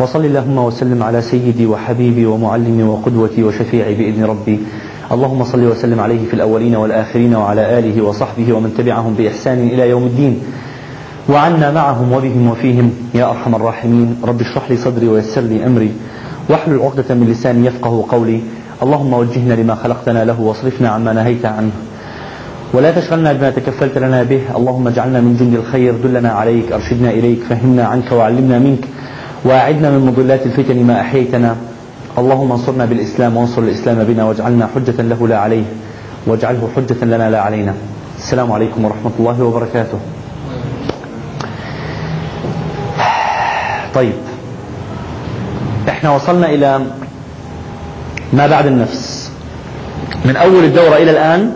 وصل اللهم وسلم على سيدي وحبيبي ومعلمي وقدوتي وشفيعي بإذن ربي. اللهم صل وسلم عليه في الأولين والآخرين وعلى آله وصحبه ومن تبعهم بإحسان إلى يوم الدين. وعنا معهم وبهم وفيهم. يا أرحم الراحمين. رب اشرح لي صدري ويسر لي أمري. واحلل عقدة من لساني يفقه قولي. اللهم وجهنا لما خلقتنا له واصرفنا عما نهيت عنه. ولا تشغلنا بما تكفلت لنا به. اللهم اجعلنا من جند الخير. دلنا عليك. أرشدنا إليك. فهمنا عنك وعلمنا منك. وأعدنا من مضلات الفتن ما أحييتنا. اللهم انصرنا بالإسلام وانصر الإسلام بنا واجعلنا حجة له لا عليه واجعله حجة لنا لا علينا. السلام عليكم ورحمة الله وبركاته. طيب. إحنا وصلنا إلى ما بعد النفس. من أول الدورة إلى الآن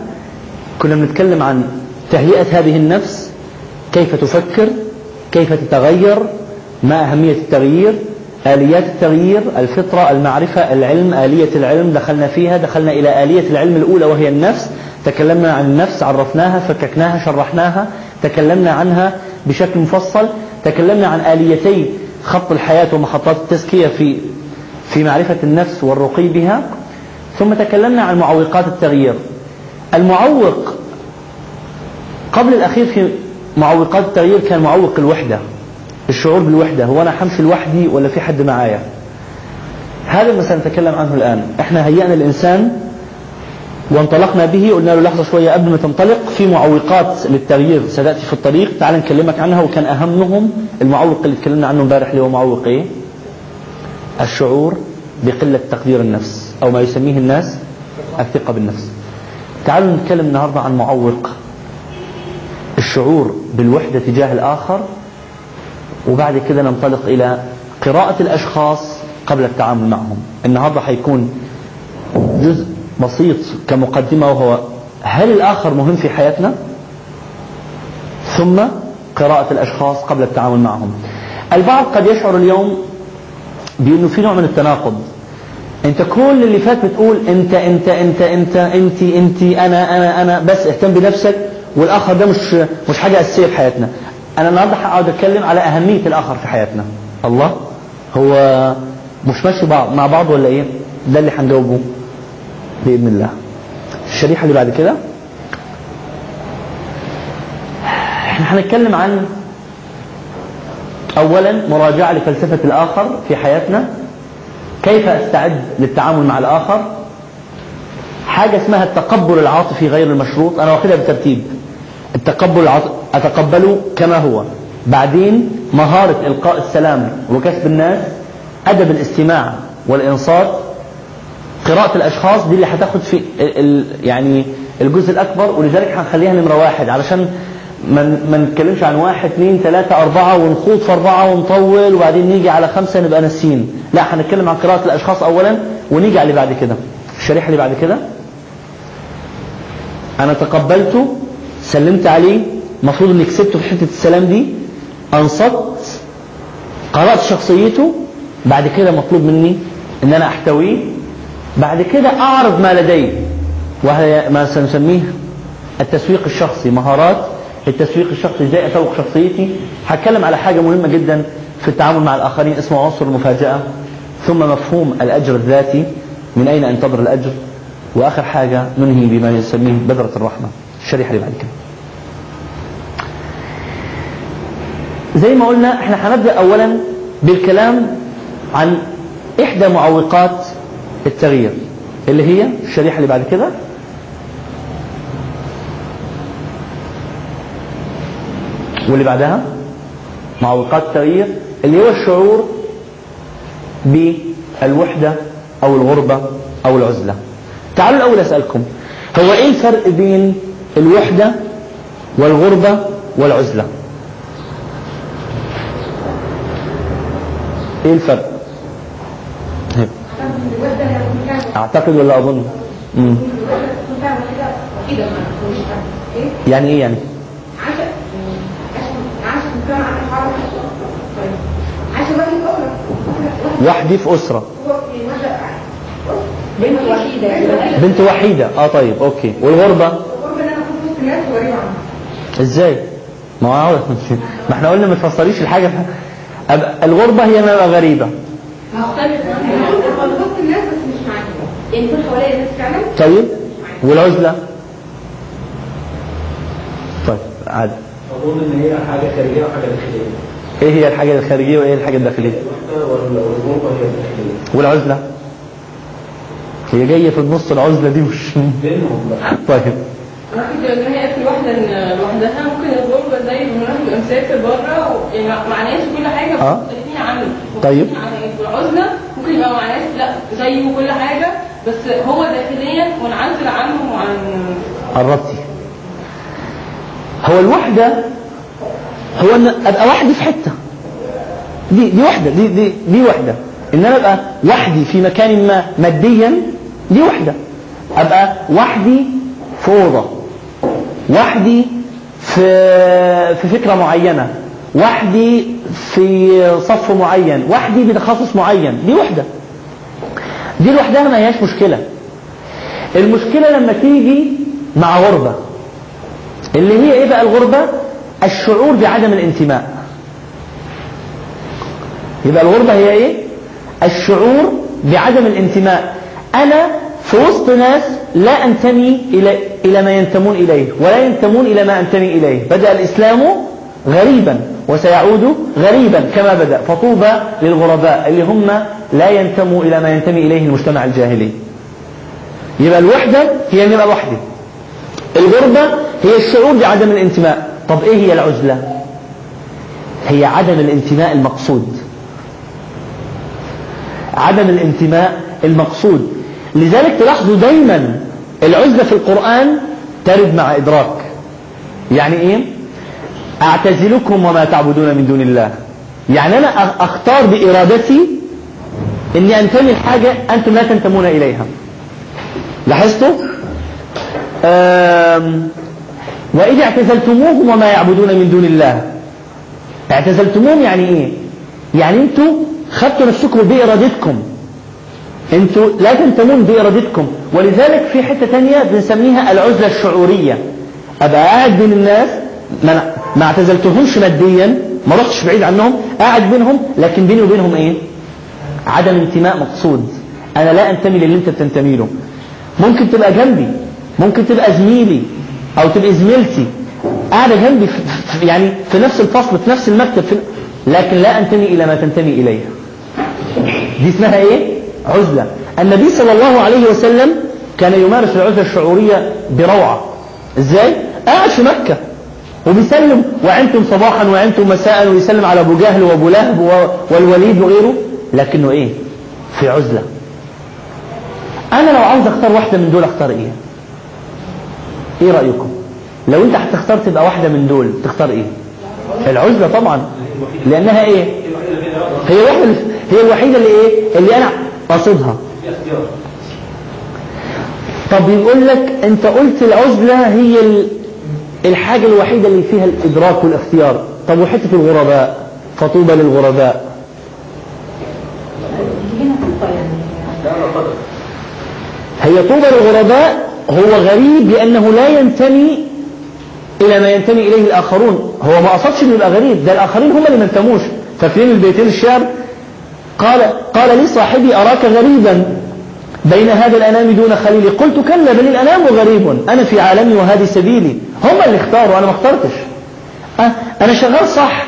كنا بنتكلم عن تهيئة هذه النفس كيف تفكر كيف تتغير ما أهمية التغيير؟ آليات التغيير الفطرة المعرفة العلم آلية العلم دخلنا فيها دخلنا إلى آلية العلم الأولى وهي النفس. تكلمنا عن النفس عرفناها فككناها شرحناها. تكلمنا عنها بشكل مفصل. تكلمنا عن آليتي خط الحياة ومحطات التزكية في في معرفة النفس والرقي بها. ثم تكلمنا عن معوقات التغيير. المعوق قبل الأخير في معوقات التغيير كان معوق الوحدة. الشعور بالوحدة هو أنا حمشي لوحدي ولا في حد معايا؟ هذا ما سنتكلم عنه الآن. إحنا هيئنا الإنسان وانطلقنا به قلنا له لحظة شوية قبل ما تنطلق في معوقات للتغيير. ستأتي في الطريق تعال نكلمك عنها وكان أهمهم المعوق اللي تكلمنا عنه امبارح اللي هو معوق إيه؟ الشعور بقلة تقدير النفس أو ما يسميه الناس الثقة بالنفس. تعالوا نتكلم النهاردة عن معوق. الشعور بالوحدة تجاه الآخر وبعد كده ننطلق إلى قراءة الأشخاص قبل التعامل معهم. النهاردة حيكون جزء بسيط كمقدمة وهو هل الآخر مهم في حياتنا؟ ثم قراءة الأشخاص قبل التعامل معهم. البعض قد يشعر اليوم بأنه في نوع من التناقض. أنت كل اللي فات بتقول أنت أنت أنت أنت أنت أنت أنا أنا أنا بس اهتم بنفسك والآخر ده مش مش حاجة أساسية في حياتنا. أنا النهارده هقعد أتكلم على أهمية الآخر في حياتنا. الله؟ هو مش ماشي بعض مع بعض ولا إيه؟ ده اللي هنجاوبه بإذن الله. الشريحة اللي بعد كده؟ إحنا هنتكلم عن اولا مراجعة لفلسفة الآخر في حياتنا. كيف أستعد للتعامل مع الآخر؟ حاجة اسمها التقبل العاطفي غير المشروط. أنا واخدها بالترتيب التقبل العاطفي اتقبله كما هو. بعدين مهارة إلقاء السلام وكسب الناس أدب الاستماع والإنصات قراءة الأشخاص دي اللي هتاخد في ال يعني الجزء الأكبر ولذلك هنخليها نمرة واحد علشان ما نتكلمش عن واحد اثنين ثلاثة أربعة ونخوض في أربعة ونطول وبعدين نيجي على خمسة نبقى ناسيين. لا هنتكلم عن قراءة الأشخاص أولا ونيجي على اللي بعد كده. الشريحة اللي بعد كده. أنا تقبلته سلمت عليه المفروض إني كسبته في حتة السلام دي أنصت قرأت شخصيته بعد كده مطلوب مني إن أنا أحتويه بعد كده أعرض ما لدي. وهي ما سنسميه التسويق الشخصي مهارات التسويق الشخصي إزاي أسوق شخصيتي. هتكلم على حاجة مهمة جدا في التعامل مع الآخرين اسمه عنصر المفاجأة. ثم مفهوم الأجر الذاتي من أين انتظر الأجر؟ وآخر حاجة ننهي بما يسميه بذرة الرحمة. الشريحة اللي بعد كده. زي ما قلنا إحنا هنبدأ اولا بالكلام عن إحدى معوقات التغيير اللي هي الشريحة اللي بعد كده. واللي بعدها معوقات التغيير اللي هو الشعور بالوحدة أو الغربة أو العزلة. تعالوا الأول أسألكم هو إيه الفرق بين الوحدة والغربة والعزلة؟ إيه الفرق؟ أعتقد ولا مم. يعني إيه يعني؟ وحدي في أسرة. بنت وحيدة. بنت وحيدة آه طيب أوكي. والغربة؟ الغربة ان أنا إزاي ما هو ما إحنا قلنا ما تفسريش الحاجة. أب- الغربة هي ما غريبة. هختلف معاك وسط الناس بس مش معاكم يعني يكون حواليا ناس فعلا؟ طيب. والعزلة؟ طيب عادي. أظن إن هي حاجة خارجية وحاجة داخلية. إيه هي الحاجة الخارجية وإيه الحاجة الداخلية. والعزلة؟ هي جاية في النص العزلة دي مش بينهم بقى. طيب. ممكن تبقى ان هي في واحدة لوحدها. ممكن الغربه زي الواحد يبقى مسافر بره يعني مع ناس وكل حاجة آه. مختلفين عنه. طيب. والعزله ممكن يبقى مع ناس لا زيه وكل حاجة بس هو داخليا منعزل عنهم وعن قربتي هو الوحدة هو إن أبقى وحدي في حتة. دي دي وحدة دي دي دي وحدة. إن أنا أبقى وحدي في مكان ما ماديا دي وحدة. أبقى وحدي في أوضة. وحدي في في فكرة معينة. وحدي في صف معين. وحدي بتخصص معين. دي وحدة. دي لوحدها ما هياش مشكلة. المشكلة لما تيجي مع غربة. اللي هي إيه بقى الغربة؟ الشعور بعدم الانتماء. يبقى الغربة هي إيه؟ الشعور بعدم الانتماء. أنا في وسط ناس لا أنتمي إلى إلى ما ينتمون إليه ولا ينتمون إلى ما أنتمي إليه. بدأ الإسلام غريبا وسيعود غريبا كما بدأ. فطوبى للغرباء اللي هم لا ينتموا إلى ما ينتمي إليه المجتمع الجاهلي. يبقى الوحدة هي ان يبقى لوحدي الغربة هي الشعور بعدم الانتماء. طب إيه هي العزلة؟ هي عدم الانتماء المقصود. عدم الانتماء المقصود. لذلك تلاحظوا دايما العزلة في القرآن ترد مع إدراك. يعني إيه؟ أعتزلكم وما تعبدون من دون الله. يعني أنا أ- أختار بإرادتي إني أنتمي لحاجة أنتم لا تنتمون إليها. لاحظتوا؟ وإذا اعتزلتموهم وما يعبدون من دون الله. اعتزلتموهم يعني إيه؟ يعني أنتوا خدتوا نفسكم بإرادتكم. أنتوا لا تنتمون بإرادتكم ولذلك في حتة تانية بنسميها العزلة الشعورية. أبقى قاعد بين الناس ما, ما اعتزلتهمش ماديا ما رحتش بعيد عنهم قاعد بينهم لكن بيني وبينهم إيه؟ عدم انتماء مقصود. أنا لا أنتمي للي أنت بتنتمي له. ممكن تبقى جنبي ممكن تبقى زميلي أو تبقى زميلتي. قاعدة جنبي في يعني في نفس الفصل في نفس المكتب في لكن لا أنتمي إلى ما تنتمي إليه. دي اسمها إيه؟ عزلة. النبي صلى الله عليه وسلم كان يمارس العزلة الشعورية بروعة. إزاي؟ قاعد في مكة. وبيسلم وعنتم صباحا وعنتم مساء ويسلم على أبو جهل وأبو لهب والوليد وغيره. لكنه إيه؟ في عزلة. أنا لو عاوز أختار واحدة من دول أختار إيه؟ إيه رأيكم؟ لو أنت هتختار تبقى واحدة من دول تختار إيه؟ العزلة طبعا. لأنها إيه؟ هي الوحده هي الوحيدة اللي إيه؟ اللي أنا قاصدها طب يقول لك انت قلت العزلة هي ال- الحاجة الوحيدة اللي فيها الإدراك والاختيار. طب وحتة الغرباء؟ فطوبى للغرباء. هي طوبى للغرباء هو غريب لأنه لا ينتمي إلى ما ينتمي إليه الآخرون. هو ما قصدش إنه يبقى غريب ده الآخرين هم اللي ما انتموش. فاكرين البيتين الشعر قال قال لي صاحبي أراك غريبا بين هذا الأنام دون خليلي. قلت كلا بل الأنام غريب. أنا في عالمي وهذه سبيلي. هم اللي اختاروا أنا ما اخترتش. أه أنا شغال صح.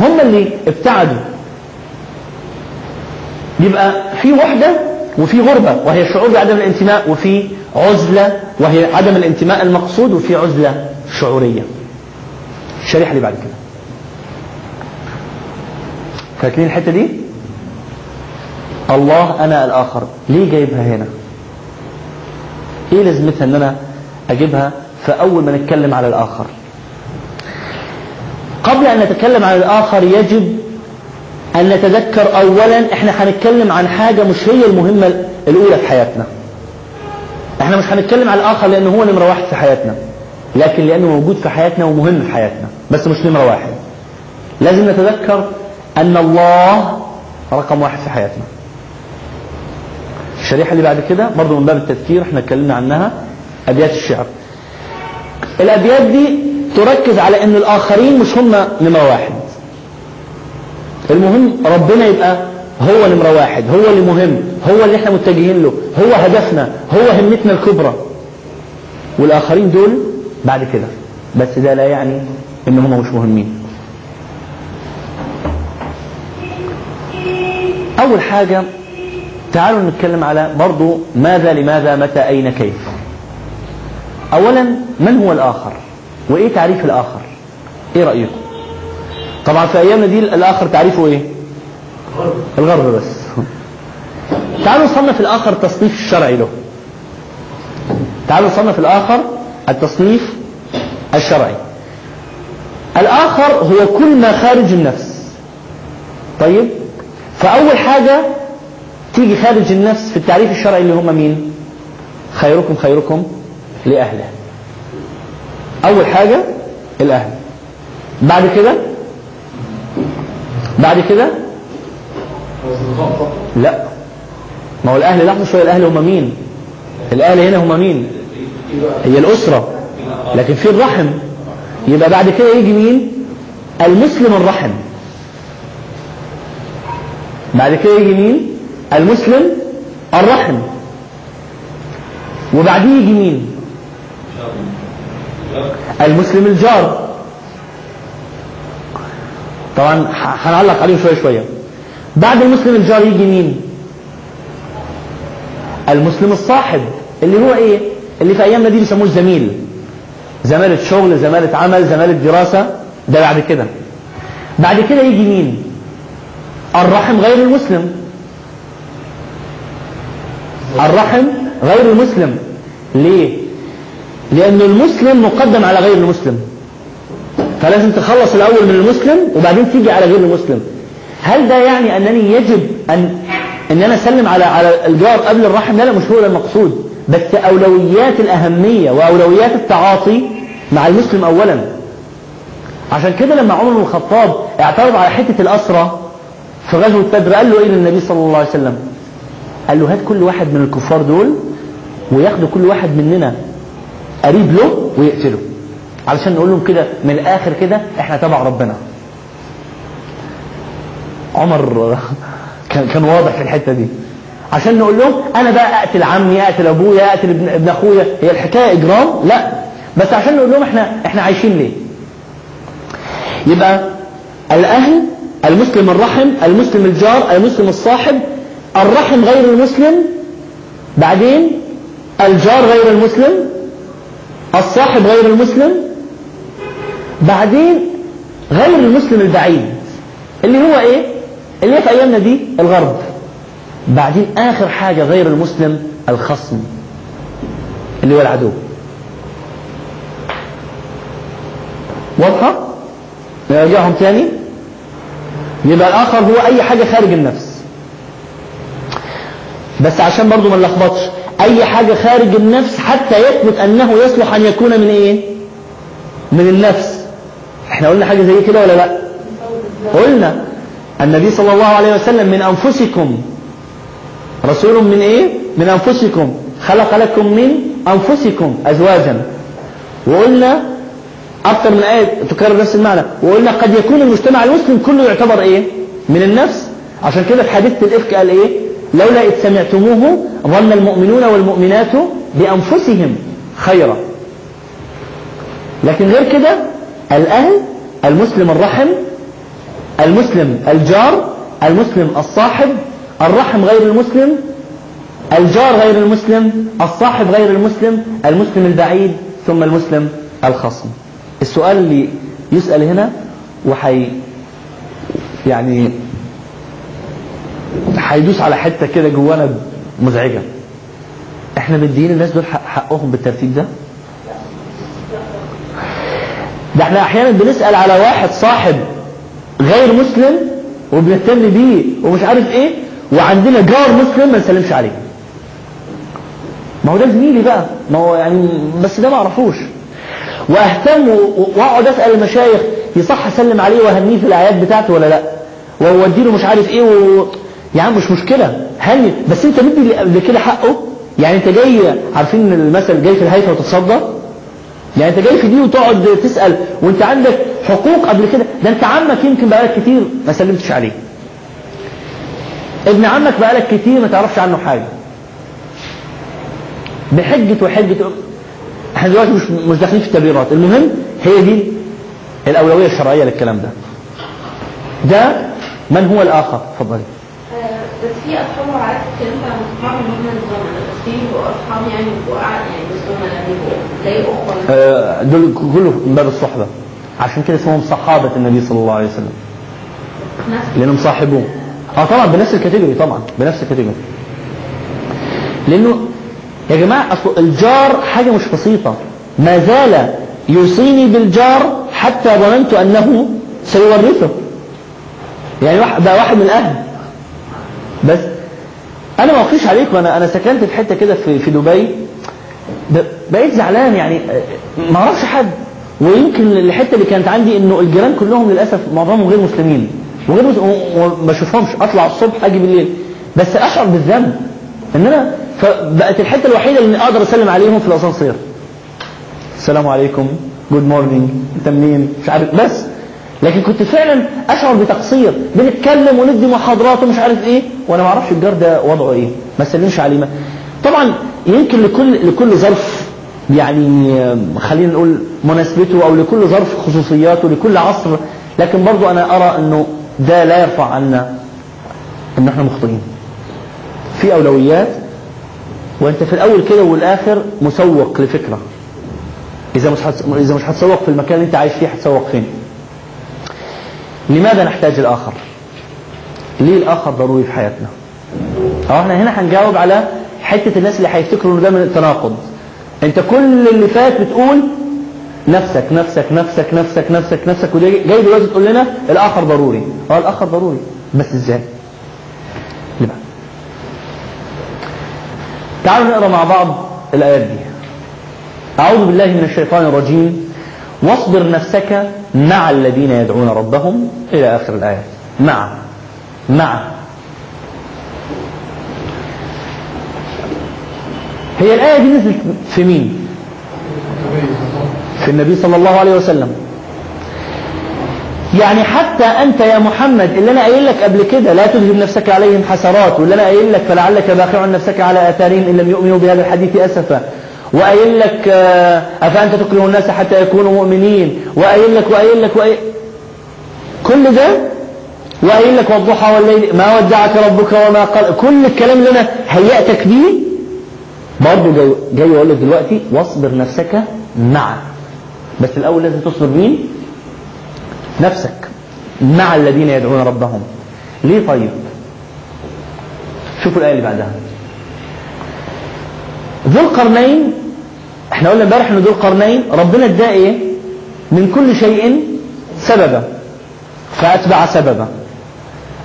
هم اللي ابتعدوا. يبقى في وحدة وفي غربة وهي الشعور بعدم الانتماء وفي عزلة وهي عدم الانتماء المقصود وفي عزلة شعورية. الشريحة اللي بعد كده. فاكرين الحتة دي؟ الله أنا الآخر. ليه جايبها هنا؟ إيه لازمتها إن أنا أجيبها فاول ما نتكلم على الآخر؟ قبل أن نتكلم عن الآخر يجب أن نتذكر أولا إحنا هنتكلم عن حاجة مش هي المهمة الأولى في حياتنا. إحنا مش هنتكلم عن الآخر لأنه هو نمرة واحد في حياتنا لكن لأنه موجود في حياتنا ومهم في حياتنا بس مش نمرة واحد. لازم نتذكر أن الله رقم واحد في حياتنا. الشريحة اللي بعد كده برضو من باب التذكير إحنا اتكلمنا عنها أبيات الشعر. الأبيات دي تركز على أن الآخرين مش هم نمرة واحد. المهم ربنا يبقى هو نمرة واحد هو اللي مهم هو اللي إحنا متجهين له هو هدفنا هو همتنا الكبرى. والآخرين دول بعد كده بس ده لا يعني إن هم مش مهمين. أول حاجة تعالوا نتكلم على برضو ماذا لماذا متى أين كيف. أولا من هو الآخر؟ وإيه تعريف الآخر؟ إيه رأيكم؟ طبعا في أيامنا دي الآخر تعريفه إيه؟ الغرب بس. تعالوا نصنف الآخر تصنيف الشرعي له. تعالوا نصنف الآخر التصنيف الشرعي. الآخر هو كل ما خارج النفس. طيب؟ فأول حاجة تيجي خارج النفس في التعريف الشرعي اللي هم مين؟ خيركم خيركم لأهله. أول حاجة الأهل. بعد كده؟ بعد كده؟ لا. ما هو الأهل لحظة شوية الأهل هم مين؟ الأهل هنا هم مين؟ هي الأسرة. لكن في الرحم. يبقى بعد كده يجي مين؟ المسلم الرحم. بعد كده يجي مين؟ المسلم الرحم. وبعديه يجي مين؟ المسلم الجار. طبعا هنعلق عليهم شوية شوية. بعد المسلم الجار يجي مين؟ المسلم الصاحب اللي هو إيه؟ اللي في أيامنا دي بيسموه الزميل. زمالة شغل زمالة عمل زمالة دراسة. ده بعد كده. بعد كده يجي مين؟ الرحم غير المسلم. الرحم غير المسلم ليه؟ لأن المسلم مقدم على غير المسلم. فلازم تخلص الأول من المسلم وبعدين تيجي على غير المسلم. هل ده يعني أنني يجب أن أن أنا أسلم على على الجار قبل الرحم؟ لا لا مش هو ده المقصود. بس أولويات الأهمية وأولويات التعاطي مع المسلم أولا. عشان كده لما عمر بن الخطاب اعترض على حتة الأسرة في غزوة بدر قال له إيه للنبي صلى الله عليه وسلم؟ قال له هات كل واحد من الكفار دول وياخدوا كل واحد مننا. قريب له ويقتله علشان نقول لهم كده من الآخر كده إحنا تبع ربنا. عمر كان كان واضح في الحتة دي. عشان نقول لهم أنا بقى أقتل عمي أقتل أبويا أقتل ابن, ابن أخويا. هي الحكاية إجرام؟ لا. بس عشان نقول لهم إحنا إحنا عايشين ليه؟ يبقى الأهل المسلم الرحم المسلم الجار المسلم الصاحب الرحم غير المسلم بعدين الجار غير المسلم الصاحب غير المسلم بعدين غير المسلم البعيد اللي هو إيه؟ اللي في أيامنا دي الغرب. بعدين آخر حاجة غير المسلم الخصم اللي هو العدو. واضحة؟ نرجعهم تاني. يبقى الآخر هو أي حاجة خارج النفس. بس عشان برضو ما نلخبطش. أي حاجة خارج النفس حتى يثبت أنه يصلح أن يكون من إيه؟ من النفس. إحنا قلنا حاجة زي كده ولا لأ؟ قلنا النبي صلى الله عليه وسلم من أنفسكم. رسول من إيه؟ من أنفسكم. خلق لكم من أنفسكم أزواجا. وقلنا أكثر من آية تكرر نفس المعنى. وقلنا قد يكون المجتمع المسلم كله يعتبر إيه؟ من النفس. عشان كده في حديث الإفك قال إيه؟ لولا إذ سمعتموه ظن المؤمنون والمؤمنات بأنفسهم خيرا. لكن غير كده الأهل المسلم الرحم المسلم الجار المسلم الصاحب الرحم غير المسلم الجار غير المسلم الصاحب غير المسلم المسلم البعيد ثم المسلم الخصم. السؤال اللي يسأل هنا وحي يعني هيدوس على حتة كده جوانا مزعجة. إحنا مدين الناس دول حق حقهم بالترتيب ده؟ ده إحنا أحيانا بنسأل على واحد صاحب غير مسلم وبنهتم بيه ومش عارف إيه وعندنا جار مسلم ما نسلمش عليه. ما هو ده زميلي بقى. ما هو يعني بس ده ما اعرفوش. واهتم واقعد اسأل المشايخ يصح اسلم عليه وأهنيه في الأعياد بتاعته ولا لا؟ واودي له مش عارف إيه و... يا عم مش مشكلة. هني بس انت مدي قبل كده حقه؟ يعني انت جاي عارفين المثل جاي في الهيفا وتتصدى؟ يعني انت جاي في دي وتقعد تسأل وانت عندك حقوق قبل كده؟ ده انت عمك يمكن بقالك كتير ما سلمتش عليه. ابن عمك بقالك كتير ما تعرفش عنه حاجة. بحجة وحجة. إحنا دلوقتي مش مش داخلين في التبريرات. المهم هي دي الأولوية الشرعية للكلام ده. ده من هو الآخر؟ اتفضلي. في اصحاب عارف اتكلمت عن اصحاب ان هم الزملاء بس في بيبقوا اصحاب يعني قاعد يعني بيبقوا. زي اخوه دول كله من باب الصحبة. عشان كده اسمهم صحابة النبي صلى الله عليه وسلم. لأنهم صاحبوه آه طبعا بنفس الكاتيجوري طبعا بنفس الكاتيجوري. لأنه يا جماعة أصل الجار حاجة مش بسيطة. ما زال يوصيني بالجار حتى ظننت أنه سيورثه. يعني واحد بقى واحد من الاهل بس أنا ما اخفيش عليكم أنا أنا سكنت في حتة كده في في دبي. بقيت زعلان يعني ما أعرفش حد. ويمكن الحتة اللي كانت عندي إنه الجيران كلهم للأسف معظمهم غير مسلمين. وغير. وما أشوفهمش. أطلع الصبح أجي بالليل. بس أشعر بالذنب. إن أنا فبقت الحتة الوحيدة اللي أقدر أسلم عليهم في الاسانسير السلام عليكم. good morning أنت منين؟ مش عارف. بس. لكن كنت فعلا أشعر بتقصير. بنتكلم وندي محاضرات ومش عارف إيه. وأنا ما أعرفش الجار ده وضعه إيه ما سلمش عليه ما. طبعا يمكن لكل لكل ظرف يعني خلينا نقول مناسبته أو لكل ظرف خصوصياته لكل عصر لكن برضو أنا أرى إنه ده لا يرفع عنا إن إحنا مخطئين. في أولويات وأنت في الأول كده والآخر مسوق لفكرة. إذا مش. إذا مش هتسوق في المكان اللي أنت عايش فيه هتسوق فين؟ لماذا نحتاج الآخر؟ ليه الآخر ضروري في حياتنا؟ أو إحنا هنا هنجاوب على حتة الناس اللي هيفتكروا ان ده من التناقض. أنت كل اللي فات بتقول نفسك نفسك نفسك نفسك نفسك نفسك وجاي جاي دلوقتي تقول لنا الآخر ضروري. أه الآخر ضروري. بس إزاي؟ اللي تعالوا نقرأ مع بعض الآيات دي. أعوذ بالله من الشيطان الرجيم. واصبر نفسك مع الذين يدعون ربهم إلى آخر الايات مع. مع هي الآية دي نزلت في مين؟ في النبي صلى الله عليه وسلم. يعني حتى أنت يا محمد اللي أنا قايل لك قبل كده لا تذهب نفسك عليهم حسرات واللي أنا قايل لك فلعلك باخع نفسك على آثارهم إن لم يؤمنوا بهذا الحديث أسفا. وقايل لك آه، أفأنت تكره الناس حتى يكونوا مؤمنين؟ وقايل لك وقايل لك وقايل كل ده وقايل لك والضحى والليل ما ودعك ربك وما قال كل الكلام اللي أنا هيأتك بيه برضه جاي, جاي يقول لك دلوقتي واصبر نفسك مع. بس الأول لازم تصبر مين؟ نفسك مع الذين يدعون ربهم. ليه طيب؟ شوفوا الآية اللي بعدها. ذو القرنين إحنا قلنا امبارح ان ذو القرنين ربنا اداه إيه؟ من كل شيء سببا فأتبع سببا.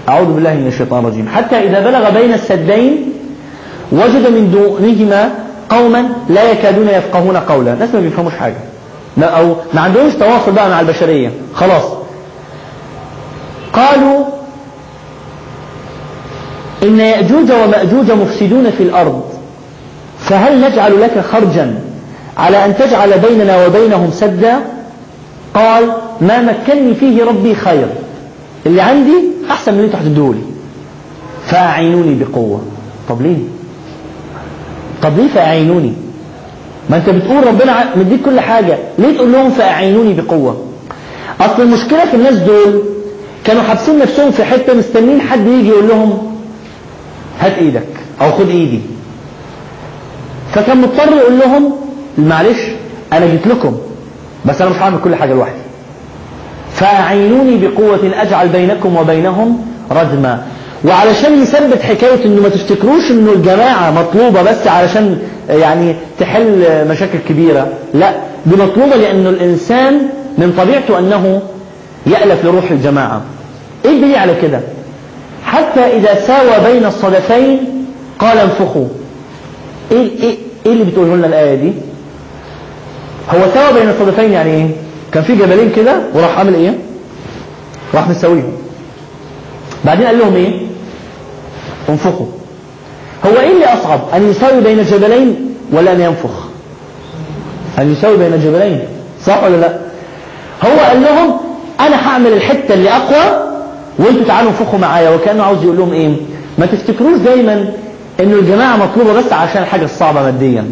أعوذ بالله من الشيطان الرجيم. حتى إذا بلغ بين السدين وجد من دونهما قوما لا يكادون يفقهون قولا. ناس ما بيفهموش حاجة. أو ما عندهمش تواصل بقى مع البشرية. خلاص. قالوا إن يأجوج ومأجوج مفسدون في الأرض فهل نجعل لك خرجا على أن تجعل بيننا وبينهم سدا؟ قال ما مكنني فيه ربي خير. اللي عندي أحسن من اللي أنتوا هتدولي فأعينوني بقوة. طب ليه؟ طب ليه فأعينوني؟ ما أنت بتقول ربنا مديك كل حاجة. ليه تقول لهم فأعينوني بقوة؟ أصل المشكلة في الناس دول كانوا حابسين نفسهم في حتة مستنين حد يجي يقول لهم هات إيدك أو خد إيدي. فكان مضطر يقول لهم معلش أنا جيت لكم بس أنا مش هعمل كل حاجة لوحدي. فأعينوني بقوة أجعل بينكم وبينهم ردما وعلشان يثبت حكاية إنه ما تفتكروش إنه الجماعة مطلوبة بس علشان يعني تحل مشاكل كبيرة. لا دي مطلوبة لأنه الإنسان من طبيعته أنه يألف لروح الجماعة. إيه الدليل على كده؟ حتى إذا ساوى بين الصدفين قال انفخوا. إيه, إيه, إيه اللي بتقوله لنا الآية دي؟ هو ساوى بين الصدفين يعني إيه؟ كان في جبلين كده وراح عامل إيه؟ راح مساويهم بعدين قال لهم إيه؟ انفخوا. هو إيه اللي أصعب؟ أن يساوي بين جبلين ولا أن ينفخ؟ أن يساوي بين جبلين. صح ولا لا؟ هو قال لهم أنا هعمل الحتة اللي أقوى وأنتوا تعالوا انفخوا معايا. وكأنه عاوز يقول لهم إيه؟ ما تفتكروش دايما إنه الجماعة مطلوبة بس عشان الحاجة الصعبة ماديا؟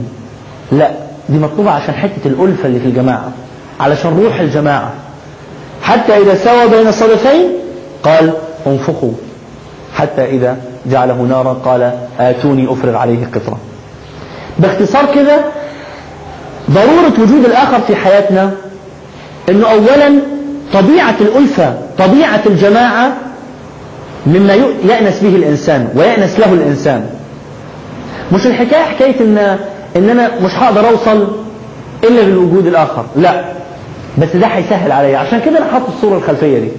لا دي مطلوبة عشان حتة الألفة اللي في الجماعة. علشان روح الجماعة. حتى إذا سوى بين الصدفين قال انفخوا. حتى إذا جعله نارا قال آتوني أفرغ عليه قطرة باختصار كده ضرورة وجود الآخر في حياتنا أنه أولا طبيعة الألفة طبيعة الجماعة مما يأنس به الإنسان ويأنس له الإنسان. مش الحكاية حكاية إن, إن أنا مش هقدر أوصل إلا بالوجود الآخر لا. بس ده هيسهل عليا. عشان كده أنا حاطط الصورة الخلفية دي.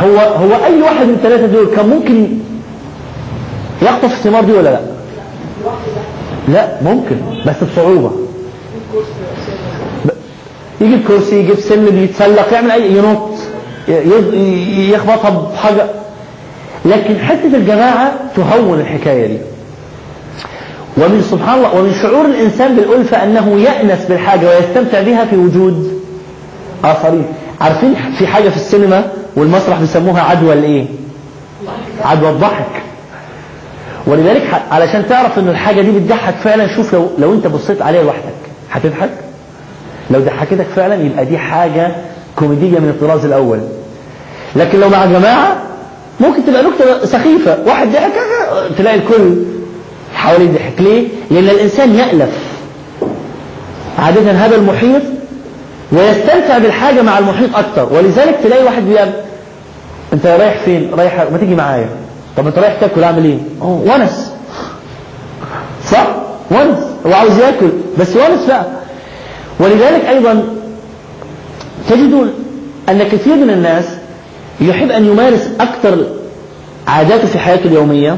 هو هو أي واحد من الثلاثة دول كان ممكن يخطف الثمار دي ولا لا؟ لا ممكن بس بصعوبة. يجيب كرسي يجيب سلم يتسلق يعمل أي ينط يخبطها بحاجة. لكن حتة الجماعة تهون الحكاية دي. ومن سبحان الله ومن شعور الإنسان بالألفة أنه يأنس بالحاجة ويستمتع بها في وجود آخرين. عارفين في حاجة في السينما والمسرح بيسموها عدوى الإيه؟ عدوى الضحك. ولذلك علشان تعرف ان الحاجة دي بتضحك فعلا شوف لو لو أنت بصيت عليها لوحدك هتضحك؟ لو ضحكتك فعلا يبقى دي حاجة كوميدية من الطراز الأول. لكن لو مع جماعة ممكن تبقى نكتة سخيفة. واحد ضحك تلاقي الكل حواليه ضحك ليه؟ لأن الإنسان يألف عادة هذا المحيط ويستمتع بالحاجة مع المحيط أكتر ولذلك تلاقي واحد بيقول أنت رايح فين؟ رايح ما تيجي معايا طب أنت رايح تاكل أعمل إيه؟ ونس صح؟ ونس هو عاوز ياكل بس ونس بقى ولذلك أيضا تجد أن كثير من الناس يحب أن يمارس أكثر عاداته في حياته اليومية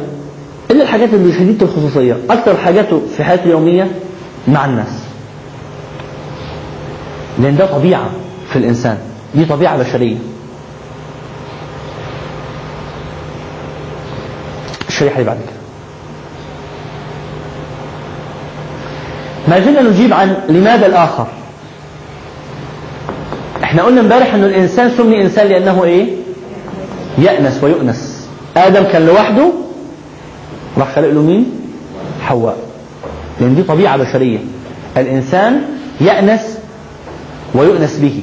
إلا الحاجات اللي شديدة الخصوصية أكثر حاجاته في حياته اليومية مع الناس. لأن ده طبيعة في الإنسان. دي طبيعة بشرية. الشريحة اللي بعد كده. ما زلنا نجيب عن لماذا الآخر. إحنا قلنا امبارح إنه الإنسان سمي إنسان لأنه إيه؟ يأنس ويؤنس. آدم كان لوحده راح خلق له مين؟ حواء. لأن دي طبيعة بشرية. الإنسان يأنس ويؤنس به.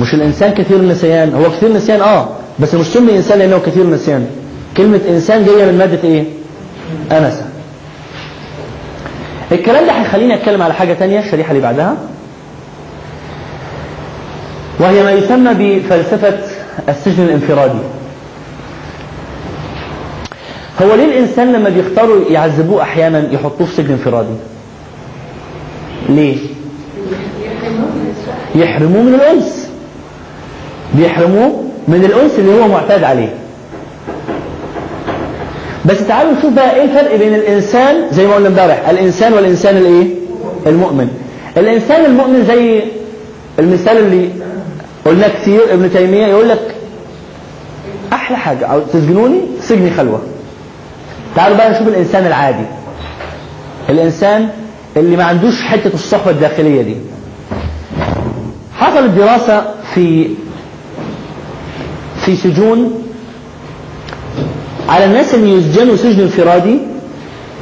مش الإنسان كثير النسيان. هو كثير نسيان آه بس مش سمي إنسان لأنه كثير نسيان كلمة إنسان جاية من مادة إيه؟ أنس. الكلام ده هيخليني أتكلم على حاجة تانية الشريحة اللي بعدها. وهي ما يسمى بفلسفة السجن الانفرادي. هو ليه الإنسان لما بيختاروا يعذبوه أحيانا يحطوه في سجن انفرادي؟ ليه؟ يحرموه من الأنس. بيحرموه من الأنس اللي هو معتاد عليه. بس تعالوا نشوف بقى إيه الفرق بين الإنسان زي ما قلنا امبارح الإنسان والإنسان الإيه؟ المؤمن. الإنسان المؤمن زي المثال اللي قلنا كتير ابن تيمية يقول لك أحلى حاجة تسجنوني؟ سجني خلوة. تعالوا بقى نشوف الإنسان العادي. الإنسان اللي ما عندوش حتة الصحبة الداخلية دي. حصلت دراسة في في سجون على الناس اللي يسجنوا سجن انفرادي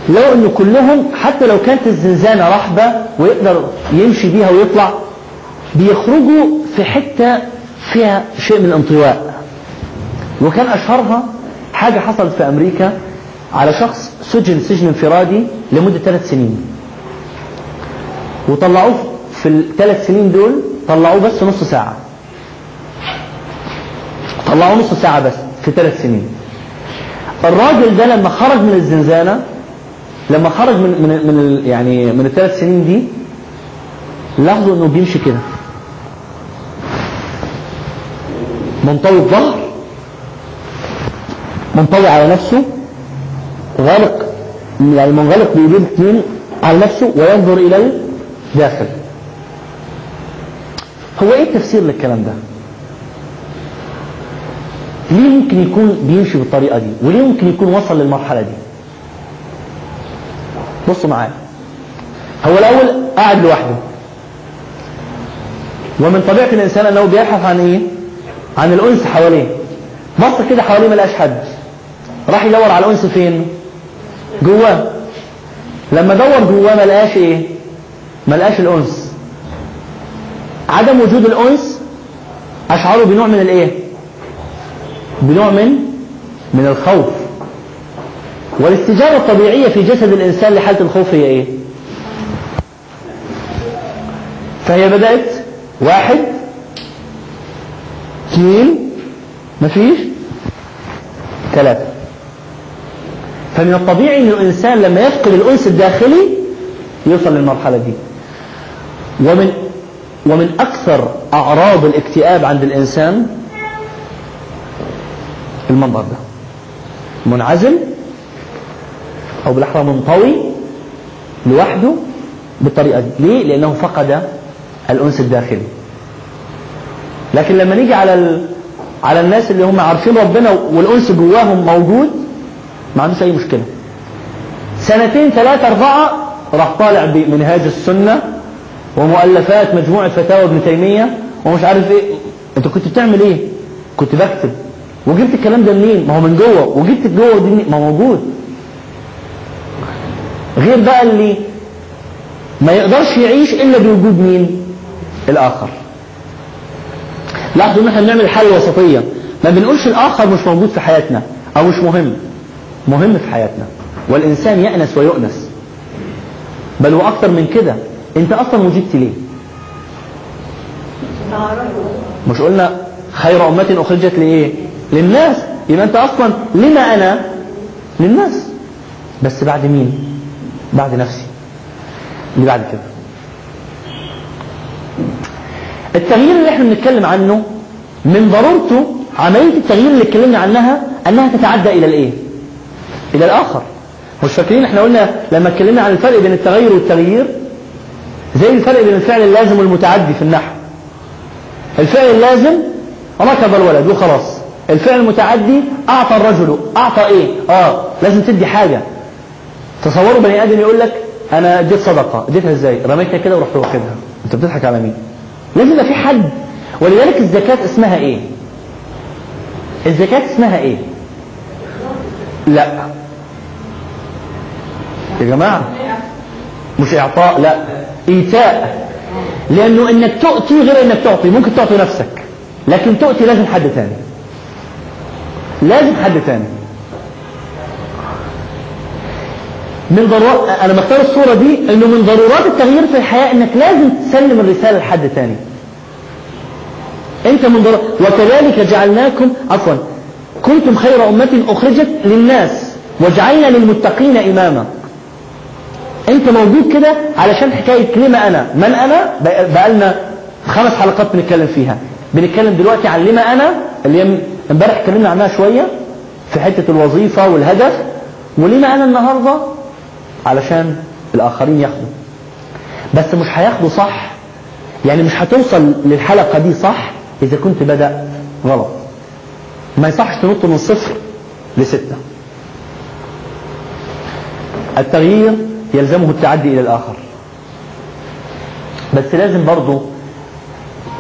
لو انه كلهم حتى لو كانت الزنزانة رحبة ويقدر يمشي بيها ويطلع بيخرجوا في حتة فيها شيء من الانطواء. وكان أشهرها حاجة حصلت في أمريكا على شخص سجن سجن انفرادي لمدة ثلاث سنين. وطلعوه في الثلاث سنين دول طلعوه بس نص ساعة. طلعوه نص ساعة بس في ثلاث سنين. الراجل ده لما خرج من الزنزانة لما خرج من من من يعني من الثلاث سنين دي لاحظوا إنه بيمشي كده. منطوي الظهر منطوي على نفسه غالق يعني منغلق بإيديه الاثنين على نفسه وينظر إلى الداخل. هو إيه التفسير للكلام ده؟ ليه ممكن يكون بيمشي بالطريقة دي؟ وليه ممكن يكون وصل للمرحلة دي؟ بصوا معايا. هو الأول قاعد لوحده. ومن طبيعة الإنسان أنه بيبحث عن إيه؟ عن الأنس حواليه. بص كده حواليه ما لقاش حد. راح يدور على الأنس فين؟ جواه. لما دور جواه ما لقاش إيه؟ ما لقاش الأنس. عدم وجود الأنس أشعره بنوع من الإيه؟ بنوع من من الخوف. والاستجابة الطبيعية في جسد الإنسان لحالة الخوف هي إيه؟ فهي بدأت واحد اثنين مفيش ثلاثة. فمن الطبيعي إن الإنسان لما يفقد الأنس الداخلي يوصل للمرحلة دي. ومن ومن أكثر أعراض الاكتئاب عند الإنسان المنظر ده. منعزل أو بالأحرى منطوي لوحده بالطريقة دي. ليه؟ لأنه فقد الأنس الداخلي. لكن لما نيجي على ال... على الناس اللي هم عارفين ربنا والأنس جواهم موجود ما عندوش أي مشكلة. سنتين ثلاثة أربعة راح طالع بمنهاج السنة ومؤلفات مجموعة فتاوى ابن تيمية ومش عارف إيه. أنت كنت بتعمل إيه؟ كنت بكتب. وجبت الكلام ده منين؟ ما هو من جوه. وجبت جوه دي؟ ما موجود. غير بقى اللي ما يقدرش يعيش إلا بوجود مين؟ الآخر. لاحظوا إن إحنا بنعمل الحاله الوسطيه ما بنقولش الآخر مش موجود في حياتنا أو مش مهم. مهم في حياتنا. والإنسان يأنس ويؤنس. بل وأكثر من كده. أنت أصلا وجدت ليه؟ مش قلنا خير أمة أخرجت لإيه؟ للناس. يبقى أنت أصلا لما أنا؟ للناس. بس بعد مين؟ بعد نفسي. اللي بعد كده. التغيير اللي إحنا بنتكلم عنه من ضرورته عملية التغيير اللي اتكلمنا عنها أنها تتعدى إلى الإيه؟ إلى الآخر. مش فاكرين إحنا قلنا لما اتكلمنا عن الفرق بين التغير والتغيير زي الفرق بين الفعل اللازم والمتعدي في النحو. الفعل اللازم ركب الولد وخلاص. الفعل المتعدي أعطى الرجل. أعطى إيه؟ آه لازم تدي حاجة. تصوروا بني آدم يقول لك أنا اديت صدقة. اديتها إزاي؟ رميتها كده ورحت واخدها. أنت بتضحك على مين؟ لازم يبقى في حد. ولذلك الزكاة اسمها إيه؟ الزكاة اسمها إيه؟ لا. يا جماعة مش إعطاء لا إيتاء. لأنه إنك تؤتي غير إنك تعطي ممكن تعطي نفسك لكن تؤتي لازم حد تاني. لازم حد تاني. من ضرورات أنا بختار الصورة دي إنه من ضرورات التغيير في الحياة إنك لازم تسلم الرسالة لحد تاني. أنت من ضرورات وكذلك جعلناكم عفوا كنتم خير أمة أخرجت للناس وجعلنا للمتقين إماما. انت موجود كده علشان حكاية لما أنا؟ من أنا؟ بقالنا خمس حلقات بنتكلم فيها. بنتكلم دلوقتي عن لما أنا؟ اللي امبارح اتكلمنا عنها شوية في حتة الوظيفة والهدف. ولما أنا النهاردة؟ علشان الآخرين ياخدوا. بس مش هياخدوا صح؟ يعني مش هتوصل للحلقة دي صح إذا كنت بدأ غلط. ما يصحش تنط من صفر لستة. التغيير يلزمه التعدي إلى الآخر. بس لازم برضو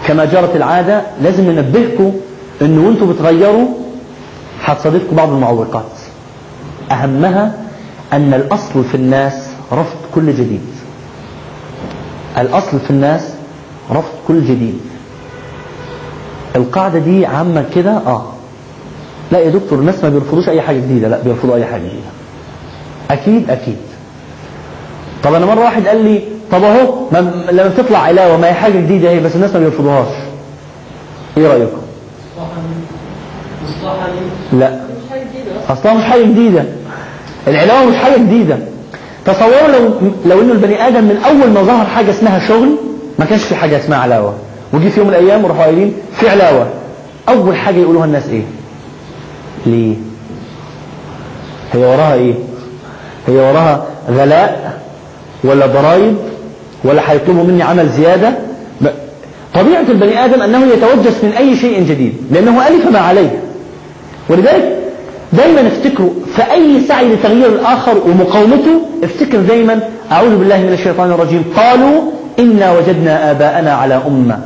كما جرت العادة لازم ننبهكم أنه وأنتم بتغيروا هتصادفكم بعض المعوقات. أهمها أن الأصل في الناس رفض كل جديد. الأصل في الناس رفض كل جديد. القاعدة دي عامة كده؟ آه. لا يا دكتور الناس ما بيرفضوش أي حاجة جديدة لا بيرفضوا أي حاجة جديدة. أكيد أكيد. طب أنا مرة واحد قال لي طب أهو ما- لما بتطلع علاوة ما هي حاجة جديدة أهي بس الناس ما بيرفضوهاش. إيه رأيكم؟ لا. مش حاجة جديدة. أصلا اصلها مش حاجة جديدة. تصوروا لو لو إنه البني آدم من أول ما ظهر حاجة اسمها شغل ما كانش في حاجة اسمها علاوة. وجي في يوم من الأيام وراحوا قايلين في علاوة. أول حاجة يقولوها الناس إيه؟ ليه؟ هي وراها إيه؟ هي وراها غلاء ولا ضرائب ولا هيطلبوا مني عمل زيادة. ب- طبيعة البني آدم أنه يتوجس من أي شيء جديد لأنه ألف ما عليه. ولذلك دايما افتكروا في اي سعي لتغيير الآخر ومقاومته افتكر دايما أعوذ بالله من الشيطان الرجيم. قالوا إنا وجدنا آباءنا على أمة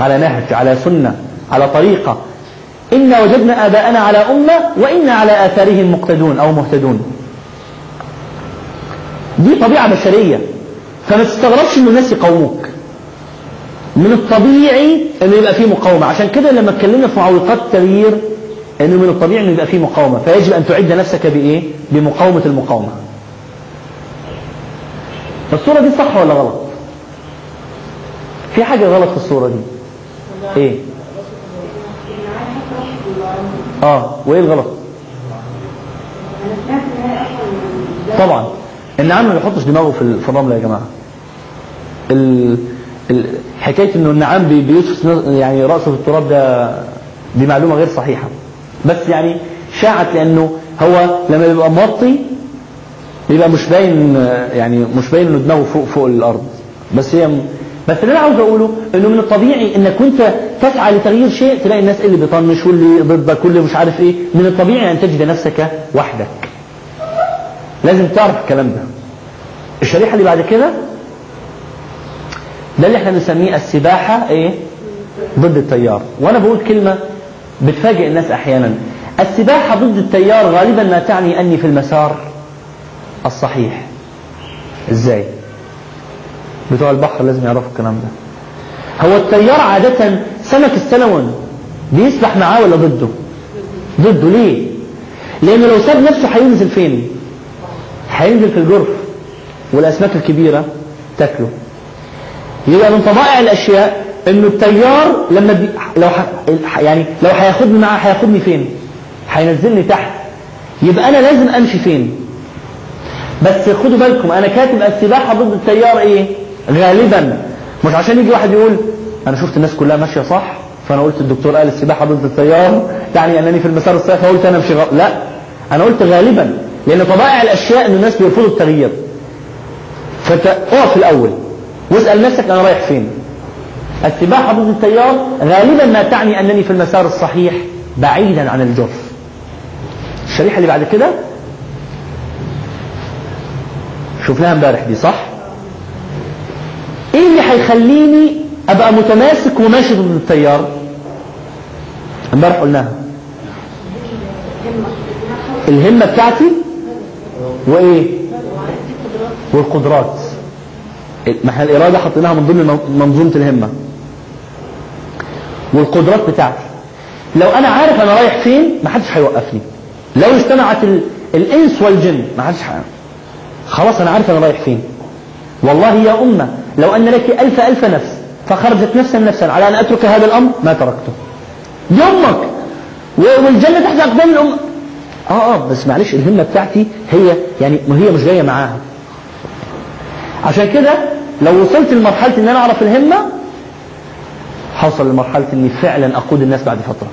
على نهج على سنة على طريقة. إنا وجدنا آباءنا على أمة وإنا على آثارهم مقتدون أو مهتدون. دي طبيعة بشرية. فما تستغربش إن الناس يقاوموك. من الطبيعي إنه يبقى فيه مقاومة. عشان كده لما اتكلمنا في معوقات التغيير إنه من الطبيعي إنه يبقى فيه مقاومة. فيجب أن تعد نفسك بإيه؟ بمقاومة المقاومة. الصورة دي صح ولا غلط؟ في حاجة غلط في الصورة دي. إيه؟ آه وإيه الغلط؟ طبعا. النعام ما بيحطش دماغه في ال- في الرملة يا جماعة. ال... ال... حكاية إنه النعام بي- بيدفس يعني رأسه في التراب ده دي معلومة غير صحيحة. بس يعني شاعت لأنه هو لما بيبقى موطي بيبقى مش باين يعني مش باين إنه دماغه فوق فوق الأرض. بس هي بس اللي أنا عاوز أقوله إنه من الطبيعي إنك وأنت تسعى لتغيير شيء تلاقي الناس اللي بيطنش واللي ضدك واللي مش عارف إيه. من الطبيعي أن تجد نفسك وحدك. لازم تعرف الكلام ده. الشريحة اللي بعد كده ده اللي إحنا بنسميه السباحة إيه؟ ضد التيار. وأنا بقول كلمة بتفاجئ الناس أحيانا. السباحة ضد التيار غالبا ما تعني أني في المسار الصحيح. إزاي؟ بتوع البحر لازم يعرفوا الكلام ده. هو التيار عادة سمك السلمون بيسبح معاه ولا ضده؟ ضده. ليه؟ لأنه لو ساب نفسه هينزل فين؟ هينزل في الجرف والأسماك الكبيرة تاكله. يبقى من طبائع الأشياء إنه التيار لما بي لو ح... يعني لو هياخدني معاه هياخدني فين؟ هينزلني تحت. يبقى أنا لازم أمشي فين؟ بس خدوا بالكم أنا كاتب السباحة ضد التيار إيه؟ غالبا. مش عشان يجي واحد يقول أنا شفت الناس كلها ماشية صح فأنا قلت الدكتور قال السباحة ضد التيار تعني أنني في المسار الصحيح فقلت أنا امشي غلط لا أنا قلت غالبا. لأن طبائع الأشياء ان الناس بيرفضوا التغيير. فاقف الأول واسأل نفسك أنا رايح فين. السباحة ضد التيار غالبا ما تعني أنني في المسار الصحيح بعيدا عن الجرف. الشريحة اللي بعد كده شفناها امبارح دي صح؟ إيه اللي هيخليني أبقى متماسك وماشي ضد التيار؟ امبارح قلناها. الهمة بتاعتي وإيه؟ والقدرات. ما إحنا الإرادة حطيناها من ضمن منظومة الهمة. والقدرات بتاعتي. لو أنا عارف أنا رايح فين ما حدش هيوقفني. لو اجتمعت ال... الإنس والجن ما حدش. خلاص أنا عارف أنا رايح فين. والله يا أمة لو أن لك ألف ألف نفس فخرجت نفسا نفسا على أن أترك هذا الأمر ما تركته. و- والجنة تحت أقدام الامه آه آه بس معلش الهمة بتاعتي هي يعني ما هي مش جاية معاها. عشان كده لو وصلت لمرحلة إن أنا أعرف الهمة حوصل لمرحلة إني فعلا أقود الناس بعد فترة.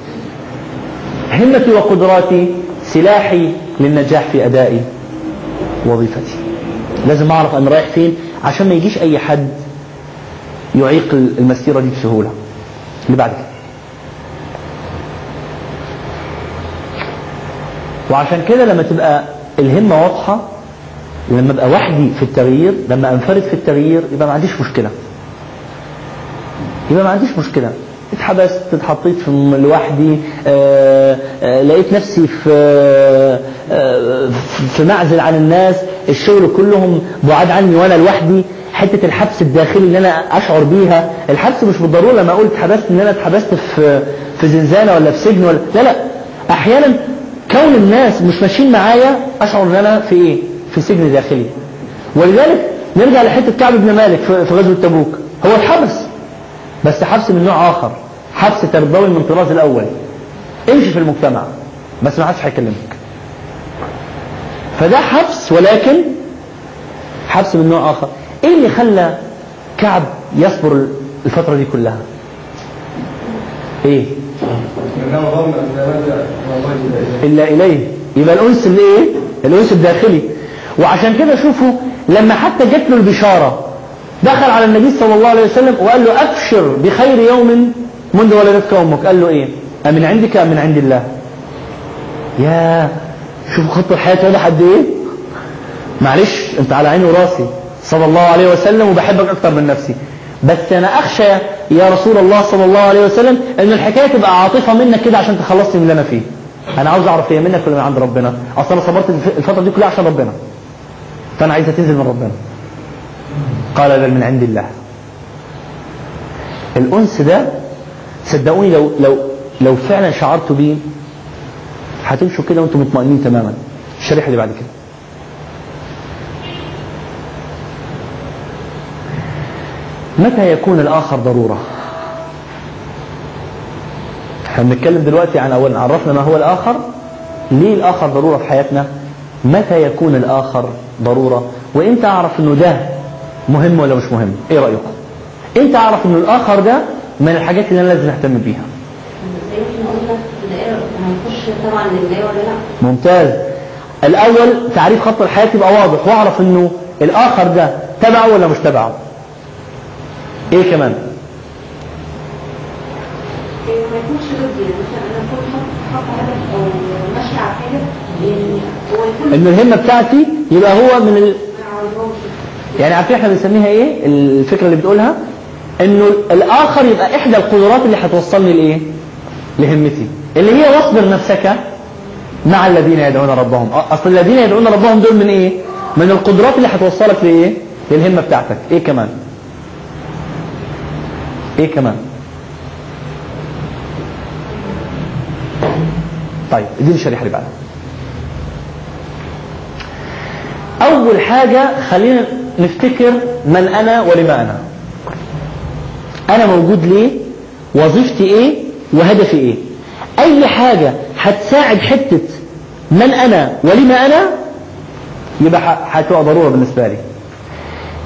همتي وقدراتي سلاحي للنجاح في اداء وظيفتي لازم أعرف أنا رايح فين عشان ما يجيش أي حد يعيق المسيرة دي بسهولة. اللي بعد كده. وعشان كده لما تبقى الهمة واضحة لما أبقى وحدي في التغيير لما أنفرد في التغيير يبقى ما عنديش مشكلة. يبقى ما عنديش مشكلة. اتحبست اتحطيت في لوحدي آه، آه، لقيت نفسي في آه، في معزل عن الناس الشغل كلهم بعاد عني وأنا لوحدي. حتة الحبس الداخلي اللي أنا أشعر بيها الحبس مش بالضرورة لما أقول اتحبست إن أنا اتحبست في في زنزانة ولا في سجن ولا لا لا. أحيانا كون الناس مش ماشيين معايا أشعر إن أنا في إيه؟ في سجن داخلي. ولذلك نرجع لحتة كعب بن مالك في غزوة تبوك. هو اتحبس بس حبس من نوع آخر. حبس تربوي من الطراز الأول. امشي في المجتمع. بس ما حدش هيكلمك. فده حبس ولكن حبس من نوع آخر. إيه اللي خلى كعب يصبر الفترة دي كلها؟ إيه؟ والله إليه. يبقى الأنس اللي إيه؟ الأنس الداخلي. وعشان كده شوفوا لما حتى جت له البشارة دخل على النبي صلى الله عليه وسلم وقال له أبشر بخير يوم منذ ولدتك أمك قال له إيه؟ امن عندك ام من عند الله. يا شوفوا خط الحياة واضح قد إيه؟ معلش أنت على عيني وراسي. صلى الله عليه وسلم وبحبك أكتر من نفسي. بس أنا أخشى يا رسول الله صلى الله عليه وسلم إن الحكاية تبقى عاطفة منك كده عشان تخلصني من اللي أنا فيه. أنا عاوز أعرف هي منك ولا من عند ربنا؟ أصل أنا صبرت الف- الفترة دي كلها عشان ربنا. فأنا عايزها تنزل من ربنا. قال بل من عند الله. الأنس ده صدقوني لو لو لو فعلا شعرتوا بيه هتمشوا كده وأنتم مطمئنين تماما. الشريحه اللي بعد كده. متى يكون الآخر ضرورة؟ إحنا بنتكلم دلوقتي عن أولا عرفنا ما هو الآخر؟ ليه الآخر ضرورة في حياتنا؟ متى يكون الآخر ضرورة؟ وإمتى أعرف إنه ده مهم ولا مش مهم؟ إيه رأيكم إمتى أعرف إنه الآخر ده من الحاجات اللي أنا لازم أهتم بيها. ممتاز. الأول تعريف خط الحياة يبقى واضح وأعرف إنه الآخر ده تبعه ولا مش تبعه. إيه كمان؟ إيه، ما يكونش ضدي مثلا أنا اكون هدف أو على حاجة يعني إن الهمة بتاعتي يبقى هو من ال... يعني عارفين إحنا بنسميها إيه؟ الفكرة اللي بتقولها إنه الآخر يبقى إحدى القدرات اللي هتوصلني لإيه؟ لهمتي. اللي هي واصبر نفسك مع الذين يدعون ربهم. أصل الذين يدعون ربهم دول من إيه؟ من القدرات اللي هتوصلك لإيه؟ للهمة بتاعتك. إيه كمان؟ إيه كمان؟ طيب اديني الشريحه اللي بعدها. أول حاجة خلينا نفتكر من أنا ولما أنا. أنا موجود ليه؟ وظيفتي إيه؟ وهدفي إيه؟ أي حاجة هتساعد حتة من أنا ولما أنا يبقى هتبقى ضرورة بالنسبة لي.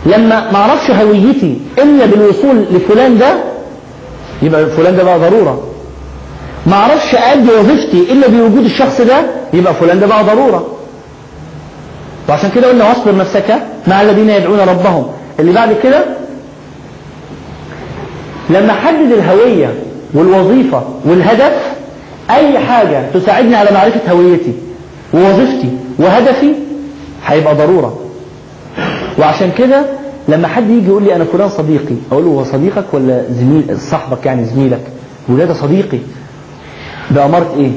لما ما أعرفش هويتي إلا بالوصول لفلان ده يبقى فلان ده بقى ضرورة. ما أعرفش أدي وظيفتي إلا بوجود الشخص ده يبقى فلان ده بقى ضرورة. وعشان كده قلنا واصبر نفسك مع الذين يدعون ربهم. اللي بعد كده لما احدد الهوية والوظيفة والهدف أي حاجة تساعدني على معرفة هويتي ووظيفتي وهدفي هيبقى ضرورة. وعشان كده لما حد يجي يقول لي أنا فلان صديقي أقول له هو صديقك ولا زميل صاحبك يعني زميلك؟ يقول لي ده صديقي بأمارة إيه؟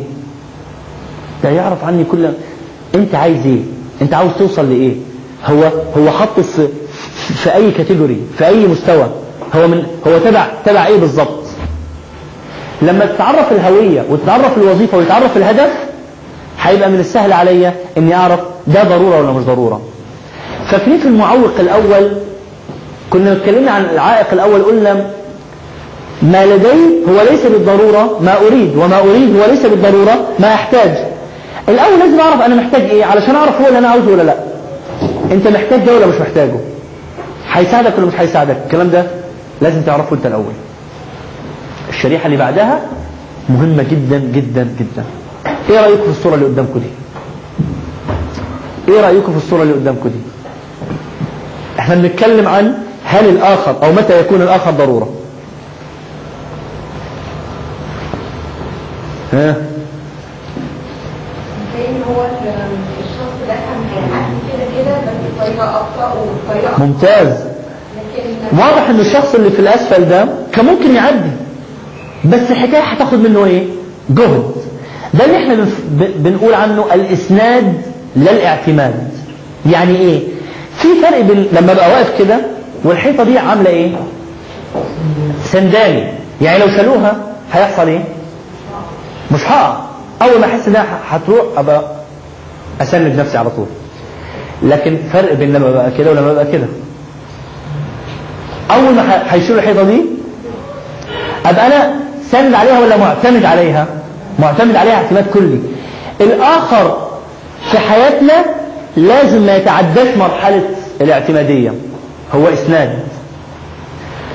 ده يعرف عني كل أنت عايز إيه؟ أنت عاوز توصل لإيه؟ هو هو حط في في أي كاتيجوري في أي مستوى؟ هو من هو تبع تبع إيه بالظبط؟ لما تتعرف الهوية وتتعرف الوظيفة ويتعرف الهدف هيبقى من السهل عليا إني أعرف ده ضرورة ولا مش ضرورة. في المعوق الأول كنا اتكلمنا عن العائق الأول قلنا ما لدي هو ليس بالضرورة ما أريد وما أريد هو ليس بالضرورة ما أحتاج. الأول لازم أعرف أنا محتاج إيه علشان أعرف هو اللي أنا عاوزه ولا لا. أنت محتاج ده ولا مش محتاجه؟ هيساعدك ولا مش هيساعدك؟ الكلام ده لازم تعرفه أنت الأول. الشريحة اللي بعدها مهمة جدا جدا جدا. إيه رأيكم في الصورة اللي قدامكم دي؟ إيه رأيكم في الصورة اللي قدامكم دي؟ إحنا بنتكلم عن هل الآخر أو متى يكون الآخر ضرورة. ها؟ ممتاز. واضح إن الشخص اللي في الأسفل ده كان ممكن يعدي. بس الحكاية هتاخد منه إيه؟ جهد. ده اللي إحنا بنقول عنه الإسناد لا الاعتماد يعني إيه؟ في فرق بين لما ابقى واقف كده والحيطة دي عاملة إيه؟ سنداني يعني لو شالوها هيحصل إيه؟ مش هقع أول ما أحس إنها هتروح أبقى اسند نفسي على طول. لكن فرق بين لما ببقى كده ولما ببقى كده. أول ما هيشيلوا الحيطة دي أبقى أنا ساند عليها ولا معتمد عليها؟ معتمد عليها اعتماد كلي. الآخر في حياتنا لازم ما يتعداش مرحلة الاعتمادية. هو إسناد.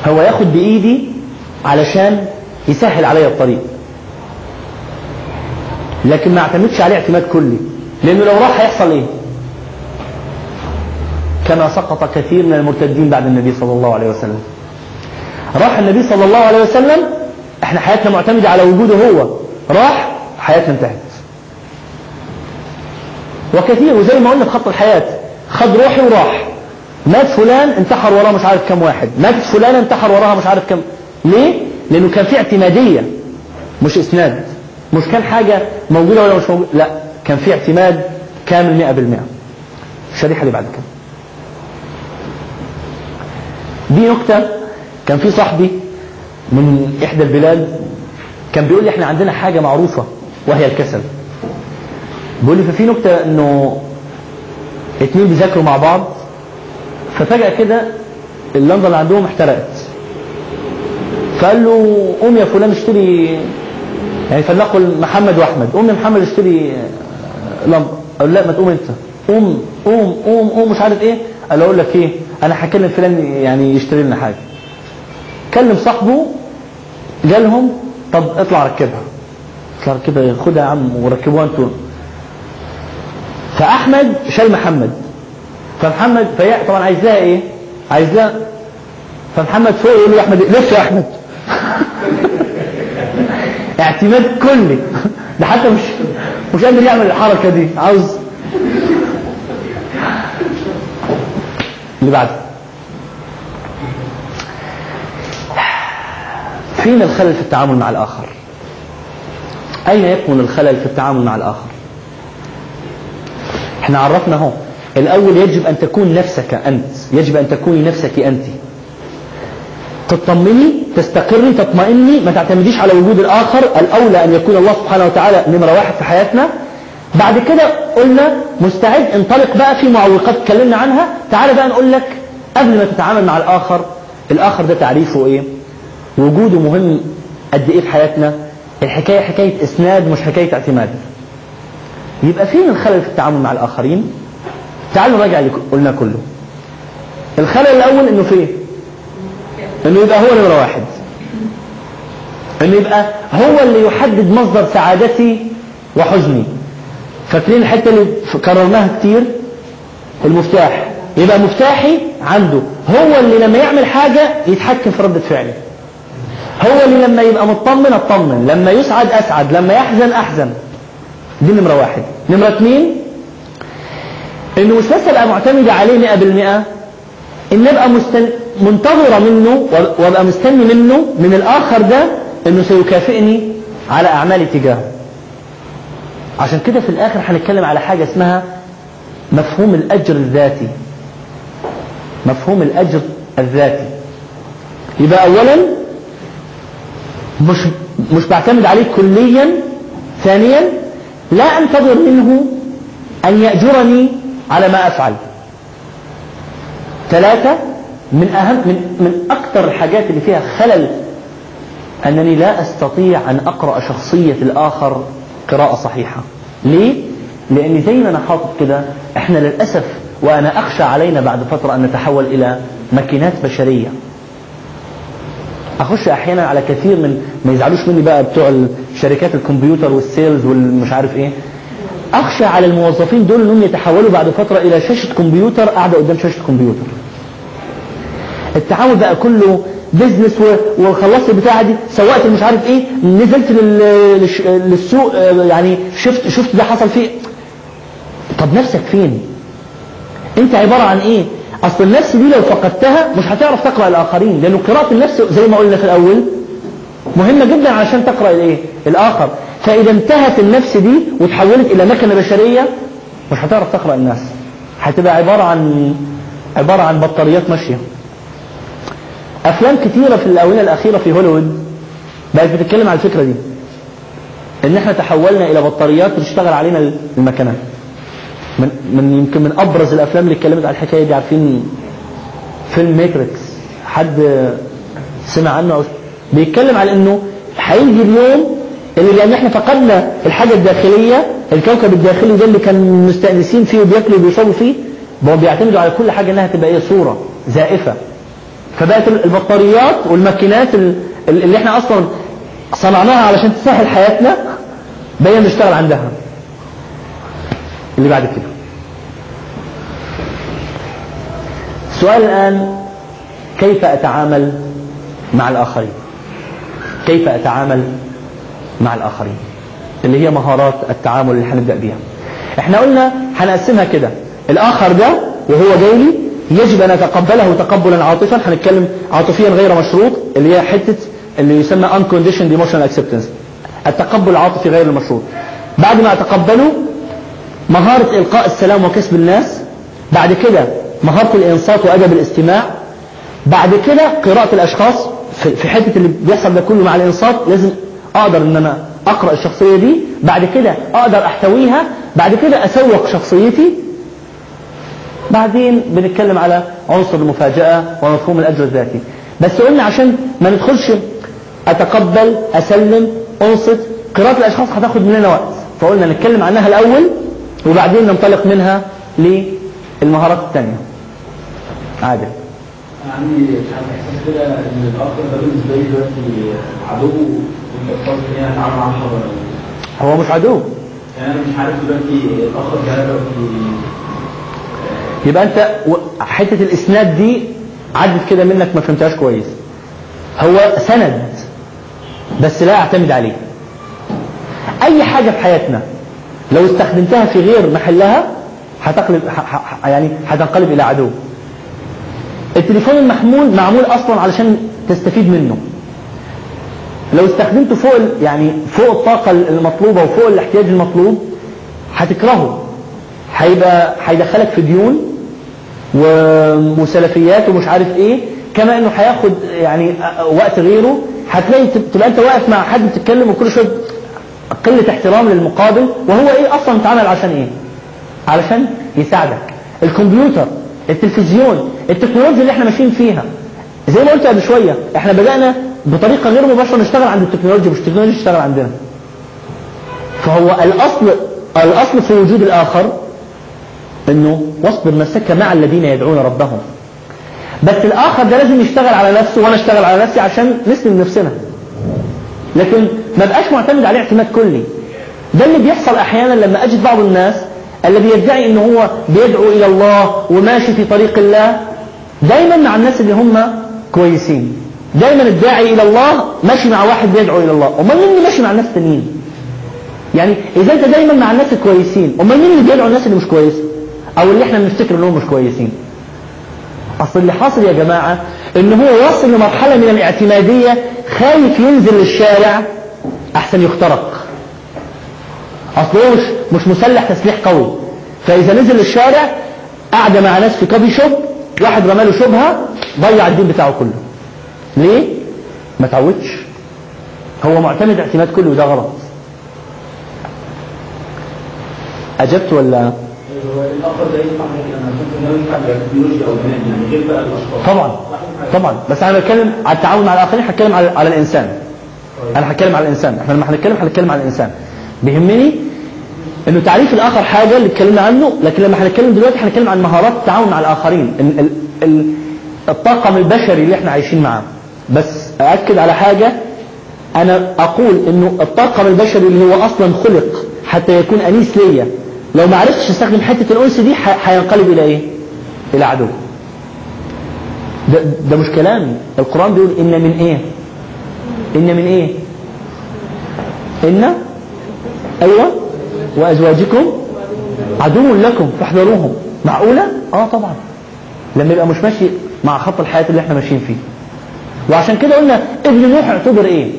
هو ياخد بإيدي علشان يسهل عليا الطريق. لكن ما اعتمدش عليه اعتماد كلي. لأنه لو راح هيحصل إيه؟ كما سقط كثير من المرتدين بعد النبي صلى الله عليه وسلم. راح النبي صلى الله عليه وسلم إحنا حياتنا معتمدة على وجوده هو. راح حياتنا انتهت. وكثير وزي ما قلنا في خط الحياة خد روحي وراح. مات فلان انتحر وراه مش عارف كم واحد. مات فلان انتحر وراها مش عارف كم. ليه؟ لأنه كان في اعتمادية مش إسناد. مش كان حاجة موجودة ولا مش موجودة. لا كان في اعتماد كامل مئة بالمئة. الشريحة اللي بعد كده. دي نكتة كان في صاحبي من إحدى البلاد كان بيقول لي إحنا عندنا حاجة معروفة وهي الكسل. بيقول لي ففي نكتة إنه اتنين بيذاكروا مع بعض ففجأة كده اللمبة اللي عندهم احترقت. فقال له قوم يا فلان اشتري يعني فلنقل محمد وأحمد قوم يا محمد اشتري لمبة. قال لا ما تقوم أنت. قوم قوم قوم قوم مش عارف إيه. قال له أقول لك إيه أنا هكلم فلان يعني يشتري لنا حاجة. كلم صاحبه جالهم طب اطلع ركبها. اطلع ركبها خدها يا عم وركبوها أنتوا. فأحمد شال محمد. فمحمد في طبعا عايز لها إيه؟ عايز لها فمحمد فوق يقول له أحمد لف يا أحمد؟ اعتماد كلي. ده حتى مش مش قادر يعمل الحركة دي عاوز اللي بعده. فين الخلل في التعامل مع الآخر. أين يكمن الخلل في التعامل مع الآخر؟ إحنا عرفنا اهو. الأول يجب أن تكون نفسك أنت. يجب أن تكوني نفسك أنت. تطمني تستقري تطمئني ما تعتمديش على وجود الآخر. الأولى أن يكون الله سبحانه وتعالى نمرة واحد في حياتنا. بعد كده قلنا مستعد انطلق بقى في معوقات اتكلمنا عنها. تعال بقى نقول لك قبل ما تتعامل مع الآخر الآخر ده تعريفه إيه؟ وجوده مهم قد إيه في حياتنا؟ الحكاية حكاية إسناد مش حكاية اعتماد. يبقى فين الخلل في التعامل مع الآخرين؟ تعالوا نراجع اللي قلنا كله. الخلل الأول إنه فين؟ إنه يبقى هو نمرة واحد. إنه يبقى هو اللي يحدد مصدر سعادتي وحزني. فاكرين الحتة اللي كررناها كتير؟ المفتاح. يبقى مفتاحي عنده. هو اللي لما يعمل حاجة يتحكم في ردة فعلي. هو اللي لما يبقى مطمن أطمن. لما يسعد أسعد. لما يحزن أحزن. دي نمرة واحد. نمرة اثنين انه مش بس ابقى معتمدة عليه مئة بالمئة إن ابقى مستن... منتظرة منه وأبقى مستني منه من الآخر ده إنه سيكافئني على أعمالي تجاهه. عشان كده في الآخر هنتكلم على حاجة اسمها مفهوم الأجر الذاتي. مفهوم الأجر الذاتي. يبقى اولا مش مش بعتمد عليه كليا ثانيا لا أنتظر منه أن يأجرني على ما أفعل. ثلاثة من أهم من من أكثر الحاجات اللي فيها خلل أنني لا أستطيع أن أقرأ شخصية الآخر قراءة صحيحة. ليه؟ لأن زي ما أنا حاطط كده إحنا للأسف وأنا أخشى علينا بعد فترة أن نتحول إلى ماكينات بشرية. أخش أحيانا على كثير من ما يزعلوش مني بقى بتوع شركات الكمبيوتر وال sales والمش عارف إيه. أخشى على الموظفين دول إنهم يتحولوا بعد فترة إلى شاشة كمبيوتر قاعدة قدام شاشة كمبيوتر. التعامل بقى كله business وخلصت البتاعة دي سوقت مش عارف إيه نزلت للسوق يعني شفت شفت ده حصل فيه. طب نفسك فين؟ أنت عبارة عن إيه؟ أصل النفس دي لو فقدتها مش هتعرف تقرأ الآخرين لأنه قراءة النفس زي ما قلنا في الأول مهمة جدا عشان تقرأ الإيه؟ الآخر. فإذا انتهت النفس دي وتحولت إلى مكنة بشرية مش هتعرف تقرأ الناس. هتبقى عبارة عن عبارة عن بطاريات ماشية. أفلام كتيرة في الآونة الأخيرة في هوليوود بقت بتتكلم على الفكرة دي. إن إحنا تحولنا إلى بطاريات بتشتغل علينا المكنات من من يمكن من أبرز الأفلام اللي اتكلمت على الحكاية دي عارفين فيلم ماتريكس حد سمع عنه أو بيتكلم على إنه هيجي اليوم اللي لأن إحنا فقدنا الحاجة الداخلية الكوكب الداخلي ده اللي كان مستأنسين فيه وبياكلوا وبيشربوا فيه بقوا بيعتمدوا على كل حاجة إنها تبقى إيه صورة زائفة. فبقت البطاريات والماكينات اللي إحنا أصلا صنعناها علشان تسهل حياتنا بقينا نشتغل عندها. اللي بعد كده. السؤال الآن كيف أتعامل مع الآخرين؟ كيف أتعامل مع الآخرين؟ اللي هي مهارات التعامل اللي هنبدأ بيها. إحنا قلنا هنقسمها كده. الآخر ده وهو جاي لي يجب أن أتقبله تقبلا عاطفا. هنتكلم عاطفيا غير مشروط اللي هي حتة اللي يسمى unconditioned emotional acceptance. التقبل العاطفي غير المشروط. بعد ما اتقبلوا مهارة إلقاء السلام وكسب الناس بعد كده مهارة الإنصات وأدب الاستماع بعد كده قراءة الأشخاص. في حتة اللي بيحصل ده كله مع الإنصات لازم أقدر إن أنا أقرأ الشخصية دي بعد كده أقدر أحتويها بعد كده أسوق شخصيتي. بعدين بنتكلم على عنصر المفاجأة ومفهوم الأجر الذاتي. بس قلنا عشان ما ندخلش أتقبل أسلم أنصت قراءة الأشخاص هتاخد مننا وقت. فقلنا نتكلم عنها الأول. وبعدين ننطلق منها للمهارات الثانية. عادل. أنا عندي احساس كده إن الآخر ده بالنسبة لي دلوقتي عدو قصدي ان أنا اتعامل معاه هو مش عدو. يعني أنا مش عارف دلوقتي الآخر ده دلوقتي يبقى أنت حتة الإسناد دي عدت كده منك ما فهمتهاش كويس. هو سند بس لا أعتمد عليه. أي حاجة في حياتنا لو استخدمتها في غير محلها هتقلب يعني هتنقلب إلى عدو. التليفون المحمول معمول أصلا علشان تستفيد منه. لو استخدمته فوق يعني فوق الطاقة المطلوبة وفوق الاحتياج المطلوب هتكرهه هيبقى هيدخلك في ديون وسلفيات ومش عارف إيه كما إنه هياخد يعني وقت غيره. هتلاقي تب- تبقى أنت واقف مع حد بتتكلم وكل شوية قلة احترام للمقابل وهو إيه أصلا اتعمل عشان إيه؟ علشان يساعدك. الكمبيوتر التلفزيون التكنولوجيا اللي إحنا ماشيين فيها. زي ما قلت قبل شوية إحنا بدأنا بطريقة غير مباشرة نشتغل عند التكنولوجيا مش التكنولوجيا تشتغل عندنا. فهو الأصل الأصل في وجود الآخر إنه واصبر نفسك مع الذين يدعون ربهم. بس الآخر ده لازم يشتغل على نفسه وأنا أشتغل على نفسي عشان نسلم نفسنا. لكن ما بقاش معتمد عليه اعتماد كلي. ده اللي بيحصل أحيانا لما أجد بعض الناس الذي يدعي ان هو بيدعو إلى الله وماشي في طريق الله دايما مع الناس اللي هم كويسين. دايما الداعي إلى الله ماشي مع واحد بيدعو إلى الله. أمال مين اللي ماشي مع الناس التانيين؟ يعني إذا أنت دايما مع الناس الكويسين أمال مين اللي بيدعو الناس اللي مش كويسه أو اللي إحنا بنفتكر إنهم مش كويسين. أصل اللي حاصل يا جماعة ان هو واصل لمرحلة من الاعتمادية خايف ينزل للشارع أحسن يخترق. هو مش مش مسلح تسليح قوي. فإذا نزل للشارع قاعدة مع ناس في كوفي شوب واحد رماله شبهه ضيع الدين بتاعه كله. ليه؟ ما تعودش. هو معتمد اعتماد كله وده غلط. أجبت ولا؟ يعني طبعا. طبعا. بس أنا بتكلم على التعامل مع الآخرين هتكلم على, على الإنسان. أنا هتكلم على الإنسان. إحنا لما هنتكلم هنتكلم على الإنسان. بيهمني إنه تعريف الآخر حاجة اللي اتكلمنا عنه لكن لما هنتكلم دلوقتي هنتكلم عن مهارات التعاون مع الآخرين. ال ال ال الطاقم البشري اللي إحنا عايشين معاه. بس أأكد على حاجة أنا أقول إنه الطاقم البشري اللي هو أصلا خلق حتى يكون أنيس ليا لو ما عرفتش أستخدم حتة الانس دي هينقلب إلى إيه؟ إلى عدو. ده, ده مش كلامي القرآن بيقول إن من إيه؟ إن من إيه؟ إن أيوة. وأزواجكم عدو لكم فاحذروهم. معقولة؟ آه طبعا. لما يبقى مش ماشي مع خط الحياة اللي إحنا ماشيين فيه. وعشان كده قلنا ابن نوح اعتبر إيه؟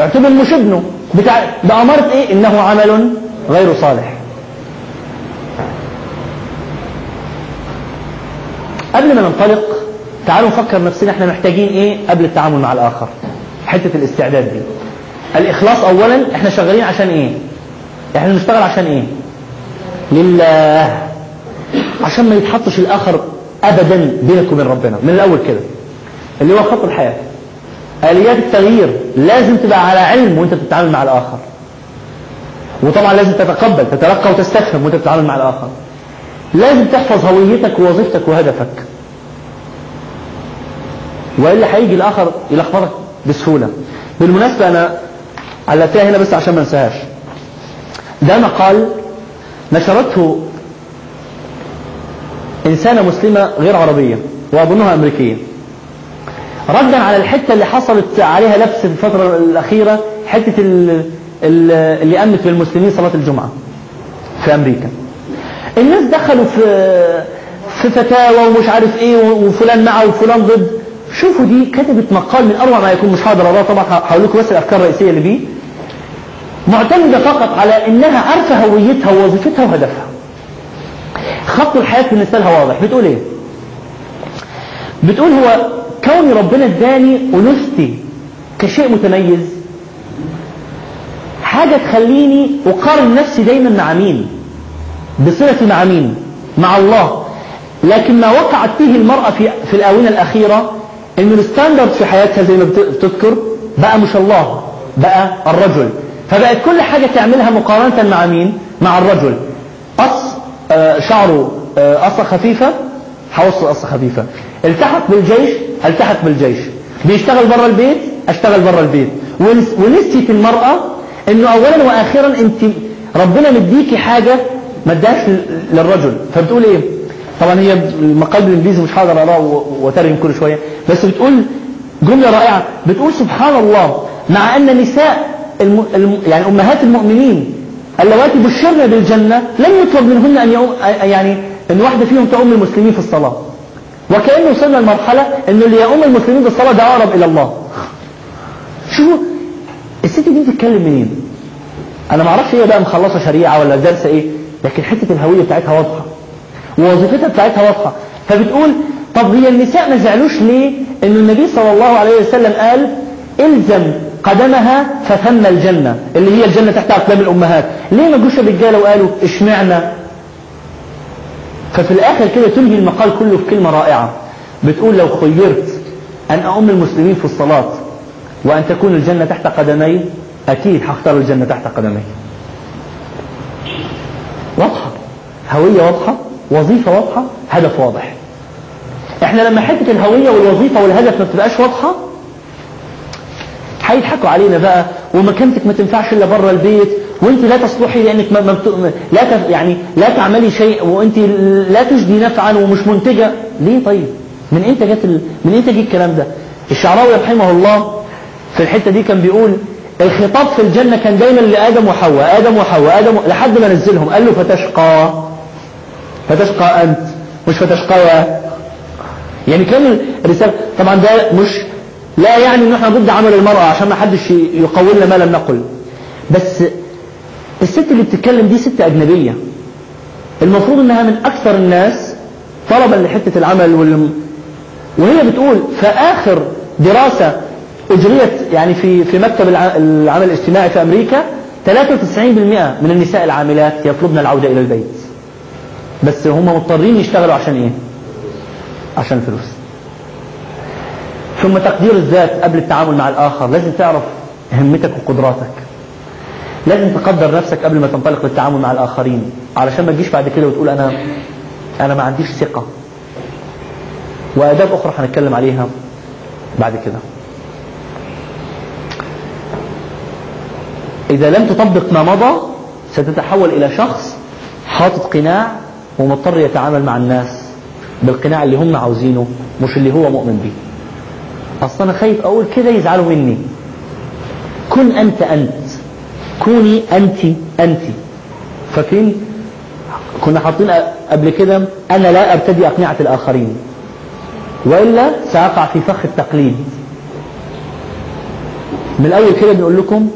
اعتبر مش ابنه. بتاع بأمارة إيه؟ إنه عمل غير صالح. قبل ما ننطلق تعالوا نفكر نفسنا إحنا محتاجين إيه قبل التعامل مع الآخر. حتة الاستعداد دي. الإخلاص اولا إحنا شغالين عشان إيه؟ إحنا بنشتغل عشان إيه؟ لله. عشان ما يتحطش الآخر ابدا بينك وبين ربنا. من الأول كده. اللي هو خط الحياة. آليات التغيير لازم تبقى على علم وأنت بتتعامل مع الآخر. وطبعا لازم تتقبل تتلقى وتستفهم وأنت بتتعامل مع الآخر. لازم تحفظ هويتك ووظيفتك وهدفك. وإلا هيجي الآخر يلخبطك بسهولة. بالمناسبة أنا علقتها هنا بس عشان ما أنساهاش. ده مقال نشرته إنسانة مسلمة غير عربية وأظنها أمريكية. ردا على الحتة اللي حصلت عليها لبس في الفترة الأخيرة حتة ال- ال- اللي امت بالمسلمين صلاة الجمعة في أمريكا. الناس دخلوا في في فتاوى ومش عارف إيه وفلان معه وفلان ضد. شوفوا دي كتبت مقال من أروع ما يكون مش هقدر اقراه طبعا هقول لكم بس الأفكار الرئيسية اللي بيه. معتمدة فقط على إنها عارفة هويتها ووظيفتها وهدفها. خط الحياة بالنسبة لها واضح. بتقول إيه؟ بتقول هو كوني ربنا اداني أنوثتي كشيء متميز حاجة تخليني أقارن نفسي دايما مع مين؟ بصلتي مع مين مع الله. لكن ما وقعت فيه المرأة في, في الآونة الأخيرة إن الستاندرد في حياتها زي ما بت- بتذكر بقى مش الله بقى الرجل. فبقت كل حاجة تعملها مقارنة مع مين؟ مع الرجل. قص آه، شعره آه، قصة خفيفة هوصل قصة خفيفة. التحق بالجيش التحق بالجيش. بيشتغل بره البيت أشتغل بره البيت. ونس- ونسيت المرأة إنه اولا وأخيرا أنت ربنا مديكي حاجة ما اداهاش لل- للرجل. فبتقول إيه؟ طبعا هي المقال بالانجليزي مش هقدر أقرأه وأترجم كل شوية. بس بتقول جملة رائعة. بتقول سبحان الله مع أن نساء الم... الم... يعني أمهات المؤمنين اللواتي بشرن بالجنة لم يطلب منهن أن يؤم... يعني إن واحدة فيهم تؤم المسلمين في الصلاة. وكأنه وصلنا لمرحلة انه اللي يؤم المسلمين في الصلاة ده أقرب إلى الله. شوفوا الست دي بتتكلم منين؟ أنا ما أعرفش هي بقى مخلصة شريعة ولا دارسه إيه لكن حتة الهوية بتاعتها واضحة. ووظيفتها بتاعتها واضحة. فبتقول طب هي النساء ما زعلوش ليه؟ إن النبي صلى الله عليه وسلم قال إلزم قدمها فثم الجنة اللي هي الجنة تحت أقدام الأمهات. ليه ما جوش الرجالة وقالوا اشمعنا؟ ففي الآخر كده تنهي المقال كله في كلمة رائعة. بتقول لو خيرت أن أؤم المسلمين في الصلاة وأن تكون الجنة تحت قدمي أكيد هختار الجنة تحت قدمي. واضحة. هوية واضحة. وظيفة واضحة هدف واضح. إحنا لما حتة الهوية والوظيفة والهدف ما بتبقاش واضحة هيضحكوا علينا بقى ومكانتك ما تنفعش إلا بره البيت وأنت لا تصلحي لأنك ما ما بت... لا تف... يعني لا تعملي شيء وأنت لا تجدي نفعا ومش منتجة. ليه طيب؟ من إمتى جت ال... من إمتى جه الكلام ده؟ الشعراوي رحمه الله في الحتة دي كان بيقول الخطاب في الجنة كان دايما لآدم وحواء آدم وحواء آدم و... لحد ما نزلهم قال له فتشقى. فتشقى أنت مش فتشقى يعني كان الرسالة طبعا ده مش لا يعني إن إحنا ضد عمل المرأة عشان ما حدش يقولنا ما لم نقل. بس الست اللي بتتكلم دي ست أجنبية. المفروض إنها من أكثر الناس طلبا لحتة العمل وال... وهي بتقول في اخر دراسة أجريت يعني في في مكتب الع- العمل الاجتماعي في أمريكا 93% من النساء العاملات يطلبن العودة إلى البيت. بس هم مضطرين يشتغلوا عشان إيه؟ عشان فلوس. ثم تقدير الذات قبل التعامل مع الآخر. لازم تعرف همتك وقدراتك. لازم تقدر نفسك قبل ما تنطلق للتعامل مع الآخرين. علشان ما تجيش بعد كده وتقول أنا أنا ما عنديش ثقة. وآداب أخرى هنتكلم عليها بعد كده. إذا لم تطبق ما مضى ستتحول إلى شخص حاطط قناع ومضطر يتعامل مع الناس بالقناع اللي هم عاوزينه مش اللي هو مؤمن بيه. أصلا أنا خايف أقول كده يزعلوا مني. كن أنت أنت. كوني أنت أنت. فاكرين؟ كنا حاطين قبل كده أنا لا أرتدي أقنعة الآخرين. وإلا سأقع في فخ التقليد. من الأول كده بنقول لكم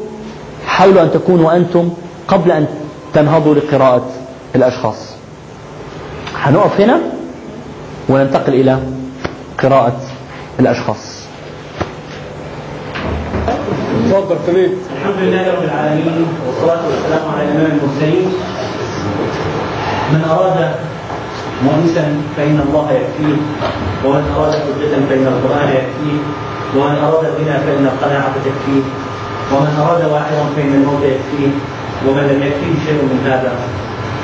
حاولوا أن تكونوا أنتم قبل أن تنهضوا لقراءة الأشخاص. هنقف هنا وننتقل إلى قراءة الأشخاص. اتفضل خليل الحمد لله رب العالمين والصلاة والسلام على إمام المرسلين. من أراد مؤنسا فإن الله يكفيه ومن أراد حجة فإن القرآن يكفيه ومن أراد الغنى فإن القناعة تكفيه ومن أراد واعظا فإن الموت يكفيه ومن لم يكفيه شيء من هذا.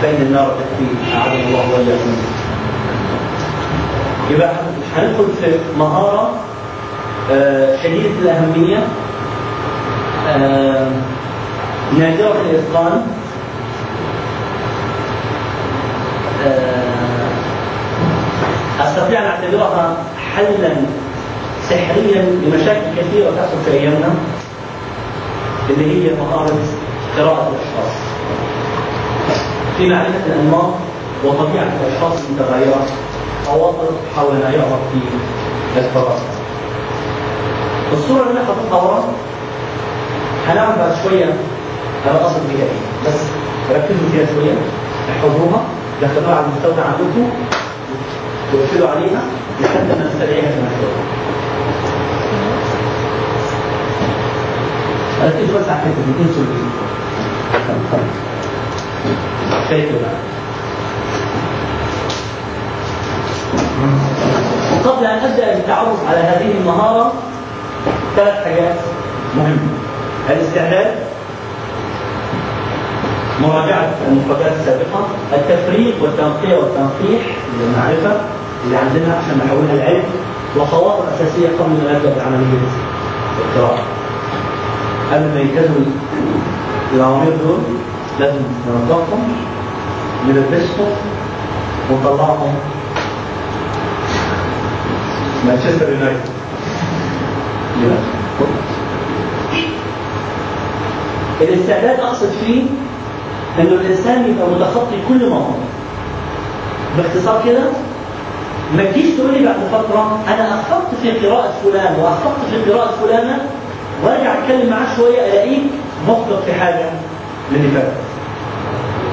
فإن النار تكفيه أعاذنا الله وإياكم. يبقى هندخل في مهارة آه، شديدة الأهمية نادرة الإتقان آه، أستطيع أن أعتبرها حلا سحريا لمشاكل كثيرة تحصل في أيامنا اللي هي مهارة قراءة الأشخاص. في معرفة الأنماط وطبيعة الأشخاص المتغيرة خواطر حول ما يعرف في الفراسة الصورة اللي أنا حاططها ورا هنعرف بعد شوية أنا أقصد بيها إيه بس ركزوا فيها شوية احفظوها دخلوها على المستودع عندكم وقفلوا عليها لحد ما نستدعيها كما شوية ركزوا بس على انسوا اللي فاكر وقبل أن أبدأ بالتعرف على هذه المهارة ثلاث حاجات مهمة. الاستعداد مراجعة المفردات السابقة التفريق والتنقية والتنقيح للمعرفة اللي عندنا عشان نحولها لعلم وخواطر أساسية قبل ما نبدأ بعملية القراءة قبل ما ينتهوا الأوامر دول لازم ننظفهم نلبسهم ونطلعهم مانشستر يونايتد. الاستعداد أقصد فيه إنه الإنسان يبقى متخطي كل مرض باختصار كده ما تجيش تقول لي بعد فترة أنا اخطأت في قراءة فلان واخطأت في قراءة فلانة وأرجع أتكلم معاه شوية ألاقيك مخطئ في حاجة من اللي فاتت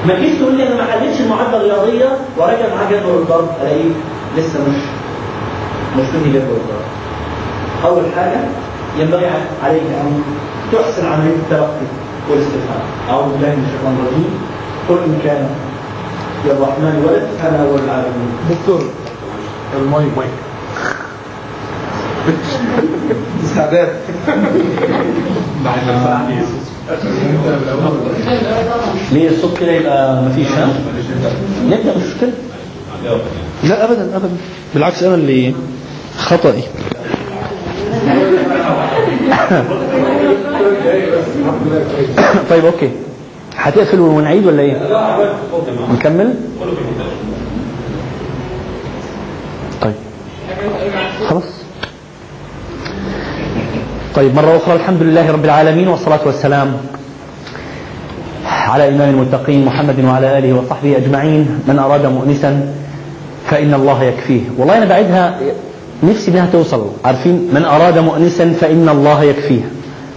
ما تجيش تقول لي أنا ما حلتش المعادله الرياضية وراجع معاه جدول الضرب الاقيك لسه مش مش مني جدول الضرب أول حاجة ينبغي عليك أن تحسن عملية التلقي والاستفهام أعوذ بالله من الشيطان الرجيم. قل إن كان للرحمن ولد فانا اول العالمين دكتور المايك مايك. استعداد. ليه الصوت كده يبقى مفيش ها؟ نبدأ مش مشكلة لا ابدا ابدا بالعكس أنا اللي خطأي طيب أوكي هتقفل ونعيد ولا إيه؟ نكمل؟ طيب خلاص طيب مرة أخرى الحمد لله رب العالمين والصلاة والسلام على إمام المتقين محمد وعلى آله وصحبه أجمعين. من أراد مؤنسا فإن الله يكفيه. والله أنا بعدها نفسي بها توصل. عارفين؟ من أراد مؤنسا فإن الله يكفيه.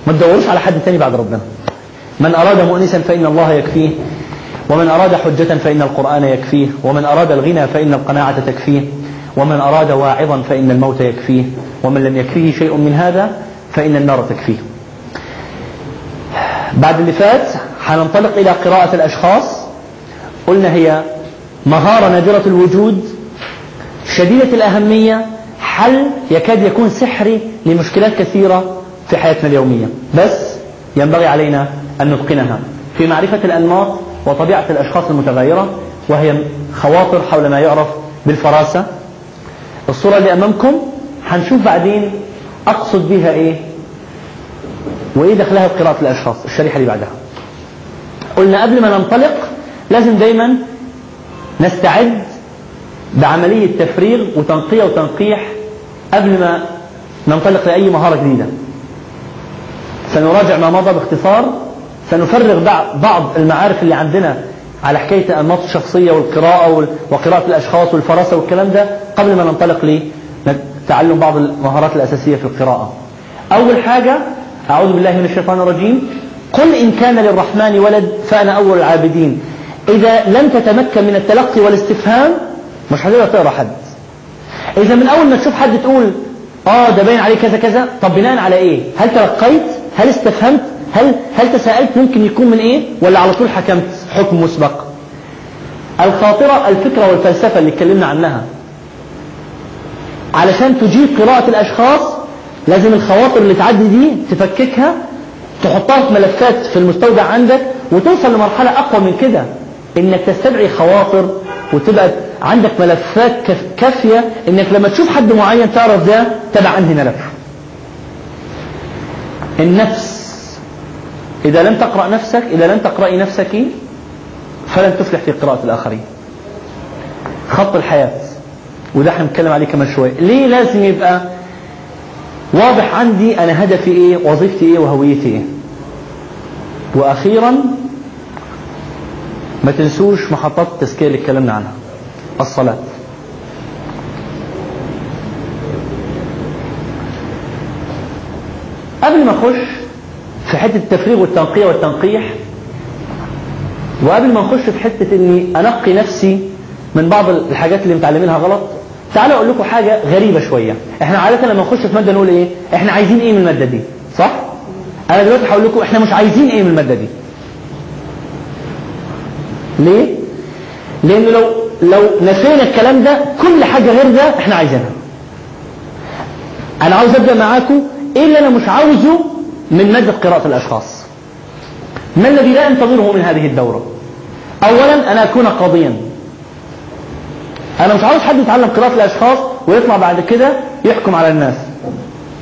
ما تدوروش على حد تاني بعد ربنا. من أراد مؤنسا فإن الله يكفيه. ومن أراد حجة فإن القرآن يكفيه. ومن أراد الغنى فإن القناعة تكفيه. ومن أراد واعظا فإن الموت يكفيه. ومن لم يكفيه شيء من هذا فإن النار تكفيه. بعد اللي فات حننطلق إلى قراءة الأشخاص. قلنا هي مهارة نادرة الوجود شديدة الأهمية حل يكاد يكون سحري لمشكلات كثيرة في حياتنا اليومية. بس ينبغي علينا أن نتقنها. في معرفة الأنماط وطبيعة الأشخاص المتغيرة وهي خواطر حول ما يعرف بالفراسة. الصورة اللي أمامكم هنشوف بعدين أقصد بها إيه؟ وإيه دخلها بقراءة الأشخاص؟ الشريحة اللي بعدها. قلنا قبل ما ننطلق لازم دايما نستعد بعملية تفريغ وتنقية وتنقيح قبل ما ننطلق لأي مهارة جديدة. سنراجع ما مضى باختصار سنفرغ بعض المعارف اللي عندنا على حكاية أنماط الشخصية والقراءة وقراءة الأشخاص والفراسة والكلام ده قبل ما ننطلق لتعلم بعض المهارات الأساسية في القراءة. أول حاجة أعوذ بالله من الشيطان الرجيم قل إن كان للرحمن ولد فأنا أول العابدين إذا لم تتمكن من التلقي والاستفهام مش هتقدر تقرأ حد إذا من أول ما تشوف حد تقول آه ده باين عليه كذا كذا طب بناء على إيه؟ هل تلقيت؟ هل استفهمت؟ هل هل تساءلت ممكن يكون من إيه؟ ولا على طول حكمت حكم مسبق؟ الخاطرة الفكرة والفلسفة اللي اتكلمنا عنها علشان تجيب قراءة الأشخاص لازم الخواطر اللي تعدي دي تفككها تحطها في ملفات في المستودع عندك وتوصل لمرحلة أقوى من كده. إنك تستدعي خواطر وتبقى عندك ملفات كافية إنك لما تشوف حد معين تعرف ده تبع أنهي ملف. النفس. إذا لم تقرأ نفسك إذا لم تقرأي نفسك فلن تفلح في قراءة الآخرين. خط الحياة. وده هنتكلم عليه كمان شوية. ليه لازم يبقى واضح عندي أنا هدفي إيه وظيفتي إيه وهويتي إيه. وأخيرا ما تنسوش محطات التزكية اللي اتكلمنا عنها. الصلاة. قبل ما أخش في حتة التفريغ والتنقية والتنقيح وقبل ما نخش في حتة إني أنقي نفسي من بعض الحاجات اللي متعلمينها غلط تعالوا أقول لكم حاجة غريبة شوية. إحنا عادة لما نخش في مادة نقول إيه؟ إحنا عايزين إيه من المادة دي؟ صح؟ أنا دلوقتي هقول لكم إحنا مش عايزين إيه من المادة دي. ليه؟ لأن لو لو نسينا الكلام ده كل حاجة غير ده إحنا عايزينها. أنا عاوز أبدأ معاكم إيه اللي أنا مش عاوزه من مادة قراءة الأشخاص. ما الذي لا انتظره من هذه الدورة؟ اولا أنا أكون قاضيا. أنا مش عاوز حد يتعلم قراءة الأشخاص ويطلع بعد كده يحكم على الناس.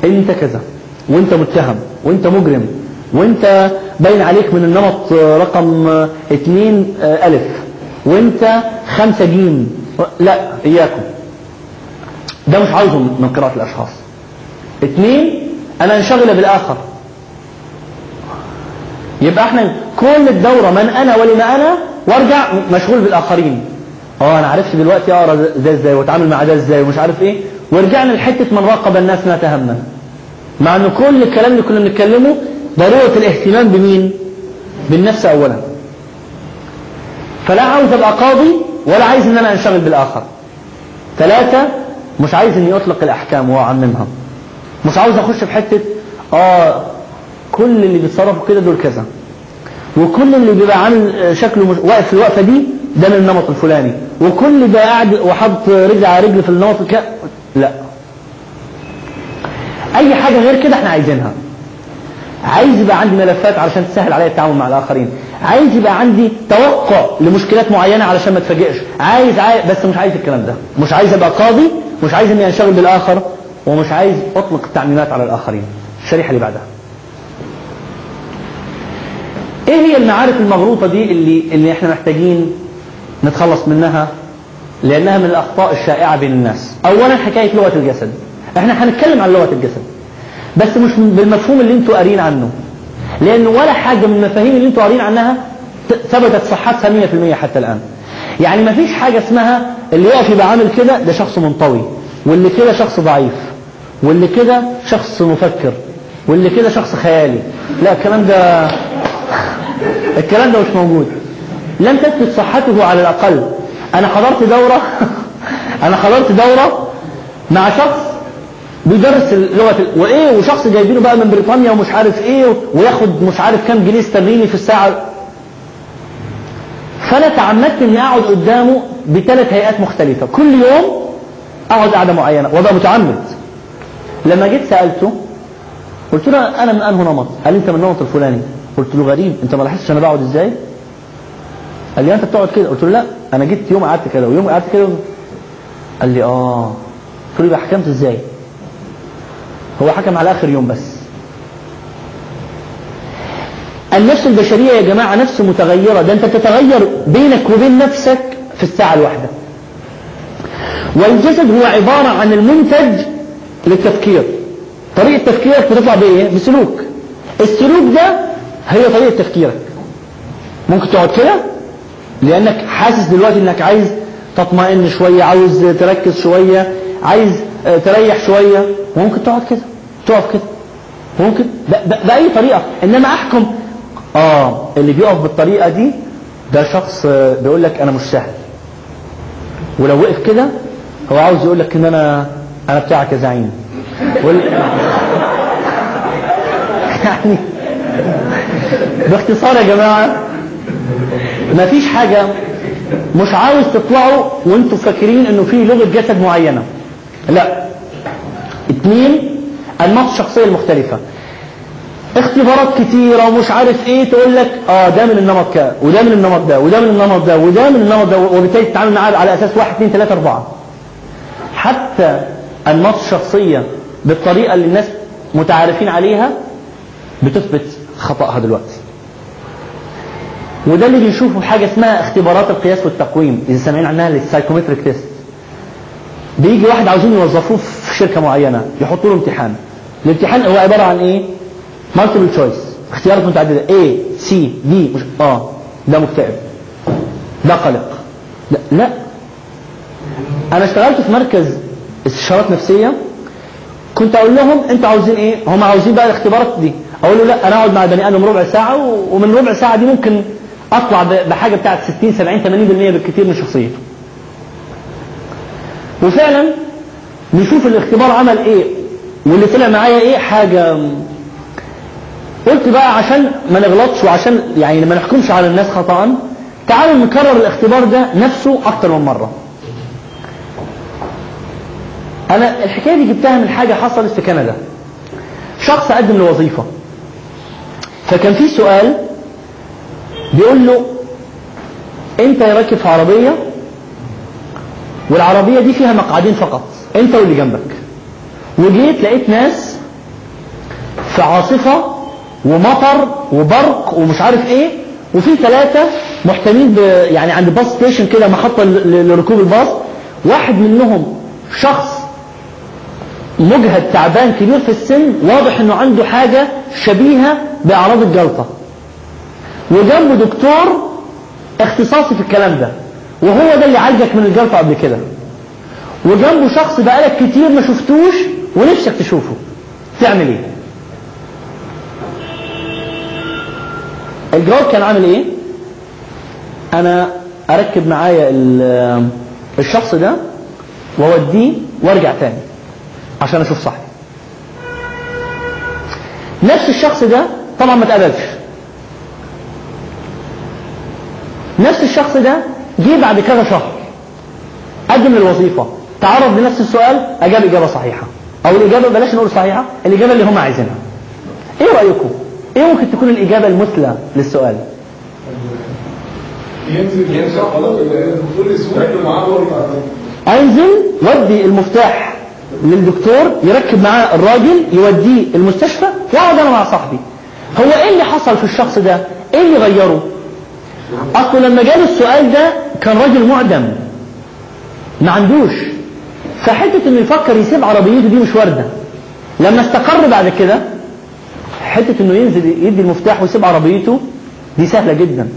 أنت كذا وأنت متهم وأنت مجرم وأنت باين عليك من النمط رقم اتنين ألف وأنت خمسة جيم. لا إياكم. ده مش عاوزه من قراءة الأشخاص. اتنين أنا انشغل بالآخر. يبقى إحنا كل الدورة من أنا ولما أنا وأرجع مشغول بالآخرين. آه أنا عرفت دلوقتي اقرا ده إزاي واتعامل مع ده إزاي ومش عارف إيه. ورجعنا لحتة من راقب الناس ما تهمنا مع إن كل الكلام اللي كنا بنتكلمه ضرورة الاهتمام بمين؟ بالنفس اولا. فلا عاوز أبقى قاضي ولا عايز إن أنا أنشغل بالآخر. ثلاثة مش عايز إني أطلق الأحكام وأعممها. مش عاوز أخش في حتة آه كل اللي بيتصرفوا كده دول كذا. وكل اللي بيبقى عامل شكله مش واقف في الوقفة دي ده من النمط الفلاني. وكل بقى قاعد وحط رجل على رجل في النمط الك... لا. أي حاجة غير كده إحنا عايزينها. عايز يبقى عندي ملفات علشان تسهل عليا التعامل مع الآخرين. عايز يبقى عندي توقع لمشكلات معينة علشان ما اتفاجئش عايز, عايز بس مش عايز الكلام ده. مش عايز أبقى قاضي مش عايز إني أنشغل بالآخر ومش عايز أطلق التعميمات على الآخرين. الشريحه اللي بعدها. إيه هي المعارف المغلوطة دي اللي اللي إحنا محتاجين نتخلص منها لأنها من الأخطاء الشائعة بين الناس. اولا حكاية لغة الجسد. إحنا هنتكلم عن لغة الجسد. بس مش بالمفهوم اللي أنتوا قارين عنه. لأن ولا حاجة من المفاهيم اللي أنتوا قارين عنها ثبتت صحتها 100% حتى الآن. يعني ما فيش حاجة اسمها اللي يقف يبقى عامل كده ده شخص منطوي. واللي كده شخص ضعيف. واللي كده شخص مفكر. واللي كده شخص خيالي. لا الكلام ده الكلام ده مش موجود. لم تثبت صحته على الأقل. أنا حضرت دورة أنا حضرت دورة مع شخص بيدرس لغة وإيه وشخص جايبينه بقى من بريطانيا ومش عارف إيه وياخد مش عارف كام جنيه استرليني في الساعة. فأنا تعمدت إني أقعد قدامه بثلاث هيئات مختلفة. كل يوم أقعد قعدة معينة. وأبقى متعمد. لما جيت سألته قلت له أنا من أنه نمط؟ قال لي أنت من النمط الفلاني. قلت له غريب. أنت ما لاحظتش أنا بقعد إزاي؟ قال لي أنت بتقعد كده؟ قلت له لا أنا جيت يوم قعدت كده ويوم قعدت كده. قال لي آه. قلت له يبقى حكمت إزاي؟ هو حكم على آخر يوم بس. النفس البشرية يا جماعة نفس متغيرة ده أنت تتغير بينك وبين نفسك في الساعة الواحدة. والجسد هو عبارة عن المنتج للتفكير. طريقة تفكيرك بتطلع بإيه؟ بسلوك. السلوك ده هي طريقة تفكيرك. ممكن تقعد كده لأنك حاسس دلوقتي أنك عايز تطمئن شوية عاوز تركز شوية عايز تريح شوية. ممكن تقعد كده تقف كده. ممكن. بأي طريقة. إنما أحكم. آه اللي بيقف بالطريقة دي ده شخص بيقول لك أنا مش سهل. ولو وقف كده هو عاوز يقول لك إن أنا أنا بتاعك يا زعيم. يعني باختصار يا جماعة ما فيش حاجة مش عاوز تطلعوا وانتوا فاكرين انه في لغة جسد معينة. لا. اتنين انماط الشخصية المختلفة. اختبارات كتيرة ومش عارف إيه تقول لك آه ده من النمط كذا وده من النمط ده وده من النمط ده وده من النمط ده وبالتالي تتعامل معاه على أساس واحد اثنين ثلاثة أربعة. حتى انماط الشخصية بالطريقة اللي الناس متعارفين عليها بتثبت خطأها دلوقتي. وده اللي بنشوفه في حاجة اسمها اختبارات القياس والتقويم. إذا سامعين عنها ال psychometric test بيجي واحد عاوزين يوظفوه في شركة معينة يحطوا له امتحان. الامتحان هو عبارة عن إيه؟ multiple choice اختيارات متعددة. A C D مش آه. ده مكتئب. ده قلق. لا, لا. أنا اشتغلت في مركز استشارات نفسية. كنت أقول لهم أنتوا عاوزين إيه؟ هم عاوزين بقى الاختبارات دي. أقول له لا أنا أقعد مع البني آدم ربع ساعة ومن ربع ساعة دي ممكن أطلع بحاجة بتاعت 60 70 80% بالكثير من شخصيته وفعلا نشوف الاختبار عمل إيه واللي طلع معايا إيه حاجة قلت بقى عشان ما نغلطش وعشان يعني ما نحكمش على الناس خطأ تعالوا نكرر الاختبار ده نفسه أكتر من مرة. أنا الحكاية دي جبتها من حاجة حصلت في كندا. شخص قدم لوظيفة. فكان في سؤال بيقول له أنت راكب في عربية والعربية دي فيها مقعدين فقط أنت واللي جنبك. وجيت لقيت ناس في عاصفة ومطر وبرق ومش عارف إيه وفي ثلاثة محتمين ب يعني عند باص ستيشن كده محطه لركوب الباص واحد منهم شخص مجهد تعبان كبير في السن واضح إنه عنده حاجة شبيهة بأعراض الجلطة. وجنبه دكتور اختصاصي في الكلام ده وهو ده اللي عالجك من الجلطة قبل كده. وجنبه شخص بقالك كتير ما شفتوش ونفسك تشوفه. تعمل إيه؟ الجواب كان عامل إيه؟ أنا اركب معايا ال- الشخص ده واوديه وارجع تاني عشان أشوف صاحبي. نفس الشخص ده طبعا ما اتقبلش نفس الشخص ده جه بعد كذا شهر. قدم للوظيفه تعرض لنفس السؤال أجاب إجابة صحيحة. أو الإجابة بلاش نقول صحيحة الإجابة اللي هم عايزينها. إيه رأيكم؟ إيه ممكن تكون الإجابة المثلى للسؤال؟ ينزل ينزل أنزل ودي المفتاح للدكتور يركب معاه الراجل يوديه المستشفى وأقعد أنا مع صاحبي. هو إيه اللي حصل في الشخص ده؟ إيه اللي غيره؟ اصله لما جاله السؤال ده كان راجل معدم ما عندوش. فحتة إنه يفكر يسيب عربيته دي مش واردة. لما استقر بعد كده حتة إنه ينزل يدي المفتاح ويسيب عربيته دي سهلة جدا.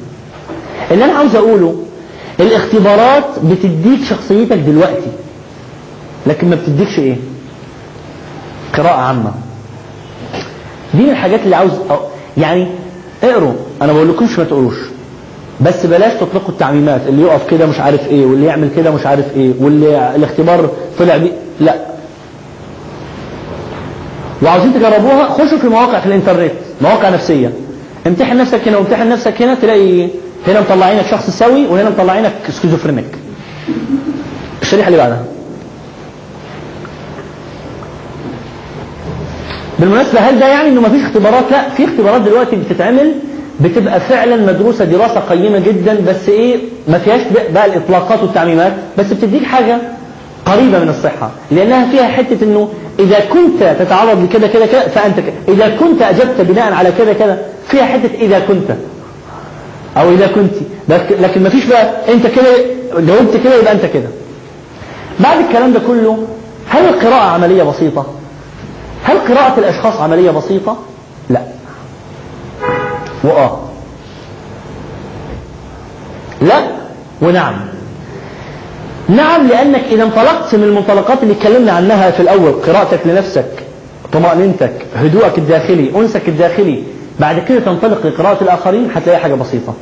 اللي أنا عاوز أقوله الاختبارات بتديك شخصيتك دلوقتي. لكن ما بتديكش إيه؟ قراءة عامة. دي من الحاجات اللي عاوز أو يعني اقروا. أنا بقول لكمش ما تقروش. بس بلاش تطلقوا التعميمات اللي يقف كده مش عارف إيه واللي يعمل كده مش عارف إيه واللي الاختبار طلع بيه لا. وعاوزين تجربوها خشوا في مواقع في الإنترنت مواقع نفسية. امتحن نفسك هنا وامتحن نفسك هنا تلاقي هنا مطلعينك شخص سوي وهنا مطلعينك schizophrenic الشريحة اللي بعدها. بالمناسبة هل ده يعني إنه مفيش اختبارات؟ لا في اختبارات دلوقتي بتتعمل بتبقى فعلا مدروسة دراسة قيمة جدا بس إيه ما فيهاش بقى الإطلاقات والتعميمات بس بتديك حاجة قريبة من الصحة لأنها فيها حتة إنه إذا كنت تتعرض لكذا كذا كذا فأنت كذا إذا كنت أجبت بناء على كذا كذا فيها حتة إذا كنت أو إذا كنت. لكن ما فيش بقى أنت كده جاوبت كده يبقى أنت كده. بعد الكلام ده كله هل القراءة عملية بسيطة؟ هل قراءة الأشخاص عملية بسيطة؟ لا. وآه. لا؟ ونعم. نعم لأنك إذا انطلقت من المنطلقات اللي اتكلمنا عنها في الأول قراءتك لنفسك طمأنينتك هدوءك الداخلي انسك الداخلي بعد كده تنطلق لقراءة الآخرين هتلاقي حاجة بسيطة.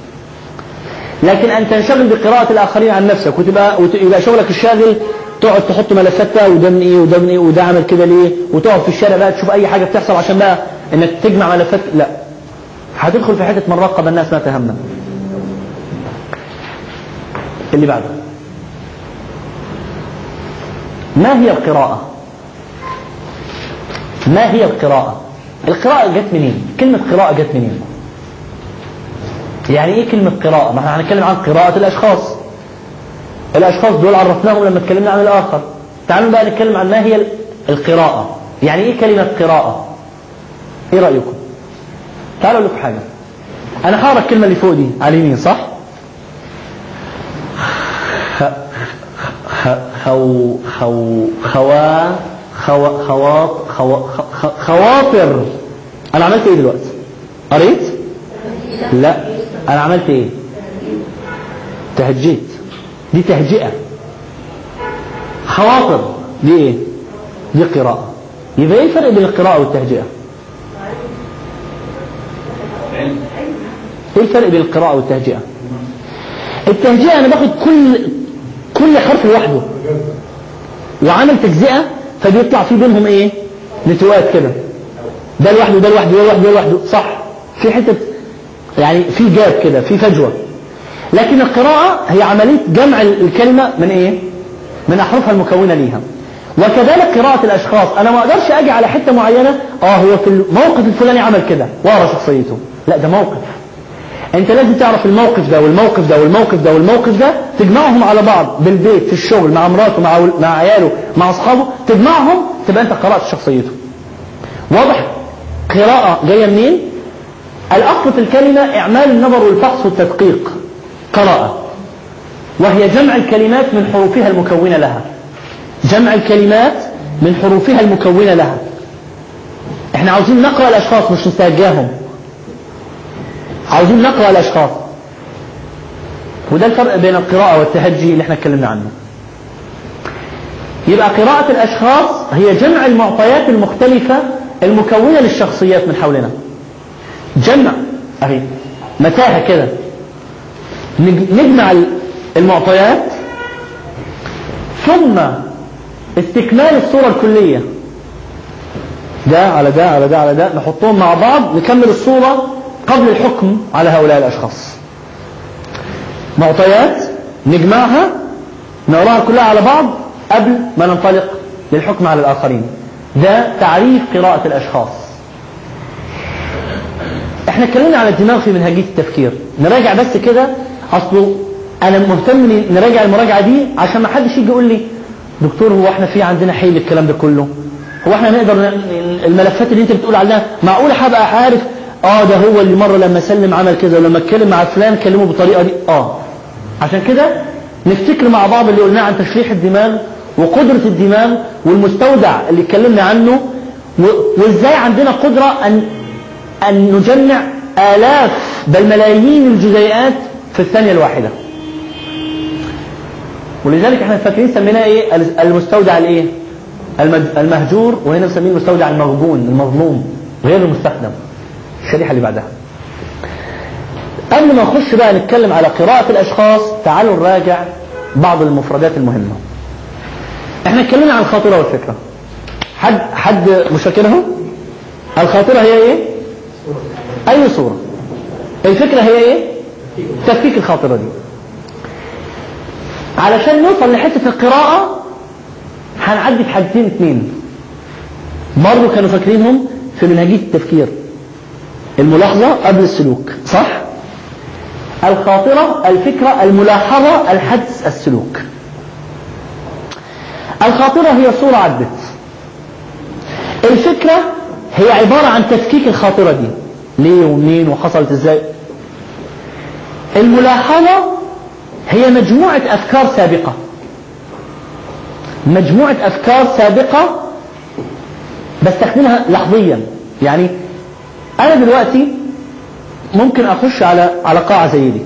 لكن أن تنشغل بقراءة الآخرين عن نفسك وتبقى ويبقى شغلك الشاغل تقعد تحط ملفات بقى وده من إيه وده من إيه وده عمل كده ليه؟ وتقعد في الشارع بقى تشوف أي حاجة بتحصل عشان بقى إنك تجمع ملفات لا. هتدخل في حتة من راقب الناس ما تهمنا. اللي بعده. ما هي القراءة؟ ما هي القراءة؟ القراءة جت منين؟ كلمة قراءة جت منين؟ يعني إيه كلمة قراءة؟ ما إحنا هنتكلم عن قراءة الأشخاص. الأشخاص دول عرفناهم لما اتكلمنا عن الآخر. تعالوا بقى نتكلم عن ما هي القراءة. يعني إيه كلمة قراءة؟ إيه رأيكم؟ تعالوا لكم حاجة. أنا هقرأ الكلمة اللي فوق دي على اليمين صح؟ خو خو خوا خوا خواط خوا خواطر. أنا عملت إيه دلوقتي؟ قريت؟ لا. أنا عملت إيه؟ تهجيت. دي تهجئة. خواطر. دي إيه؟ دي قراءة. يبقى إيه الفرق بين القراءة والتهجئة؟ إيه الفرق بين القراءة والتهجئة التهجئة أنا باخد كل كل حرف لوحده. وعامل تجزئة فبيطلع في بينهم إيه؟ نتوات كده. ده لوحده ده لوحده ده لوحده ده لوحده. صح. في حتة يعني في جاب كده في فجوة. لكن القراءة هي عملية جمع الكلمة من إيه؟ من أحرفها المكونة ليها. وكذلك قراءة الأشخاص. أنا ما أقدرش أجي على حتة معينة آه هو في الموقف الفلاني عمل كده. واقرا شخصيته. لا ده موقف. أنت لازم تعرف الموقف ده والموقف ده والموقف ده والموقف ده تجمعهم على بعض بالبيت في الشغل مع مراته مع مع عياله مع أصحابه تجمعهم تبقى أنت قرات شخصيته. واضح؟ قراءة جاية منين؟ الأصل في الكلمة إعمال النظر والفحص والتدقيق قراءة وهي جمع الكلمات من حروفها المكونة لها. جمع الكلمات من حروفها المكونة لها. إحنا عاوزين نقرأ الأشخاص مش نستهجاهم عاوزين نقرأ الأشخاص. وده الفرق بين القراءة والتهجي اللي إحنا اتكلمنا عنه. يبقى قراءة الأشخاص هي جمع المعطيات المختلفة المكونة للشخصيات من حولنا. جمع أهي متاهة كده. نجمع المعطيات ثم استكمال الصورة الكلية. ده على ده على ده على ده نحطهم مع بعض نكمل الصورة قبل الحكم على هؤلاء الأشخاص. معطيات نجمعها نقراها كلها على بعض قبل ما ننطلق للحكم على الآخرين. ده تعريف قراءة الأشخاص. إحنا اتكلمنا على الدماغ في منهجية التفكير. نراجع بس كده اصله أنا مهتم نراجع المراجعة دي عشان ما حدش يجي يقول لي دكتور هو إحنا في عندنا حيل الكلام ده كله؟ هو إحنا نقدر الملفات اللي أنت بتقول عليها معقول هبقى عارف آه ده هو اللي مرة لما سلم عمل كذا ولما اتكلم مع فلان كلمه بالطريقة دي. آه. عشان كده نفتكر مع بعض اللي قلناه عن تشريح الدماغ وقدرة الدماغ والمستودع اللي اتكلمنا عنه وازاي عندنا قدرة ان أن نجمع آلاف بل ملايين الجزيئات في الثانية الواحدة. ولذلك إحنا فاكرين سميناه إيه؟ المستودع الإيه؟ المهجور وهنا مسميه المستودع المغبون المظلوم غير المستخدم. الشريحة اللي بعدها. قبل ما نخش بقى نتكلم على قراءة الأشخاص تعالوا نراجع بعض المفردات المهمة. إحنا اتكلمنا عن الخاطرة والفكرة. حد حد مش فاكرها الخاطرة هي إيه؟ أي صورة؟ الفكرة هي إيه؟ تفكيك الخاطرة دي. علشان نوصل لحتة القراءة هنعدي في حاجتين اتنين. برضه كانوا فاكرينهم في منهجية التفكير. الملاحظة قبل السلوك صح؟ الخاطرة الفكرة الملاحظة الحدس السلوك. الخاطرة هي صورة عدت الفكرة هي عبارة عن تفكيك الخاطرة دي. ليه ومنين وحصلت إزاي؟ الملاحظة هي مجموعة أفكار سابقة. مجموعة أفكار سابقة بستخدمها لحظيا. يعني أنا دلوقتي ممكن أخش على على قاعة زي دي.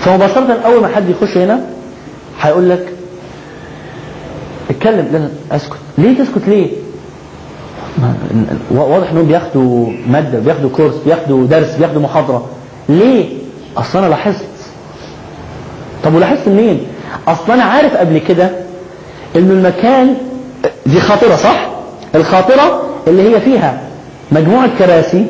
فمباشرة أول ما حد يخش هنا هيقول لك اتكلم لا اسكت. ليه تسكت ليه؟ واضح إنهم بياخدوا مادة بياخدوا كورس بياخدوا درس بياخدوا محاضرة. ليه؟ أصل أنا لاحظت. طب ولاحظت منين؟ أصل أنا عارف قبل كده إنه المكان دي خاطرة صح؟ الخاطرة اللي هي فيها مجموعة كراسي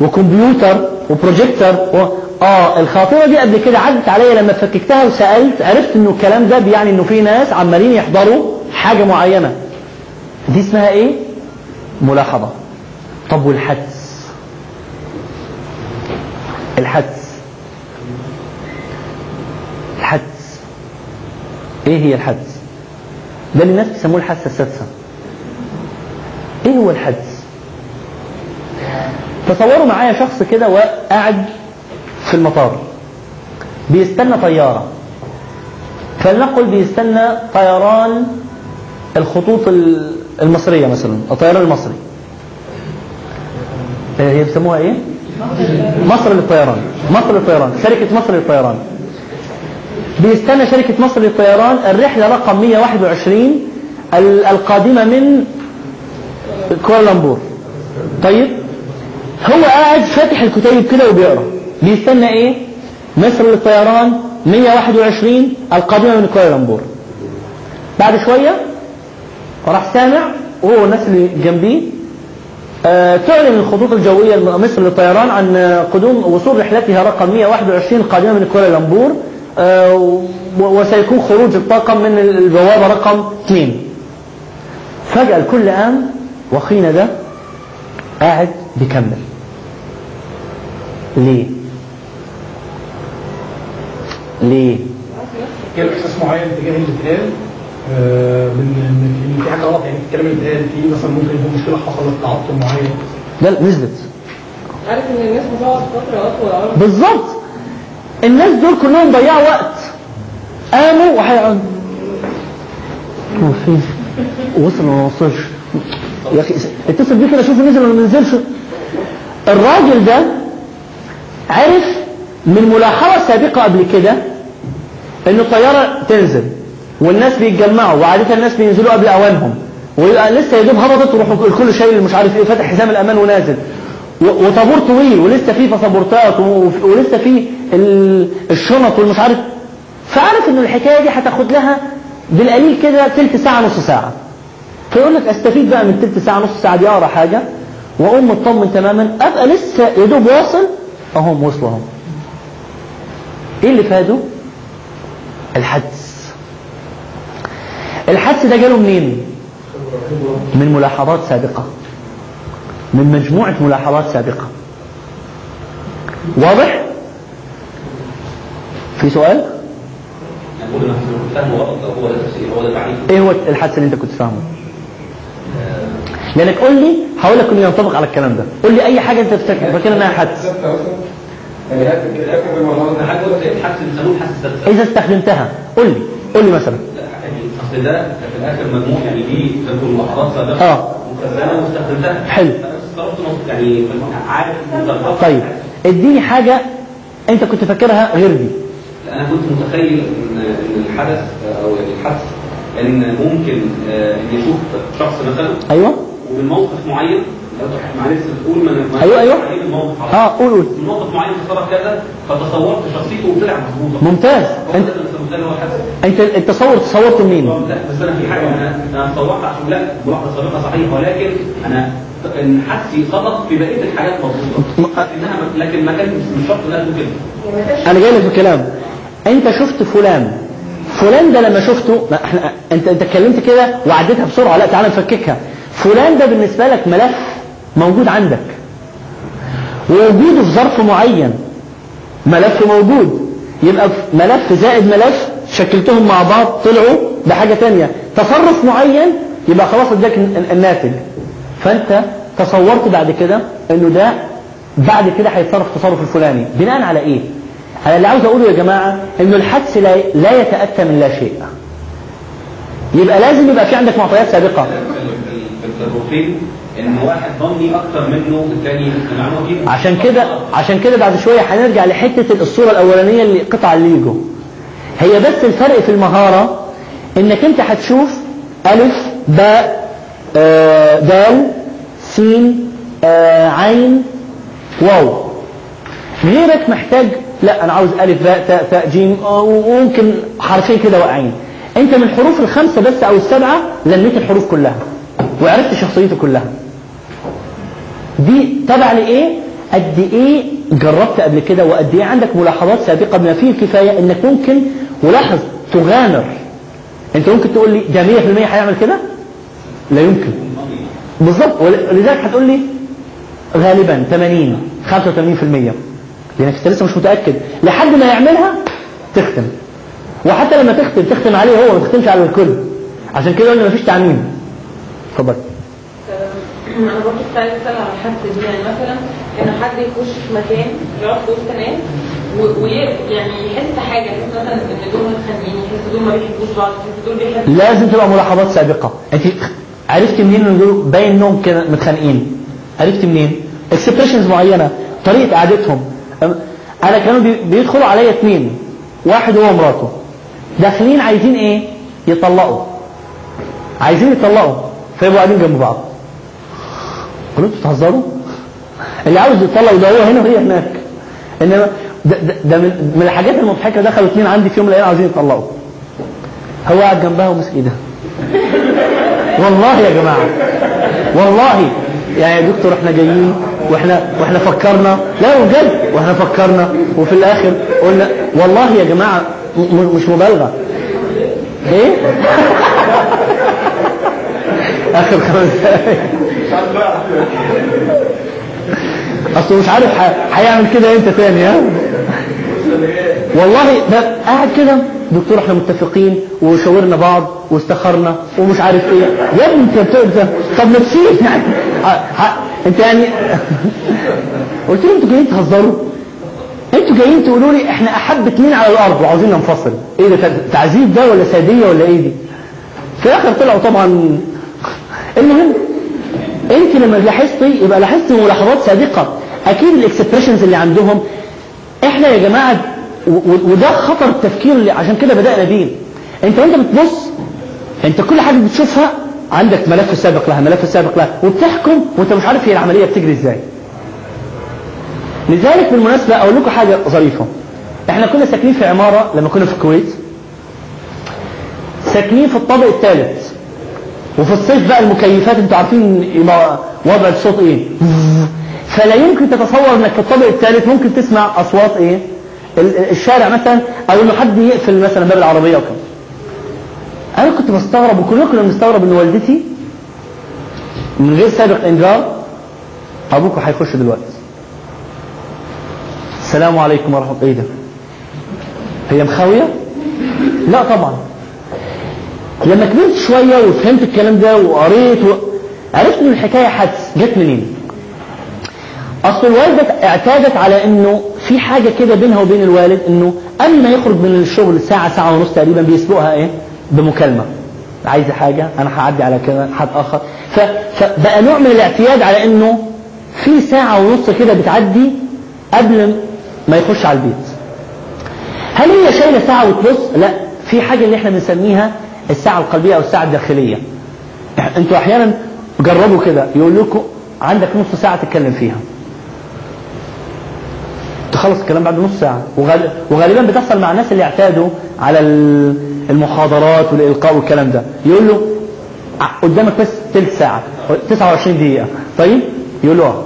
وكمبيوتر وبروجيكتور و... آه الخاطرة دي قبل كده عدت عليا لما فككتها وسألت عرفت إنه الكلام ده بيعني إنه في ناس عمالين يحضروا حاجة معينة. دي اسمها إيه؟ ملاحظة. طب والحدس؟ الحدس. الحدس. إيه هي الحدس؟ ده اللي الناس بيسموه الحاسه السادسة. إيه هو الحدس؟ تصوروا معايا شخص كده وقاعد في المطار. بيستنى طيارة. فلنقل بيستنى طيران الخطوط المصرية مثلا الطيران المصري. هي بيسموها إيه؟ مصر للطيران. مصر للطيران. شركة مصر للطيران. بيستنى شركة مصر للطيران الرحلة رقم 121 القادمة من كوالالمبور. طيب؟ هو قاعد فاتح الكتيب كده وبيقرأ. بيستنى إيه؟ مصر للطيران 121 القادمة من كوالالمبور بعد شوية راح سامع وهو والناس اللي جنبيه آه، تعلن الخطوط الجوية مصر للطيران عن آه، قدوم وصول رحلتها رقم 121 القادمة من كوالالمبور آه، وسيكون خروج الطاقم من البوابة رقم 2 فجأة الكل قام وخينا ده قاعد بيكمل. ليه؟ ليه؟ كان إحساس معين تجاه اللي اتقال من في حاجة غلط يعني الكلام اللي اتقال فيه مثلا ممكن يكون مشكلة حصلت تعطل معين. لا لا، نزلت. عارف إن الناس بتقعد فترة أطول بالظبط. الناس دول كلهم ضيعوا وقت. قاموا وهيقعدوا هو فين وصل ولا ما وصلش؟ يا أخي اتصل بيه كده شوف نزل ولا ما نزلش الراجل ده عرف من ملاحظة سابقة قبل كده ان الطيارة تنزل والناس بيتجمعوا وعادة الناس بينزلوا قبل أوانهم ويبقى لسه يا دوب هبطت ويروح الكل شايل مش عارف إيه فاتح حزام الأمان ونازل. وطابور طويل ولسه فيه باسبورتات ولسه فيه ال- الشنط والمش عارف. فعرف ان الحكاية دي هتاخد لها بالقليل كده تلت ساعة نص ساعة. فيقول لك أستفيد بقى من تلت ساعة نص ساعة دي أقرأ حاجة. وأقوم مطمن تماما أبقى لسه يا دوب واصل أهم وصلوا اهم إيه اللي فاده؟ الحدس الحدس ده جاله منين؟ من ملاحظات سابقة من مجموعة ملاحظات سابقة واضح؟ في سؤال؟ إيه هو الحدس اللي أنت كنت فاهمه؟ لأنك قول لي هقول لك انه ينطبق على الكلام ده. قول لي أي حاجة أنت فاكر فاكر إنها حدس يعني إذا استخدمتها. قول لي. قول لي مثلا. لا يعني أصل ده في الآخر مجموع يعني دي تكون سابقه آه. واستخدمتها حلو. يعني عارف طيب. اديني حاجة أنت كنت فاكرها غير دي. أنا كنت متخيل ان إن الحدث أو الحدث إن ممكن آه، إن يشوف شخص مثلا. أيوه. ومن موقف معين لو معلش تقول. عليه الموقف على آه قول قول. من موقف معين تصرف كذا فتصورت شخصيته وطلع مظبوطه ممتاز. انت أنت التصور تصورته منين؟ لا بس أنا في حاجة أنا تصورت عشان لا ملاحظه سابقه صحيحه ولكن أنا إن حدسي صدق في بقية الحاجات مظبوطة. إنها لكن ما كان مش شرط إنها كده. أنا جاي لك في الكلام. أنت شفت فلان. فلان ده لما شفته ما إحنا انت أنت اتكلمت كده وعديتها بسرعة. لا تعالى نفككها. فلان ده بالنسبة لك ملف موجود عندك. ووجوده في ظرف معين ملف موجود. يبقى ملف زائد ملف شكلتهم مع بعض طلعوا بحاجة تانية. تصرف معين يبقى خلاص اداك الن- الناتج. فانت تصورت بعد كده انه ده بعد كده هيتصرف التصرف الفلاني. بناء على إيه؟ أنا اللي عاوز اقوله يا جماعة انه الحدس لا, لا يتأتى من لا شيء. يبقى لازم يبقى في عندك معطيات سابقة. إن واحد ظني أكتر منه الثاني عشان كده عشان كده بعد شوية هنرجع لحتة الصورة الأولانية اللي قطع الليجو. هي بس الفرق في المهارة إنك أنت هتشوف ألف باء آه، دال سين آه، عين واو. غيرك محتاج لا أنا عاوز ألف باء تاء ثاء جيم آه، وممكن حرفين كده واقعين أنت من الحروف الخمسة بس أو السبعة لميت الحروف كلها. وعرفت شخصيته كلها. دي تبع لإيه؟ قد إيه جربت قبل كده وقد إيه عندك ملاحظات سابقة بما فيه الكفاية إنك ممكن ولاحظ تغامر. أنت ممكن تقول لي ده 100% هيعمل كده؟ لا يمكن. بالظبط ولذلك هتقول لي غالبا 80 85% لأنك أنت لسه مش متأكد. لحد ما يعملها تختم. وحتى لما تختم تختم عليه هو ما تختمش على الكل. عشان كده قلنا مفيش تعميم. اتفضل أنا برضه كنت عايز أسأل على الحدس دي يعني مثلا ان حد يخش في مكان يقعد في وسط ناس ويعني يحس حاجة. يحس مثلا إن دول متخانقين يحس دول ما بيحبوش بعض يحس دول بيحبوا لازم تبقى ملاحظات سابقة. أنت عرفت منين إن دول باين إنهم كده متخانقين؟ عرفت منين؟ expressions معينة طريقة قعدتهم. أنا كانوا بي- بيدخلوا عليا اثنين واحد هو ومراته داخلين عايزين إيه؟ يطلقوا. عايزين يطلقوا. فيبقوا قاعدين جنب بعض. قلت بتهزروا؟ اللي عاوز يطلق هو هنا وهي هناك. إنما ده, ده, ده من, من الحاجات المضحكة دخلوا اثنين عندي في يوم من الأيام عاوزين يطلقوا. هو قاعد جنبها وماسك إيدها. والله يا جماعة والله. يعني يا دكتور إحنا جايين وإحنا وإحنا فكرنا. لا بجد وإحنا فكرنا. وفي الآخر قلنا والله يا جماعة مش مبالغة. إيه؟ آخر خمس اصله مش عارف هيعمل كده إمتى تاني ها؟ والله ده قاعد كده. دكتور إحنا متفقين وشاورنا بعض واستخرنا ومش عارف إيه. يا ابني أنت بتقول طب نفسيا يعني. ح- ح- أنت يعني قلت له أنتوا جايين تهزروا. أنتوا جايين تقولوا لي إحنا أحب اتنين على الأرض وعاوزين ننفصل. إيه ده تع- تعذيب ده ولا سادية ولا إيه دي؟ في الآخر طلعوا طبعا المهم انت لما لاحظتي يبقى لاحظتي ملاحظات صادقه أكيد الإكسبريشنز اللي عندهم إحنا يا و- وده خطر التفكير اللي عشان كده بدأنا بيه. أنت وأنت بتبص أنت كل حاجة بتشوفها عندك ملف سابق لها ملف سابق لها وبتحكم وأنت مش عارف هي العملية بتجري إزاي. لذلك بالمناسبة أقول لكم حاجة ظريفة. إحنا كنا ساكنين في عمارة لما كنا في الكويت. ساكنين في الطابق الثالث. وفي الصيف بقى المكيفات أنتوا عارفين وضع الصوت إيه؟ فلا يمكن تتصور إنك في الطابق الثالث ممكن تسمع أصوات إيه؟ ال- الشارع مثلا أو إنه حد يقفل مثلا باب العربية وكده. أنا كنت بستغرب وكلنا كنا بنستغرب إن والدتي من غير سابق إنذار ابوكوا هيخش دلوقتي. السلام عليكم ورحمة الله إيه ده هي مخاوية؟ لا طبعا. لما كبرت شوية وفهمت الكلام ده وقريت. عرفت إن الحكاية حدس جت منين؟ أصل الوالدة اعتادت على إنه في حاجة كده بينها وبين الوالد إنه قبل ما يخرج من الشغل ساعة ساعة ونص تقريبا بيسبقها إيه؟ بمكالمة. عايزة حاجة؟ أنا هعدي على كده حد آخر. فبقى نوع من الاعتياد على إنه في ساعة ونص كده بتعدي قبل ما يخش على البيت. هل هي شايلة ساعة وتبص لا في حاجة اللي إحنا بنسميها الساعة القلبية أو الساعة الداخلية. أنتوا أحيانا جربوا كده يقول لكم عندك نص ساعة تتكلم فيها. تخلص الكلام بعد نص ساعة. وغال- وغالبا بتحصل مع الناس اللي اعتادوا على ال- المحاضرات والإلقاء والكلام ده. يقول له قدامك بس ثلث ساعة 29 دقيقة. طيب؟ يقول له آه.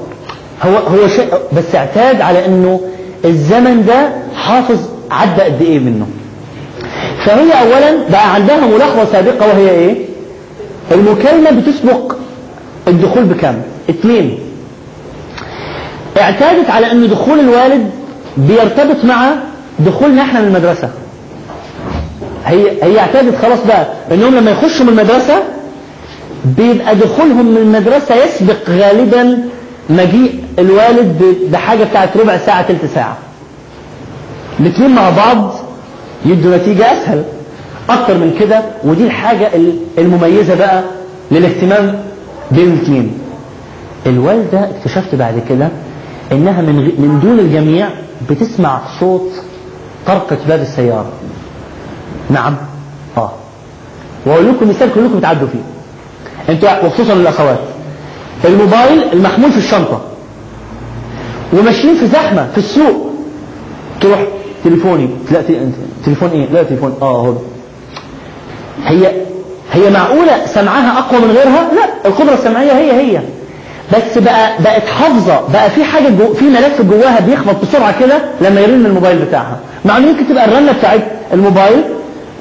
هو هو شيء بس اعتاد على إنه الزمن ده حافظ عدى قد إيه منه. فهي اولا بقى عندها ملاحظة سابقة وهي إيه؟ المكالمة بتسبق الدخول بكام؟ اثنين. اعتادت على إن دخول الوالد بيرتبط مع دخولنا إحنا من المدرسة. هي هي اعتادت خلاص بقى إنهم لما يخشوا من المدرسة بيبقى دخولهم من المدرسة يسبق غالبا مجيء الوالد بحاجة بتاعت ربع ساعة تلت ساعة. الاثنين مع بعض يدوا نتيجة أسهل. أكتر من كده ودي الحاجة ال- المميزة بقى للاهتمام بين الاثنين الوالدة اكتشفت بعد كده إنها من من دون الجميع بتسمع صوت طرقة باب السيارة. نعم. آه. وأقول لكم مثال كلكم بتعدوا فيه. أنتوا وخصوصا الأخوات. الموبايل المحمول في الشنطة. وماشيين في زحمة في السوق. تروح تليفوني. لا تليفون إيه؟ لا تليفون. آه هو. هي هي معقولة سمعها أقوى من غيرها؟ لا القدرة السمعية هي هي. بس بقى بقت حافظة. بقى في حاجة جو في ملف جواها بيخبط بسرعة كده لما يرن الموبايل بتاعها. مع إنه ممكن تبقى الرنة بتاعت الموبايل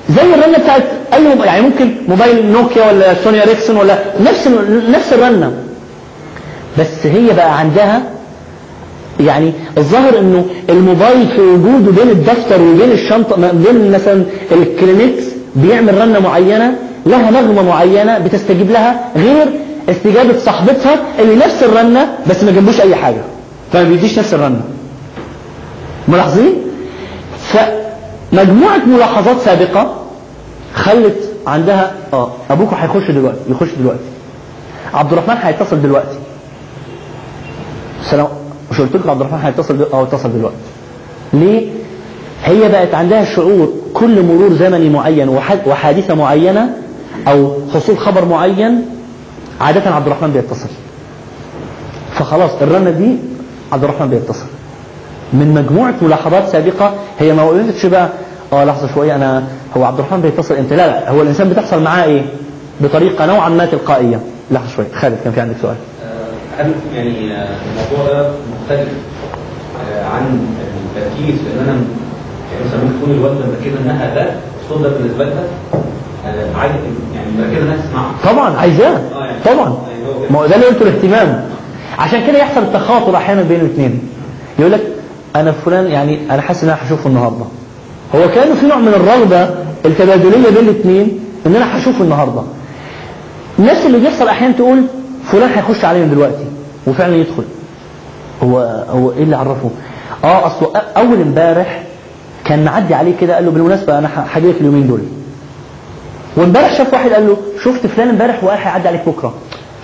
زي الرنة بتاعت أي موبايل يعني ممكن موبايل نوكيا ولا سوني إريكسون ولا نفس نفس الرنة. بس هي بقى عندها يعني الظاهر انه الموبايل في وجوده بين الدفتر وبين الشنطة ما- بين مثلا الكلينكس بيعمل رنة معينة لها نغمة معينة بتستجيب لها غير استجابة صاحبتها اللي نفس الرنة بس ما جنبوش أي حاجة. فما بيديش نفس الرنة. ملاحظين؟ فمجموعة ملاحظات سابقة خلت عندها آه ابوكوا هيخش دلوقتي يخش دلوقتي. عبد الرحمن هيتصل دلوقتي. السلام مش قلت لكم عبد الرحمن هيتصل. آه اتصل دلوقتي. ليه؟ هي بقت عندها شعور كل مرور زمني معين وح... وحادثة معينة أو حصول خبر معين عادة عبد الرحمن بيتصل. فخلاص الرنة دي عبد الرحمن بيتصل. من مجموعة ملاحظات سابقة هي ما وقفتش بقى آه لحظة شوية أنا هو عبد الرحمن بيتصل إمتى؟ لا لا هو الإنسان بتحصل معاه إيه؟ بطريقة نوعا ما تلقائية. لحظة شوية خالد كان في عندك سؤال؟ هل يعني آه، الموضوع ده مختلف آه، عن التركيز في ان أنا يعني مثلا ممكن تكون الوالده مركزه انها ده الصوت ده بالنسبة لها آه، يعني مركزه انها تسمعه طبعا عايزاه. يعني- طبعا. يعني. ما هو ده اللي قلته الاهتمام. عشان كده يحصل التخاطر أحيانا بين الاثنين. يقول لك أنا فلان يعني أنا حاسس إن أنا هشوفه النهارده. هو كانه في نوع من الرغبة التبادلية بين الاثنين إن أنا هشوفه النهارده. نفس اللي بيحصل أحيانا تقول فلان هيخش علينا دلوقتي وفعلا يدخل. هو هو إيه اللي عرفه؟ آه اصله أ- أول امبارح كان معدي عليه كده قال له بالمناسبة أنا ه- هجي لك اليومين دول. وامبارح شاف واحد قال له شفت فلان امبارح وقال هيعدي عليك بكرة.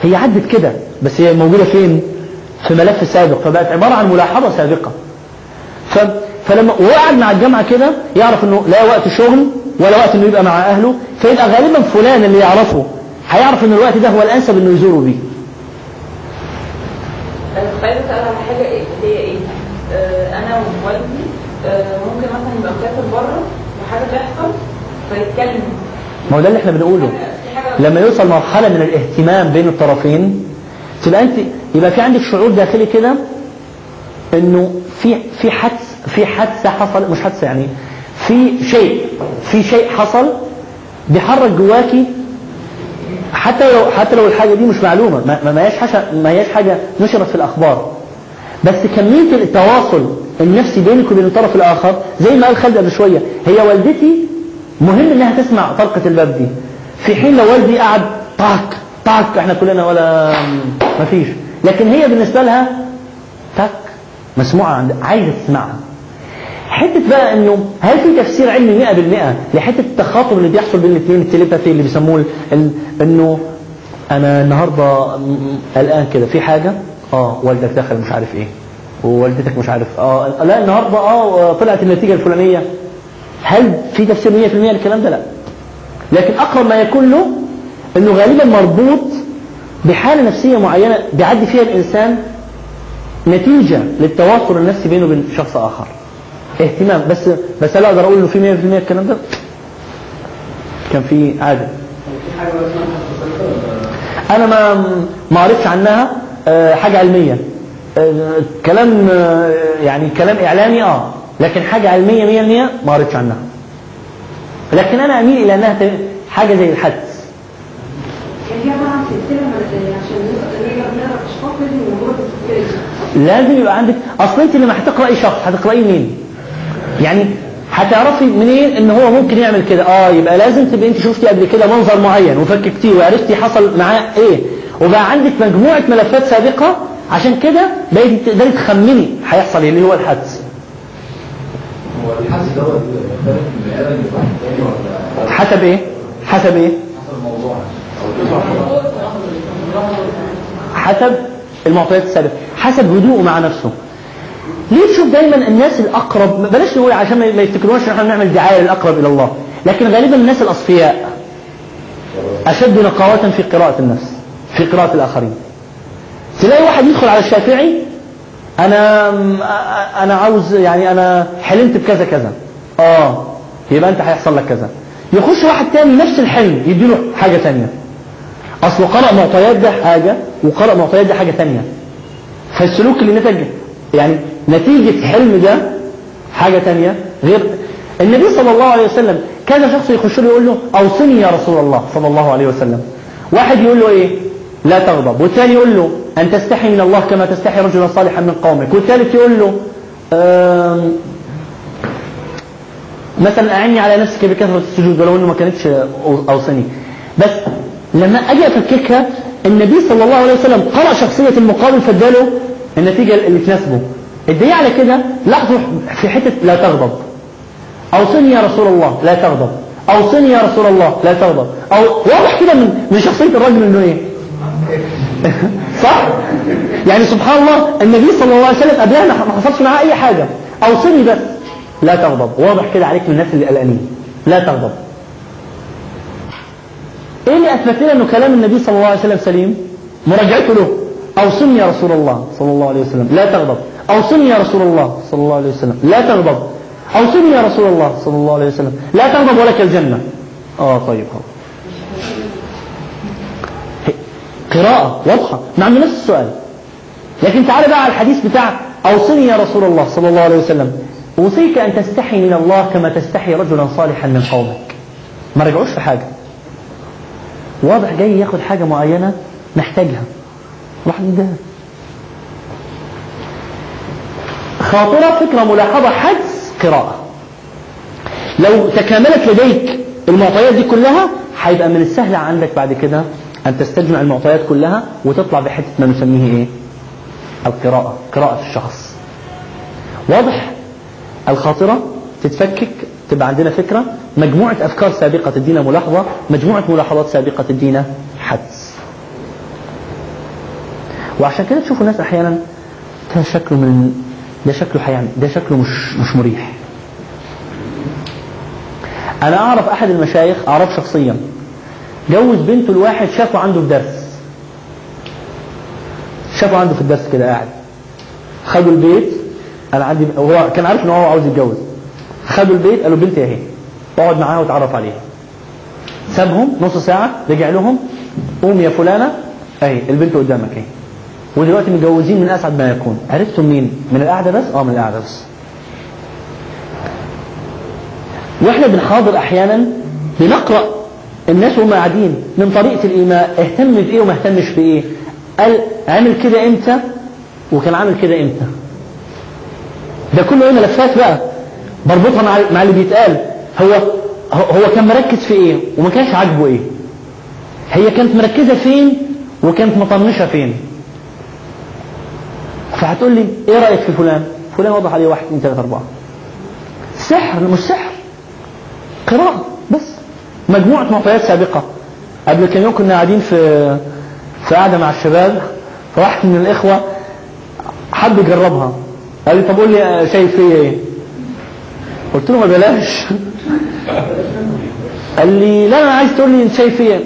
هي عدت كده بس هي موجودة فين؟ في ملف سابق فبقت عبارة عن ملاحظة سابقة. ف... فلما وهو قاعد مع الجامعة كده يعرف إنه لا وقت شغل ولا وقت إنه يبقى مع أهله فيبقى غالبا فلان اللي يعرفه هيعرف إن الوقت ده هو الأنسب إنه يزوره بيه. كنت عايزة أسأل على حاجة إيه هي إيه؟ آه، أنا ووالدي آه، ممكن مثلا يبقى مسافر بره وحاجة تحصل فيتكلم. ما هو ده اللي إحنا بنقوله. لما يوصل مرحلة من الاهتمام بين الطرفين تبقى انت يبقى في عندك شعور داخلي كده إنه في في حدث في حادثة حصل مش حادثة يعني في شيء في شيء حصل بيحرك جواكي حتى لو حتى لو الحاجة دي مش معلومة ما ما- هياش حاجة ما هياش حاجة نشرت في الأخبار. بس كمية التواصل النفسي بينك وبين الطرف الآخر زي ما قال خالد قبل شوية هي والدتي مهم إنها تسمع طرقة الباب دي. في حين لو والدي قعد طاك طاك إحنا كلنا ولا ما فيش. لكن هي بالنسبة لها تك مسموعة عند عايزة تسمعها. حتة بقى إنه هل في تفسير علمي 100% لحتة التخاطب اللي بيحصل بين الاثنين التليباثي اللي بيسموه إنه أنا النهارده قلقان كده في حاجة؟ آه والدك دخل مش عارف إيه. ووالدتك مش عارف. آه لا النهارده آه طلعت النتيجة الفلانية. هل في تفسير 100% للكلام ده؟ لا. لكن أقرب ما يكون له إنه غالبا مربوط بحالة نفسية معينة بيعدي فيها الإنسان نتيجة للتواصل النفسي بينه وبين شخص آخر. اهتمام. بس بس لا أقدر أقول إنه في 100% الكلام ده. كان في عادة. أنا ما ما قريتش عنها آه، حاجة علمية. آه، كلام آه، يعني كلام إعلامي آه. لكن حاجة علمية 100% ما قريتش عنها. لكن أنا أميل إلى إنها حاجة زي الحدس لازم يبقى عندك أصل أنت لما هتقراي شخص هتقرأيه مين؟ يعني هتعرفي منين إن هو ممكن يعمل كده؟ آه يبقى لازم تبقى أنت شفتي قبل كده منظر معين وفككتيه وعرفتي حصل معاه إيه. وبقى عندك مجموعة ملفات سابقة عشان كده بقيتي تقدري تخمني هيحصل إيه اللي هو الحدس هو الحدس دوت من بني آدم لواحد تاني ولا حسب إيه؟ حسب إيه؟ حسب الموضوع. حسب المعطيات السابقة. حسب هدوءه مع نفسه. ليه تشوف دايما الناس الأقرب؟ بلاش نقول عشان ما ان إحنا بنعمل دعاية للأقرب إلى الله. لكن غالبا الناس الأصفياء أشد نقاوة في قراءة النفس في قراءة الآخرين. تلاقي واحد يدخل على الشافعي أنا أنا عاوز يعني أنا حلمت بكذا كذا. آه يبقى أنت هيحصل لك كذا. يخش واحد تاني نفس الحلم يديله حاجة تانية. أصله قرأ معطيات ده حاجة وقرأ معطيات ده حاجة تانية. فالسلوك اللي نتج يعني نتيجة حلم ده حاجة تانية غير النبي صلى الله عليه وسلم كذا شخص يخش له يقول له أوصني يا رسول الله صلى الله عليه وسلم. واحد يقول له إيه؟ لا تغضب. والثاني يقول له أن تستحي من الله كما تستحي رجلا صالحا من قومك. والثالث يقول له مثلا أعني على نفسك بكثرة السجود ولو أنه ما كانتش أو- أوصني. بس لما أجي أفككها النبي صلى الله عليه وسلم قرأ شخصية المقابل فاداله النتيجة اللي تناسبه. الدليل على كده لاحظوا في حتة لا تغضب. أوصني يا رسول الله لا تغضب. أوصني يا رسول الله لا تغضب. أو واضح كده من من شخصية الرجل إنه إيه؟ صح؟ يعني سبحان الله النبي صلى الله عليه وسلم قبلها ما حصلش معاه أي حاجة. أوصني بس لا تغضب. واضح كده عليك من الناس اللي قلقانين. لا تغضب. إيه اللي اثبت لنا إنه كلام النبي صلى الله عليه وسلم سليم؟ مراجعته له. أوصني يا رسول الله صلى الله عليه وسلم. لا تغضب. أوصني يا رسول الله صلى الله عليه وسلم. لا تغضب. أوصني يا رسول الله صلى الله عليه وسلم. لا تغضب ولك الجنة. آه طيب. خلاص قراءة واضحة. مع نفس السؤال. لكن تعال بقى على الحديث بتاع أوصني يا رسول الله صلى الله عليه وسلم. أوصيك أن تستحي من الله كما تستحي رجلا صالحا من قومك. ما رجعوش في حاجة. واضح جاي ياخد حاجة معينة محتاجها. راح ده. خاطرة فكرة ملاحظة حدس قراءة. لو تكاملت لديك المعطيات دي كلها هيبقى من السهل عندك بعد كده أن تستجمع المعطيات كلها وتطلع بحتة ما نسميه إيه؟ القراءة قراءة الشخص. واضح؟ الخاطرة تتفكك تبقى عندنا فكرة. مجموعة أفكار سابقة تدينا ملاحظة مجموعة ملاحظات سابقة تدينا حدس وعشان كده تشوفوا الناس أحيانا شكله من ده شكله حيعمل ده شكله مش مش مريح. أنا أعرف أحد المشايخ أعرف شخصيا جوز بنته لواحد شافه عنده في درس. شافه عنده في الدرس كده قاعد. خدوا البيت أنا عندي هو كان عارف إن هو عاوز يتجوز. خدوا البيت قالوا بنتي أهي اقعد معاها واتعرف عليها. سابهم نص ساعة رجع لهم قوم يا فلانة أهي البنت قدامك أهي. ودلوقتي متجوزين من أسعد ما يكون. عرفتم مين؟ من القعدة بس؟ آه من القعدة بس. وإحنا بنحاضر أحيانا بنقرأ الناس وهم قاعدين من طريقة الإيماء اهتم بإيه وما اهتمش بإيه قال عمل كده إمتى؟ وكان عامل كده إمتى؟ ده كله إيه؟ ملفات بقى. بربطها مع مع اللي بيتقال. هو هو كان مركز في إيه؟ وما كانش عاجبه إيه؟ هي كانت مركزة فين؟ وكانت مطنشة فين؟ فهتقول لي إيه رأيك في فلان؟ فلان وضح عليه واحد اثنين ثلاثة أربعة. سحر مش سحر. قراءة بس. مجموعة معطيات سابقة. قبل كم يوم كنا قاعدين في في قاعدة مع الشباب فواحد من الإخوة حب يجربها. قال لي طب قول لي شايف فيا إيه؟ قلت له ما بلاش. قال لي لا أنا عايز تقول لي انت شايف فيا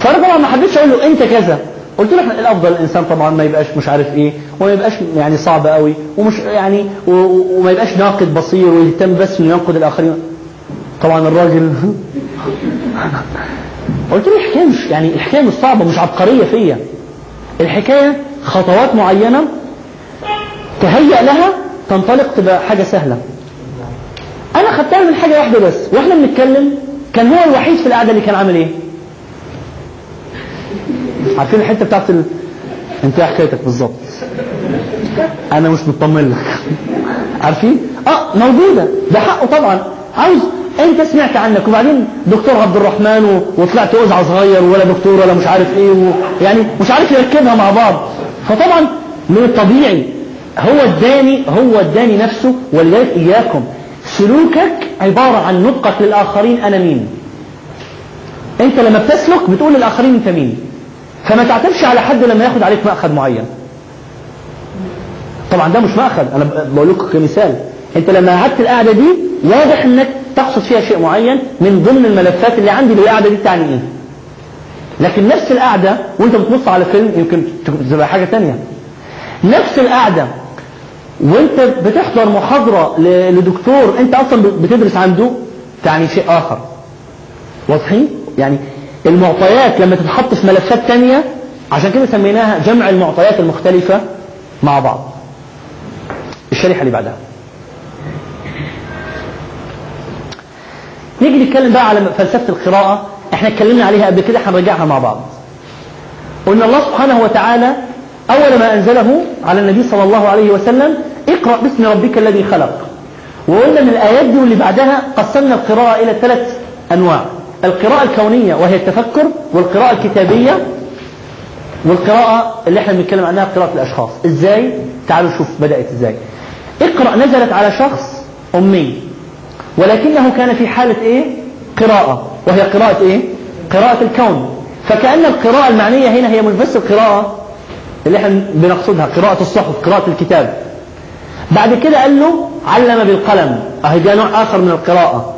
فأنا طبعا ما حبيتش أقول له أنت كذا. قلت له إحنا الأفضل؟ الإنسان طبعا ما يبقاش مش عارف إيه وما يبقاش يعني صعب قوي ومش يعني وما يبقاش ناقد بصير ويهتم بس إنه ينقد الآخرين. طبعا الراجل قلت له الحكاية مش يعني الحكاية مش صعبة مش عبقرية فيا. الحكاية خطوات معينة تهيأ لها تنطلق تبقى حاجة سهلة. أنا خدتها من حاجة واحدة بس وإحنا بنتكلم كان هو الوحيد في القعدة اللي كان عامل إيه؟ عارفين الحتة بتاعت ال... أنت إيه حكايتك بالظبط؟ أنا مش مطمن لك. عارفين؟ أه موجودة. ده حقه طبعا. عاوز أنت سمعت عنك. وبعدين دكتور عبد الرحمن. وطلعت وزع صغير ولا دكتور ولا مش عارف إيه و... يعني مش عارف يركبها مع بعض. فطبعا من الطبيعي. هو اداني هو اداني نفسه. ولذلك إياكم. سلوكك عبارة عن نطقك للآخرين. أنا مين؟ أنت لما بتسلك بتقول للآخرين أنت مين؟ فما تعتمش على حد لما ياخد عليك مأخذ معين. طبعا ده مش مأخذ أنا بقول لكم كمثال. أنت لما قعدت القعدة دي واضح أنك تقصد فيها شيء معين من ضمن الملفات اللي عندي للقعدة دي تعني إيه لكن نفس القعدة وأنت بتبص على فيلم يمكن تبقى حاجة تانية. نفس القعدة وأنت بتحضر محاضرة لدكتور أنت أصلا بتدرس عنده تعني شيء آخر. واضحين؟ يعني المعطيات لما تتحط في ملفات تانية عشان كده سميناها جمع المعطيات المختلفة مع بعض. الشريحة اللي بعدها. نيجي نتكلم بقى على فلسفة القراءة. إحنا اتكلمنا عليها قبل كده هنرجعها مع بعض. قلنا الله سبحانه وتعالى أول ما أنزله على النبي صلى الله عليه وسلم اقرأ باسم ربك الذي خلق. وقلنا من الآيات دي واللي بعدها قسمنا القراءة إلى ثلاث أنواع. القراءة الكونية وهي التفكر والقراءة الكتابية والقراءة اللي إحنا بنتكلم عنها قراءة الأشخاص. إزاي؟ تعالوا نشوف بدأت إزاي. اقرأ نزلت على شخص أمي ولكنه كان في حالة إيه؟ قراءة. وهي قراءة إيه؟ قراءة الكون. فكأن القراءة المعنية هنا هي مش بس القراءة اللي إحنا بنقصدها قراءة الصحف قراءة الكتاب. بعد كده قال له علم بالقلم. أهي ده نوع آخر من القراءة.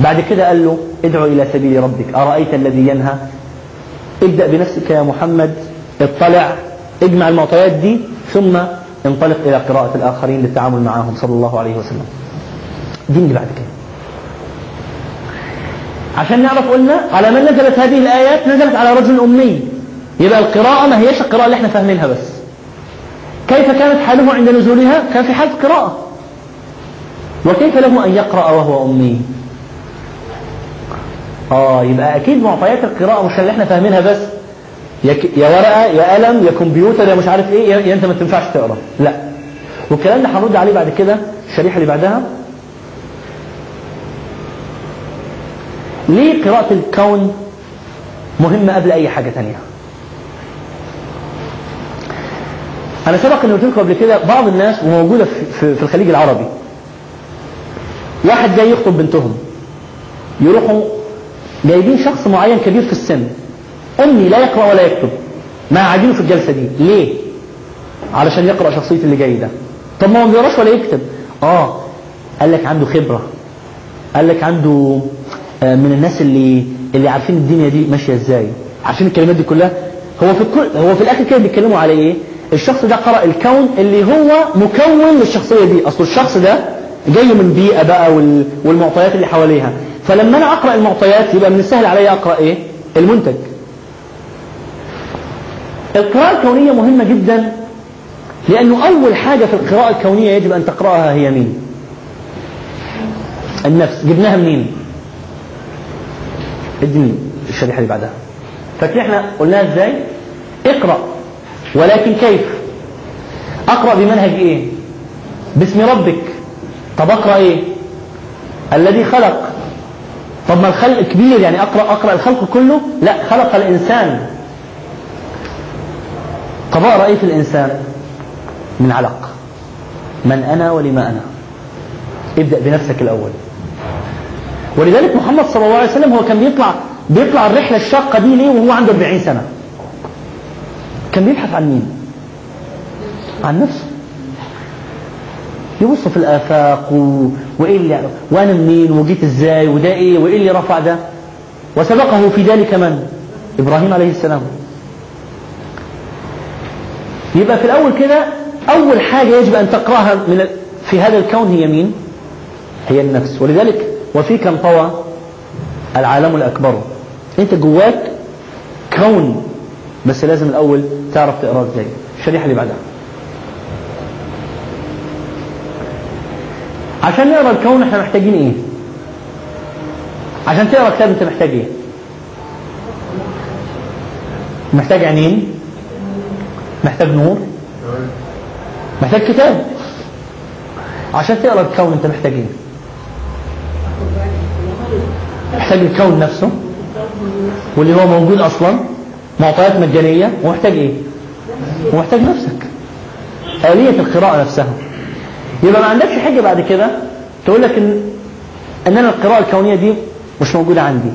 بعد كده قال له ادعو إلى سبيل ربك. أرأيت الذي ينهى؟ ابدأ بنفسك يا محمد اطلع اجمع المعطيات دي ثم انطلق إلى قراءة الآخرين للتعامل معهم صلى الله عليه وسلم. دي اللي بعد كده. عشان نعرف قلنا على من نزلت هذه الآيات نزلت على رجل أمي. يبقى القراءة ما هيش القراءة اللي إحنا فاهمينها بس. كيف كانت حاله عند نزولها؟ كان في حالة قراءة. وكيف له أن يقرأ وهو أمي؟ آه يبقى أكيد معطيات القراءة مش اللي إحنا فاهمينها بس. يا يا ورقة يا قلم يا كمبيوتر يا مش عارف إيه يا أنت ما تنفعش تقرأ. لا. والكلام ده هنرد عليه بعد كده الشريحة اللي بعدها. ليه قراءة الكون مهمة قبل أي حاجة تانية؟ أنا سبق أن قلت لكم قبل كده بعض الناس في في الخليج العربي. واحد جاي يخطب بنتهم. يروحوا جايبين شخص معين كبير في السن. أمي لا يقرأ ولا يكتب. ما قاعدينه في الجلسة دي. ليه؟ علشان يقرأ شخصية اللي جاي ده. طب ما هو ما بيقراش ولا يكتب. آه. قال لك عنده خبرة. قال لك عنده آه، من الناس اللي اللي عارفين الدنيا دي ماشية إزاي. عارفين الكلمات دي كلها. هو في الكل هو في الآخر كده بيتكلموا على إيه؟ الشخص ده قرأ الكون اللي هو مكون للشخصية دي. أصل الشخص ده جاي من بيئة بقى وال- والمعطيات اللي حواليها. فلما أنا أقرأ المعطيات يبقى من السهل عليا أقرأ إيه؟ المنتج. القراءة الكونية مهمة جدا لأنه أول حاجة في القراءة الكونية يجب أن تقرأها هي مين؟ النفس. جبناها منين؟ ادني الشريحة اللي بعدها. فاكرين إحنا قلناها إزاي؟ اقرأ. ولكن كيف؟ أقرأ بمنهج إيه؟ باسم ربك. طب أقرأ إيه؟ الذي خلق. طب ما الخلق كبير يعني اقرأ أقرأ الخلق كله؟ لا خلق الإنسان. أقرأ إيه في الإنسان؟ من علق. من أنا ولما أنا. ابدأ بنفسك الأول. ولذلك محمد صلى الله عليه وسلم هو كان بيطلع بيطلع الرحلة الشاقة دي ليه وهو عنده 40 سنة؟ كان بيبحث عن مين؟ عن نفسه. يبص في الآفاق و... وإيه اللي وأنا منين وجيت إزاي وده إيه وإيه اللي رفع ده؟ وسبقه في ذلك من؟ إبراهيم عليه السلام. يبقى في الأول كده أول حاجة يجب أن تقرأها من. في هذا الكون هي مين؟ هي النفس. ولذلك وفيك انطوى العالم الأكبر. أنت جواك كون بس لازم الأول تعرف تقرأ إزاي. الشريحة اللي بعدها. عشان نقرأ الكون إحنا محتاجين إيه؟ عشان تقرأ كتاب أنت محتاج إيه؟ محتاج عينين؟ محتاج نور؟ محتاج كتاب؟ عشان تقرأ الكون أنت محتاج إيه؟ محتاج الكون نفسه واللي هو موجود أصلا معطيات مجانية ومحتاج إيه؟ ومحتاج نفسك. آلية القراءة نفسها. يبقى ما عندكش حاجة بعد كده؟ تقول لك ان ان أنا القراءة الكونية دي مش موجودة عندي.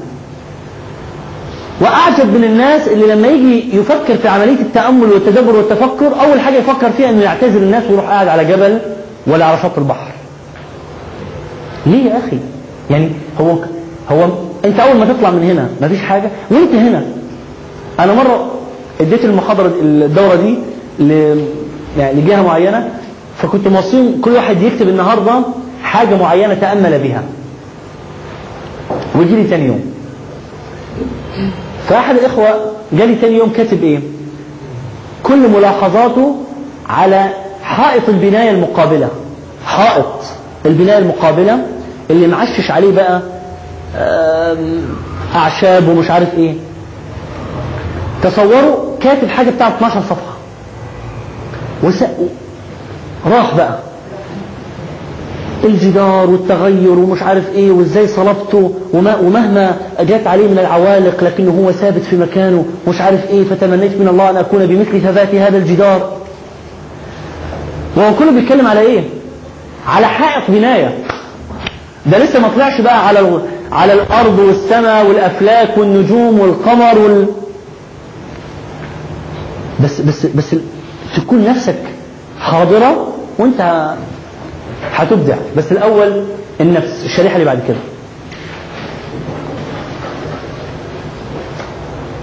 وأعجب من الناس اللي لما يجي يفكر في عملية التأمل والتدبر والتفكر أول حاجة يفكر فيها إنه يعتزل الناس ويروح قاعد على جبل ولا على شط البحر. ليه يا أخي؟ يعني هو هو أنت أول ما تطلع من هنا مفيش حاجة؟ وأنت هنا. أنا مرة اديت المحاضرة الدورة دي ل يعني لجهة معينة فكنت موصين كل واحد يكتب النهاردة حاجة معينة تأمل بها. ويجي لي تاني يوم. فأحد الإخوة جالي تاني يوم كاتب إيه؟ كل ملاحظاته على حائط البناية المقابلة. حائط البناية المقابلة اللي معشش عليه بقى أعشاب ومش عارف إيه. تصوروا كاتب حاجة بتاعت 12 صفحة. راح بقى. الجدار والتغير ومش عارف إيه وإزاي صلبته وما ومهما جات عليه من العوالق لكنه هو ثابت في مكانه مش عارف إيه فتمنيت من الله أن أكون بمثل ثبات هذا الجدار. وهو كله بيتكلم على إيه؟ على حائط بناية. ده لسه ما طلعش بقى على. على الأرض والسماء والأفلاك والنجوم والقمر وال... بس بس بس تكون نفسك حاضرة وانت هتبدع. بس الأول النفس الشريحة اللي بعد كده.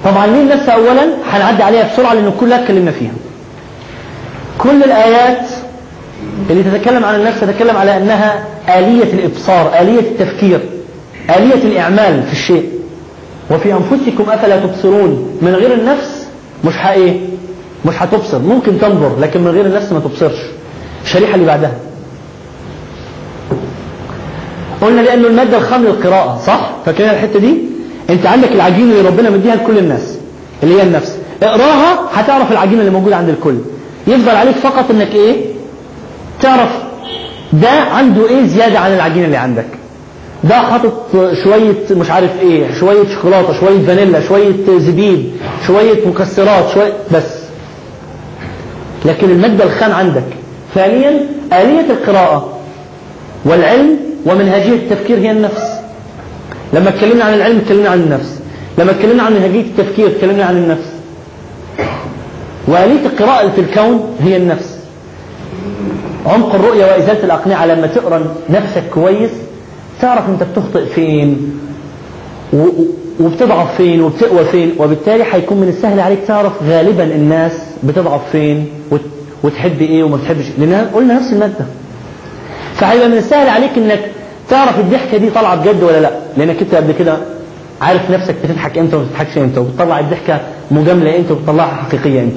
طبعا ليه النفس أولا هنعدي عليها بسرعة؟ لأن كلها اتكلمنا فيها. كل الآيات اللي تتكلم عن النفس تتكلم على أنها آلية الإبصار آلية التفكير آلية الإعمال في الشيء. وفي أنفسكم أفلا تبصرون؟ من غير النفس مش إيه؟ مش هتبصر. ممكن تنظر لكن من غير النفس ما تبصرش. الشريحة اللي بعدها. قلنا لأنه المادة الخام للقراءة صح؟ فاكرين الحتة دي؟ أنت عندك العجينة اللي ربنا مديها لكل الناس اللي هي النفس. اقراها هتعرف العجينة اللي موجودة عند الكل. يفضل عليك فقط إنك إيه؟ تعرف ده عنده إيه زيادة عن العجينة اللي عندك. ده حاطط شوية مش عارف إيه شوية شوكولاتة شوية فانيلا شوية زبيب شوية مكسرات شوية بس. لكن المادة الخام عندك. ثانيا آلية القراءة والعلم ومنهجية التفكير هي النفس. لما اتكلمنا عن العلم اتكلمنا عن النفس. لما اتكلمنا عن منهجية التفكير اتكلمنا عن النفس. وآلية القراءة في الكون هي النفس. عمق الرؤية وإزالة الأقنعة لما تقرأ نفسك كويس تعرف أنت بتخطئ فين وبتضعف فين وبتقوى فين وبالتالي هيكون من السهل عليك تعرف غالبا الناس بتضعف فين وتحب إيه وما بتحبش لأن قلنا نفس المادة. فهيبقى من السهل عليك إنك تعرف الضحكة دي طالعة بجد ولا لأ لأنك أنت قبل كده عارف نفسك بتضحك إمتى وما بتضحكش إمتى وبتطلع الضحكة مجاملة إمتى وبتطلعها حقيقية إمتى.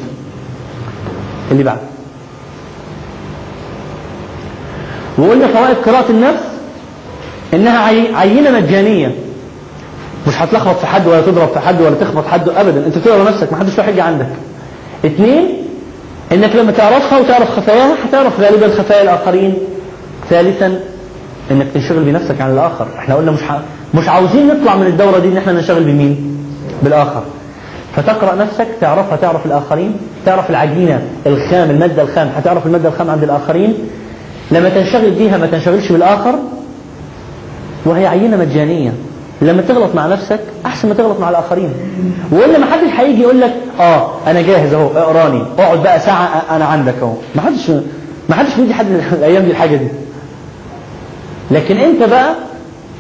اللي بعد. وقلنا فوائد قراءة النفس إنها عينة مجانية. مش هتلخبط في حد ولا تضرب في حد ولا تخبط حد ابدا أنت بتقرا نفسك ما حدش له حاجة عندك. اثنين إنك لما تعرفها وتعرف خفاياها هتعرف غالبا خفايا الآخرين. ثالثا إنك تنشغل بنفسك عن الآخر. إحنا قلنا مش. مش عاوزين نطلع من الدورة دي إن إحنا ننشغل بمين؟ بالآخر. فتقرأ نفسك تعرفها تعرف الآخرين. تعرف العجينة الخام المادة الخام. هتعرف المادة الخام عند الآخرين. لما تنشغل بيها ما تنشغلش بالآخر. وهي عينة مجانية. لما تغلط مع نفسك أحسن ما تغلط مع الآخرين. ولا ما حدش هيجي يقول لك آه أنا جاهز أهو اقراني اقعد بقى ساعة أنا عندك أهو. ما حدش ما حدش بيدي حد الأيام دي الحاجة دي. لكن أنت بقى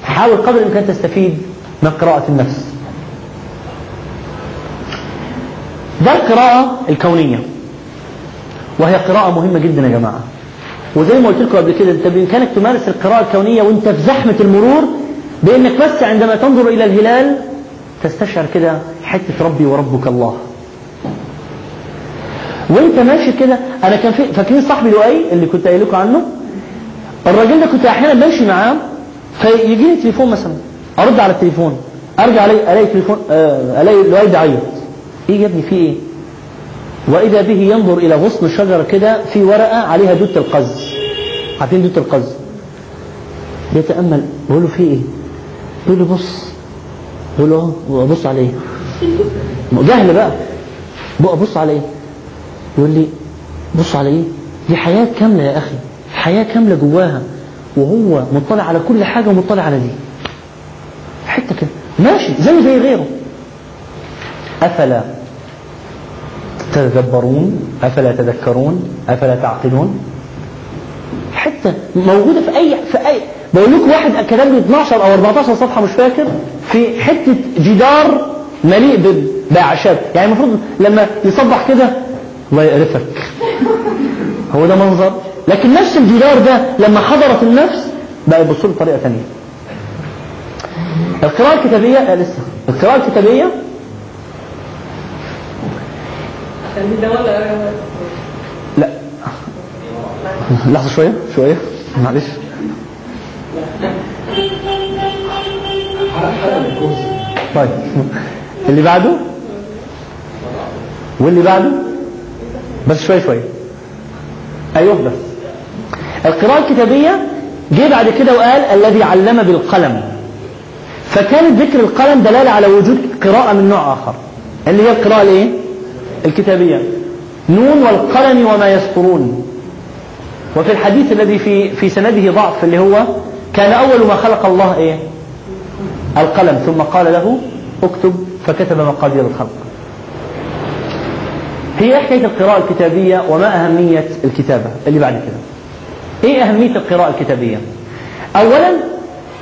حاول قدر الإمكان تستفيد من قراءة النفس. ده القراءة الكونية. وهي قراءة مهمة جدا يا جماعة. وزي ما قلت لكم قبل كده أنت بإمكانك تمارس القراءة الكونية وأنت في زحمة المرور بانك بس عندما تنظر إلى الهلال تستشعر كده حتة ربي وربك الله. وأنت ماشي كده أنا كان في فاكرين صاحبي لؤي اللي كنت قايل لكم عنه؟ الراجل ده كنت أحيانا بمشي معاه فيجي لي تليفون مثلا أرد على التليفون أرجع ألاقي ألاقي تليفون آه ألاقي لؤي بيعيط إيه يا ابني في إيه؟ وإذا به ينظر إلى غصن شجرة كده في ورقة عليها دوت القز. عارفين دوت القز؟ يتأمل بقول له في إيه؟ يقول لي بص يقول له آه بص عليه. جهل بقى. بقى بص عليه. يقول لي بص على إيه دي حياة كاملة يا أخي حياة كاملة جواها وهو مطلع على كل حاجة ومطلع على دي. حتة كده. ماشي زي زي غيره. أفلا تتدبرون؟ أفلا تذكرون؟ أفلا تعقلون؟ حتة موجودة في أي في أي بقول لكم واحد كتب لي 12 أو 14 صفحة مش فاكر في حتة جدار مليء بأعشاب. يعني المفروض لما يصبح كده الله يقرفك. هو ده منظر؟ لكن نفس الجدار ده لما حضرت النفس بقى يبص له بطريقة ثانية القراءة الكتابية آه لسه. ده ولا لا. لحظة شوية شوية. معلش. طيب. اللي بعده؟ واللي بعده؟ بس شوية شوية أيوه بس. القراءة الكتابية جه بعد كده وقال الذي علم بالقلم. فكان ذكر القلم دلالة على وجود قراءة من نوع آخر. اللي هي القراءة الإيه؟ الكتابية. نون والقلم وما يسطرون. وفي الحديث الذي في في سنده ضعف اللي هو كان أول ما خلق الله إيه؟ القلم ثم قال له اكتب فكتب مقادير الخلق. هي حكاية القراءة الكتابية وما أهمية الكتابة اللي بعد كده. إيه أهمية القراءة الكتابية؟ أولا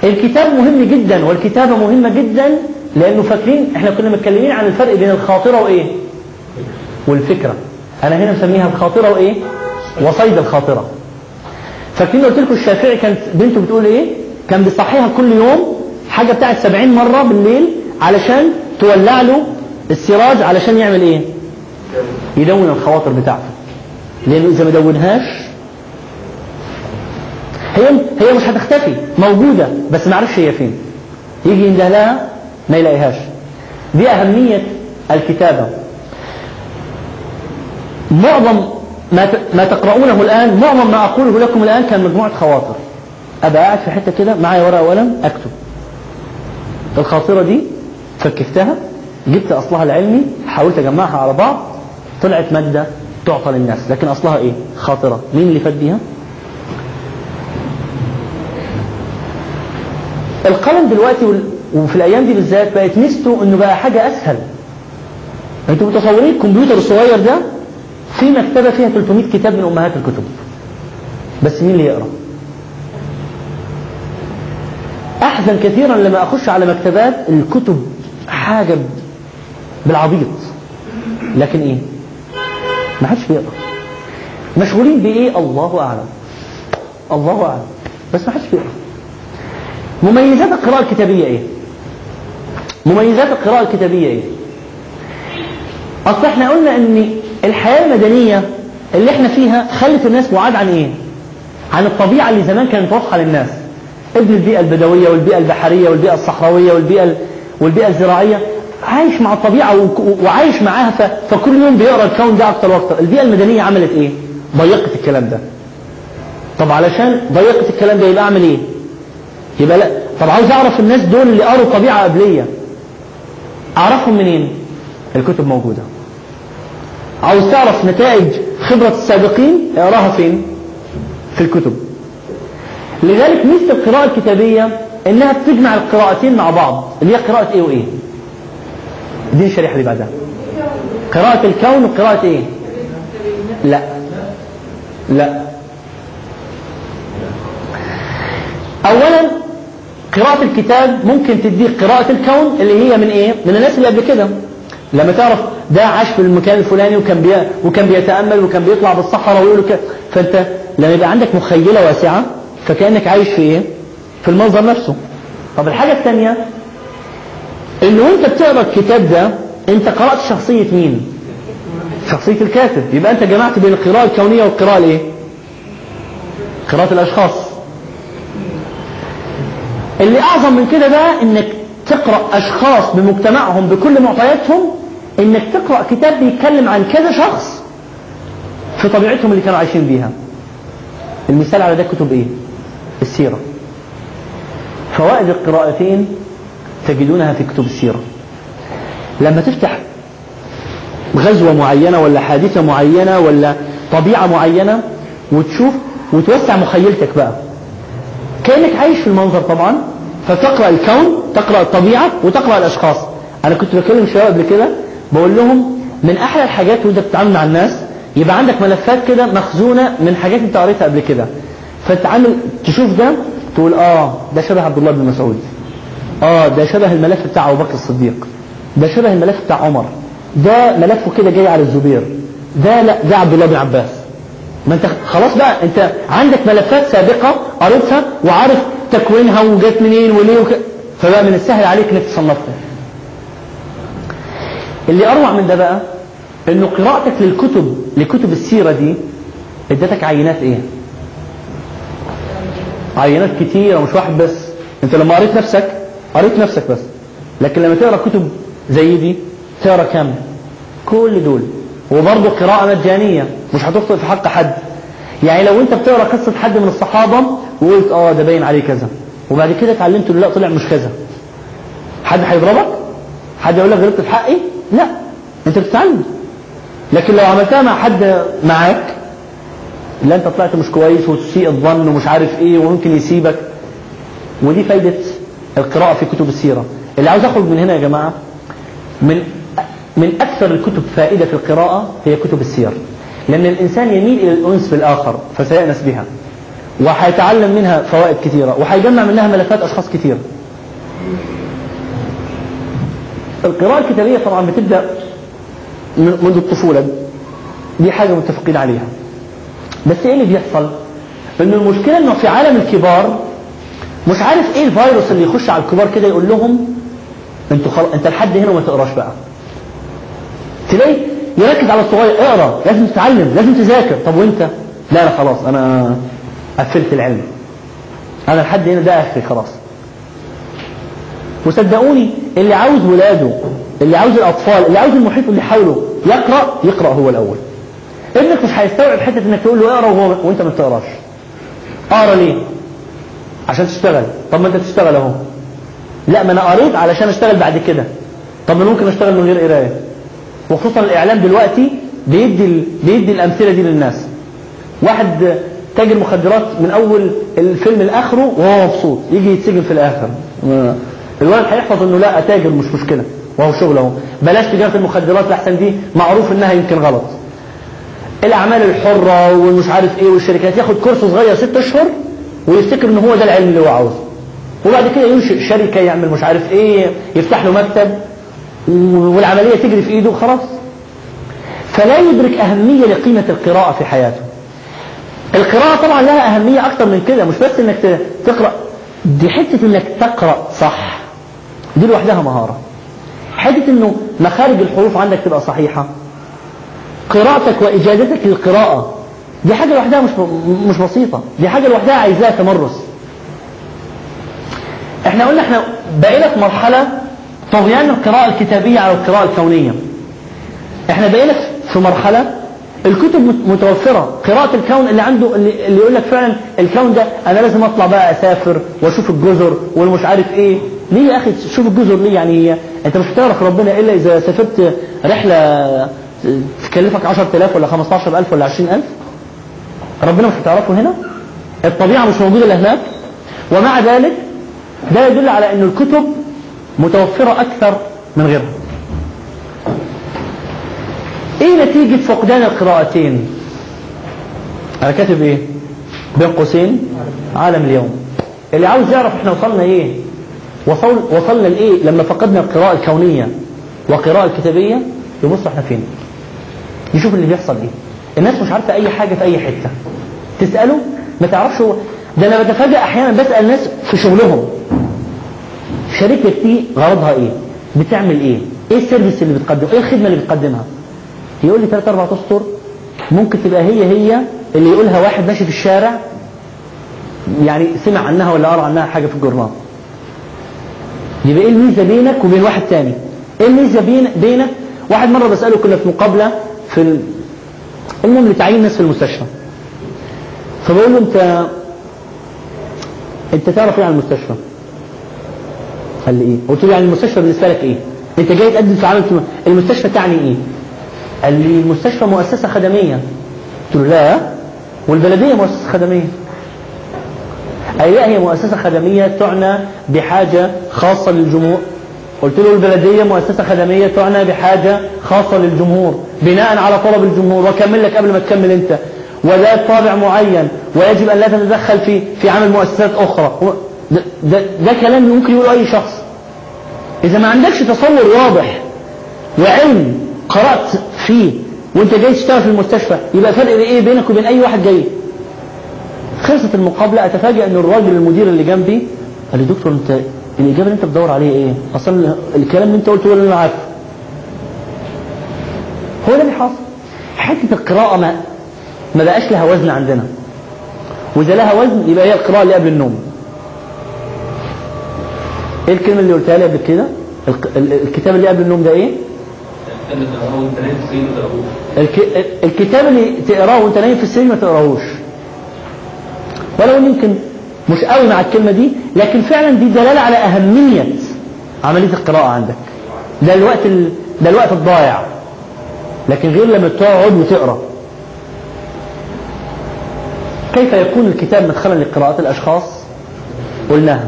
الكتاب مهم جدا والكتابة مهمة جدا لأنه فاكرين إحنا كنا متكلمين عن الفرق بين الخاطرة وإيه؟ والفكرة. أنا هنا مسميها الخاطرة وإيه؟ وصيد الخاطرة. فاكرين قلت لكم الشافعي كانت بنته بتقول إيه؟ كان بيصحيها كل يوم حاجة بتاعت سبعين مرة بالليل علشان تولع له السراج علشان يعمل إيه؟ يدون الخواطر بتاعته. لأنه إذا ما دونهاش هي هي مش هتختفي موجودة بس ما عرفش هي فين. يجي ينده لها ما يلاقيهاش. دي أهمية الكتابة. معظم ما تقرؤونه الآن معظم ما أقوله لكم الآن كان مجموعة خواطر. أبقى قاعد في حتة كده معايا ورقة وقلم أكتب. الخاطرة دي فككتها جبت أصلها العلمي حاولت أجمعها على بعض طلعت مادة تعطى للناس. لكن أصلها إيه؟ خاطرة. مين اللي فات بيها؟ القلم دلوقتي وفي الأيام دي بالذات بقت ميزته إنه بقى حاجة أسهل. أنتوا متصورين الكمبيوتر الصغير ده في مكتبة فيها 300 كتاب من أمهات الكتب. بس مين اللي يقرأ؟ أحزن كثيرا لما أخش على مكتبات الكتب حاجة بالعبيط. لكن إيه؟ ما حدش بيقرأ. مشغولين بإيه؟ الله أعلم. الله أعلم. بس ما حدش بيقرأ. مميزات القراءة الكتابية إيه؟ مميزات القراءة الكتابية إيه؟ أصل إحنا قلنا إن الحياة المدنية اللي إحنا فيها خلت الناس بعاد عن إيه؟ عن الطبيعة اللي زمان كانت واضحة للناس. ابن البيئة البدوية والبيئة البحرية والبيئة الصحراوية والبيئة ال- والبيئة الزراعية عايش مع الطبيعة وعايش معاها فكل يوم بيقرأ الكون ده أكتر وأكتر. البيئة المدنية عملت إيه؟ ضيقت الكلام ده. طب علشان ضيقت الكلام ده يبقى أعمل إيه؟ يبقى لا. طب عاوز أعرف الناس دول اللي قروا طبيعه قبلية. أعرفهم منين؟ الكتب موجودة. عاوز تعرف نتائج خبرة السابقين اقراها فين؟ في الكتب. لذلك ميزة القراءة الكتابية إنها بتجمع القراءتين مع بعض. اللي هي قراءة إيه وإيه؟ دي الشريحة اللي بعدها. قراءة الكون وقراءة إيه؟ لا. لا. اولا قراءة الكتاب ممكن تديك قراءة الكون اللي هي من إيه؟ من الناس اللي قبل كده. لما تعرف ده عاش في المكان الفلاني وكان بي... وكان بيتأمل وكان بيطلع بالصحراء ويقول كده فانت لما يبقى عندك مخيلة واسعة فكأنك عايش في إيه؟ في المنظر نفسه. طب الحاجة الثانية انه وأنت بتقرأ الكتاب ده أنت قرأت شخصية مين؟ شخصية الكاتب يبقى أنت جمعت بين القراءة الكونية والقراءة الإيه؟ قراءة الأشخاص. اللي أعظم من كده بقى إنك تقرأ أشخاص بمجتمعهم بكل معطياتهم إنك تقرأ كتاب بيتكلم عن كذا شخص في طبيعتهم اللي كانوا عايشين بيها. المثال على ده كتب إيه؟ السيرة. فوائد القراءتين تجدونها في كتب السيرة. لما تفتح غزوة معينة ولا حادثة معينة ولا طبيعة معينة وتشوف وتوسع مخيلتك بقى. كأنك عايش في المنظر طبعا فتقرأ الكون تقرأ الطبيعة وتقرأ الأشخاص. أنا كنت بكلم شباب قبل كده بقول لهم من أحلى الحاجات وأنت بتتعامل مع الناس يبقى عندك ملفات كده مخزونة من حاجات أنت قريتها قبل كده. فتتعامل تشوف ده تقول آه ده شبه عبد الله بن مسعود. آه ده شبه الملف بتاع أبو بكر الصديق. ده شبه الملف بتاع عمر. ده ملفه كده جاي على الزبير. ده لا ده عبد الله بن عباس. ما أنت خلاص بقى أنت عندك ملفات سابقة قريتها وعارف تكوينها وجت منين وليه وك... فبقى من السهل عليك إنك تصنفها. اللي أروع من ده بقى إنه قراءتك للكتب لكتب السيرة دي إدتك عينات إيه؟ عينات كتيرة مش واحد بس. أنت لما قريت نفسك قريت نفسك بس. لكن لما تقرأ كتب زي دي تقرأ كام كل دول. وبرضه قراءة مجانية مش هتخطئ في حق حد. يعني لو أنت بتقرأ قصة حد من الصحابة وقلت آه ده باين عليه كذا. وبعد كده اتعلمت انه لا طلع مش كذا. حد هيضربك؟ حد يقول لك غلطت في حقي؟ لا أنت بتتعلم. لكن لو عملتها مع حد معاك لا أنت طلعت مش كويس وتسيء الظن ومش عارف إيه وممكن يسيبك. ودي فايدة القراءة في كتب السيرة. اللي عاوز أخرج من هنا يا جماعة من من أكثر الكتب فائدة في القراءة هي كتب السير. لأن الإنسان يميل إلى الأنس بالآخر فسيأنس بها. وحيتعلم منها فوائد كثيرة وحيجمع منها ملفات أشخاص كثير القراءة الكتابية طبعا بتبدأ منذ الطفولة. دي حاجة متفقين عليها. بس إيه اللي بيحصل؟ إن المشكلة إنه في عالم الكبار مش عارف إيه الفيروس اللي يخش على الكبار كده يقول لهم أنتوا خل... أنت لحد هنا وما تقراش بقى. تلاقي يركز على الصغير اقرأ لازم تتعلم لازم تذاكر. طب وأنت؟ لا لا خلاص أنا قفلت العلم. أنا لحد هنا ده آخري خلاص. وصدقوني اللي عاوز ولاده اللي عاوز الأطفال اللي عاوز المحيط اللي حوله يقرأ يقرأ هو الأول. ابنك مش هيستوعب حتة إنك تقول له اقرأ وهو وأنت ما بتقراش. اقرأ ليه؟ عشان تشتغل. طب ما أنت تشتغل أهو. لا ما أنا قريت علشان أشتغل بعد كده. طب ما ممكن أشتغل من غير قراية. وخصوصا الإعلام دلوقتي بيدي ال... بيدي الأمثلة دي للناس. واحد تاجر مخدرات من أول الفيلم لاخره وهو مبسوط. يجي يتسجن في الآخر. الولد هيحفظ إنه لا تاجر مش مشكلة وهو شغله. اهو بلاش تجارة المخدرات لحسن دي معروف إنها يمكن غلط. الأعمال الحرة والمش عارف إيه والشركات ياخد كورس صغير ست أشهر ويفتكر ان هو ده العلم اللي هو عاوزه. وبعد كده ينشئ شركة يعمل مش عارف إيه يفتح له مكتب والعملية تجري في إيده وخلاص. فلا يدرك أهمية لقيمة القراءة في حياته. القراءة طبعا لها أهمية أكتر من كده مش بس إنك تقرأ. دي حتة إنك تقرأ صح. دي لوحدها مهارة. حتة إنه مخارج الحروف عندك تبقى صحيحة. قراءتك واجادتك للقراءة دي حاجة لوحدها مش مش بسيطة. دي حاجة لوحدها عايزاها تمرس. إحنا قلنا إحنا بقينا في مرحلة طغيان القراءة الكتابية على القراءة الكونية. إحنا بقينا في مرحلة الكتب متوفرة. قراءة الكون اللي عنده اللي يقول لك فعلا الكون ده أنا لازم أطلع بقى أسافر وأشوف الجزر والمش عارف إيه. ليه يا أخي؟ تشوف الجزر ليه يعني أنت مش هتعرف ربنا إلا إذا سافرت رحلة تكلفك 10000 ولا 15000 ولا 20000 ربنا مش هتعرفه هنا؟ الطبيعة مش موجودة إلا هناك. ومع ذلك ده يدل على إن الكتب متوفرة أكثر من غيرها. إيه نتيجة فقدان القراءتين؟ أنا كاتب إيه؟ بين قوسين. عالم اليوم. اللي عاوز يعرف إحنا وصلنا إيه؟ وصلنا لإيه؟ لما فقدنا القراءة الكونية والقراءة الكتابية يبص إحنا فين؟ يشوف اللي بيحصل إيه. الناس مش عارفة أي حاجة في أي حتة. تسأله؟ ما تعرفش هو ده أنا بتفاجئ أحيانا بسأل ناس في شغلهم. شركتك دي غرضها إيه؟ بتعمل إيه؟ إيه السيرفيس اللي بتقدمه إيه الخدمة اللي بتقدمها؟ يقول لي ثلاث أربع أسطر ممكن تبقى هي هي اللي يقولها واحد ماشي في الشارع يعني سمع عنها ولا قرأ عنها حاجة في الجورنال. يبقى إيه الميزة بينك وبين واحد تاني؟ إيه الميزة بين بينك؟ واحد مرة بسأله كنا في مقابلة في ال... المهم لتعيين ناس في المستشفى. فبقول له انت أنت تعرف إيه عن المستشفى؟ قال لي إيه؟ قلت له يعني المستشفى بالنسبة لك إيه؟ أنت جاي تقدم في عمل المستشفى تعني إيه؟ قال لي المستشفى مؤسسة خدمية. قلت له لا. والبلدية مؤسسة خدمية. أي لا هي مؤسسة خدمية تعنى بحاجة خاصة للجمهور. قلت له البلدية مؤسسة خدمية تعنى بحاجة خاصة للجمهور بناء على طلب الجمهور وكمل لك قبل ما تكمل أنت. وذات طابع معين ويجب أن لا تتدخل في في عمل مؤسسات أخرى. ده, ده, ده كلام ممكن يقوله أي شخص. إذا ما عندكش تصور واضح وعلم قرأت فيه وأنت جاي تشتغل في المستشفى يبقى فرق إيه؟ بينك وبين أي واحد جاي. خلصت المقابلة أتفاجئ إن الراجل المدير اللي جنبي قال لي دكتور أنت الإجابة اللي أنت بتدور عليها إيه؟ أصلا الكلام اللي أنت قلته هو اللي أنا عارفه. هو ده اللي حاصل حتة القراءة ما ما بقاش لها وزن عندنا. وإذا لها وزن يبقى هي القراءة اللي قبل النوم. إيه الكلمة اللي قلتها لي قبل كده؟ الكتاب اللي قبل النوم ده إيه؟ الك... الكتاب اللي تقراه وأنت نايم في السرير ما تقراهوش. ولو يمكن مش قوي مع الكلمة دي لكن فعلا دي دلالة على أهمية عملية القراءة عندك. ده الوقت ال... ده الوقت الضايع. لكن غير لما تقعد وتقرأ. كيف يكون الكتاب مدخلا لقراءة الأشخاص؟ قلناها.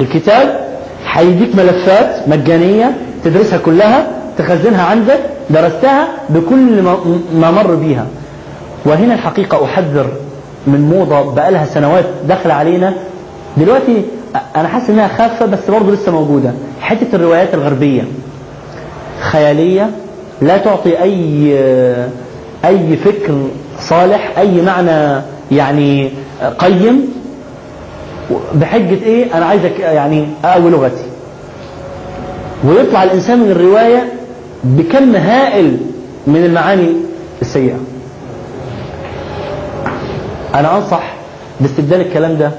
الكتاب هيديك ملفات مجانية تدرسها كلها تخزنها عندك درستها بكل ما مر بيها. وهنا الحقيقة أحذر من موضة بقالها سنوات داخلة علينا. دلوقتي أنا حاسس إنها خافة بس برضه لسه موجودة. حتة الروايات الغربية. خيالية لا تعطي أي أي فكر صالح أي معنى يعني قيم. بحجة إيه؟ أنا عايزك يعني أقوي لغتي. ويطلع الإنسان من الرواية بكم هائل من المعاني السيئة. أنا أنصح باستبدال الكلام ده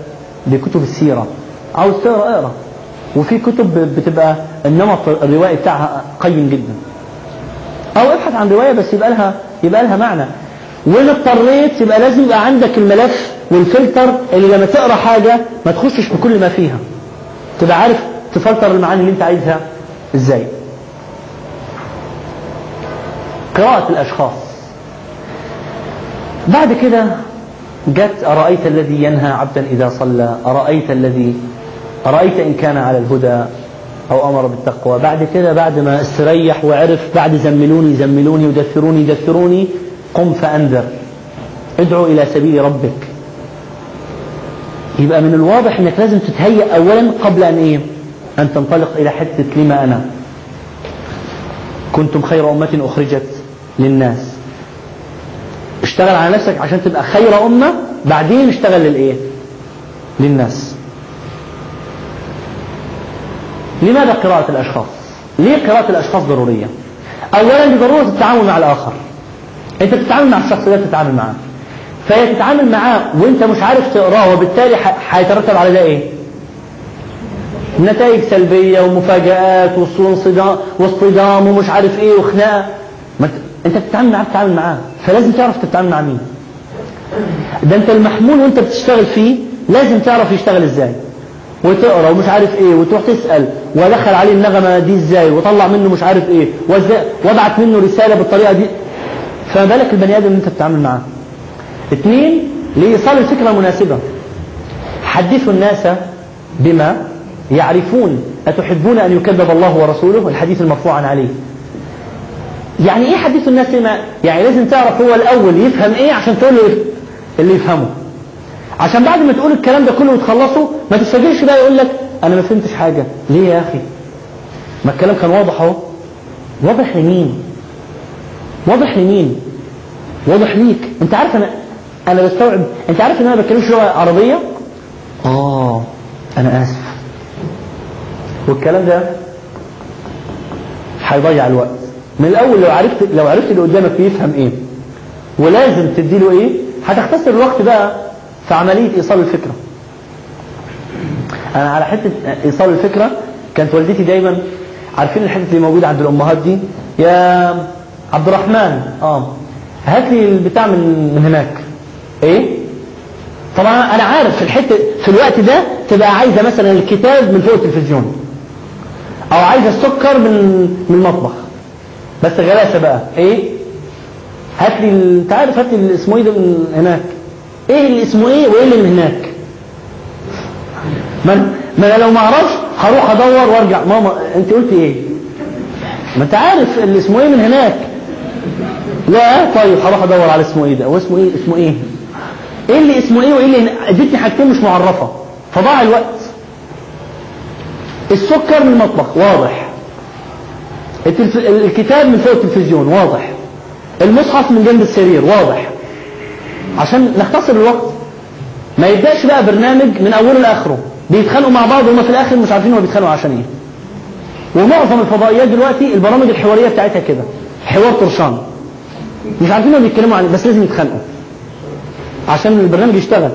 بكتب السيرة عاوز تقرا أقرأ. وفي كتب بتبقى النمط الروائي بتاعها قيم جدا. أو ابحث عن رواية بس يبقى لها يبقى لها معنى. وإن اضطريت يبقى لازم يبقى عندك الملف والفلتر اللي لما تقرأ حاجة ما تخشش بكل ما فيها. تبقى عارف تفلتر المعاني اللي أنت عايزها إزاي. قراءة الأشخاص. بعد كده جت أرأيت الذي ينهى عبدا إذا صلى؟ أرأيت الذي أرأيت إن كان على الهدى أو أمر بالتقوى؟ بعد كده بعد ما استريح وعرف بعد زملوني زملوني ودثروني دثروني قم فأنذر. ادعو إلى سبيل ربك. يبقى من الواضح إنك لازم تتهيأ اولا قبل أن إيه؟ أن تنطلق إلى حتة لما أنا. كنتم خير أمة أخرجت للناس. اشتغل على نفسك عشان تبقى خير أمة بعدين اشتغل للإيه؟ للناس. لماذا قراءة الأشخاص؟ ليه قراءة الأشخاص ضرورية؟ اولا لضرورة التعامل مع الآخر. أنت بتتعامل مع الشخص ده بتتعامل معاه. فهي تتعامل معاه وأنت مش عارف تقراه وبالتالي هيترتب على ده إيه؟ نتائج سلبية ومفاجآت واصطدام ومش عارف إيه وخناقة. انت بتتعامل معاه بتتعامل معاه. فلازم تعرف تتعامل مع مين. ده انت المحمول وانت بتشتغل فيه لازم تعرف يشتغل إزاي. وتقرا ومش عارف إيه وتروح تسأل وادخل عليه النغمة دي إزاي وطلع منه مش عارف إيه وابعت منه رسالة بالطريقة دي. فما بالك البني آدم اللي انت بتتعامل معاه. اثنين لإيصال الفكرة المناسبة حدثوا الناس بما يعرفون. أتحبون أن يكذب الله ورسوله؟ الحديث المرفوع عن علي يعني إيه حدثوا الناس بما يعني لازم تعرف هو الأول يفهم إيه عشان تقول له اللي يفهمه. عشان بعد ما تقول الكلام ده كله وتخلصه ما تستجيش بقى يقول لك أنا ما فهمتش حاجة. ليه يا أخي؟ ما الكلام كان واضح أهو. واضح لمين؟ واضح لمين؟ واضح ليك. أنت عارف أنا أنا بستوعب أنت عارف إن أنا بتكلمش لغة عربية؟ آه أنا آسف. والكلام ده هيضيع الوقت. من الأول لو عرفت لو عرفت اللي قدامك بيفهم إيه. ولازم تديله إيه؟ هتختصر الوقت بقى في عملية إيصال الفكرة. أنا على حتة إيصال الفكرة كانت والدتي دايما عارفين الحتة اللي موجودة عند الأمهات دي؟ يا عبد الرحمن آه. هات لي البتاع من من هناك. إيه؟ طبعا أنا عارف في الحته في الوقت ده تبقى عايزة مثلا الكتاب من فوق التلفزيون أو عايزة السكر من من المطبخ. بس غلاسة بقى. إيه؟ هات لي أنت عارف هات لي اسمه إيه ده من هناك. إيه اللي اسمه إيه وإيه اللي من هناك؟ ما ما أنا لو ما أعرفش هروح أدور وأرجع. ماما أنت قلت إيه؟ ما أنت عارف اللي اسمه إيه من هناك. لا طيب هروح أدور على اسمه إيه ده. واسمه إيه؟ اسمه إيه؟ إيه اللي اسمه إيه وإيه اللي أديتني حاجتين مش معرفة. فضاع الوقت. السكر من المطبخ. واضح. الكتاب من فوق التلفزيون واضح. المصحف من جنب السرير واضح. عشان نختصر الوقت ما يبدأش بقى برنامج من أوله لآخره. بيتخانقوا مع بعض وهم في الآخر مش عارفين هما بيتخانقوا عشان إيه ومعظم الفضائيات دلوقتي البرامج الحوارية بتاعتها كده. حوار طرشان. مش عارفين هما بيتكلموا عن بس لازم يتخانقوا. عشان البرنامج يشتغل.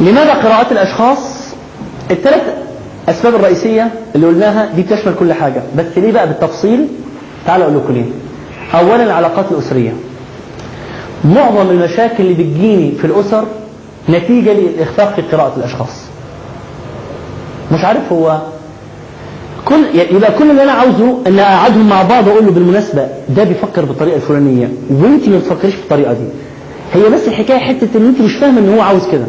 لماذا قراءات الأشخاص؟ الثلاث أسباب الرئيسية اللي قلناها دي تشمل كل حاجة بس ليه بقى بالتفصيل؟ تعال أقول لكم ليه. أولا العلاقات الأسرية. معظم المشاكل اللي بتجيني في الأسر نتيجة للإخفاق في قراءة الأشخاص. مش عارف هو كل يبقى كل اللي أنا عاوزه إن أقعدهم مع بعض وأقول له بالمناسبة ده بيفكر بالطريقة الفلانية وأنت ما بتفكريش بالطريقة دي. هي بس الحكاية حتة إن أنت مش فاهمة إن هو عاوز كده.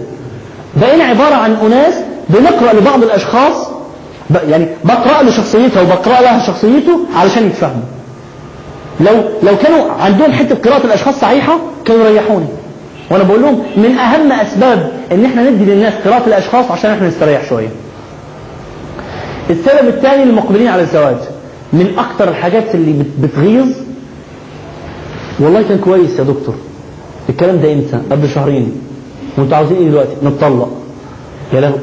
بقينا عبارة عن أناس بنقرأ لبعض الأشخاص يعني بقرأ له شخصيتها وبقرأ لها شخصيته علشان يتفهموا. لو لو كانوا عندهم حتة قراءة الأشخاص صحيحة كانوا يريحوني. وأنا بقول لهم من أهم أسباب إن إحنا ندي للناس قراءة الأشخاص عشان إحنا نستريح شوية. السبب الثاني للمقبلين على الزواج. من أكتر الحاجات اللي بت- بتغيظ والله كان كويس يا دكتور. الكلام ده إمتى؟ قبل شهرين. وانتوا عاوزين إيه دلوقتي؟ نتطلق. يا له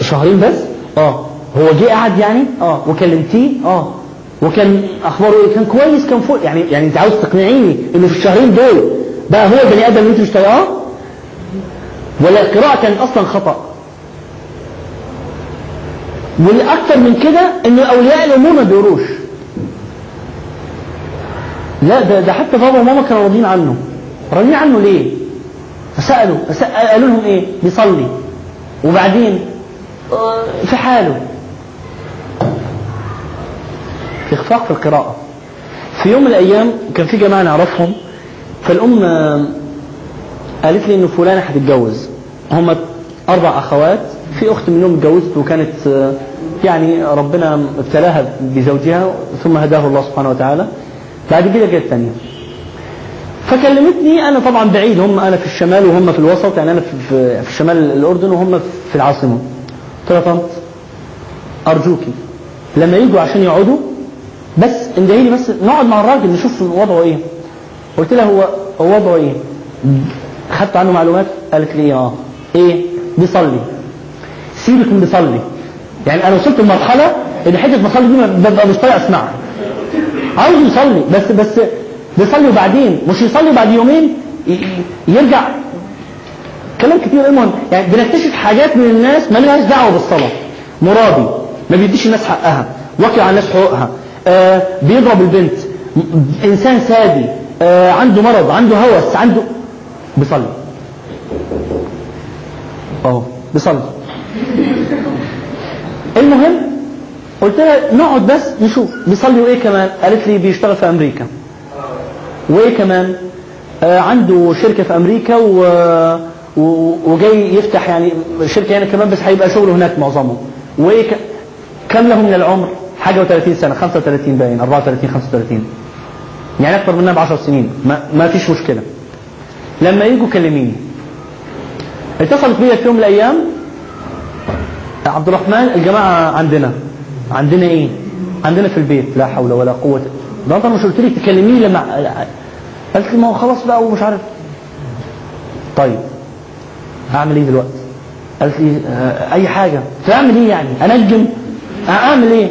شهرين بس؟ آه. هو جه قعد يعني؟ آه. وكلمتيه؟ آه. وكان أخباره إيه؟ كان كويس كان فوق يعني يعني أنت عاوز تقنعيني إنه في الشهرين دول بقى هو البني آدم اللي انت مش طايقاه ولا القراءة كانت أصلا خطأ. والأكثر من كده إن أولياء الأمور ما بيقروش لا ده ده حتى بابا وماما كانوا راضيين عنه. راضيين عنه ليه؟ فسألوا فس- قالوا لهم إيه؟ بيصلي. وبعدين آه، في حاله اخفاق في القراءة. في يوم من الأيام كان في جماعة نعرفهم فالأم آه، قالت لي ان فلانه هتتجوز هم أربع أخوات في أخت منهم اتجوزت وكانت آه، يعني ربنا ابتلاها بزوجها ثم هداه الله سبحانه وتعالى. بعد كده جت ثانية فكلمتني أنا طبعا بعيد هم أنا في الشمال وهم في الوسط يعني أنا في, في, شمال الأردن وهم في العاصمة. قلت لها طنط أرجوكي لما يجوا عشان يقعدوا بس اندهي لي بس نقعد مع الراجل نشوف وضعه إيه. قلت لها هو هو وضعه إيه؟ خدت عنه معلومات؟ قالت لي آه. إيه؟ بيصلي. سيبك من بيصلي. يعني أنا وصلت لمرحلة إن حتة بصلي دي ببقى مش طايق أسمعها. عاوز يصلي بس بس بيصلي وبعدين مش يصلي بعد يومين؟ يرجع. كلام كتير. المهم يعني بنكتشف حاجات من الناس ما لهاش دعوة بالصلاة. مرابي ما بيديش الناس حقها. واكل على الناس حقوقها. آه بيضرب البنت. إنسان سادي. آه عنده مرض عنده هوس عنده بيصلي. أهو بيصلي. المهم قلت لها نقعد بس نشوف. بيصلي وإيه كمان؟ قالت لي بيشتغل في أمريكا. وايه كمان آه عنده شركة في أمريكا و... وجاي يفتح يعني شركة هنا كمان بس هيبقى شغله هناك معظمه. وايه ك... كم له من العمر؟ حاجة و30 سنة 35 باين 34 35 يعني أكتر منها ب 10 سنين ما, ما فيش مشكلة. لما يجوا كلميني. اتصلت بيا في يوم من الأيام عبد الرحمن الجماعة عندنا. عندنا إيه؟ عندنا في البيت لا حول ولا قوة. ده أنت مش قلت لي تكلميني لما قالت لي ما هو خلاص بقى ومش عارف. طيب هعمل إيه دلوقتي؟ قالت لي آه أي حاجة. قلت أعمل إيه يعني؟ أنجم؟ أعمل إيه؟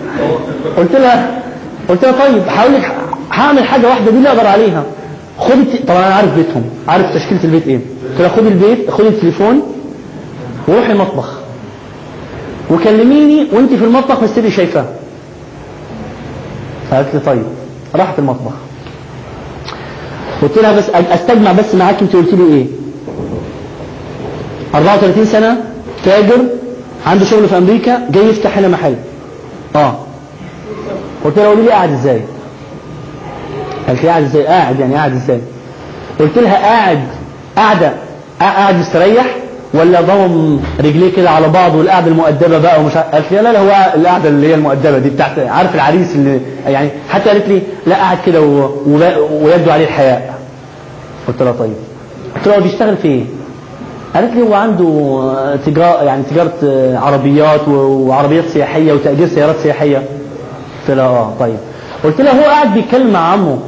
قلت لها قلت لها طيب هقول لك هعمل حاجة واحدة دي اللي أقدر عليها. خدي طبعا أنا عارف بيتهم. عارف تشكيلة البيت إيه؟ قلت لها خدي البيت خدي التليفون وروحي المطبخ. وكلميني وانت في المطبخ بس تبقي شايفاه قالت لي طيب راحت المطبخ. قلت لها بس أستجمع بس معاك. أنت قلت لي إيه؟ 34 سنة تاجر عنده شغل في أمريكا جاي يفتح هنا محل. آه. قلت لها قولي لي قاعد إزاي؟ قالت لي قاعد إزاي؟ قاعد يعني قاعد إزاي؟ قلت لها قاعد قاعدة قاعد مستريح ولا ضم رجليه كده على بعض والقعدة المؤدبة بقى ومش قالت لي لا لا هو القعدة اللي هي المؤدبة دي بتاعت عارف العريس اللي يعني حتى قالت لي لا قاعد كده ويبدو عليه الحياء. قلت لها طيب. قلت لها هو بيشتغل في إيه؟ قالت لي هو عنده تجارة يعني تجارة عربيات وعربيات سياحية وتأجير سيارات سياحية. قلت لها آه طيب. قلت لها هو قاعد بيتكلم مع عمه.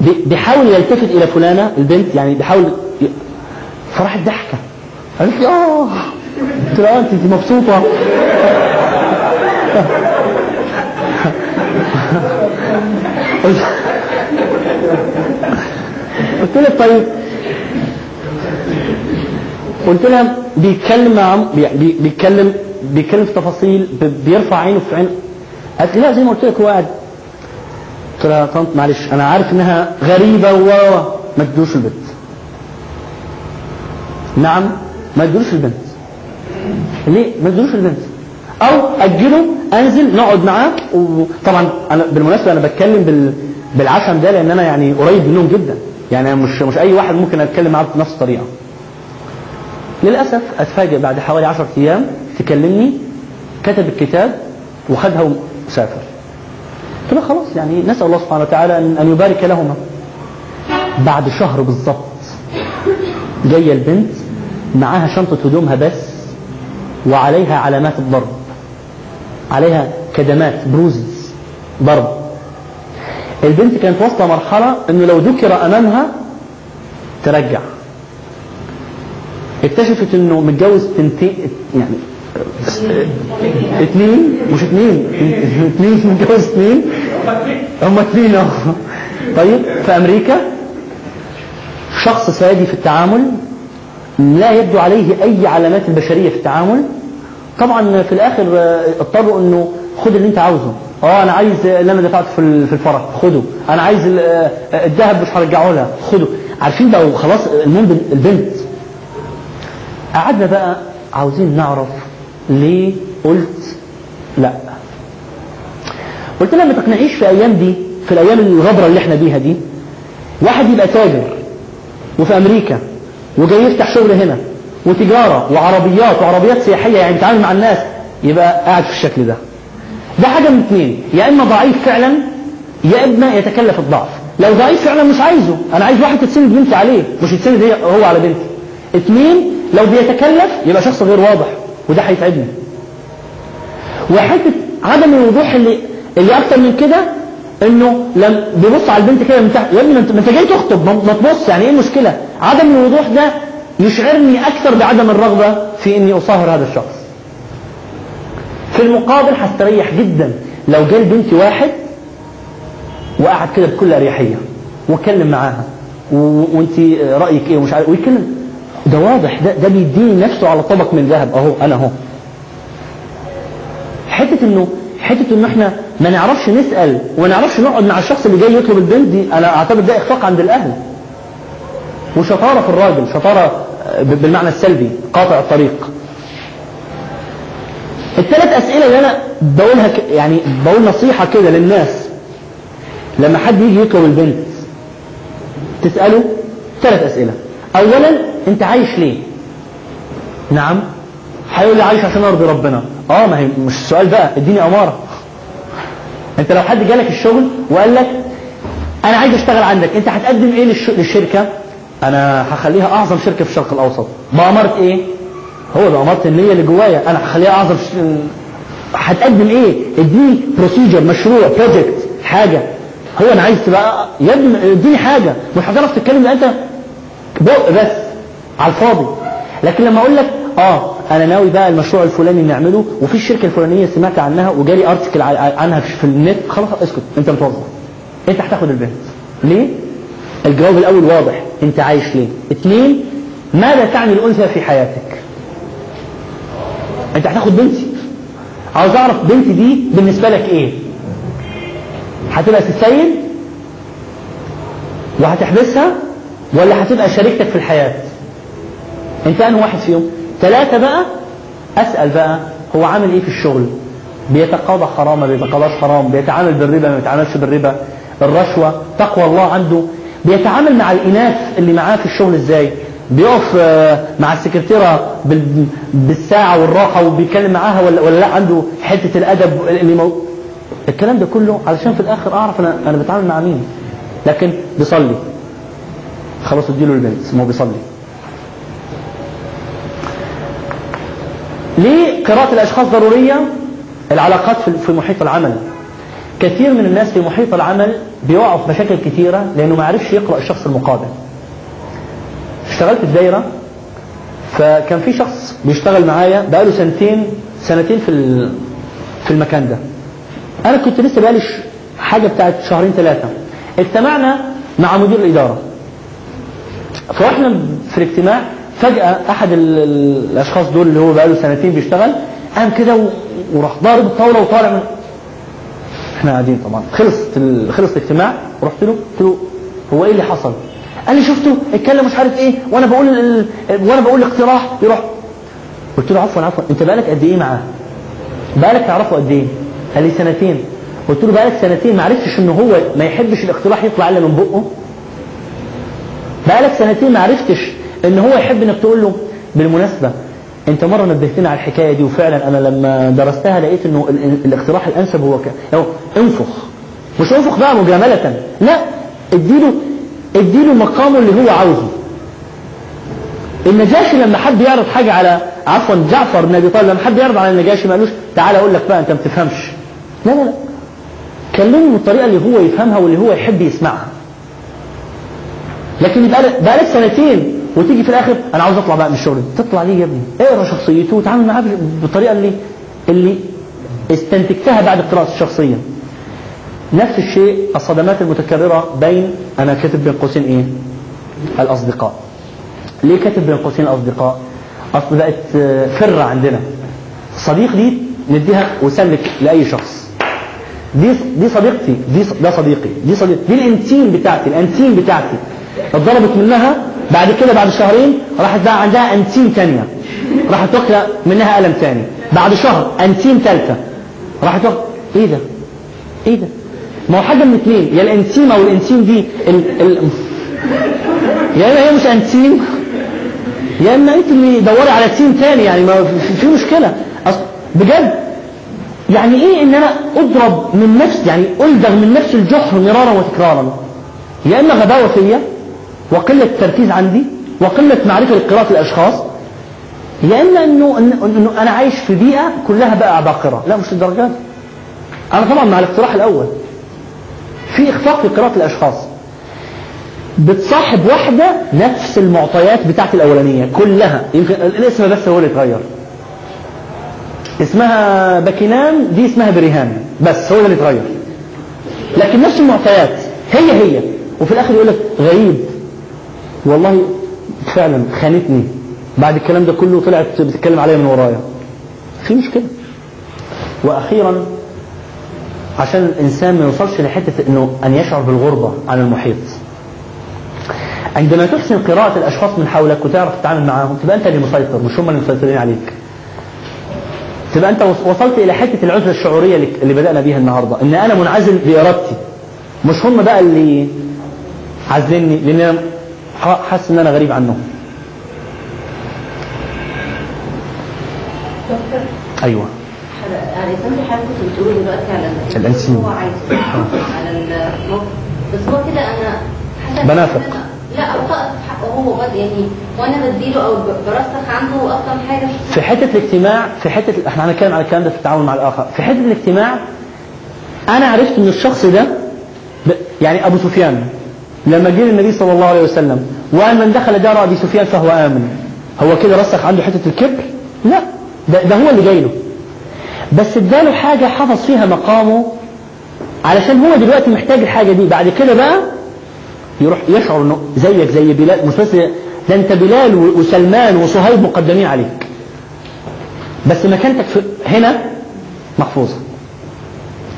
بي- بيحاول يلتفت إلى فلانة البنت يعني بيحاول فراحت ضحكة. قالت لي آه. قلت لها أنت مبسوطة. قلت لها طيب. قلت لها بيتكلم بيتكلم بيتكلم في تفاصيل بيرفع عينه في عين. قالت لي لا زي ما قلت لك هو قاعد. قلت لها طنط معلش أنا عارف إنها غريبة و ما تدوش البنت نعم. ما تدوش البنت. ليه؟ ما تدوش البنت. أو أجله أنزل نقعد معاه. وطبعا أنا بالمناسبة أنا بتكلم بال بالعشم ده لأن أنا يعني قريب منهم جدا. يعني مش مش أي واحد ممكن أتكلم معاه بنفس الطريقة. للأسف أتفاجئ بعد حوالي عشرة أيام تكلمني كتب الكتاب وخدها وسافر. قلت خلاص يعني نسأل الله سبحانه وتعالى أن يبارك لهما. بعد شهر بالضبط جاية البنت معاها شنطة هدومها بس وعليها علامات الضرب. عليها كدمات بروزز ضرب. البنت كانت واصلة مرحلة إنه لو ذكر أمامها ترجع. اكتشفت إنه متجوز تنتين يعني اثنين مش اثنين اثنين متجوز اثنين. هم اثنين طيب في أمريكا شخص سادي في التعامل لا يبدو عليه أي علامات البشرية في التعامل. طبعا في الآخر آه، اضطروا إنه خد اللي أنت عاوزه. آه أنا عايز اللي أنا دفعته في في الفرح خده. أنا عايز آه، الذهب مش هرجعه لها خده. عارفين بقى خلاص المهم البنت. قعدنا بقى عاوزين نعرف ليه قلت لا. قلت لها ما تقنعيش في أيام دي في الأيام الغبرة اللي إحنا بيها دي واحد يبقى تاجر وفي أمريكا. وجاي يفتح شغل هنا. وتجارة وعربيات وعربيات سياحية يعني بيتعامل مع الناس يبقى قاعد في الشكل ده. ده حاجة من اثنين يا إما ضعيف فعلا يا إما يتكلف الضعف. لو ضعيف فعلا مش عايزه. أنا عايز واحد تتسند بنتي عليه مش يتسند هو على بنتي. اثنين لو بيتكلف يبقى شخص غير واضح وده هيتعبني. وحتة عدم الوضوح اللي اللي أكتر من كده إنه لم بيبص على البنت كده من تحت يا ابني ما انت جاي تخطب ما تبص يعني إيه المشكلة؟ عدم الوضوح ده يشعرني أكثر بعدم الرغبة في إني أصاهر هذا الشخص. في المقابل هستريح جدا لو جه لبنتي واحد وقعد كده بكل أريحية واتكلم معاها وأنت رأيك إيه ومش عارف ويتكلم. ده واضح ده ده بيديني نفسه على طبق من ذهب. أهو أنا أهو. حتة انه حتة إنه إحنا ما نعرفش نسأل وما نعرفش نقعد مع الشخص اللي جاي يطلب البنت دي. أنا اعتبر ده إخفاق عند الأهل. وشطارة في الراجل شطارة آه، بالمعنى السلبي قاطع الطريق. الثلاث أسئلة اللي أنا بقولها. يعني بقول نصيحة كده للناس. لما حد يجي يطلب البنت تسأله ثلاث أسئلة. اولا أنت عايش ليه؟ نعم. هيقول لي عايش عشان أرضي ربنا. آه ما هي مش السؤال بقى إديني أمارة. أنت لو حد جالك الشغل وقال لك أنا عايز أشتغل عندك أنت هتقدم إيه للش... للشركة؟ أنا هخليها أعظم شركة في الشرق الأوسط. بأمارة إيه؟ هو بأمارة النية اللي جوايا أنا هخليها أعظم ش... هتقدم إيه؟ اديني procedure مشروع project حاجة. هو أنا عايز تبقى يا ابني اديني حاجة. مش هتعرف تتكلم أنت بق بس على الفاضي. لكن لما أقول لك آه أنا ناوي بقى المشروع الفلاني نعمله وفي الشركة الفلانية سمعت عنها وجالي article عنها في النت خلاص اسكت أنت متوظف. أنت هتاخد البنت ليه؟ الجواب الأول واضح أنت عايش ليه؟ اثنين ماذا تعني الأنثى في حياتك؟ أنت هتاخد بنتي عاوز أعرف بنتي دي بالنسبة لك إيه؟ هتبقى السيد وهتحبسها ولا هتبقى شريكتك في الحياة؟ أنت انه واحد فيهم ثلاثة بقى أسأل بقى هو عامل إيه في الشغل بيتقاضى حرام ما بيتقاضاش حرام بيتعامل بالربا ما بيتعاملش بالربا الرشوة تقوى الله عنده بيتعامل مع الإناث اللي معاه في الشغل إزاي؟ بيقف آه، مع السكرتيرة بال- بالساعة والراحة وبيتكلم معاها ولا, ولا لا؟ عنده حتة الأدب اللي مو... الكلام ده كله علشان في الآخر أعرف أنا أنا بتعامل مع مين. لكن بيصلي. خلاص اديله البنت ما هو بيصلي. ليه قراءة الأشخاص ضرورية؟ العلاقات في محيط العمل. كثير من الناس في محيط العمل بيقعوا في مشاكل كثيرة لأنه ما عرفش يقرأ الشخص المقابل. اشتغلت في دايرة فكان في شخص بيشتغل معايا بقاله سنتين سنتين في في المكان ده. أنا كنت لسه بقالي حاجة بتاعت شهرين ثلاثة. اجتمعنا مع مدير الإدارة. فاحنا في الاجتماع فجأة أحد ال- ال- الأشخاص دول اللي هو بقاله سنتين بيشتغل قام كده وراح ضارب الطاولة وطالع من إحنا قاعدين طبعا خلصت. خلص الاجتماع رحت له قلت له هو إيه اللي حصل؟ قال لي شفته اتكلم مش عارف إيه وأنا بقول ال... وأنا بقول اقتراح يروح قلت له عفوا عفوا أنت بقالك قد إيه معاه؟ بقالك تعرفه قد إيه؟ قال لي سنتين قلت له بقالك سنتين ما عرفتش ان هو ما يحبش الاقتراح يطلع إلا من بقه بقالك سنتين ما عرفتش إن هو يحب إنك تقول له بالمناسبة انت مرة نبهتني على الحكاية دي وفعلا أنا لما درستها لقيت إنه ال- ال- الاقتراح الأنسب هو ك... هو انفخ. مش انفخ بقى مجاملة. لا اديله اديله مقامه اللي هو عاوزه. النجاشي لما حد يعرض حاجة على عفوا جعفر بن أبي طالب لما حد يعرض على النجاشي ما قالوش تعالى أقول لك بقى أنت ما بتفهمش. لا لا لا. كلمه بالطريقة اللي هو يفهمها واللي هو يحب يسمعها. لكن بقى لك سنتين وتيجي في الآخر أنا عاوز أطلع بقى من الشغل. تطلع ليه يا ابني؟ اقرا شخصيته؟ وتعامل معاه بالطريقة اللي اللي استنتجتها بعد قراءه الشخصية. نفس الشيء الصدمات المتكررة بين أنا كاتب بين قوسين إيه؟ الأصدقاء. ليه كاتب بين قوسين الأصدقاء؟ أصل بقت آه، فرة عندنا. صديق دي نديها وسلك لأي شخص. دي دي صديقتي دي ده صديقي دي صديقتي. دي ال intime بتاعتي ال intime بتاعتي. اتضربت منها بعد كده بعد شهرين راحت بقى عندها intime تانية. راحت واكله منها قلم تاني. بعد شهر intime تالتة. راحت واكله إيه ده؟ إيه ده؟ ما هو حاجة من اثنين يا ال intime أو ال intime دي ال... ال... يا إما هي مش intime يا إما انت اللي دوري على intime تاني. يعني ما في- في مشكلة. أصل بجد. يعني إيه إن أنا أضرب من نفس يعني ألدغ من نفس الجحر مرارا وتكرارا؟ يا إما غباوة فيا وقلة تركيز عندي وقلة معرفة لقراءة الأشخاص. يا إما إنه إن- إنه أنا عايش في بيئة كلها بقى عباقرة. لا مش للدرجة دي. أنا طبعا مع الاقتراح الأول. في إخفاق في قراءة الأشخاص. بتصاحب واحدة نفس المعطيات بتاعت الأولانية كلها. يمكن الاسم بس هو اللي اتغير اسمها باكينام دي اسمها بريهان بس هو اللي اتغير لكن نفس المعطيات هي هي. وفي الآخر يقول لك غريب. والله فعلا خانتني. بعد الكلام ده كله طلعت بتتكلم عليا من ورايا. في مشكلة. وأخيرا عشان الإنسان ما يوصلش لحتة إنه أن يشعر بالغربة عن المحيط. عندما تحسن قراءة الأشخاص من حولك وتعرف تتعامل معاهم تبقى أنت اللي مسيطر مش هم اللي مسيطرين عليك. تبقى أنت وصلت إلى حتة العزلة الشعورية اللي- بدأنا بيها النهاردة. إن أنا منعزل بإرادتي. مش هم بقى اللي عازليني لأن حاسس إن أنا غريب عنهم أيوه يعني سامي حضرتك كنت بتقولي دلوقتي على ال- الأنسيم. هو عايز على الموقف بس هو كده أنا بنافق. لا حقه هو برضه يعني وأنا بديله أو برسخ عنده أصلا حاجة في حتة الاجتماع في حتة إحنا هنتكلم على الكلام ده في التعامل مع الآخر في حتة الاجتماع أنا عرفت إن الشخص ده. يعني أبو سفيان لما جه النبي صلى الله عليه وسلم وأن من دخل دار أبي سفيان فهو آمن. هو كده رسخ عنده حتة الكبر؟ لا. ده, ده هو اللي جاي له بس اداله حاجة حفظ فيها مقامه علشان هو دلوقتي محتاج الحاجة دي. بعد كده بقى يروح يشعر إنه زيك زي بلال مش بس ده أنت بلال وسلمان وصهيب مقدمين عليك. بس مكانتك هنا محفوظة.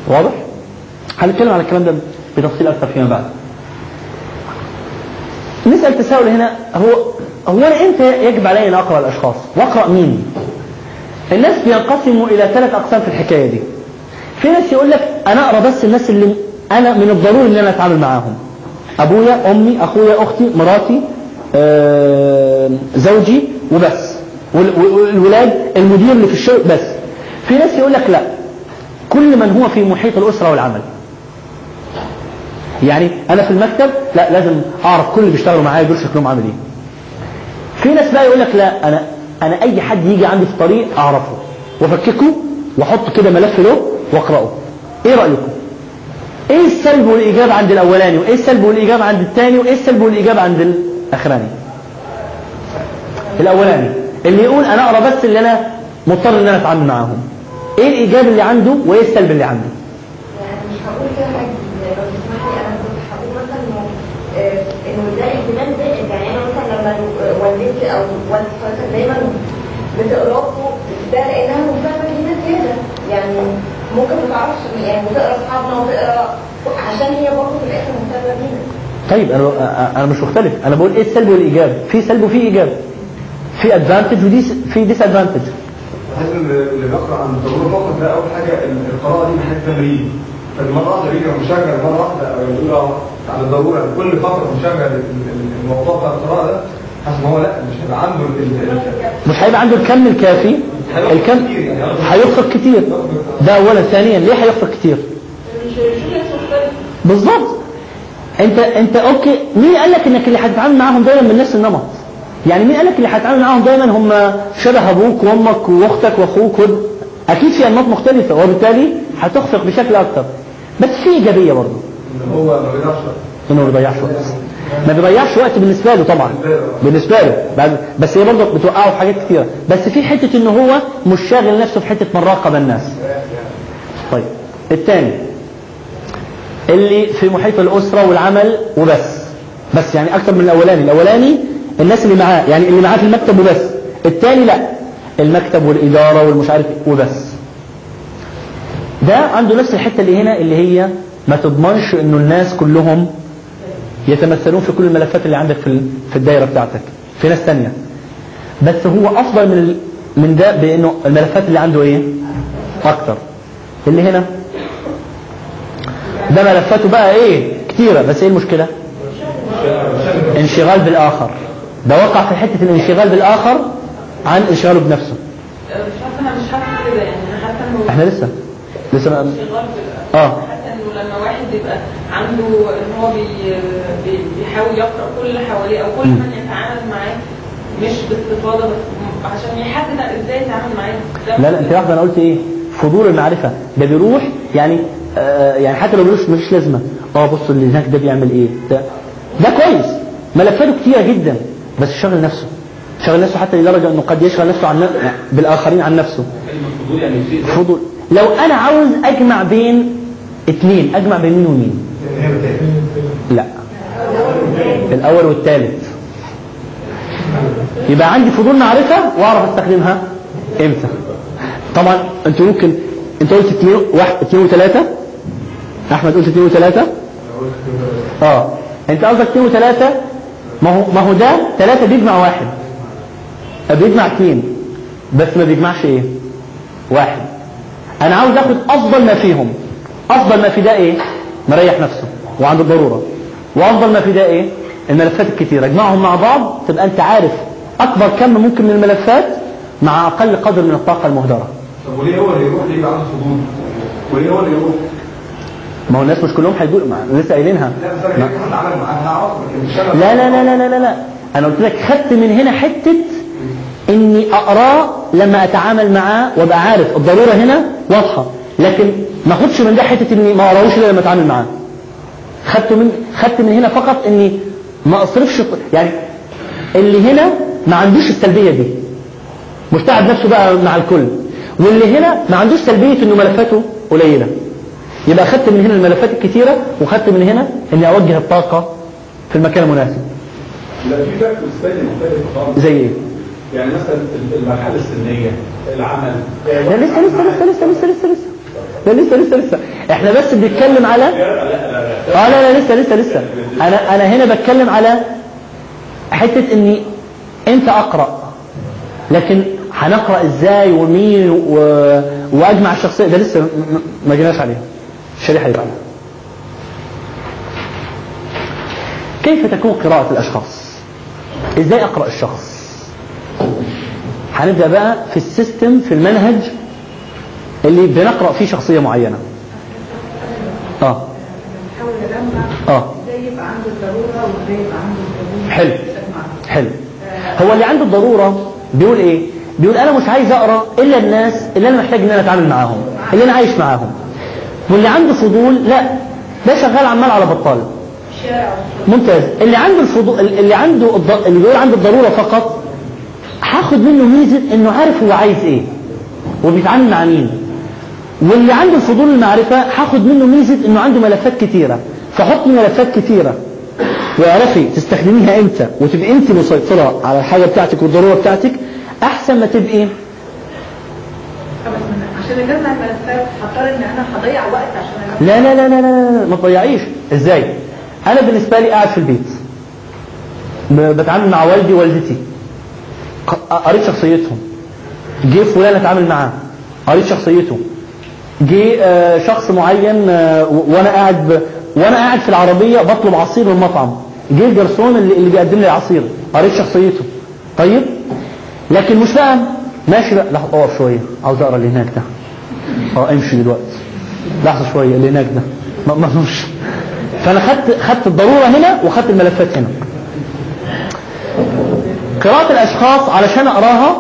واضح؟ هنتكلم على الكلام ده بتفصيل أكثر فيما بعد. نسأل تساؤل هنا هو هو أنا إمتى يجب علي أن أقرأ الأشخاص؟ وأقرأ مين؟ الناس بينقسموا إلى ثلاث أقسام في الحكاية دي. في ناس يقول لك أنا أقرأ بس الناس اللي أنا من الضروري إن أنا أتعامل معاهم. أبويا أمي أخويا أختي مراتي زوجي وبس. وال- والولاد المدير اللي في الشغل بس. في ناس يقول لك لا. كل من هو في محيط الأسرة والعمل. يعني أنا في المكتب لا لازم أعرف كل اللي بيشتغلوا معايا دول شكلهم عامل إيه. في ناس بقى يقول لك لا أنا أنا أي حد يجي عندي في الطريق أعرفه وأفككه وأحط كده ملف له وأقرأه. إيه رأيكم؟ إيه السلب والإيجاب عند الأولاني؟ وإيه السلب والإيجاب عند الثاني؟ وإيه السلب والإيجاب عند الأخراني؟ الأولاني اللي يقول أنا أقرأ بس اللي أنا مضطر إن أنا أتعامل معاهم. إيه الإيجاب اللي عنده وإيه السلب اللي عنده يعني مش هقول كده حاجة لو تسمح لي أنا كنت هقول مثلا انه آه، انه ده اهتمام زائد يعني أنا مثلا لما والدتي أو مثلا دايما بتقراكوا ده لأنها مهتمه بينا زيادة. يعني ممكن ما تعرفش يعني بتقرأ أصحابنا وتقرأ عشان هي برضه في الآخر مهتمه بينا طيب أنا أنا مش مختلف. أنا بقول إيه السلب والايجاب في سلب وفي ايجاب في advantage ودي في disadvantage اللي بيقرا عن الضروره فقط ده أول حاجة ال- القراءة دي محتاجة تمرين؟ فالمرة واحدة بيجي مشغل مرة واحدة أو يقول عن الضرورة كل فترة ال- الموضوع بتاع القراءة ده هو لا مش هيبقى عنده ال- ال- مش هيبقى عنده الكم الكافي؟ الكم؟ هيخفق كتير. ده اولا. ثانيا ليه هيخفق كتير؟ بالظبط أنت أنت أوكي. مين قال لك إنك اللي هتتعامل معاهم دايما من نفس النمط؟ يعني مين قال لك اللي هتتعامل معاهم دايما هم شبه أبوك وأمك وأختك وأخوك. أكيد في أنماط مختلفة وبالتالي هتخفق بشكل أكتر. بس في إيجابية برضه. هو ما بيضيعش ما بيضيعش ما بيضيعش وقت بالنسبة له طبعا. بالنسبة له. بس هي برضه بتوقعه في حاجات كتيرة. بس في حتة إن هو مش شاغل نفسه في حتة من راقب الناس. طيب. الثاني اللي في محيط الأسرة والعمل وبس. بس يعني أكتر من الأولاني. الأولاني الناس اللي معاه. يعني اللي معاه في المكتب وبس. الثاني لا. المكتب والإدارة والمش عارف إيه وبس. ده عنده نفس الحتة اللي هنا اللي هي ما تضمنش إنه الناس كلهم يتمثلون في كل الملفات اللي عندك في في الدايرة بتاعتك في ناس تانية. بس هو أفضل من من ده بإنه الملفات اللي عنده إيه؟ أكتر. اللي هنا. ده ملفاته بقى إيه؟ كتيرة. بس إيه المشكلة؟ انشغال بالآخر. ده وقع في حتة الانشغال بالآخر عن انشغاله بنفسه. مش أنا مش حاسه كده يعني. حاسه إحنا لسه. لسه آه. حاسه لما واحد يبقى عنده إن هو بي بي بيحاول يقرأ كل اللي حواليه أو كل من يتعامل معاه مش باستفاضه بس عشان يحدد إزاي يتعامل معاه. لا لا أنت واحدة أنا قلت إيه؟ فضول المعرفة. ده بيروح يعني آه يعني حتى لو ملوش ملوش لازمة. آه بص اللي هناك ده بيعمل إيه؟ ده ده كويس. ملفاته كتيرة جدا بس شغل نفسه. شغل نفسه حتى لدرجة إنه قد يشغل نفسه عن بالآخرين عن نفسه. يعني فضول. لو أنا عاوز أجمع بين اثنين أجمع بين مين ومين. لا. الأول والثالث يبقى عندي فضول معرفة وأعرف استخدمها إمتى؟ طبعا أنت ممكن أنت قلت اثنين واحد اثنين وثلاثه أحمد قلت اثنين وثلاثه آه. أنت قصدك اثنين وثلاثه ما هو ما هو ده ثلاثة بيجمع واحد. بيجمع اثنين بس ما بيجمعش إيه؟ واحد. أنا عاوز آخد أفضل ما فيهم. أفضل ما في ده إيه؟ مريح نفسه وعنده ضرورة. وأفضل ما في ده إيه؟ الملفات الكتيرة. اجمعهم مع بعض تبقى أنت عارف أكبر كم ممكن من الملفات مع أقل قدر من الطاقة المهدرة. طب وليه هو اللي يروح ليه يبقى عنده فضول؟ وليه هو اللي يروح؟ ما هو الناس مش كلهم ما- لسه قايلينها. لا لا لا لا لا لا لا. أنا قلت لك خدت من هنا حتة إني اقراه لما أتعامل معاه وأبقى عارف الضرورة هنا واضحة. لكن ما اخدش من ده حتة إني ما اقراهوش إلا لما أتعامل معاه. خدت من خدت من هنا فقط إني ما أصرفش يعني اللي هنا ما عندوش السلبية دي. مستعد نفسه بقى مع الكل. واللي هنا ما عندوش سلبية إنه ملفاته قليلة. يبقى اخدت من هنا الملفات الكتيرة وخدت من هنا إني أوجه الطاقة في المكان المناسب. لا في فاكتور ثاني مختلف خالص. زي إيه؟ يعني مثلا المرحلة السنية العمل. لا لسه لسه لسه لسه لسه لسه لسه. لا لسه لسه لسه. إحنا بس بنتكلم على آه لا لا لسه لسه لسه. أنا أنا هنا بتكلم على حتة إني إمتى أقرأ. لكن هنقرأ إزاي ومين و... وأجمع الشخصية؟ ده لسه ما جيناش عليها الشريحة اللي بعدها. كيف تكون قراءة الأشخاص؟ إزاي أقرأ الشخص؟ هنبدأ بقى في السيستم في المنهج اللي بنقرأ فيه شخصية معينة. آه. آه. حلو. حلو. هو اللي عنده الضرورة بيقول إيه؟ بيقول أنا مش عايز أقرأ إلا الناس اللي أنا محتاج إن أنا أتعامل معاهم اللي أنا عايش معاهم. واللي عنده فضول لا ده شغال عمال على بطال. ممتاز. اللي عنده الفضول اللي عنده الض... اللي بيقول عنده الضرورة فقط هاخد منه ميزة إنه عارف هو عايز إيه. وبيتعامل مع مين. واللي عنده الفضول المعرفة هاخد منه ميزة إنه عنده ملفات كتيرة. فحط ملفات كتيرة. واعرفي تستخدميها إمتى؟ وتبقي انت مسيطرة على الحاجة بتاعتك والضرورة بتاعتك. أحسن ما تبقي عشان اجمع الملفات هضطر إن أنا هضيع وقت عشان لا لا لا لا لا, ما تضيعيش. إزاي؟ أنا بالنسبة لي قاعد في البيت. بتعامل مع والدي ووالدتي. قريت شخصيتهم. جه فلان أتعامل معاه. قريت شخصيته. جه آه، شخص معين آه، وأنا قاعد. وأنا قاعد في العربية بطلب عصير من المطعم جه الجرسون اللي, اللي بيقدم لي العصير. قريت شخصيته. طيب؟ لكن مش بقى ماشي بقى. لحظة أقف شوية. عاوز أقرأ اللي هناك ده. أه امشي دلوقتي. لحظة شوية. اللي هناك ده. ما مش فأنا خدت خدت الضرورة هنا وخدت الملفات هنا. قراءة الأشخاص علشان أقراها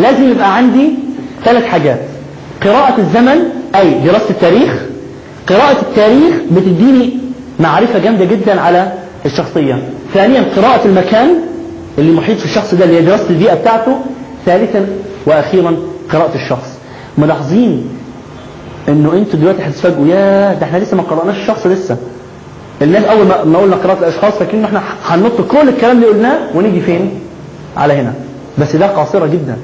لازم يبقى عندي ثلاث حاجات. قراءة الزمن أي دراسة التاريخ قراءة التاريخ بتديني معرفة جامدة جدا على الشخصية. ثانيا قراءة المكان اللي محيط في الشخص ده اللي هي دراسة البيئة بتاعته. ثالثا وأخيرا قراءة الشخص. ملاحظين إنه أنتوا دلوقتي هتتفاجئوا يا ده إحنا لسه ما قرأناش الشخص لسه. الناس أول ما قلنا قراءة الأشخاص فاكرين إحنا هننط كل الكلام اللي قلناه ونيجي فين؟ على هنا. بس ده قاصرة جدا.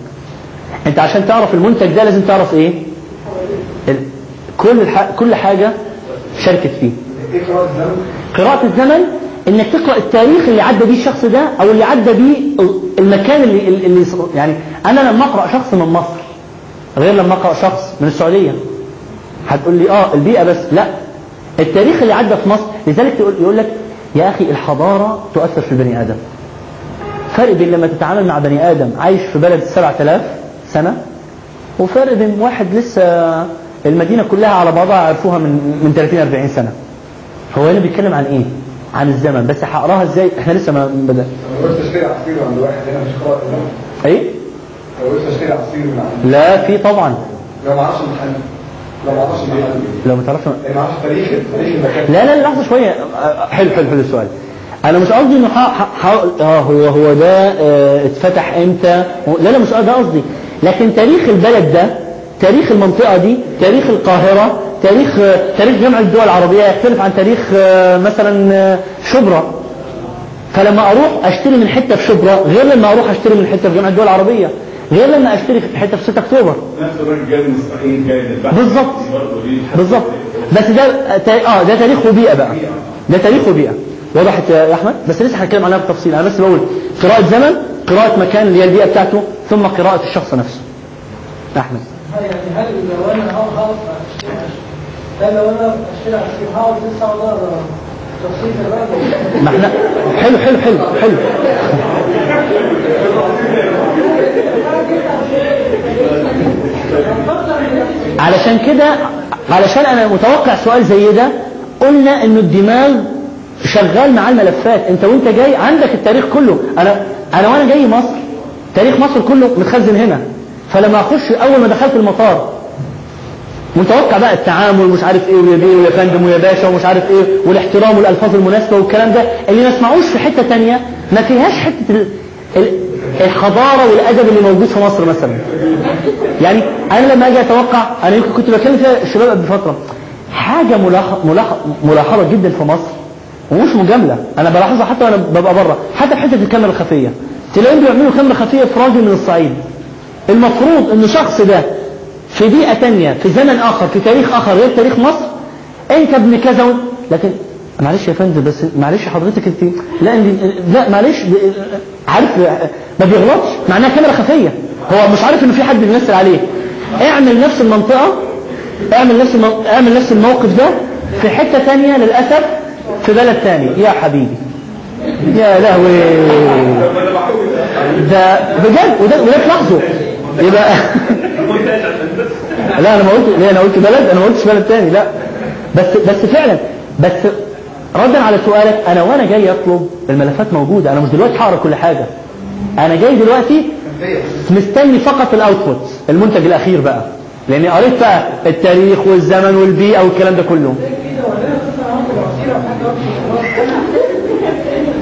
أنت عشان تعرف المنتج ده لازم تعرف إيه؟ كل. كل حاجة شاركت فيه قراءة الزمن؟ إنك تقرأ التاريخ اللي عدى بيه الشخص ده أو اللي عدى بيه المكان اللي, اللي يعني أنا لما أقرأ شخص من مصر غير لما أقرأ شخص من السعودية هتقول لي آه البيئة بس لا التاريخ اللي عدى في مصر لذلك يقول لك يا أخي الحضارة تؤثر في البني آدم فرق بين لما تتعامل مع بني آدم عايش في بلد 7000 سنة وفرق بين واحد لسه المدينة كلها على بعضها عرفوها من من 30 40 سنة. هو هنا بيتكلم عن إيه؟ عن الزمن. بس هقراها إزاي؟ إحنا لسه ما بدأ. لو قلت اشتري عصير عند واحد هنا مش الزمن إيه؟ لو قلت اشتري عصير من عند لا في طبعا. لو ما أعرفش المحل. لو ما أعرفش المحل. لو ما تعرفش يعني ما أعرفش تاريخ تاريخ المكان. لا لا لحظة شوية. حلو حلو حلو السؤال. أنا مش قصدي ح- آه هو هو ده آه، اتفتح إمتى؟ لا لا مش ده قصدي. لكن تاريخ البلد ده تاريخ المنطقة دي تاريخ القاهرة تاريخ آه، تاريخ جامعة الدول العربية يختلف عن تاريخ آه، مثلا آه، شبرا. فلما أروح أشتري من حتة في شبرا غير لما أروح أشتري من حتة في جامعة الدول العربية غير لما أشتري في حتة في 6 أكتوبر. نفس الراجل جاي بالظبط. بالظبط بس ده آه ده تاريخ وبيئة بقى. ده تاريخ وبيئة. وضحت يا أحمد؟ بس لسه هنتكلم عنها بالتفصيل. أنا بس بقول قراءة زمن قراءة مكان اللي هي البيئة بتاعته ثم قراءة الشخص نفسه. أحمد. يعني هل لو أنا عصير هقعد تسع ما إحنا حلو حلو حلو حلو. علشان كده علشان أنا متوقع سؤال زي ده قلنا إنه الدماغ شغال مع الملفات. أنت وأنت جاي عندك التاريخ كله. أنا أنا وأنا جاي مصر. تاريخ مصر كله متخزن هنا. فلما أخش أول ما دخلت المطار متوقع بقى التعامل مش عارف إيه ويا بيه ويا فندم ويا باشا ومش عارف إيه والاحترام والألفاظ المناسبة والكلام ده اللي ما اسمعوش في حتة تانية ما فيهاش حتة ال- ال- الحضارة والأدب اللي موجود في مصر مثلا. يعني أنا لما أجي أتوقع أنا يمكن كنت بكلم فيها الشباب قبل فترة حاجة ملاحظه ملاحظه ملاحظة جدا في مصر ومش مجاملة. أنا بلاحظها حتى وأنا ببقى بره. حتى في حتة الكاميرا الخفية. تلاقيهم بيعملوا كاميرا خفية في راجل من الصعيد. المفروض إن الشخص ده في بيئة تانية في زمن آخر في تاريخ آخر غير تاريخ مصر أنت ابن كذا. لكن معلش يا فندم بس معلش حضرتك انت لا انت لا معلش عارف ما بيغلطش معناها كاميرا خفية هو مش عارف ان في حد بيمثل عليه اعمل نفس المنطقة اعمل نفس. اعمل نفس الموقف ده في حتة تانية للأسف في بلد تاني يا حبيبي يا لهوي ده بجد وده وده تلاحظه يبقى لا أنا ما قلت ليه؟ أنا قلت بلد أنا ما قلتش بلد تاني لا. بس بس فعلا بس ردا على سؤالك أنا وأنا جاي أطلب الملفات موجودة أنا مش دلوقتي هقرأ كل حاجة. أنا جاي دلوقتي مستني فقط الاوتبوت المنتج الأخير بقى. لأني قريت بقى التاريخ والزمن والبيئة والكلام ده كله.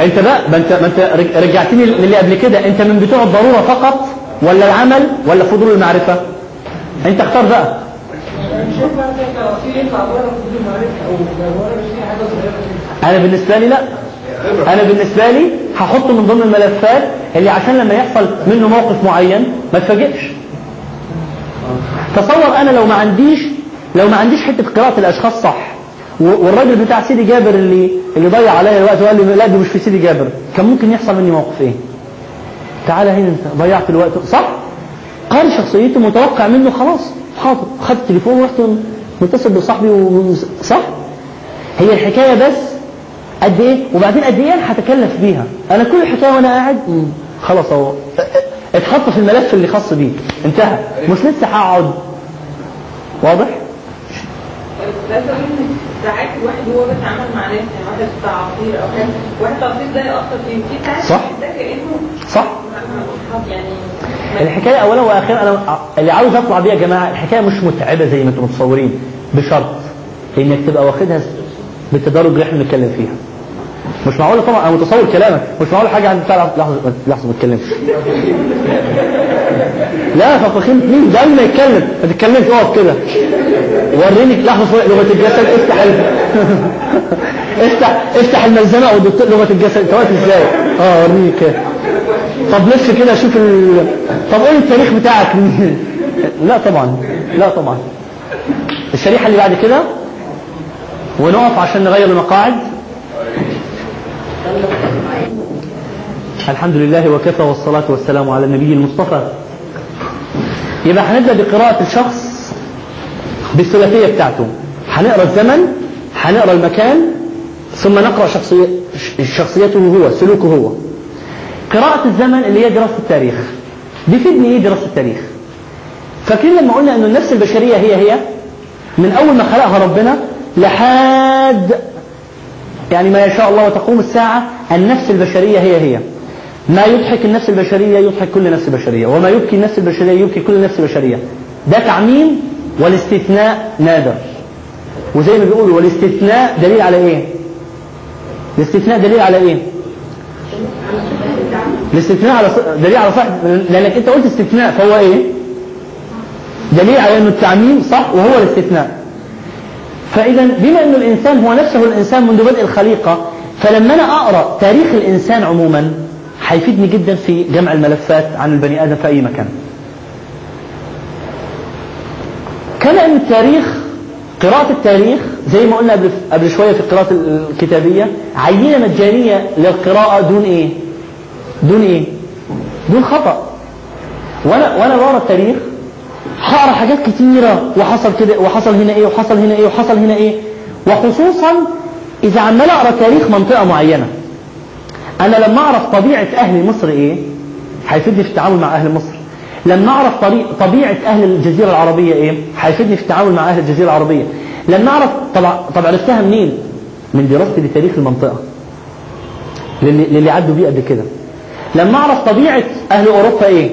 أنت بقى ما انت ما أنت رج- رجعتني للي قبل كده. أنت من بتوع الضرورة فقط؟ ولا العمل ولا فضول المعرفة؟ أنت اختار بقى. أنا بالنسبة لي لا. أنا بالنسبة لي هحطه من ضمن الملفات اللي عشان لما يحصل منه موقف معين ما تفاجئش. تصور أنا لو ما عنديش لو ما عنديش حتة قراءة الأشخاص صح. والراجل بتاع سيدي جابر اللي اللي ضيع عليا الوقت وقال لي لا دي مش في سيدي جابر. كان ممكن يحصل مني موقف إيه؟ تعالى هنا انت ضيعت الوقت. صح؟ قاري شخصيته متوقع منه خلاص. حاضر. خدت التليفون ورحت متصل بصاحبي و... صح؟ هي الحكاية بس قد إيه؟ وبعدين قد إيه أنا هتكلف بيها؟ أنا كل الحكاية وأنا قاعد؟ خلاص اهو. اتحط في الملف اللي خاص بيه انتهى. مش لسه هقعد. واضح؟ ساعات الواحد وهو بيتعامل مع ناس يعني واحد بتاع عصير أو حاجة. واحد عصير ده يأثر فيه. في ساعات صح. ده كأنه صح. الحكاية اولا وأخيرا أنا اللي عاوز أطلع بيه يا جماعة الحكاية مش متعبة زي ما أنتم متصورين بشرط إنك تبقى واخدها بالتدرج اللي إحنا بنتكلم فيها. مش معقول طبعا أنا متصور كلامك مش معقول حاجة عند بتاع لحظة لحظة ما تتكلمش. لا فخين مين ده ما يتكلم؟ ما تتكلمش اقف كده. وريني لحظة لغة الجسد افتح. افتح افتح الملزمة أو الدكتور لغة الجسد. انت واقف إزاي؟ آه وريني كده. طب لف كده شوف ال... طب قول التاريخ بتاعك. لا طبعا لا طبعا. الشريحة اللي بعد كده ونقف عشان نغير المقاعد. الحمد لله وكفى والصلاة والسلام على النبي المصطفى. يبقى هنبدأ بقراءة الشخص بالثلاثية بتاعته. هنقرأ الزمن هنقرأ المكان ثم نقرأ شخصية شخصيته هو سلوكه هو. قراءة الزمن اللي هي دراسة التاريخ. بيفيدني إيه دراسة التاريخ. فاكرين لما قلنا ان النفس البشرية هي هي من أول ما خلقها ربنا لحد يعني ما يشاء الله وتقوم الساعة النفس البشرية هي هي. ما يضحك النفس البشرية يضحك كل نفس بشرية وما يبكي النفس البشرية يبكي كل نفس بشرية. ده تعميم والاستثناء نادر. وزي ما بيقولوا والاستثناء دليل على إيه؟ الاستثناء دليل على إيه؟ الاستثناء على. دليل على صح لأنك أنت قلت استثناء فهو إيه دليل على أنه التعميم صح وهو الاستثناء فإذا بما أن الإنسان هو نفسه الإنسان منذ بدء الخليقة فلما أنا أقرأ تاريخ الإنسان عموما هيفيدني جدا في جمع الملفات عن البني آدم في أي مكان كما أن التاريخ قراءة التاريخ زي ما قلنا قبل قبل شوية في القراءة الكتابية عينة مجانية للقراءة دون إيه؟ دون إيه؟ دون خطأ. وأنا وأنا بقرأ التاريخ هقرأ حاجات كتيرة وحصل كده وحصل هنا إيه وحصل هنا إيه وحصل هنا إيه. وخصوصا إذا عمال أقرأ تاريخ منطقة معينة. أنا لما أعرف طبيعة أهل مصر إيه هيفيدني في التعامل مع أهل مصر. لما أعرف طبيعة أهل الجزيرة العربية إيه هيفيدني في التعامل مع أهل الجزيرة العربية. لما أعرف طبعا طب عرفتها منين؟ من دراستي لتاريخ المنطقة. للي, للي عدوا بيه قبل كده. لما أعرف طبيعة أهل أوروبا إيه؟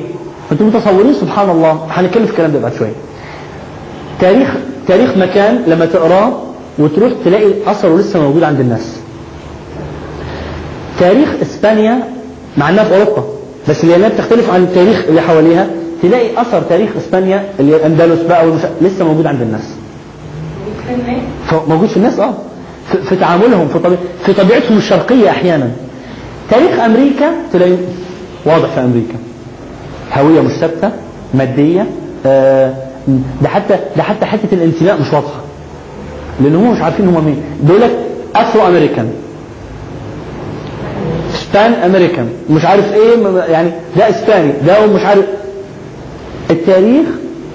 أنتم متصورين؟ سبحان الله. هنتكلم في الكلام ده بعد شوية. تاريخ تاريخ مكان لما تقراه وتروح تلاقي اثره لسه موجود عند الناس. تاريخ إسبانيا مع إنها في أوروبا بس لانها بتختلف عن التاريخ اللي حواليها تلاقي أثر تاريخ إسبانيا اللي الاندلس بقى والمش... لسه موجود عند الناس. موجود في الناس آه. في, في تعاملهم في, طبيع... في طبيعتهم الشرقية أحيانا. تاريخ أمريكا تلاقي واضح في أمريكا. هوية مش ثابته مادية آه ده حتى ده حتى حتة الانتماء مش واضحة. لأن هم مش عارفين هم مين. بيقول لك Afro American Spanish American مش عارف إيه يعني ده إسباني ده مش عارف. التاريخ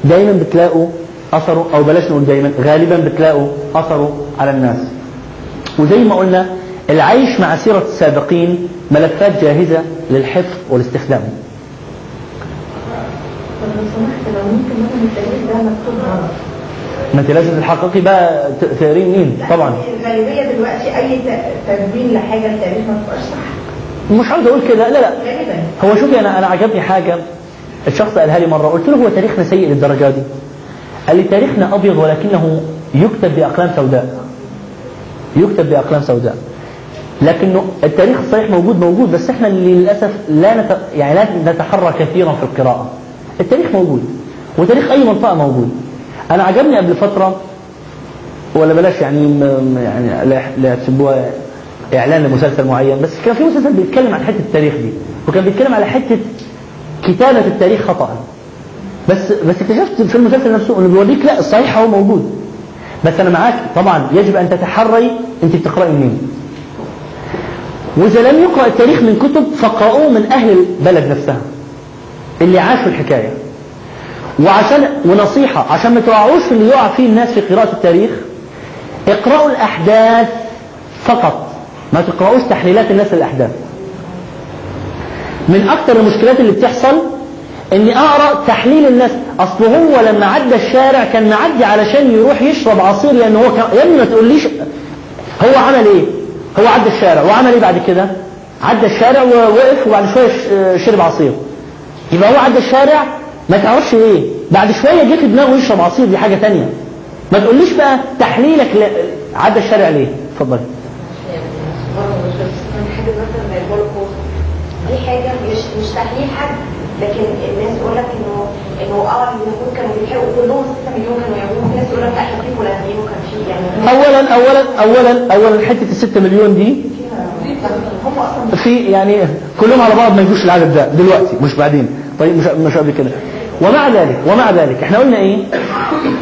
دايما بتلاقوا أثره أو بلاش نقول دايما غالبا بتلاقوا أثره على الناس. وزي ما قلنا العيش مع سيرة السابقين ملفات جاهزة للحفظ والاستخدام. لو سمحت لو ممكن مثلا التاريخ ده مكتوب غلط. ما انت لازم تحققي بقى تقرين مين؟ طبعا. الغالبية دلوقتي أي تدوين لحاجة التاريخ ما تبقاش صح. مش عاوز أقول كده لا لا. غالبا. هو شوفي أنا أنا عجبني حاجة. الشخص قالها لي مرة قلت له هو تاريخنا سيء للدرجة دي. قال لي تاريخنا أبيض ولكنه يكتب بأقلام سوداء. يكتب بأقلام سوداء. لكنه التاريخ الصحيح موجود موجود بس إحنا للأسف لا نت... يعني لا نتحرى كثيرا في القراءة. التاريخ موجود وتاريخ أي منطقة موجود. أنا عجبني قبل فترة ولا بلاش يعني يعني لا تسبوها إعلان لمسلسل معين بس كان في مسلسل بيتكلم عن حتة التاريخ دي وكان بيتكلم على حتة كتابة التاريخ خطأ. بس بس اكتشفت في المسلسل نفسه إنه بيوريك لا الصحيح هو موجود. بس أنا معاك طبعا يجب أن تتحري أنت بتقرأي منين؟ وإذا لم يقرأ التاريخ من كتب فاقرأوه من أهل البلد نفسها. اللي عاشوا الحكاية. وعشان ونصيحة عشان ما تقعوش في اللي يقع فيه الناس في قراءة التاريخ اقرأوا الأحداث فقط. ما تقرأوش تحليلات الناس للأحداث. من أكثر المشكلات اللي بتحصل إني أقرأ تحليل الناس. أصل هو لما عدى الشارع كان معدي علشان يروح يشرب عصير لأن هو كان يا ابني ما تقوليش هو عمل إيه؟ هو عدى الشارع وعمل إيه بعد كده؟ عدى الشارع ووقف وبعد شوية ش- شرب عصير. يبقى هو عدى الشارع ما تعرفش إيه؟ بعد شوية جه في دماغه يشرب عصير دي حاجة تانية. ما تقوليش بقى تحليلك ل... عدى الشارع ليه؟ اتفضل من حاجة مثلا زي الهولوكوست دي حاجة مش مش تحليل حد لكن الناس تقول لك إنه آه كانوا كلهم 6 مليون كانوا في ناس تقول لك وكان في يعني. اولا اولا اولا اولا حتة الستة مليون دي في يعني كلهم على بعض ما يجوش العدد ده دلوقتي مش بعدين. طيب مش مش قبل كده. ومع ذلك ومع ذلك إحنا قلنا إيه؟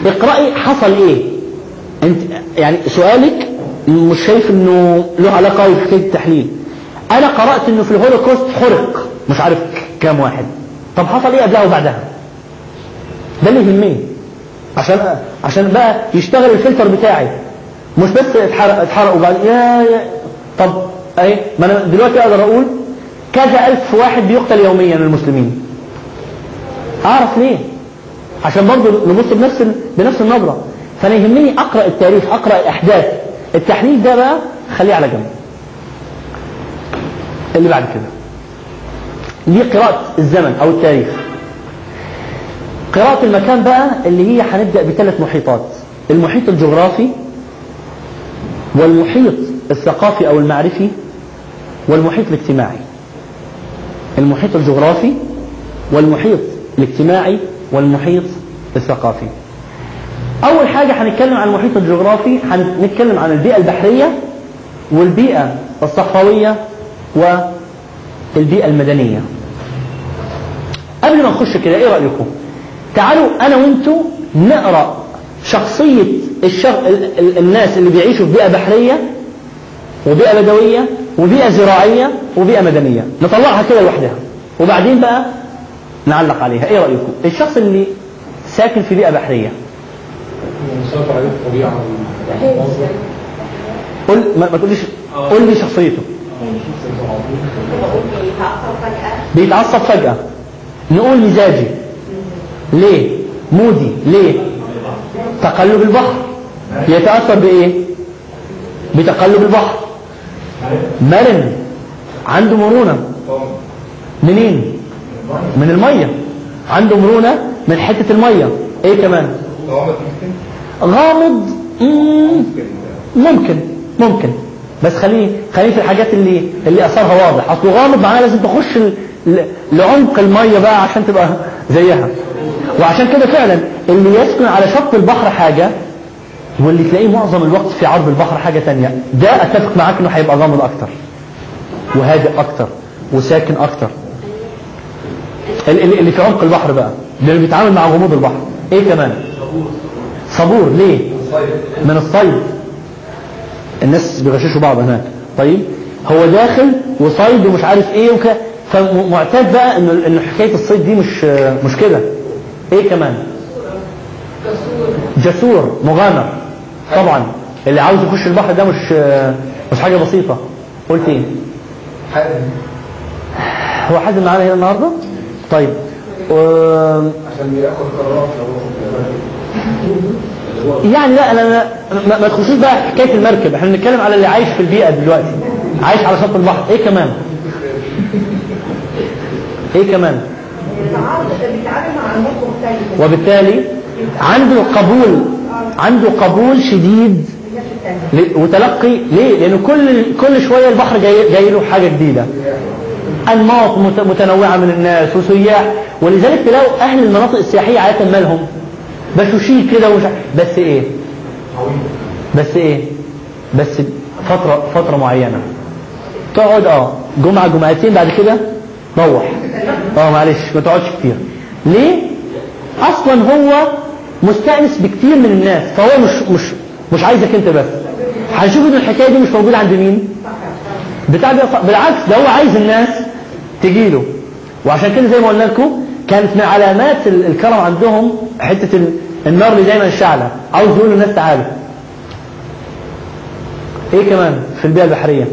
اقرأي حصل إيه؟ أنت يعني سؤالك مش شايف إنه له علاقة بحكاية التحليل. أنا قرأت إنه في الهولوكوست حرق مش عارف كام واحد. طب حصل إيه قبلها وبعدها؟ ده اللي يهمني. عشان عشان بقى يشتغل الفلتر بتاعي. مش بس اتحرق اتحرق وبعد يا, يا طب أهي ما أنا دلوقتي أقدر أقول كذا ألف واحد بيقتل يوميا المسلمين. أعرف ليه؟ عشان برضه نبص بنفس بنفس النظرة. فأنا يهمني أقرأ التاريخ أقرأ الأحداث. التحليل ده بقى خليه على جنب. اللي بعد كده. دي قراءة الزمن أو التاريخ. قراءة المكان بقى اللي هي هنبدأ بثلاث محيطات. المحيط الجغرافي والمحيط الثقافي أو المعرفي والمحيط الاجتماعي. المحيط الجغرافي والمحيط الاجتماعي والمحيط الثقافي. أول حاجة هنتكلم عن المحيط الجغرافي هنتكلم عن البيئة البحرية والبيئة الصحراوية والبيئة المدنية. قبل ما نخش كده إيه رأيكم؟ تعالوا أنا وانتوا نقرأ شخصية الشغ... ال... ال... الناس اللي بيعيشوا في بيئة بحرية وبيئة بدوية وبيئة زراعية وبيئة مدنية. نطلعها كده لوحدها. وبعدين بقى نعلق عليها. إيه رأيكم؟ الشخص اللي ساكن في بيئة بحرية. قول ما, ما تقوليش قول لي شخصيته. بيتعصب فجأة. نقول مزاجي. ليه؟ مودي. ليه؟ تقلب البحر. يتأثر بإيه؟ بتقلب البحر. مرن. عنده مرونة. منين؟ من المية. عنده مرونة من حتة المية. إيه كمان؟ غامض. مم، ممكن. ممكن. بس خليه خليه في الحاجات اللي اللي أثرها واضح. اصله غامض معناه لازم تخش لعمق المية بقى عشان تبقى زيها. وعشان كده فعلا اللي يسكن على شط البحر حاجة واللي تلاقيه معظم الوقت في عرض البحر حاجة تانية. ده أتفق معاك إنه هيبقى غامض أكتر وهادئ أكتر وساكن ال- اللي في عمق البحر بقى اللي بيتعامل مع غموض البحر. إيه كمان؟ صبور. ليه؟ من الصيد. الناس بيغششوا بعض هناك. طيب هو داخل وصيد ومش عارف إيه وك... فمعتاد بقى إنه حكاية الصيد دي مش مش كده. إيه كمان؟ جسور مغامر. طبعا. اللي عاوز يخش البحر ده مش مش حاجة بسيطة. قلت إيه؟ هو حد معانا هنا النهارده؟ طيب. و... عشان ياخد قرارات. يعني لا أنا ما, تخشوش بقى في حكاية المركب. إحنا بنتكلم على اللي عايش في البيئة دلوقتي. عايش على شط البحر. إيه كمان؟ إيه كمان؟ بيتعامل مع مختلفه وبالتالي عنده قبول عنده قبول شديد وتلقي ليه؟ لأنه كل كل شوية البحر جاي, جاي له حاجة جديدة. أنماط مت- متنوعة من الناس وسياح. ولذلك تلاقوا أهل المناطق السياحية عادة مالهم. بشوشيك كده عارف- بس إيه؟ بس إيه؟ بس فترة فترة معينة. تقعد آه جمعة جمعتين بعد كده روح. آه معلش ما تقعدش كتير. ليه؟ أصلا هو مستأنس بكتير من الناس فهو مش مش مش عايزك أنت بس. هنشوف ان الحكاية دي مش موجودة عند مين؟ بتاع بالعكس ده هو عايز الناس تجي له. وعشان كده زي ما قلنا لكم كانت من علامات ال- الكرم عندهم حتة ال- النار اللي دايما شعله عاوز يقول للناس تعالوا. إيه كمان في البيئة البحرية؟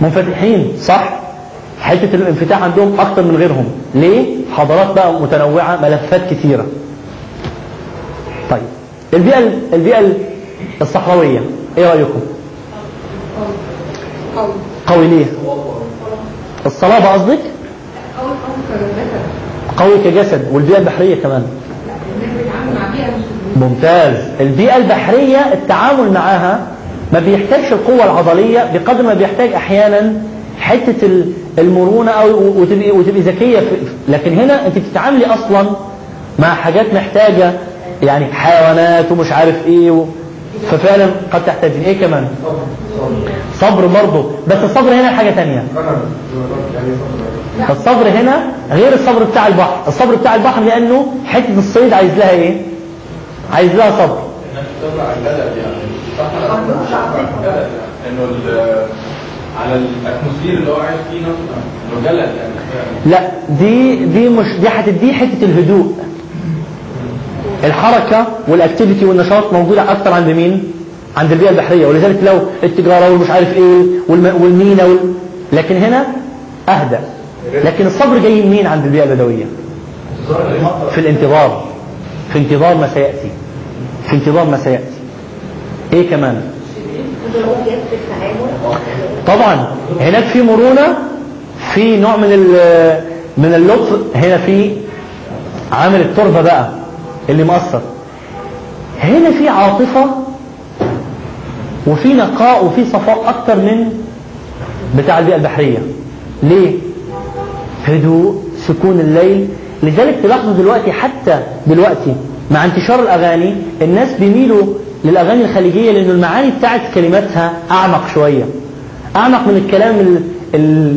منفتحين. صح؟ حتة الانفتاح عندهم أكتر من غيرهم. ليه؟ حضارات بقى متنوعة ملفات كثيرة. طيب البيئة البيئة الصحراوية إيه رأيكم؟ قوي ليه؟ الصلابة قصدك؟ قوي كجسد والبيئة البحرية كمان. ممتاز. البيئة البحرية التعامل معها ما بيحتاجش القوة العضلية بقدر ما بيحتاج أحيانا حتة المرونة أو وتبقي وتبقي ذكية لكن هنا أنت بتتعاملي أصلا مع حاجات محتاجة يعني حيوانات ومش عارف إيه و... ففعلا قد تحتاج إيه كمان؟ صبر برضه بس الصبر هنا حاجة تانية. الصبر هنا غير الصبر بتاع البحر. الصبر بتاع البحر لأنه حتة الصيد عايز لها إيه؟ عايز لها صبر. انك تطلع الجدل يعني. صح إنه ال- على الاتموسفير اللي هو عايش فيه نفسه؟ جلد يعني. لا دي دي مش دي هتديه حتة الهدوء. الحركة والاكتيفيتي والنشاط موجودة أكتر عند مين؟ عند البيئة البحرية. ولذلك لو التجارة والمش عارف إيه والم- والمينا وال... لكن هنا أهدى. لكن الصبر جاي منين عند البيئة البدوية؟ في الانتظار. في انتظار ما سيأتي. في انتظار ما سيأتي. إيه كمان؟ طبعا هناك في مرونة في نوع من من اللطف هنا في عامل التربة بقى اللي مأثر هنا في عاطفة وفي نقاء وفي صفاء أكتر من بتاع البيئة البحرية. ليه؟ هدوء سكون الليل. لذلك تلاحظوا دلوقتي حتى دلوقتي مع انتشار الأغاني الناس بيميلوا للأغاني الخليجية لأن المعاني بتاعت كلماتها أعمق شوية. أعمق من الكلام ال ال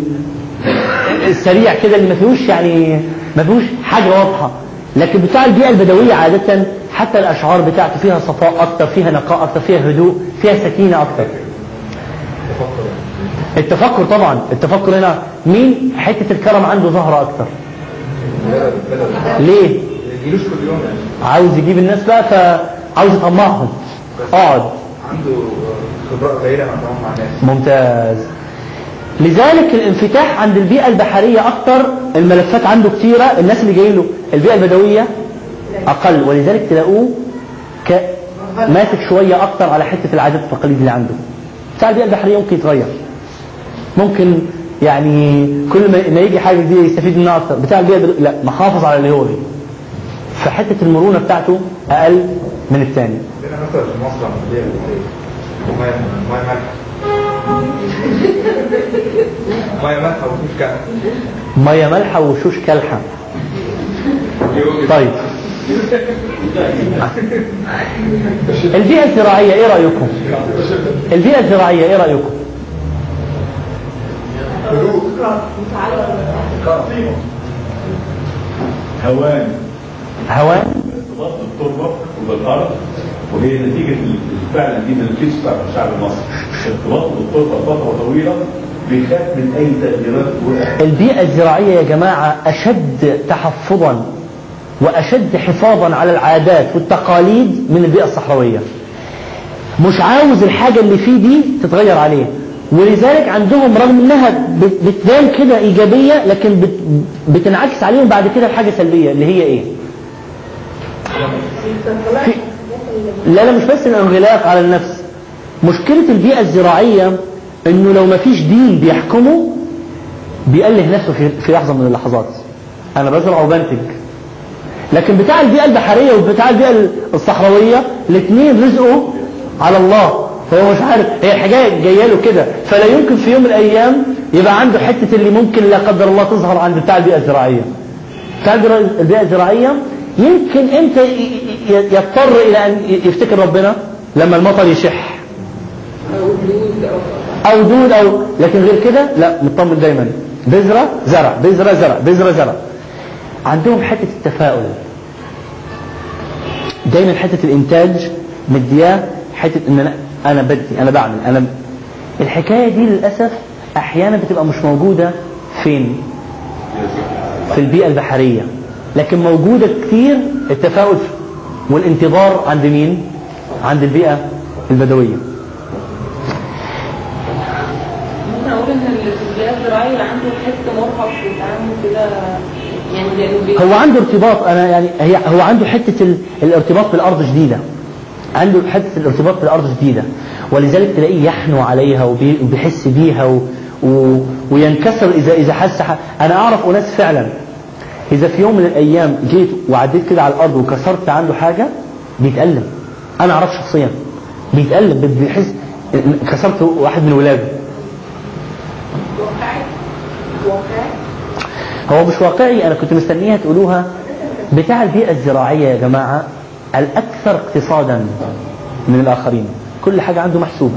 السريع كده اللي ما فيهوش يعني ما فيهوش حاجة واضحة. لكن بتاع البيئة البدوية عادة حتى الأشعار بتاعته فيها صفاء أكتر فيها نقاء أكتر فيها هدوء فيها سكينة أكتر. التفكر طبعا التفكر هنا مين؟ حتة الكرم عنده ظاهرة أكتر. ليه؟ عاوز يجيب الناس بقى فعاوز يطمعهم. اقعد عنده خبرات قليلة مع الناس. ممتاز. لذلك الانفتاح عند البيئة البحرية أكتر الملفات عنده كتيرة الناس اللي جايين له البيئة البدوية أقل. ولذلك تلاقوه ك... ماسك شوية أكتر على حتة العادات والتقاليد اللي عنده. بتاع البيئة البحرية ممكن يتغير. ممكن يعني كل ما- ما يجي حاجة جديدة يستفيد منها أكتر. بتاع البيئة البدوية لا محافظ على اللي هو فيه. فحتة المرونة بتاعته أقل من الثاني عندنا مثلا في بيعمل مية مية مالحه ميه مالحه وفيش كعب مية مالحة وشوش كالحة طيب. البيئة الزراعية إيه رأيكم؟ البيئة الزراعية إيه رأيكم؟ هوان هوان ارتباط بالتربه وبالأرض. وهي نتيجة فعلا دي من الكيس بتاع الشعب المصري. ارتباطه بالتربه فترة طويلة بيخاف من أي تغييرات البيئة الزراعية يا جماعة أشد تحفظا وأشد حفاظا على العادات والتقاليد من البيئة الصحراوية. مش عاوز الحاجة اللي فيه دي تتغير عليه. ولذلك عندهم رغم إنها بت- بتبان كده إيجابية لكن بت- بتنعكس عليهم بعد كده الحاجة سلبية اللي هي إيه؟ في لا لا مش بس الانغلاق على النفس. مشكلة البيئة الزراعية إنه لو ما فيش دين بيحكمه بيأله نفسه في, لحظة من اللحظات. أنا بزرع وبنتج لكن بتاع البيئة البحرية وبتاع البيئة الصحراوية الاثنين رزقه على الله. فهو مش عارف هي الحاجة جاية له كده. فلا يمكن في يوم من الأيام يبقى عنده حتة اللي ممكن لا قدر الله تظهر عند بتاع البيئة الزراعية. بتاع البيئة الزراعية يمكن إمتى يضطر إلى أن يفتكر ربنا لما المطر يشح. أو دود أو لكن غير كده لا مطمن دايما. بذرة زرع بذرة زرع بذرة زرع. عندهم حتة التفاؤل. دايما حتة الإنتاج مدياه حتة إن أنا أنا بدي أنا بعمل أنا ب... الحكاية دي للأسف أحيانا بتبقى مش موجودة فين؟ في البيئة البحرية. لكن موجودة كتير التفاؤل والانتظار عند مين؟ عند البيئة البدوية. ممكن أقول إن عنده حس مرهق في التعامل كده يعني هو عنده ارتباط أنا يعني هي هو عنده حتة ال... الارتباط بالأرض شديدة. عنده حتة الارتباط بالأرض شديدة. ولذلك تلاقيه يحنو عليها وبي- وبيحس بيها و... و... وينكسر اذا إذا حس ح... أنا أعرف أناس فعلا إذا في يوم من الأيام جيت وعديت كده على الأرض وكسرت عنده حاجة بيتألم. أنا أعرف شخصيا. بيتألم بيحس كسرت واحد من ولاده. هو مش واقعي أنا كنت مستنيها تقولوها. بتاع البيئة الزراعية يا جماعة الأكثر اقتصادا من الآخرين. كل حاجة عنده محسوبة.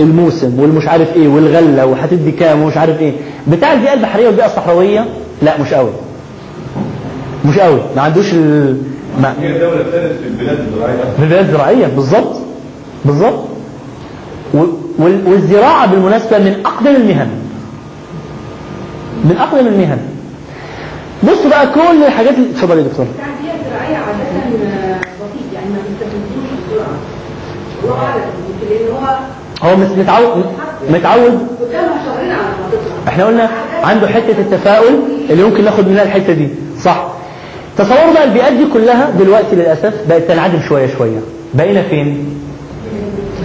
الموسم والمش عارف إيه والغلة وهتدي كام ومش عارف إيه. بتاع البيئة البحرية والبيئة الصحراوية لا مش قوي. مش قوي. ما عندوش ال... ما... هي الدولة ابتدت في البلاد الزراعية. في البلاد الزراعية بالظبط بالظبط و- وال- والزراعة بالمناسبة من أقدم المهن. من أقدم المهن. بصوا بقى كل الحاجات اللي اتفضل يا دكتور. البيئة الزراعية عادة بسيط. يعني ما بيستخدموش بسرعة. هو لأن هو هو مت- متعود متعود. قدامها شهرين على إحنا قلنا عنده حتة التفاؤل اللي ممكن ناخد منها الحتة دي. صح. تصوروا بقى البيئات دي كلها دلوقتي للأسف بقت تنعدم شوية شوية. بقينا فين؟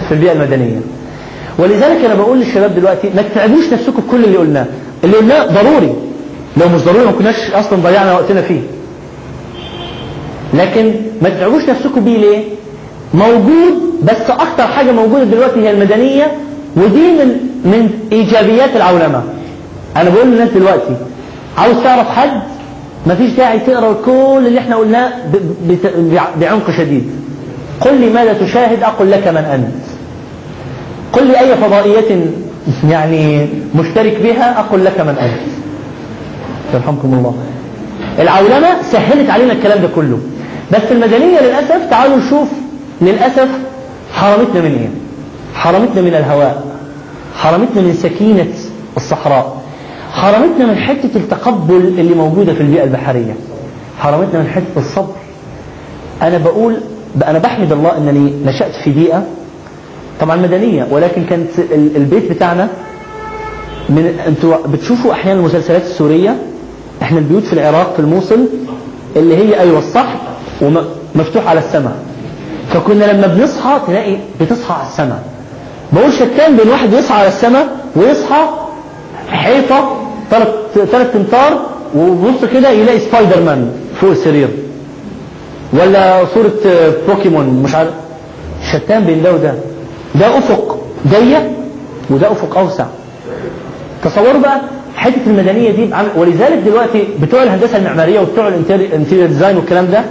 في البيئة المدنية. ولذلك أنا بقول للشباب دلوقتي ما تتعبوش نفسكم بكل اللي قلناه. اللي قلناه ضروري. لو مش ضروري ما كناش أصلا ضيعنا وقتنا فيه. لكن ما تتعبوش نفسكم بيه ليه؟ موجود بس أكتر حاجة موجودة دلوقتي هي المدنية ودي من من إيجابيات العولمة. أنا بقول للناس دلوقتي عاوز تعرف حد؟ مفيش داعي تقرأ كل اللي إحنا قلناه بعمق شديد. قل لي ماذا تشاهد أقول لك من أنت. قل لي أي فضائية يعني مشترك بها أقول لك من أنت. يرحمكم الله. العولمة سهلت علينا الكلام ده كله. بس المدنية للأسف تعالوا نشوف للأسف حرمتنا من إيه؟ حرمتنا من الهواء. حرمتنا من سكينة الصحراء. حرمتنا من حتة التقبل اللي موجودة في البيئة البحرية. حرمتنا من حتة الصبر. أنا بقول أنا بحمد الله أنني نشأت في بيئة طبعا مدنية ولكن كانت ال- البيت بتاعنا من أنتوا بتشوفوا أحيانا المسلسلات السورية إحنا البيوت في العراق في الموصل اللي هي أيوه السطح ومفتوح على السماء. فكنا لما بنصحى تلاقي بتصحى على السماء. بقول شتان بين واحد يصحى على السماء ويصحى حيطة ثلاث ثلاث امتار وبص كده يلاقي سبايدر مان فوق السرير. ولا صورة بوكيمون مش عارف. شتان بين ده وده. ده أفق ضيق وده أفق أوسع. تصوروا بقى حتة المدنيه دي ولذلك دلوقتي بتوع الهندسة المعمارية وبتوع ال interior design والكلام ده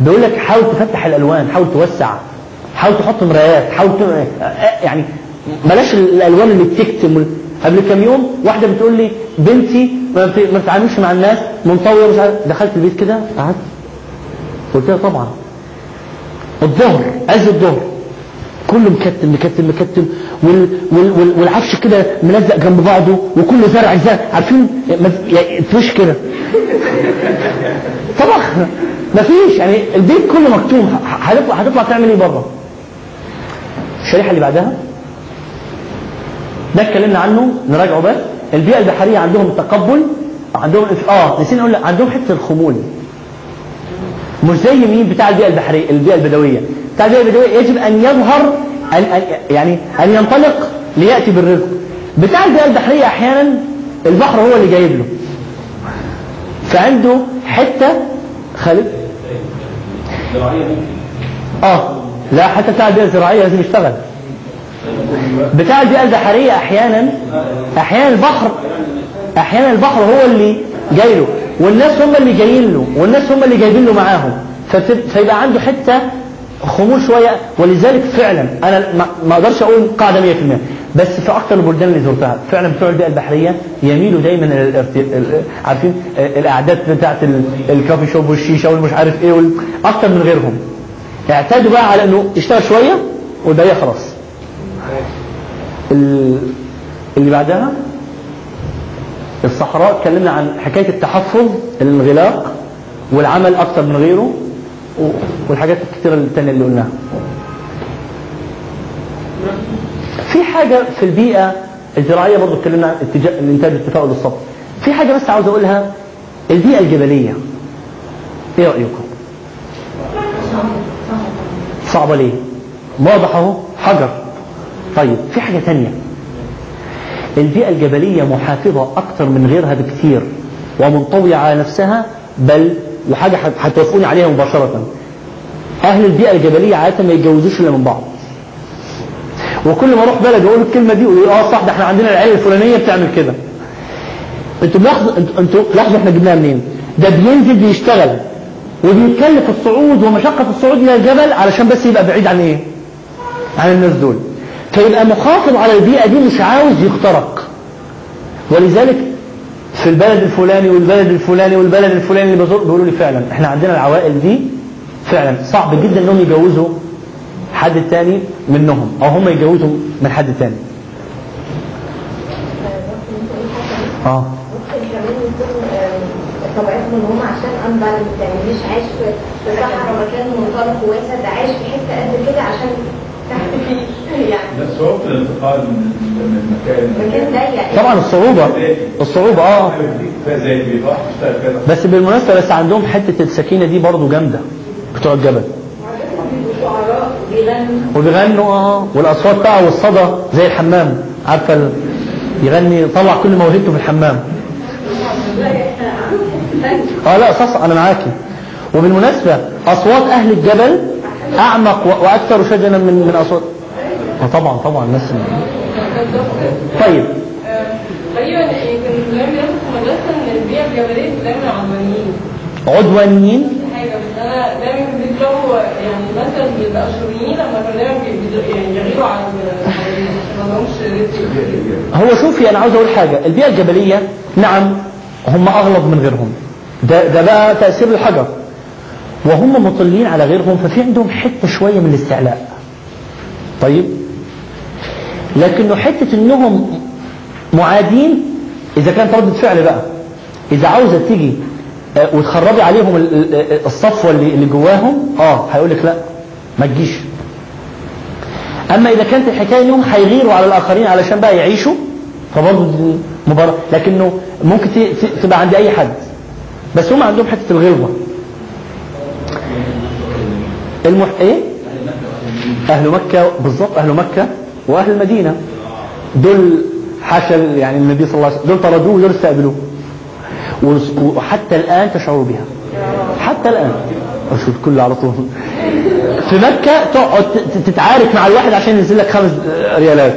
بيقول لك حاول تفتح الألوان حاول توسع حاول تحط مرايات حاول ت... يعني بلاش الألوان اللي بتكتم قبل كام يوم واحدة بتقول لي بنتي ما بت- ما بتتعاملش مع الناس منطوية مش عارف دخلت البيت كده قعدت. قلت لها طبعا. الظهر عز الظهر. كله مكتم مكتم مكتم. وال وال وال والعفش كده ملزق جنب بعضه وكله زرع زرع عارفين؟ يعني تفش كده. طبعا مفيش يعني البيت كله مكتوم. هتطلع تعمل إيه بره؟ الشريحة اللي بعدها ده اتكلمنا عنه نراجعه بس البيئة البحرية عندهم تقبل عندهم آه نسينا نقول عندهم حتة الخمول. مش زي مين بتاع البيئة البحرية البيئة البدوية. بتاع البيئة البدوية يجب أن يظهر أن يعني أن ينطلق ليأتي بالرزق. بتاع البيئة البحرية أحيانا البحر هو اللي جايب له. فعنده حتة خالد؟ آه لا حتى بتاع البيئة الزراعية لازم يشتغل. بتاع البيئة البحرية أحيانا أحيانا البحر أحيانا البحر هو اللي جاي له والناس هم اللي جايين له والناس هم اللي جايبين له معاهم. فيبقى عنده حتة خمول شوية ولذلك فعلا أنا ما- أقدرش أقول قاعدة 100% بس في أكثر البلدان اللي زرتها فعلا بتوع البيئة البحرية يميلوا دايما عارفين؟ القعدات بتاعت ال- الكافي شوب والشيشة والمش عارف إيه أكتر من غيرهم. اعتادوا بقى على إنه يشتغل شوية والباقي خلاص اللي بعدها الصحراء اتكلمنا عن حكاية التحفظ الانغلاق والعمل أكتر من غيره والحاجات الكتيرة التانية اللي قلناها. في حاجة في البيئة الزراعية برضو اتكلمنا الانتاج التفاؤل والصبر في حاجة بس عاوز أقولها البيئة الجبلية. إيه رأيكم؟ صعبة ليه؟ واضح أهو حجر. طيب في حاجة تانية. البيئة الجبلية محافظة أكثر من غيرها بكثير ومنطوية على نفسها بل وحاجة هت- هتوافقوني عليها مباشرة. أهل البيئة الجبلية عادة ما يتجوزوش إلا من بعض. وكل ما أروح بلد واقول الكلمة دي يقولوا آه صح ده إحنا عندنا العيلة الفلانية بتعمل كده. أنتوا ملاحظوا أنتوا لاحظوا إحنا جبناها منين؟ ده بينزل بيشتغل وبيتكلف الصعود ومشقة الصعود إلى الجبل علشان بس يبقى بعيد عن إيه؟ عن الناس دول. فيبقى محافظ على البيئة دي مش عاوز يخترق. ولذلك في البلد الفلاني والبلد الفلاني والبلد الفلاني اللي بزور بيقولوا لي فعلا إحنا عندنا العوائل دي فعلا صعب جدا إنهم يجوزوا حد تاني منهم أو هم يجوزوا من حد تاني. آه. طبيعتهم إن هم عشان انبالانس يعني مش عايش في صحراء مكان منطلق واسع ده عايش في حتة قد كده عشان بس صعوبة الانتقال من من مكان ضيق طبعا الصعوبة الصعوبة آه. بس بالمناسبة بس عندهم حتة السكينة دي برضو جامدة بتوع الجبل. وبيغنوا آه والأصوات بتاعه والصدى زي الحمام. عارفة ال- يغني يطلع كل موهبته في الحمام. آه لا صح أنا معاكي. وبالمناسبة أصوات أهل الجبل أعمق وأكثر شجنا من من أصوات. طبعا طبعا الناس طيب تقريبا يمكن زمان بياخد في المدرسة ان البيئه الجبليه دايما عدوانيين عدوانيين حاجة بس أنا دايما بيطلعوا يعني مثلا الاشوريين لما كانوا دايما يعني يغيروا عن هو شوفي أنا عاوز أقول حاجة البيئه الجبليه نعم هم اغلظ من غيرهم ده ده بقى تاثير الحجر وهم مطلين على غيرهم ففي عندهم حتة شوية من الاستعلاء طيب لكنه حتة إنهم معادين إذا كانت ردة فعل بقى. إذا عاوزة تيجي آه، وتخربي عليهم ال- ال- الصفوة اللي جواهم آه هيقول لك لا ما تجيش. أما إذا كانت الحكاية إنهم هيغيروا على الآخرين علشان بقى يعيشوا فبرضه دي مباراة. لكنه ممكن تبقى عند أي حد. بس هم عندهم حتة الغلظة. المح... إيه؟ أهل مكة بالظبط أهل مكة. واهل المدينة. دول حاشا يعني النبي صلى الله عليه وسلم دول طردوه ودول استقبلوه. وحتى الآن تشعروا بها. حتى الآن. أشوف كله على طول. في مكة تقعد تتعارك مع الواحد عشان ينزل لك خمس ريالات.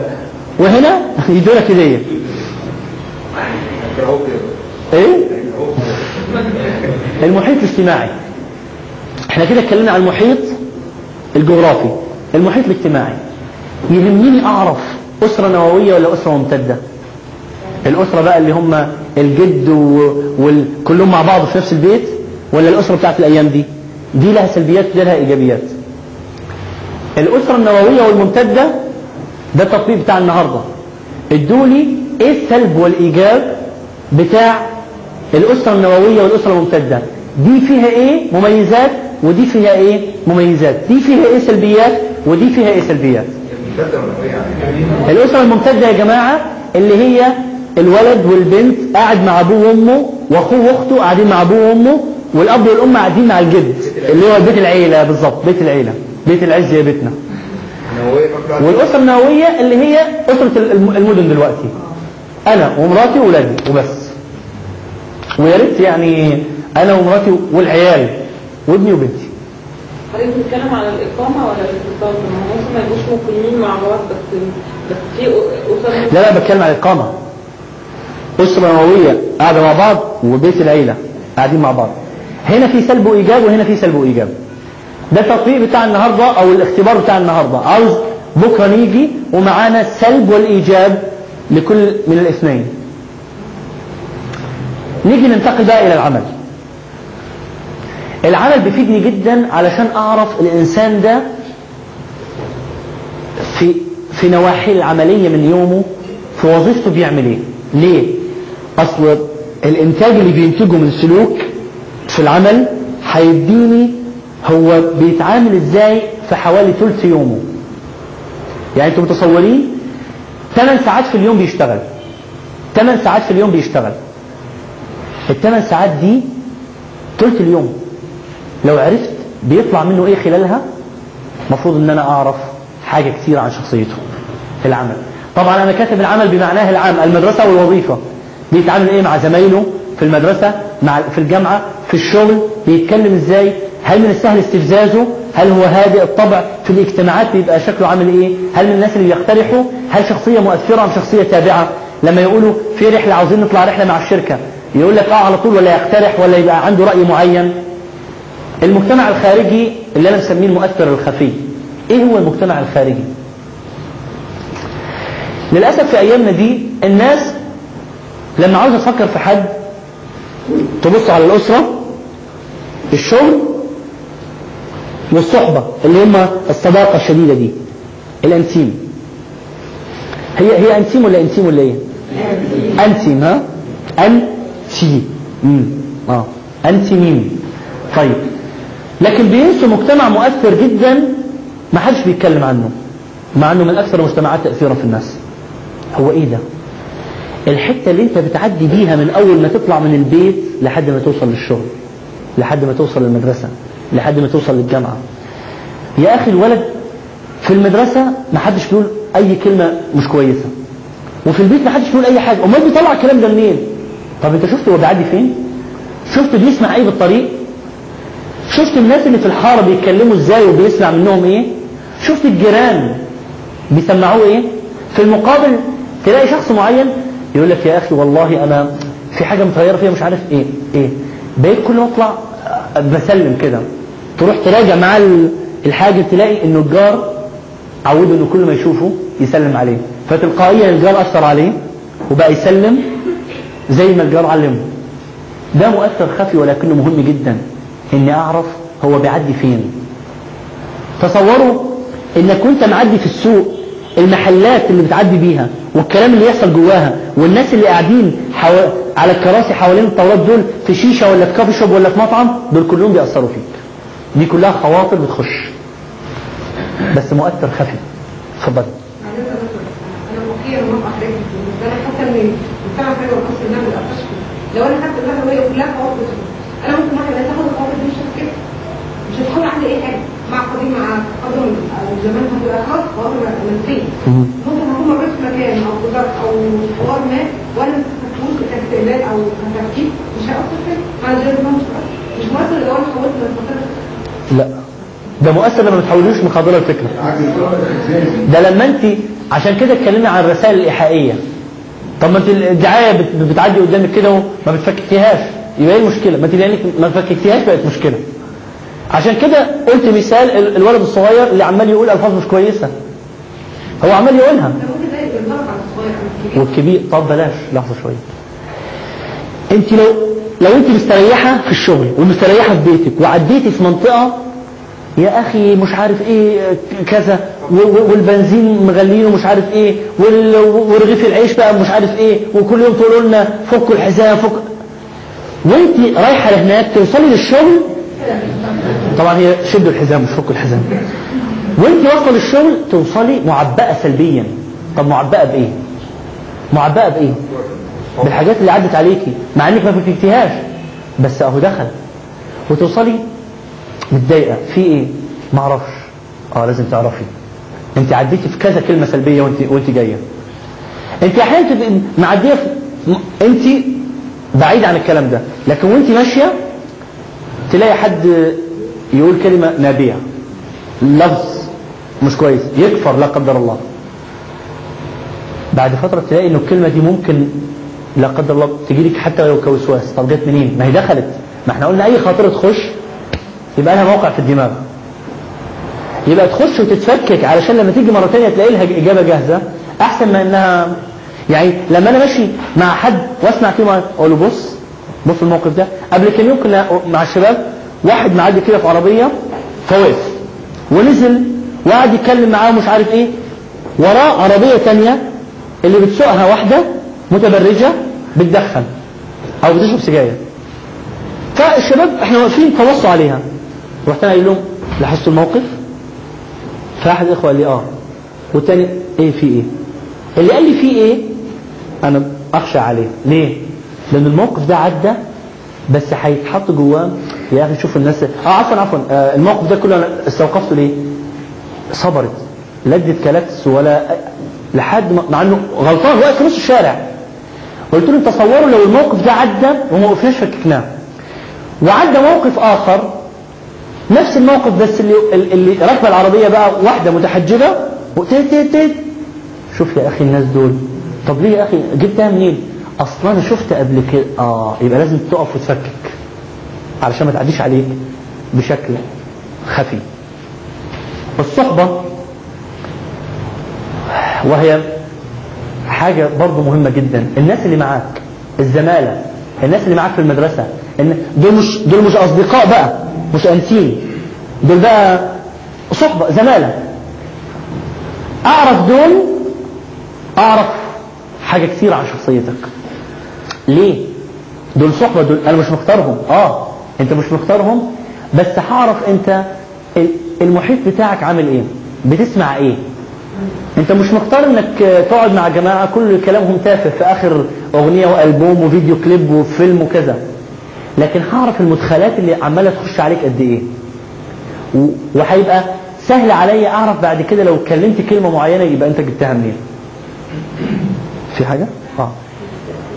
وهنا يدوا لك هدية. إيه؟ المحيط الاجتماعي. إحنا كده اتكلمنا عن المحيط الجغرافي. المحيط الاجتماعي. يهمني أعرف أسرة نووية ولا أسرة ممتدة. الأسرة بقى اللي هم الجد وكلهم مع بعض في نفس البيت ولا الأسرة بتاعت الأيام دي؟ دي لها سلبيات ودي لها إيجابيات. الأسرة النووية والممتدة ده التطبيق بتاع النهاردة. ادوا لي إيه السلب والإيجاب بتاع الأسرة النووية والأسرة الممتدة؟ دي فيها إيه مميزات ودي فيها إيه مميزات؟ دي فيها إيه سلبيات ودي فيها إيه سلبيات؟ الأسرة الممتدة يا جماعة اللي هي الولد والبنت قاعد مع أبوه وأمه وأخوه وأخته قاعدين مع أبوه وأمه والأب والأم قاعدين مع الجد اللي هو بيت العيلة بالظبط بيت العيلة بيت العز يا بيتنا. والأسرة النووية اللي هي أسرة الم- المدن دلوقتي أنا ومراتي وولادي وبس. ويا ريت يعني أنا ومراتي والعيال وابني وبنتي. حضرتك بتتكلم على الإقامة ولا الاتصال؟ ما ممكن ما يبقوش مقيمين مع بعض بس بس في أسر لا لا بتكلم عن الإقامة. أسرة نووية قاعدة مع بعض وبيت العيلة قاعدين مع بعض. هنا في سلب وإيجاب وهنا في سلب وإيجاب. ده التطبيق بتاع النهاردة أو الاختبار بتاع النهاردة. عاوز بكرة نيجي ومعانا السلب والإيجاب لكل من الاثنين. نيجي ننتقل بقى إلى العمل. العمل بيفيدني جدا علشان أعرف الإنسان ده في في نواحي العملية من يومه في وظيفته بيعمل إيه؟ ليه؟ أصل الإنتاج اللي بينتجه من سلوك في العمل هيديني هو بيتعامل إزاي في حوالي ثلث يومه. يعني أنتم متصورين؟ 8 ساعات في اليوم بيشتغل. 8 ساعات في اليوم بيشتغل. الثمان ساعات دي ثلث اليوم. لو عرفت بيطلع منه إيه خلالها؟ المفروض إن أنا أعرف حاجة كتير عن شخصيته في العمل. طبعا أنا كاتب العمل بمعناه العام المدرسة والوظيفة. بيتعامل إيه مع زمايله في المدرسة مع في الجامعة في الشغل؟ بيتكلم إزاي؟ هل من السهل استفزازه؟ هل هو هادئ الطبع في الاجتماعات؟ بيبقى شكله عامل إيه؟ هل من الناس اللي بيقترحوا هل شخصية مؤثرة أم شخصية تابعة؟ لما يقولوا في رحلة عاوزين نطلع رحلة مع الشركة يقول لك آه على طول ولا يقترح ولا يبقى عنده رأي معين؟ المجتمع الخارجي اللي أنا مسميه المؤثر الخفي إيه هو المجتمع الخارجي للأسف في أيامنا دي الناس لما عاوزة تفكر في حد تبص على الأسرة الشغل والصحبة اللي هم الصداقة الشديدة دي الأنتيم هي هي أنتيم ولا أنتيم ولا إيه؟ أنتيم ها؟ أنتي مم. آه أنتي؟ طيب لكن بينسوا مجتمع مؤثر جدا ما حدش بيتكلم عنه مع إنه من أكثر المجتمعات تاثيرا في الناس. هو إيه ده؟ الحتة اللي أنت بتعدي بيها من أول ما تطلع من البيت لحد ما توصل للشغل لحد ما توصل للمدرسة لحد ما توصل للجامعة. يا أخي الولد في المدرسة ما حدش بيقول أي كلمة مش كويسة. وفي البيت ما حدش بيقول أي حاجة. أمال بيطلع الكلام ده منين؟ طب أنت شفت هو بيعدي فين؟ شفت بيسمع إيه بالطريق؟ شفت الناس اللي في الحارة بيتكلموا إزاي وبيسمع منهم إيه؟ شفت الجيران بيسمعوه إيه؟ في المقابل تلاقي شخص معين يقول لك يا أخي والله أنا في حاجة متغيرة فيها مش عارف إيه إيه. بقيت كل ما أطلع بسلم كده. تروح تراجع مع الحاجة تلاقي إنه الجار عوده إنه كل ما يشوفه يسلم عليه. فتلقائيا الجار أثر عليه وبقى يسلم زي ما الجار علمه. ده مؤثر خفي ولكنه مهم جدا. إني أعرف هو بيعدي فين. تصوروا انك وانت معدي في السوق المحلات اللي بتعدي بيها والكلام اللي يحصل جواها والناس اللي قاعدين حو... على الكراسي حوالين الطاولات دول في شيشة ولا في كافي شوب ولا في مطعم دول كلهم بيأثروا فيك. دي كلها خواطر بتخش. بس مؤثر خفي. اتفضل. لو أنا خدت الواحده وهي كلها خواطر أنا ممكن تاخد الخواطر دي مش هتكتب مش هتحاول اعمل اي حاجة مع قديم مع قدم زمان هتبقى خلاص خواطر منسيه ممكن اكون مريت في مكان أو ظرف أو حوار ما وأنا ما استفدتوش أو كتفكير مش هيأثر فيا مع ذلك ما مش مؤثر. لو أنا حاولت من الفترة لا. ده مؤثر لما بتحولوش من خاطره الفكرة. ده لما انت عشان كده اتكلمنا عن الرسائل الإيحائية. طب ما انت الدعاية بت- بتعدي قدامك كده وما بتفككتيهاش يبقى إيه المشكلة؟ ما انت لأنك ما فككتيهاش بقت مشكلة. عشان كده قلت مثال ال- الولد الصغير اللي عمال يقول الفاظ مش كويسة. هو عمال يقولها. والكبير طب بلاش لحظة شوية. انت لو لو انت مستريحة في الشغل ومستريحة في بيتك وعديتي في منطقة يا أخي مش عارف إيه كذا والبنزين مغلينه مش عارف إيه ورغيف العيش بقى مش عارف إيه وكل يوم تقولوا لنا فكوا الحزام فك. وانت رايحة لهناك توصلي للشغل طبعا هي شدوا الحزام مش فكوا الحزام. وانت واصله للشغل توصلي معبأة سلبيا. طب معبأة بإيه؟ معبأة بإيه؟ بالحاجات اللي عدت عليكي مع إنك ما فككتيهاش بس أهو دخل. وتوصلي متضايقة. في إيه؟ ما أعرفش. آه لازم تعرفي. أنت عديتي في كذا كلمة سلبية وانت وأنت جاية. أنت أحيانا تبقي معدية أنت بعيد عن الكلام ده. لكن وأنت ماشية تلاقي حد يقول كلمة نابيه لفظ مش كويس. يكفر لا قدر الله. بعد فترة تلاقي إنه الكلمة دي ممكن لا قدر الله تجي لك حتى لو كوسواس. طب جت منين؟ ما هي دخلت. ما إحنا قلنا أي خاطرة تخش يبقى لها موقع في الدماغ. يبقى تخش وتتفكك علشان لما تيجي مرة تانية تلاقي لها إجابة جاهزة. أحسن ما إنها يعني لما أنا ماشي مع حد وأسمع كلمة أقول له بص بص الموقف ده. قبل كام يوم كنا مع الشباب واحد معدي كده في عربية فوقف ونزل وقعد يتكلم معاه مش عارف إيه. وراه عربية تانية اللي بتسوقها واحدة متبرجة بتدخن أو بتشرب سجاير. فالشباب إحنا واقفين فبصوا عليها. رحت أنا قايل لهم لاحظتوا الموقف؟ فأحد الإخوة قال لي آه. والتاني إيه في إيه؟ اللي قال لي في إيه؟ أنا أخشى عليه. ليه؟ لأن الموقف ده عدى بس هيتحط جواه. يا أخي شوف الناس. آه عفوا عفوا. آه الموقف ده كله أنا استوقفته ليه؟ صبرت. لا ادت كلاكس ولا لحد ما مع إنه غلطان واقف في نص الشارع. قلت لهم تصوروا لو الموقف ده عدى وما وقفناش فككناه وعدى موقف آخر. نفس الموقف بس اللي اللي راكبه العربية بقى واحدة متحجبة. وتيت تيت تيت شوف يا أخي الناس دول. طب ليه يا أخي؟ جبتها منين؟ أصلا أنا شفت قبل كده آه يبقى لازم تقف وتفكك علشان ما تعديش عليك بشكل خفي. الصحبة وهي حاجة برضو مهمة جدا. الناس اللي معاك الزمالة الناس اللي معاك في المدرسة دول مش دول مش أصدقاء بقى مش أنسين. دول بقى صحبة زمالة. أعرف دول أعرف حاجة كتير عن شخصيتك. ليه؟ دول صحبة دول أنا مش مختارهم. آه أنت مش مختارهم. بس هعرف أنت المحيط بتاعك عامل إيه؟ بتسمع إيه؟ أنت مش مختار إنك تقعد مع جماعة كل كلامهم تافه في آخر أغنية وألبوم وفيديو كليب وفيلم وكذا. لكن هعرف المدخلات اللي عمالة تخش عليك قد إيه. وهيبقى سهل عليا أعرف بعد كده لو اتكلمت كلمة معينة يبقى أنت جبتها منين. في حاجة؟ آه.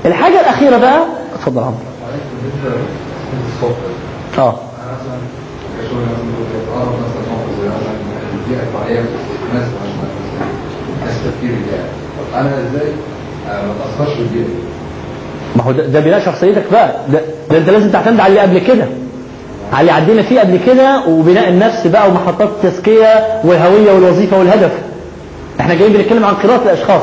الحاجة الأخيرة بقى اتفضل عمرو. آه. أنا إزاي ما؟ ما هو ده, بناء شخصيتك بقى. ده, ده انت لازم تعتمد على اللي قبل كده. على اللي عدينا فيه قبل كده وبناء النفس بقى ومحطات التزكية والهوية والوظيفة والهدف. إحنا جايين بنتكلم عن قراءة الأشخاص.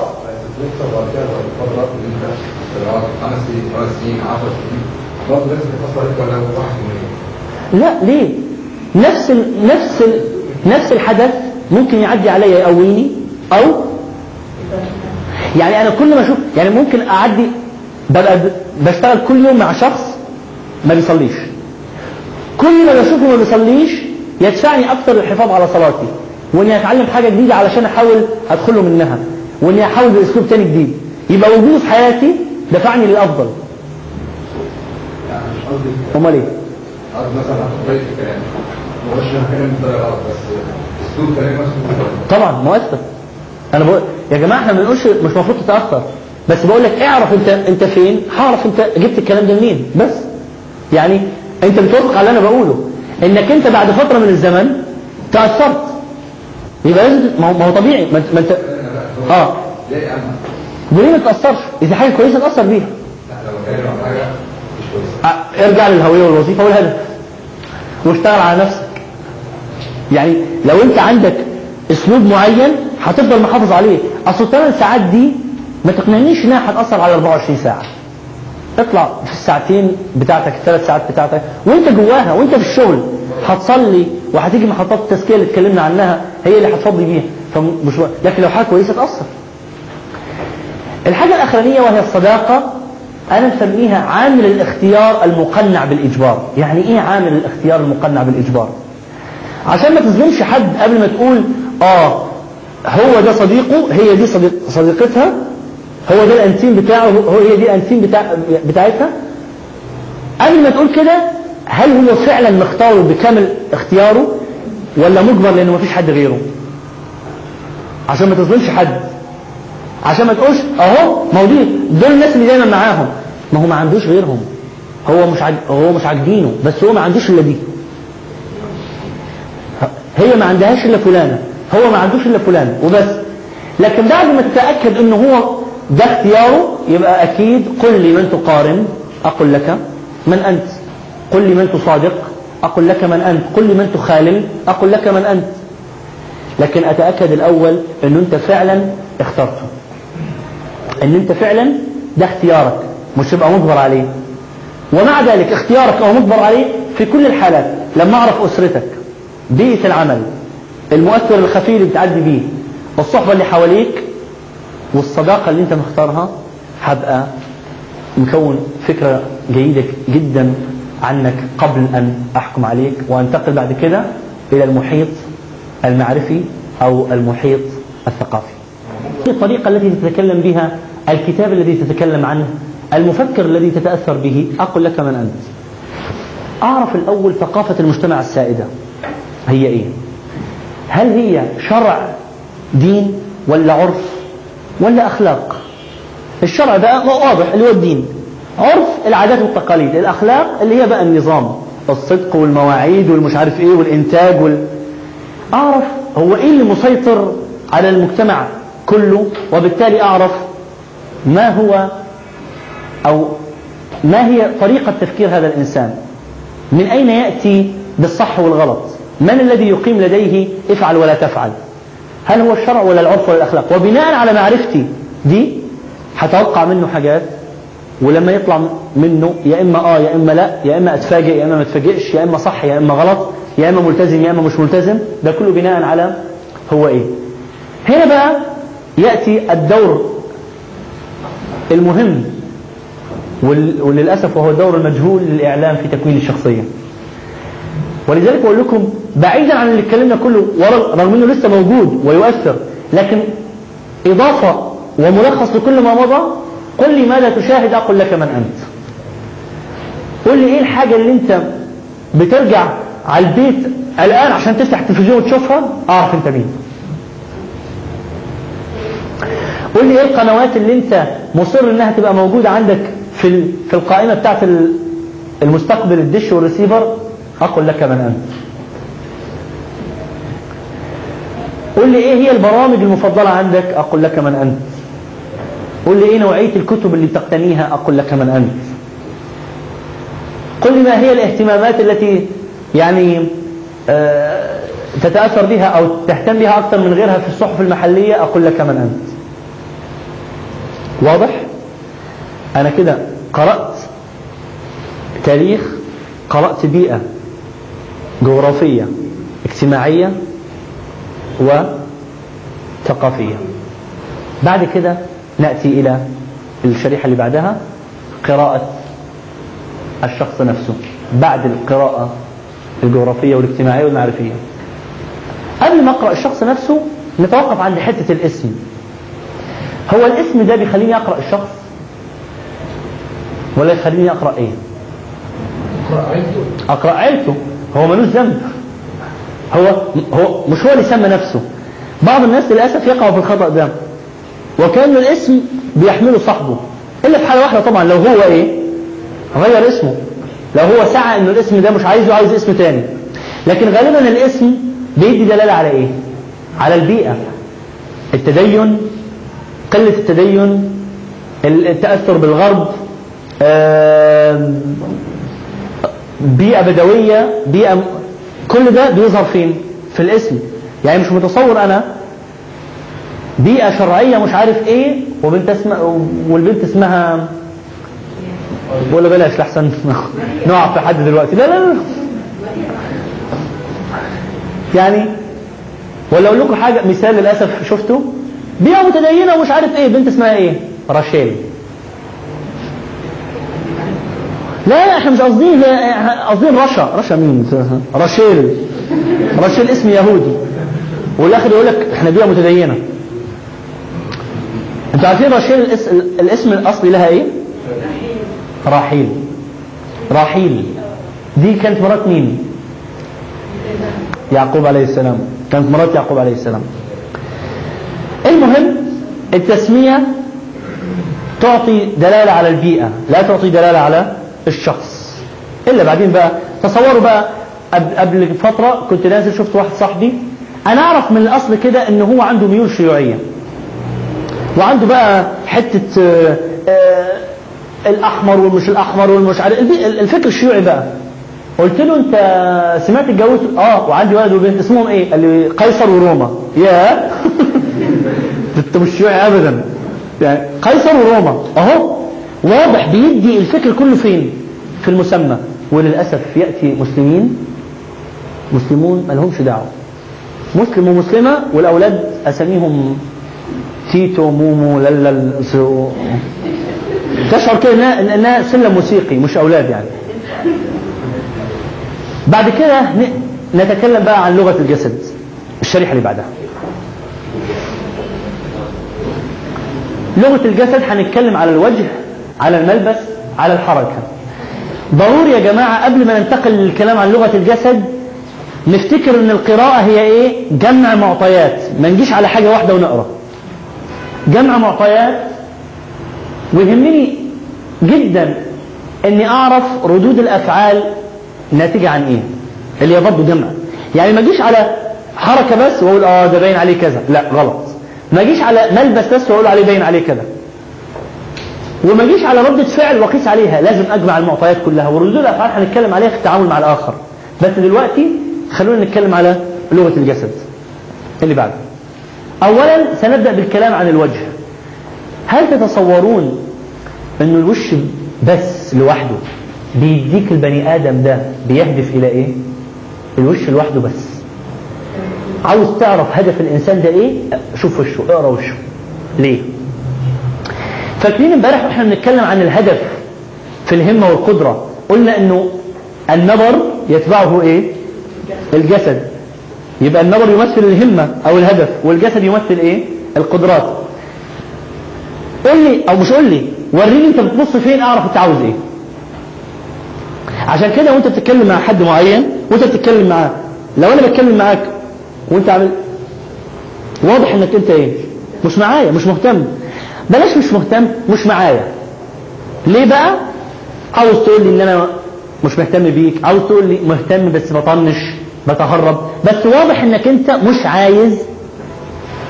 خمس سنين سنين 10 سنين. برضه لا ليه؟ نفس ال... نفس ال... نفس الحدث ممكن يعدي عليا يقويني أو؟ يعني أنا كل ما أشوف يعني ممكن أعدي ببقى بشتغل كل يوم مع شخص ما بيصليش. كل ما بشوفه ما بيصليش يدفعني أكثر للحفاظ على صلاتي. وإني أتعلم حاجة جديدة علشان أحاول أدخله منها. وإني أحاول بأسلوب تاني جديد. يبقى وجوده في حياتي دفعني قصدي أمال إيه؟ طبعا مؤثر أنا بقول يا جماعة إحنا ما بنقولش مش المفروض تتاثر بس بقول لك اعرف أنت أنت فين؟ هعرف أنت جبت الكلام ده منين. بس. يعني أنت بتوافق على اللي أنا بقوله. إنك أنت بعد فترة من الزمن تأثرت. يبقى لازم ما هو- طبيعي. ما انت آه. ليه ما تأثرش؟ إذا حاجة كويسة تأثر بيها. ارجع للهوية والوظيفة والهدف. واشتغل على نفسك. يعني لو أنت عندك أسلوب معين هتفضل محافظ عليه. أصل الثمان ساعات دي ما تقنعنيش إنها هتأثر على 24 ساعة. اطلع في الساعتين بتاعتك الثلاث ساعات بتاعتك. وأنت جواها وأنت في الشغل هتصلي وهتيجي محطات التزكية اللي اتكلمنا عنها هي اللي هتفضي بيها. فمش لكن لو حاجة كويسة تأثر. الحاجة الأخرانية وهي الصداقة أنا مسميها عامل الاختيار المقنع بالإجبار. يعني إيه عامل الاختيار المقنع بالإجبار؟ عشان ما تظلمش حد قبل ما تقول آه هو ده صديقه هي دي صديق صديقتها هو ده الأنتيم بتاعه هو هي دي الأنتيم بتاع بتاعتها. قبل ما تقول كده هل هو فعلا مختاره بكامل اختياره ولا مجبر لأنه مفيش حد غيره؟ عشان ما تظلمش حد. عشان ما تقولش اهو ما هو دي دول الناس اللي دايما معاهم. ما هو ما عندوش غيرهم. هو مش عاج... هو مش عاجبينه. بس هو ما عندوش إلا دي. هي ما عندهاش إلا فلانة. هو ما عندوش إلا فلانة. وبس. لكن بعد ما تتأكد إنه هو ده اختياره يبقى أكيد قل لي من تقارن. أقول لك من أنت. قل لي من تصادق. أقول لك من أنت. قل لي من تخالل. أقول لك من أنت. لكن أتأكد الأول انه أنت فعلا اخترته. إن أنت فعلا ده اختيارك مش تبقى مجبر عليه. ومع ذلك اختيارك أو مجبر عليه في كل الحالات لما أعرف أسرتك بيئة العمل المؤثر الخفي اللي بتعدي بيه والصحبة اللي حواليك والصداقة اللي أنت مختارها هبقى مكون فكرة جيدة جدا عنك قبل أن أحكم عليك. وأنتقل بعد كده إلى المحيط المعرفي أو المحيط الثقافي. الطريقة التي تتكلم بها الكتاب الذي تتكلم عنه المفكر الذي تتأثر به أقول لك من أنت. أعرف الأول ثقافة المجتمع السائدة. هي إيه؟ هل هي شرع دين ولا عرف ولا أخلاق؟ الشرع بقى واضح اللي هو الدين. عرف العادات والتقاليد الأخلاق اللي هي بقى النظام. الصدق والمواعيد والمش عارف إيه والإنتاج وال... أعرف هو إيه اللي مسيطر على المجتمع كله وبالتالي أعرف ما هو أو ما هي طريقة تفكير هذا الإنسان؟ من أين يأتي بالصح والغلط؟ من الذي يقيم لديه افعل ولا تفعل؟ هل هو الشرع ولا العرف ولا الأخلاق؟ وبناء على معرفتي دي هتوقع منه حاجات ولما يطلع منه يا إما آه يا إما لا يا إما أتفاجئ يا إما ما أتفاجئش يا إما صح يا إما غلط يا إما ملتزم يا إما مش ملتزم ده كله بناء على هو إيه. هنا بقى يأتي الدور المهم وللأسف وهو الدور المجهول للإعلام في تكوين الشخصية. ولذلك بقول لكم بعيدا عن اللي اتكلمنا كله رغم إنه لسه موجود ويؤثر لكن إضافة وملخص لكل ما مضى قل لي ماذا تشاهد أقول لك من أنت. قل لي إيه الحاجة اللي أنت بترجع على البيت الآن عشان تفتح التلفزيون وتشوفها؟ أعرف أنت مين. قول لي إيه القنوات اللي أنت مصر إنها تبقى موجودة عندك في في القائمة بتاعت ال- المستقبل الدش والريسيفر؟ أقول لك من انت قول لي إيه هي البرامج المفضلة عندك؟ أقول لك من انت قل لي إيه نوعية الكتب اللي بتقتنيها؟ أقول لك من انت قل لي ما هي الاهتمامات التي يعني آه، تتأثر بها أو تهتم بها أكثر من غيرها في الصحف المحلية؟ أقول لك من انت واضح؟ أنا كده قرأت تاريخ قرأت بيئة جغرافية اجتماعية وثقافية. بعد كده نأتي إلى الشريحة اللي بعدها قراءة الشخص نفسه بعد القراءة الجغرافية والاجتماعية والمعرفية. قبل ما أقرأ الشخص نفسه نتوقف عند حتة الاسم. هو الاسم ده بيخليني أقرأ الشخص؟ ولا يخليني أقرأ إيه؟ أقرأ عيلته. هو ملوش ذنب. هو هو مش هو اللي سمى نفسه. بعض الناس للأسف يقعوا في الخطأ ده. وكأن الاسم بيحمله صاحبه. إلا في حالة واحدة طبعا. لو هو إيه؟ غير اسمه. لو هو سعى إنه الاسم ده مش عايزه عايز اسم تاني. لكن غالبا الاسم بيدي دلالة على إيه؟ على البيئة. التدين قلة التدين التأثر بالغرب آم، بيئة بدوية بيئة كل ده بيظهر فين؟ في الاسم. يعني مش متصور أنا بيئة شرعية مش عارف إيه وبنت اسمها والبنت اسمها ولا بلاش لحسن. نقع في حد دلوقتي. لا لا لا. يعني ولا أقول لكم حاجة مثال للأسف شفته. بيئه متدينه ومش عارف إيه. بنت اسمها إيه؟ راشيل. لا إحنا مش قاصدين قاصدين رشا. رشا مين؟ راشيل. راشيل اسم يهودي. والاخر يقول لك إحنا بيئة متدينة. أنتوا عارفين راشيل الاس- الاسم الأصلي لها إيه؟ راحيل راحيل دي كانت مرات مين؟ يعقوب عليه السلام. كانت مرات يعقوب عليه السلام. المهم التسمية تعطي دلالة على البيئة لا تعطي دلالة على الشخص. إلا بعدين بقى تصوروا بقى قبل- فترة كنت نازل شفت واحد صاحبي أنا أعرف من الأصل كده إن هو عنده ميول شيوعية. وعنده بقى حتة آه، آه، الأحمر والمش الأحمر والمش عارف الفكر الشيوعي بقى. قلت له أنت سمعت اتجوزت آه وعندي ولد وبنت اسمهم إيه؟ قال لي قيصر وروما. يا انت مش شيوعي ابدا. يعني قيصر وروما أهو واضح بيدي الفكر كله فين؟ في المسمى. وللأسف يأتي مسلمين مسلمون ما لهمش دعوة. مسلم ومسلمة والأولاد أساميهم تيتو مومو سو تشعر كده انها إنها سلم موسيقي مش أولاد يعني. بعد كده نتكلم بقى عن لغة الجسد الشريحة اللي بعدها. لغة الجسد هنتكلم على الوجه على الملبس على الحركة. ضروري يا جماعة قبل ما ننتقل للكلام عن لغة الجسد نفتكر إن القراءة هي إيه؟ جمع معطيات. ما نجيش على حاجة واحدة ونقرأ. جمع معطيات. ويهمني جدا إني أعرف ردود الأفعال ناتجة عن إيه؟ اللي هي برضه جمع يعني ما أجيش على حركة بس وأقول آه ده باين عليه كذا. لا غلط. ما اجيش على ملبس بس وأقول عليه باين عليه كذا. وما اجيش على ردة فعل وأقيس عليها لازم أجمع المعطيات كلها. وردود الافعال هنتكلم عليها في التعامل مع الآخر. بس دلوقتي خلونا نتكلم على لغة الجسد. اللي بعده. اولا سنبدأ بالكلام عن الوجه. هل تتصورون أن الوش بس لوحده بيديك البني آدم ده بيهدف إلى إيه؟ الوش لوحده بس. عاوز تعرف هدف الإنسان ده إيه؟ شوف وشه اقرأ وشه. ليه؟ فاكرين امبارح وإحنا بنتكلم عن الهدف في الهمة والقدرة قلنا إنه النظر يتبعه إيه؟ الجسد. يبقى النظر يمثل الهمة أو الهدف والجسد يمثل إيه؟ القدرات. قول لي أو مش قول لي وريني أنت بتبص فين أعرف أنت عاوز إيه. عشان كده وأنت بتتكلم مع حد معين وأنت بتتكلم معاه. لو أنا بتكلم معاك وانت عامل واضح إنك أنت إيه؟ مش معايا مش مهتم. بلاش مش مهتم مش معايا. ليه بقى؟ عاوز تقول لي إن أنا مش مهتم بيك عاوز تقول لي مهتم بس بطنش بتهرب. بس واضح إنك أنت مش عايز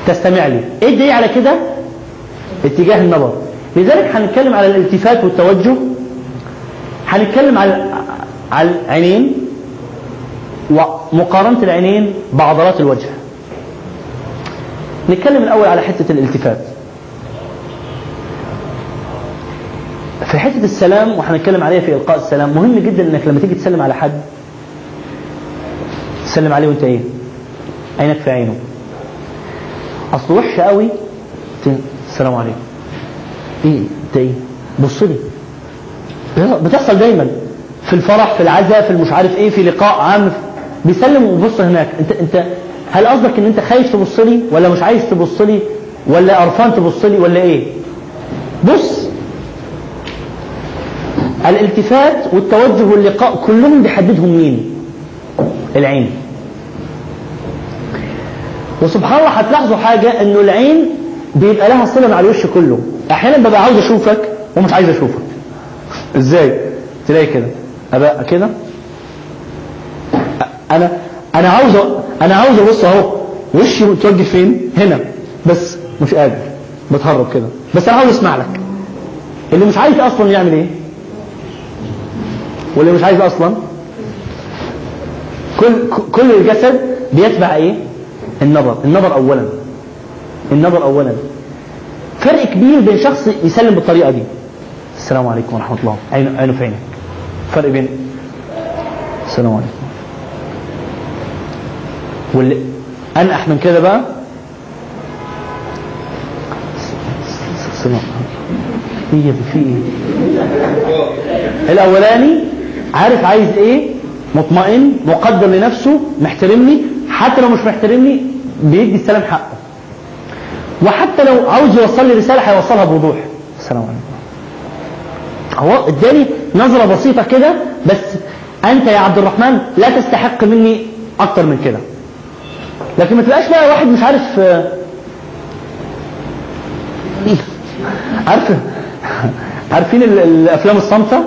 تستمع لي. إيه الدليل على كده؟ اتجاه النظر. لذلك هنتكلم على الالتفات والتوجه. هنتكلم على على العينين ومقارنة العينين بعضلات الوجه. نتكلم الأول على حتة الالتفات. في حتة السلام وهنتكلم عليها في إلقاء السلام مهم جدا إنك لما تيجي تسلم على حد تسلم عليه وأنت إيه؟ عينك في عينه. أصل وحش قوي السلام عليكم. إيه؟ أنت إيه؟ بص لي. بتحصل دايما. في الفرح في العزاء في المش عارف إيه في لقاء عام بيسلم وبص هناك. انت انت هل قصدك إن انت خايف تبص لي ولا مش عايز تبص لي ولا قرفان تبص لي ولا إيه؟ بص الالتفات والتوجه واللقاء كلهم بيحددهم مين؟ العين. وسبحان الله هتلاحظوا حاجة إنه العين بيبقى لها صلة مع الوش كله. أحيانا ببقى عاوز أشوفك ومش عايز أشوفك. إزاي؟ تلاقي كده. أبقى كده؟ أنا أنا عاوز أنا عاوز أبص أهو وشي متوجه فين؟ هنا. بس مش قادر. بتهرب كده. بس أنا عاوز أسمع لك. اللي مش عايز أصلا يعمل إيه؟ واللي مش عايز أصلا؟ كل كل الجسد بيتبع إيه؟ النظر. النظر اولا. النظر اولا. فرق كبير بين شخص يسلم بالطريقة دي. السلام عليكم ورحمة الله. عينه في عينك. فرق بين السلام عليكم. واللي أنقح من كده بقى؟ هي في إيه الأولاني عارف عايز إيه؟ مطمئن مقدر لنفسه محترمني حتى لو مش محترمني بيدي السلام حقه. وحتى لو عاوز يوصل لي رسالة هيوصلها بوضوح. السلام عليكم. هو اداني نظرة بسيطة كده بس أنت يا عبد الرحمن لا تستحق مني أكتر من كده. لكن ما تبقاش بقى واحد مش عارف عارف؟ عارفين الأفلام الصامتة؟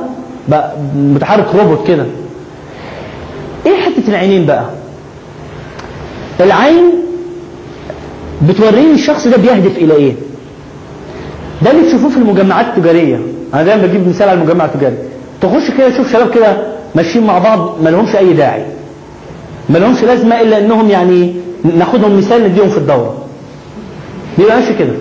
متحرك روبوت كده. إيه حتة العينين بقى؟ العين بتوريني الشخص ده بيهدف إلى إيه. ده اللي تشوفوه في المجمعات التجارية. أنا دايما بجيب مثال على المجمع التجاري. تخش كده تشوف شباب كده ماشيين مع بعض ما لهمش أي داعي. ما لهمش لازمة إلا إنهم يعني ناخدهم مثال نديهم في الدورة. بيبقى ماشي كده.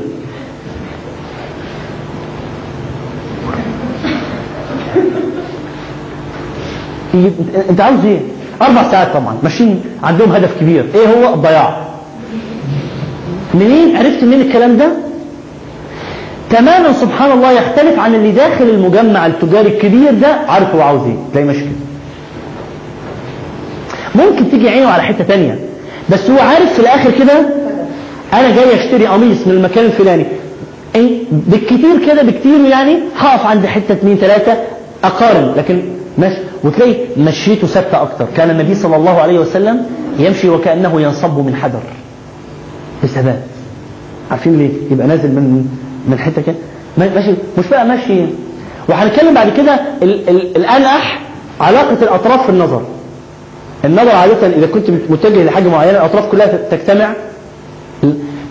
انت عاوز إيه؟ أربع ساعات طبعا. ماشيين عندهم هدف كبير. إيه هو؟ الضياع. منين؟ عرفت منين الكلام ده؟ تماما سبحان الله يختلف عن اللي داخل المجمع التجاري الكبير ده عارف هو عاوز إيه. تلاقي ماشي كده. ممكن تيجي عينه على حتة تانية. بس هو عارف في الآخر كده أنا جاي أشتري قميص من المكان الفلاني. إيه؟ بالكتير كده بكتير يعني هقف عند حتة اثنين ثلاثة أقارن. لكن ماشي وتلاقي مشيته ثابتة أكتر. كان النبي صلى الله عليه وسلم يمشي وكأنه ينصب من حجر. بثبات عارفين ليه؟ يبقى نازل من من حتة كده. ماشي. مش بقى ماشي. وهنتكلم بعد كده ال ال الانح علاقة الأطراف في النظر النظر عادة إذا كنت متجه لحاجة معينة الأطراف كلها تجتمع.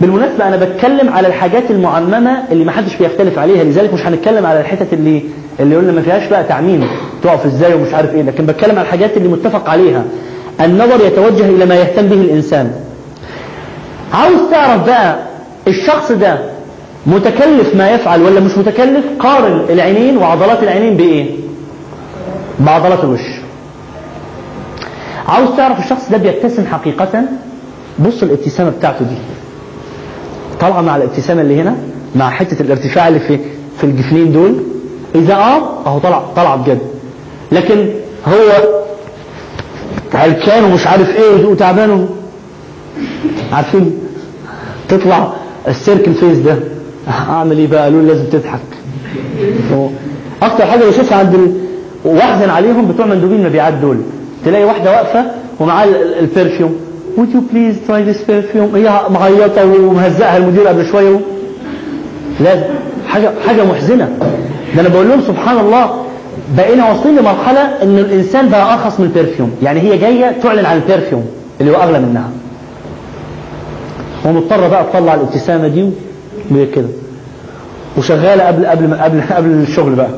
بالمناسبة أنا بتكلم على الحاجات المعممة اللي ما حدش بيختلف عليها لذلك مش هنتكلم على الحتت اللي اللي قلنا ما فيهاش بقى تعميم تقف إزاي ومش عارف إيه لكن بتكلم على الحاجات اللي متفق عليها. النظر يتوجه إلى ما يهتم به الإنسان. عاوز تعرف بقى الشخص ده متكلف ما يفعل ولا مش متكلف؟ قارن العينين وعضلات العينين بإيه؟ بعضلات الوش. عاوز تعرف الشخص ده بيبتسم حقيقة؟ بص الابتسامة بتاعته دي. طالعة مع الابتسامة اللي هنا مع حتة الارتفاع اللي في في الجفنين دول إذا آه أهو طلع طلع بجد. لكن هو هلكان ومش عارف إيه وتعبان عارفين؟ تطلع السيركل فيس ده. أعمل إيه بقى؟ قالوا لازم تضحك. أكتر حاجة بشوفها عند. وأحزن عليهم بتوع مندوبين المبيعات دول. تلاقي واحدة واقفة ومعاها البرفيوم. Would you please try this perfume هي معيطه ومهزقها المدير قبل شوية لازم حاجة حاجة محزنة. ده أنا بقول لهم سبحان الله بقينا واصلين لمرحلة إن الإنسان بقى أرخص من ال perfume. يعني هي جاية تعلن عن ال perfume اللي هو أغلى منها. ومضطرة بقى تطلع الابتسامة دي كده وشغالة قبل قبل قبل قبل الشغل بقى.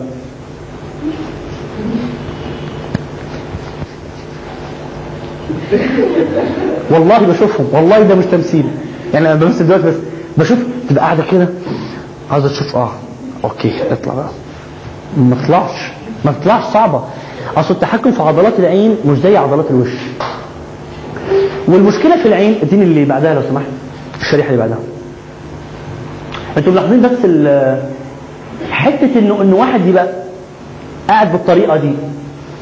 والله بشوفهم والله ده مش تمثيل. يعني أنا بمثل دلوقتي بس بشوف تبقى قاعدة كده عاوزه تشوف آه أوكي اطلع بقى. ما تطلعش ما تطلعش صعبة. أصل التحكم في عضلات العين مش زي عضلات الوش. والمشكلة في العين اديني اللي بعدها لو سمحت الشريحة اللي بعدها. أنتوا ملاحظين بس حتة إنه انه واحد يبقى قاعد بالطريقة دي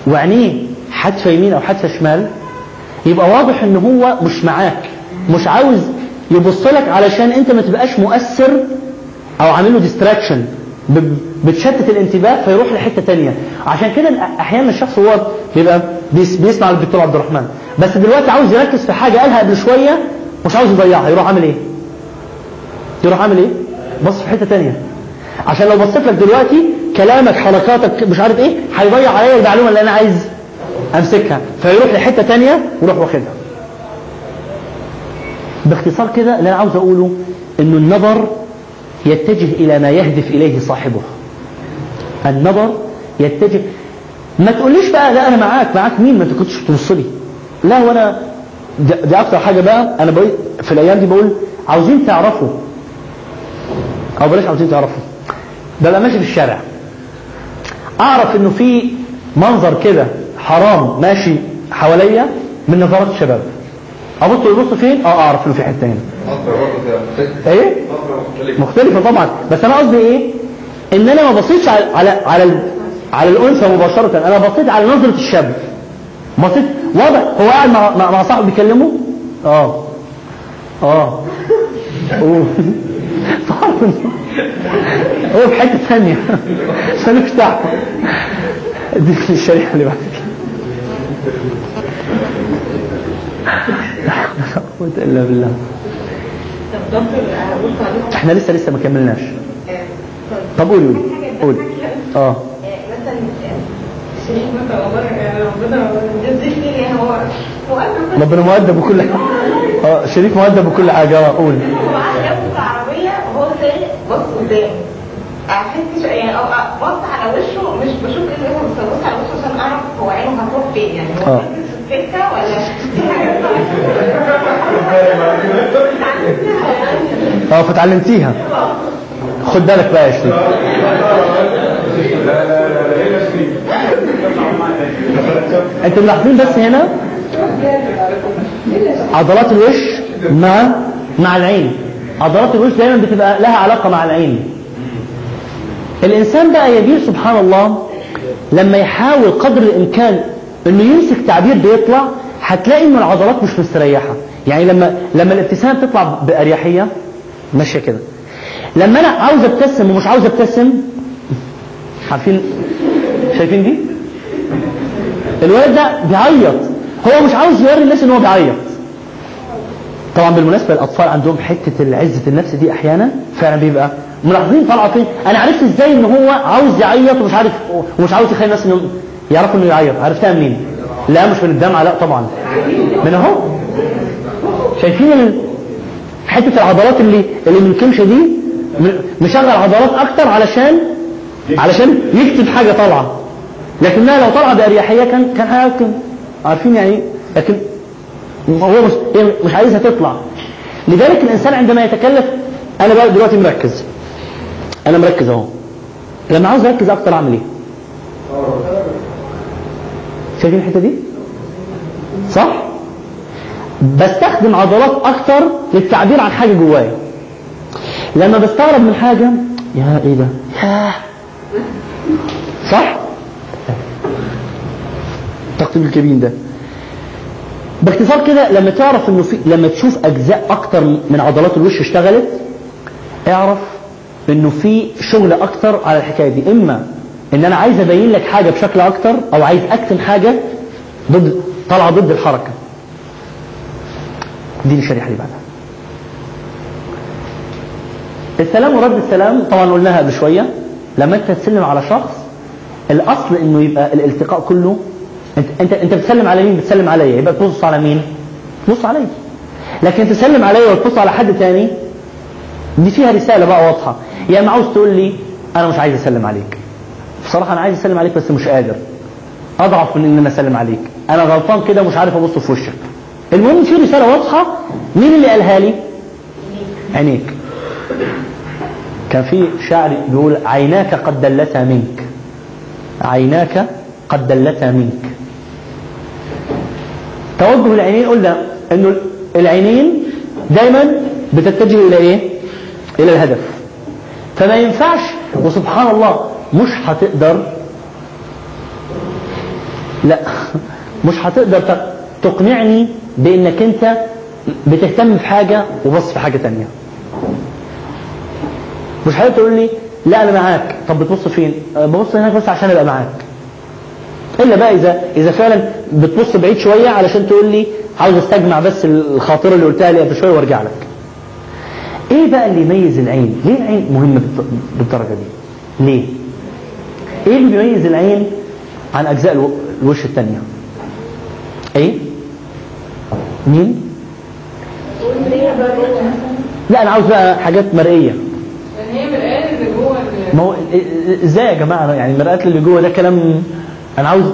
وعينيه حادفة يمين أو حادفة شمال يبقى واضح إن هو مش معاك مش عاوز يبص لك علشان أنت ما تبقاش مؤثر أو عامل له ديستراكشن بتشتت الانتباه فيروح لحتة تانية. عشان كده أحيانا الشخص هو بيبقى بيسمع الدكتور عبد الرحمن. بس دلوقتي عاوز يركز في حاجة قالها قبل شوية مش عاوز يضيعها يروح عامل إيه؟ يروح عامل إيه؟ بص في حتة تانية. عشان لو بصيت لك دلوقتي كلامك حركاتك مش عارف إيه هيضيع عليا المعلومة اللي أنا عايز. امسكها. فيروح لحتة تانية ويروح واخدها. باختصار كده اللي أنا عاوز أقوله إنه النظر يتجه إلى ما يهدف إليه صاحبه. النظر يتجه. ما تقوليش بقى لا أنا معاك معاك مين؟ ما كنتش تبص لي. لا وأنا دي, أكتر حاجة بقى أنا بقول في الأيام دي بقول عاوزين تعرفوا. أو بلاش عاوزين تعرفوا. ببقى ماشي في الشارع. أعرف إنه في منظر كده حرام ماشي حواليا من نظرات الشباب. ابص يبص فين؟ آه أعرف إنه في حتة هنا. إيه؟ مختلفة طبعا. بس أنا قصدي إيه؟ إن أنا ما بصيتش على على على, على الأنثى مباشرة. أنا بصيت على نظرة الشاب. بصيت واضح؟ هو قاعد مع مع, صاحبه بيكلمه؟ آه. آه. هو في حتة ثانية. مش دعوه دي الشريحة اللي بعد كده لا قوة إلا بالله. إحنا لسه لسه ما كملناش. طب قولي قولي. آه. ربنا ربنا مؤدب وكل حاجة. آه شريك مؤدب وكل حاجة. آه قول عربيه وهو سايق بص قدام احس يعني بص على وشه مش بشوف إيه اللي هو ببص على وشه عشان أعرف هو عينه فين يعني هو آه. ولا؟ آه فتعلمتيها. خد بالك بقى يا شريك أنتوا ملاحظين بس هنا؟ عضلات الوش مع مع العين. عضلات الوش دايما بتبقى لها علاقة مع العين. الإنسان بقى يجير سبحان الله لما يحاول قدر الإمكان انه يمسك تعبير بيطلع هتلاقي ان العضلات مش مستريحة. يعني لما لما الابتسامه بتطلع بأريحية ماشية كده. لما أنا عاوز أبتسم ومش عاوز أبتسم عارفين؟ شايفين دي؟ الولد ده بيعيط. هو مش عاوز يوري الناس إن هو بيعيط. طبعا بالمناسبة الأطفال عندهم حتة العزة النفس دي أحيانا فعلا بيبقى ملاحظين طالعه فين. أنا عرفت إزاي إن هو عاوز يعيط ومش عارف ومش عاوز يخلي الناس انهم يعرفوا إنه يعيط. عرفتها منين؟ لا مش من الدمعة لا طبعا. من أهو. شايفين حتة العضلات اللي اللي من الكمشه دي؟ مشغل عضلات أكتر علشان علشان يكتب حاجة طالعة. لكنها لو طالعة بأريحية كان كان هيكتب عارفين يعني إيه؟ لكن هو مش مش عايزها تطلع. لذلك الإنسان عندما يتكلف أنا بقى دلوقتي مركز. أنا مركز أهو. لما عاوز أركز أكتر أعمل إيه؟ شايفين الحتة دي؟ صح؟ بستخدم عضلات أكتر للتعبير عن حاجة جوايا. لما بستغرب من حاجة يا إيه ده؟ ياه صح؟ تقطيب الكبين ده. باختصار كده لما تعرف إنه في لما تشوف أجزاء أكتر من عضلات الوش اشتغلت اعرف إنه في شغل أكتر على الحكاية دي. إما إن أنا عايز أبين لك حاجة بشكل أكتر أو عايز أكتم حاجة ضد طالعة ضد الحركة. دي الشريحة اللي بعدها. السلام ورد السلام طبعا قلناها قبل شوية. لما أنت تسلم على شخص الأصل إنه يبقى الالتقاء كله انت انت أنت بتسلم على مين؟ بتسلم عليا. يبقى تبص على مين؟ تبص عليا. لكن تسلم عليا وتبص على حد تاني دي فيها رسالة بقى واضحة. يا اما عاوز تقول لي أنا مش عايز أسلم عليك. بصراحة أنا عايز أسلم عليك بس مش قادر. أضعف من ان أنا أسلم عليك. أنا غلطان كده ومش عارف أبص في وشك. المهم في رسالة واضحة. مين اللي قالها لي؟ عينيك. كان في شاعر بيقول عيناك قد دلتا منك. عيناك قد دلتا منك. توجه العينين قلنا إنه العينين دايما بتتجه إلى إيه؟ إلى الهدف. فما ينفعش وسبحان الله مش هتقدر لا مش هتقدر تقنعني بإنك أنت بتهتم بحاجة وبص في حاجة تانية. مش هتقدر تقول لي لا أنا معاك. طب بتبص فين؟ أه، ببص هناك بس عشان أبقى معاك. إلا بقى إذا إذا فعلا بتبص بعيد شوية علشان تقول لي عاوز أستجمع بس الخاطره اللي قلتها لي قبل شوية وأرجع لك. إيه بقى اللي يميز العين؟ ليه العين مهمة بالدرجة دي؟ ليه؟ إيه اللي بيميز العين عن اجزاء الو- الوش الثانية إيه؟ مين؟ لا أنا عاوز بقى حاجات مرئية. لأن هي مرآة اللي جوه ال- ما هو إزاي يا جماعة؟ يعني المرآة اللي جوه ده كلام أنا عاوز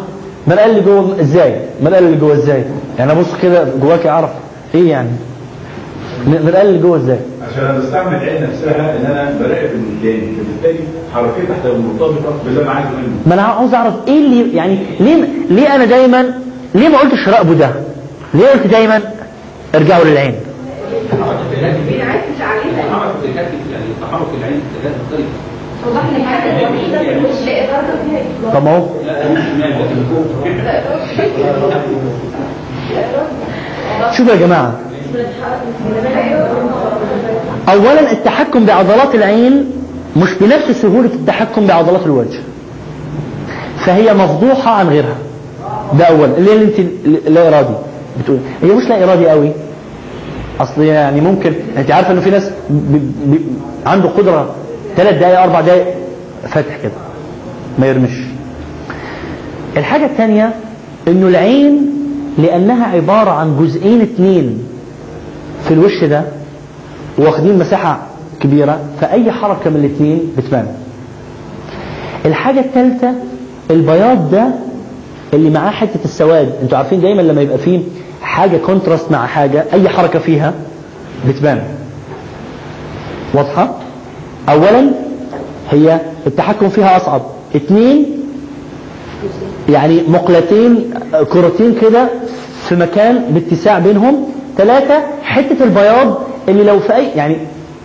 المرآة اللي جوه إزاي؟ المرآة اللي جوه إزاي؟ يعني أبص كده جواك أعرف إيه يعني؟ المرآة اللي جوه إزاي؟ عشان أنا بستعمل العين نفسها إن أنا براقب المكان فبالتالي حركتي هتبقى مرتبطه باللي أنا عايزه منه. ما أنا عاوز أعرف إيه اللي يعني ليه ليه أنا دايما ليه ما قلتش راقبوا ده؟ ليه قلت دايما ارجعوا للعين؟ تحرك العين في اتجاهات مختلفه توضح لي الحاجة الوحيده في الوش لا اراده فيها طب ما هو لا مش شمال لكن فوق شوفوا يا جماعة. اولا التحكم بعضلات العين مش بنفس سهولة التحكم بعضلات الوجه فهي مفضوحة عن غيرها. ده أول. اللي انت لا إرادي. بتقول هي مش لا إرادي قوي. أصل يعني ممكن أنت عارفة إنه في ناس ب... ب... عنده قدرة ثلاث دقائق أربع دقائق فاتح كده. ما يرمش. الحاجة الثانية إنه العين لأنها عبارة عن جزئين اتنين في الوش ده واخدين مساحة كبيرة فأي حركة من الاثنين بتبان. الحاجة الثالثة البياض ده اللي معاه حتة السواد. أنتوا عارفين دايما لما يبقى فيه حاجة كونتراست مع حاجة أي حركة فيها بتبان. واضحة؟ اولا هي التحكم فيها أصعب. اثنين يعني مقلتين كرتين كده في مكان باتساع بينهم. ثلاثة حتة البياض اللي لو في أي يعني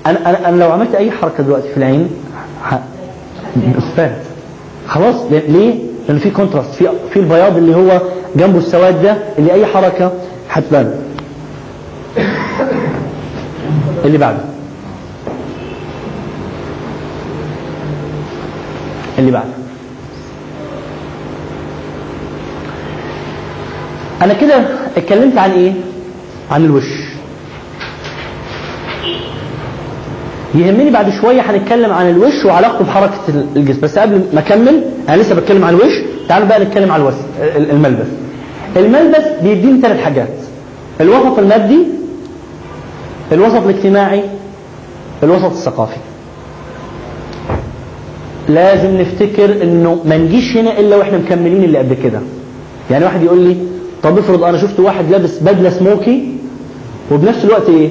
أنا, أنا, أنا لو عملت أي حركة دلوقتي في العين فات خلاص؟ ليه؟ لأن في كونتراست في في البياض اللي هو جنبه السواد ده اللي أي حركة هتبان. اللي بعده. اللي بعده. أنا كده اتكلمت عن إيه؟ عن الوش. يهمني بعد شوية هنتكلم عن الوش وعلاقته بحركة الجسم. بس قبل ما أكمل أنا لسه بتكلم عن الوش. تعال تعالوا بقى نتكلم على الوس... ال- الملبس. الملبس بيديني ثلاث حاجات. الوسط المادي الوسط الاجتماعي الوسط الثقافي. لازم نفتكر إنه ما نجيش هنا إلا وإحنا مكملين اللي قبل كده. يعني واحد يقول لي طب افرض أنا شفت واحد لابس بدلة سموكن وبنفس الوقت إيه؟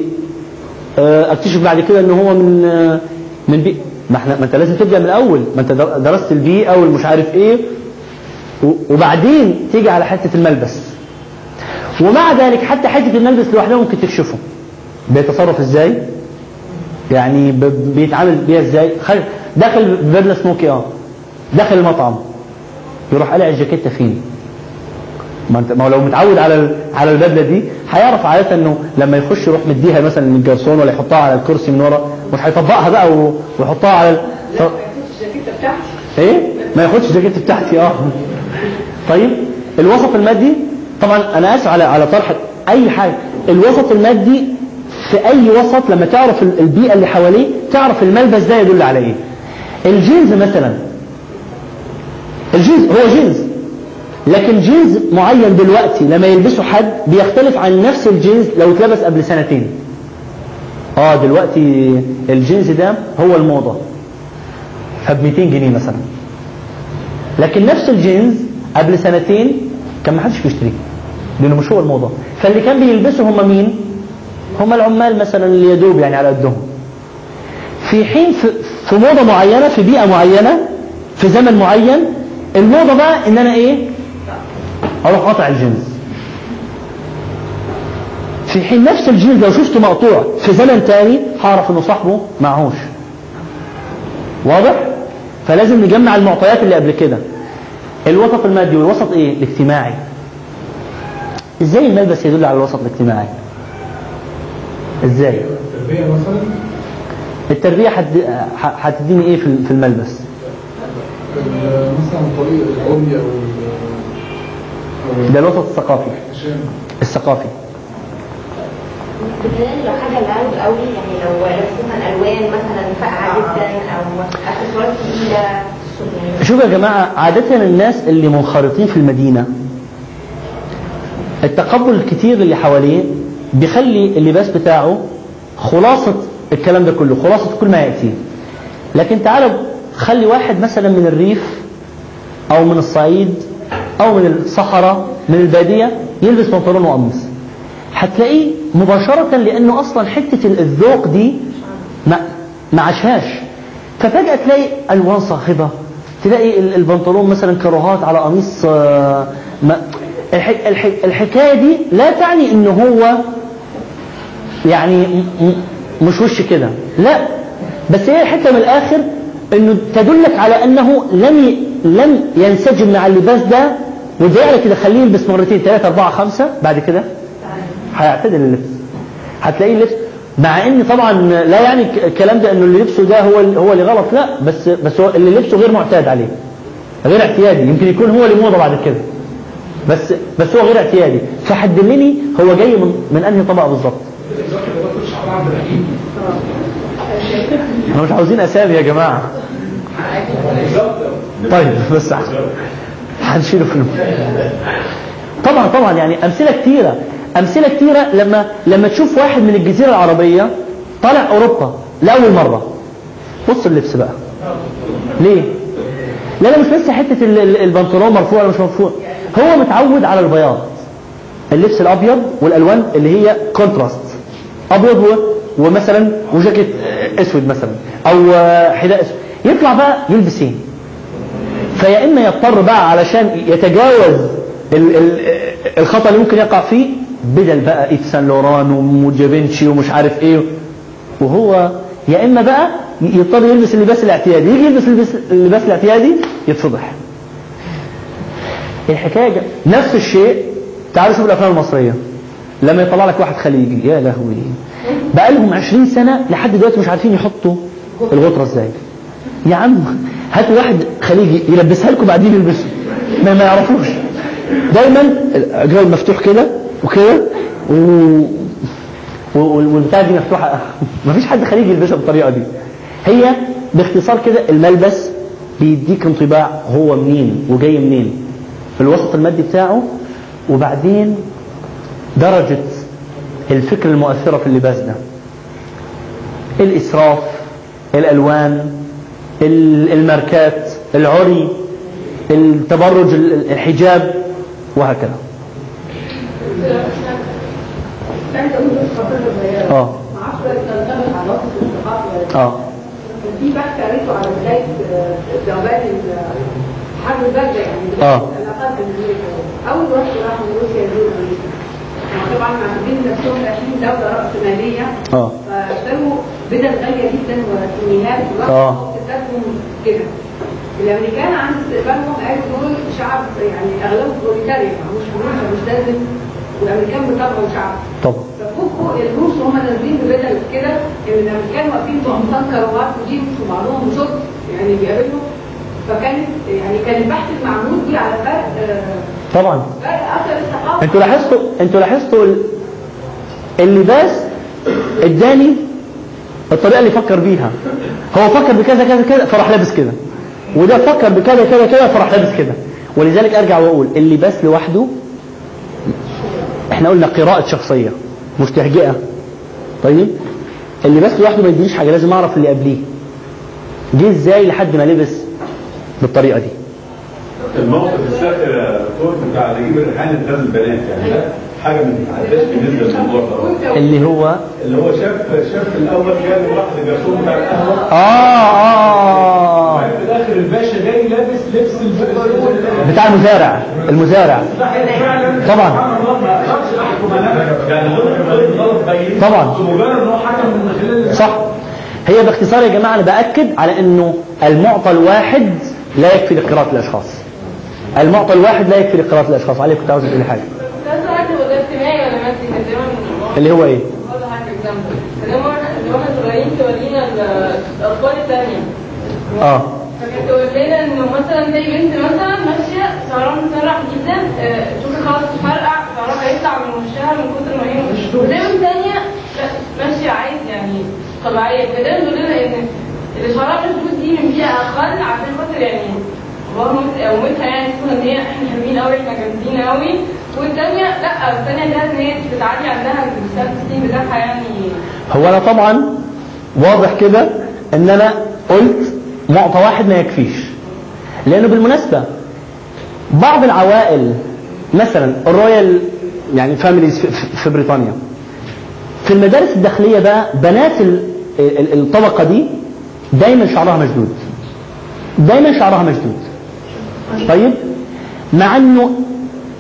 اكتشف بعد كده إن هو من آه، من بي ما إحنا ما إنت لازم تبدأ من الأول. ما إنت در- درست البيئه والمش عارف إيه وبعدين تيجي على حتة الملبس. ومع ذلك حتى حتة الملبس لوحدها ممكن تكشفه. بيتصرف إزاي؟ يعني بيتعامل بيها إزاي؟ خل... داخل ببدله سموكي آه. داخل المطعم. يروح قلع الجاكيته فين ما انت ما هو لو متعود على على البدلة دي هيعرف عادة انه لما يخش يروح مديها مثلا للجرسون ولا يحطها على الكرسي من ورا مش هيطبقها بقى ويحطها على ال... ف... إيه؟ ما ياخدش الجاكيت بتاعتي آه. طيب الوسط المادي طبعا أنا آسف على على طرح أي حاجة. الوسط المادي في أي وسط لما تعرف ال- البيئة اللي حواليه تعرف الملبس ده يدل على إيه. الجينز مثلا. الجينز هو جينز. لكن جينز معين دلوقتي لما يلبسه حد بيختلف عن نفس الجينز لو اتلبس قبل سنتين. آه دلوقتي الجينز ده هو الموضة. فب 200 جنيه مثلا. لكن نفس الجينز قبل سنتين كان ما حدش بيشتريه لأنه مش هو الموضة. فاللي كان بيلبسه هم مين؟ هم العمال مثلا اللي يدوب يعني على قدهم. في حين في, موضة معينة في بيئة معينة في زمن معين الموضة بقى إن أنا إيه؟ أروح قاطع الجينز في حين نفس الجينز لو شفته مقطوع في زمن تاني هعرف إنه صاحبه معهوش. واضح؟ فلازم نجمع المعطيات اللي قبل كده. الوسط المادي والوسط إيه؟ الاجتماعي. إزاي الملبس يدل على الوسط الاجتماعي؟ إزاي؟ التربية مثلا؟ التربية هتديني إيه في الملبس. ال- مثلا طريق العمي أو ال- ده الوسط الثقافي. الثقافي. بتهيألي لو حاجة قوي يعني لو لابس مثلا ألوان مثلا فاقعة جدا أو أكسسوارات تقيلة شوف يا جماعة عادة الناس اللي منخرطين في المدينة التقبل الكتير اللي حواليه بيخلي اللباس بتاعه خلاصة الكلام ده كله خلاصة كل ما يأتي. لكن تعالوا خلي واحد مثلا من الريف أو من الصعيد أو من الصحراء من البادية يلبس بنطلون وقميص. هتلاقيه مباشرة لأنه أصلا حتة الذوق دي ما ما عاشهاش. ففجأة تلاقي ألوان صاخبة. تلاقي ال- البنطلون مثلا كروهات على قميص آه، الحكاية دي لا تعني إن هو يعني مش وش كده. لا. بس هي الحته من الآخر إنه تدلك على أنه لم لم ينسجم مع اللباس ده وده على كده خليه يلبس مرتين ثلاثة أربعة خمسة بعد كده هيعتدل اللبس. هتلاقيه اللبس مع إن طبعا لا يعني الكلام ده إنه اللي لبسه ده هو هو اللي غلط لا بس بس هو اللي لبسه غير معتاد عليه غير اعتيادي يمكن يكون هو اللي موضة بعد كده بس بس هو غير اعتيادي. فحدلني هو جاي من من أنهي طبقه بالظبط؟ إحنا مش عاوزين أسامي يا جماعة. طيب بس هنشيله في. طبعا طبعا يعني أمثلة كتيرة. أمثلة كتيرة لما لما تشوف واحد من الجزيرة العربية طالع أوروبا لأول مرة. بص اللبس بقى. ليه؟ لا لا مش بس حتة ال- ال- البنطلون مرفوع ولا مش مرفوع. هو متعود على البياض. اللبس الأبيض والألوان اللي هي كونتراست أبيض. ومثلا وجاكيت أسود مثلا أو حذاء أسود. يطلع بقى يلبس إيه؟ فيا إما يضطر بقى علشان يتجاوز ال- ال- الخطأ اللي ممكن يقع فيه بدل بقى إيف سان لوران وجافينشي ومش عارف إيه. وهو يا إما بقى يضطر يلبس اللباس الاعتيادي يجي يلبس اللباس- الاعتيادي يتفضح الحكاية جا- نفس الشيء تعالوا شوفوا الأفلام المصرية. لما يطلع لك واحد خليجي يا لهوي. بقى لهم 20 سنة لحد دلوقتي مش عارفين يحطوا الغطرة إزاي. يا عم هاتوا واحد خليجي يلبسها لكم بعدين يلبسها ما, ما يعرفوش. دايما الجو مفتوح كده وكده و... دي مفتوحة. ما فيش حد خليجي يلبسها بالطريقة دي. هي باختصار كده الملبس بيديك انطباع هو منين وجاي منين الوسط المادي بتاعه وبعدين درجة الفكرة المؤثرة في اللباس ده. الإسراف الألوان ال- الماركات العري التبرج ال- الحجاب وهكذا آه. آه في بحث قريته على بداية آه، ذوبان حرب البلدة يعني آه. العلاقات الأمريكية أول واحد راح من روسيا طبعا معتبرين نفسهم رايحين دولة رأسمالية آه. فاشتروا بدل غالية جدا آه. واقتصادهم كده. الامريكان عند استقبالهم قالوا دول شعب يعني اغلبه بروليتاريا مش مش مش لازم والأمريكان بطبعهم شعب. طبعا ففوقوا الروس وهم نازلين ببدل كده إن الأمريكان واقفين بقمصان كروات وجيبس وبعضهم بشورت يعني بيقابلهم. فكانت يعني كان البحث المعمول بيه على فرق آه، طبعا. فرق اثر الثقافة. أنتوا لاحظتوا أنتوا لاحظتوا ال- اللباس اداني الطريقة اللي فكر بيها. هو فكر بكذا كذا كذا فراح لابس كده. وده فكر بكذا كذا كذا فراح لابس كده. ولذلك أرجع وأقول اللباس لوحده إحنا قلنا قراءة شخصية مش تهجئة. طيب؟ اللباس لوحده ما يدينيش حاجة لازم أعرف اللي قبليه. جه إزاي لحد ما لبس؟ بالطريقة دي. الموقف الساخر يا دكتور بتاع نجيب الريحاني غزل البنات يعني ده حاجة ما تتعداش بالنسبة للموضوع ده. اللي هو؟ اللي هو شاف شاف الأول كان واحد الجرسون بتاع القهوة. آه آه. في الآخر الباشا جاي لابس لبس بتاع المزارع المزارع. طبعا. يعني طبعا. صح. هي باختصار يا جماعة أنا بأكد على أنه المعطى الواحد لا يكفي لقراءة الأشخاص. المعطى الواحد لا يكفي لقراءة الأشخاص. عليك كنت عاوز تقولي حاجة. اللي هو الثانية آه. فكانت تقول لنا انه مثلا زي بنت مثلا ماشيه شعرها مسرح جدا شوفي خلاص تفرقع شعرها هيطلع من وشها من كتر ما هي وزي بنت ثانية ماشيه عادي يعني طبيعيه فده تقول لنا ان اللي شعرها مشدود دي من بيئة أقل عشان خاطر يعني مامتها- امتها يعني تكون إن هي إحنا حلوين قوي إحنا جامدين قوي والثانيه لأ الثانية ده إن هي بتتعدي عندها السلف ستيم بتاعها يعني. هو أنا طبعا واضح كده أن أنا قلت معطى واحد ما يكفيش. لأنه بالمناسبة بعض العوائل مثلا ال royal يعني families في- بريطانيا في المدارس الداخلية بقى بنات ال- ال- الطبقة دي دايما شعرها مشدود. دايما شعرها مشدود. طيب؟ مع إنه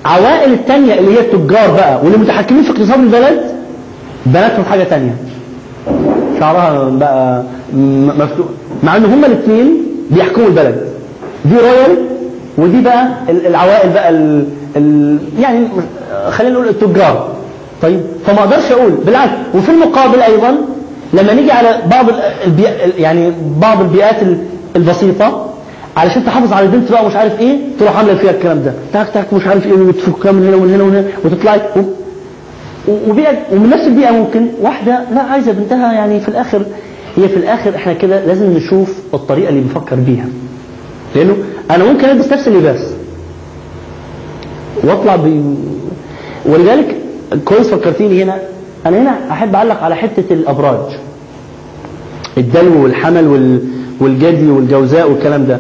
عوائل التانية اللي هي التجار بقى واللي متحكمين في اقتصاد البلد بناتهم حاجة تانية. شعرها بقى مفتوح. مع ان هما الاثنين بيحكموا البلد. دي royal ودي بقى ال- العوائل بقى ال ال يعني خلينا نقول التجار. طيب؟ فما أقدرش أقول بالعكس. وفي المقابل أيضا لما نيجي على بعض يعني بعض البيئات ال- البسيطة علشان تحافظ على البنت بقى مش عارف إيه تروح عاملة فيها الكلام ده. تاك تاك مش عارف إيه وتفكها من هنا ومن هنا ومن هنا وتطلعي وبيئة ومن نفس البيئة ممكن واحدة لا عايزة بنتها يعني في الآخر هي في الآخر إحنا كده لازم نشوف الطريقة اللي بنفكر بيها. لأنه أنا ممكن ألبس نفس اللباس وأطلع ب ولذلك كويس فكرتيني هنا أنا هنا أحب أعلق على حتة الأبراج. الدلو والحمل وال... والجدي والجوزاء والكلام ده.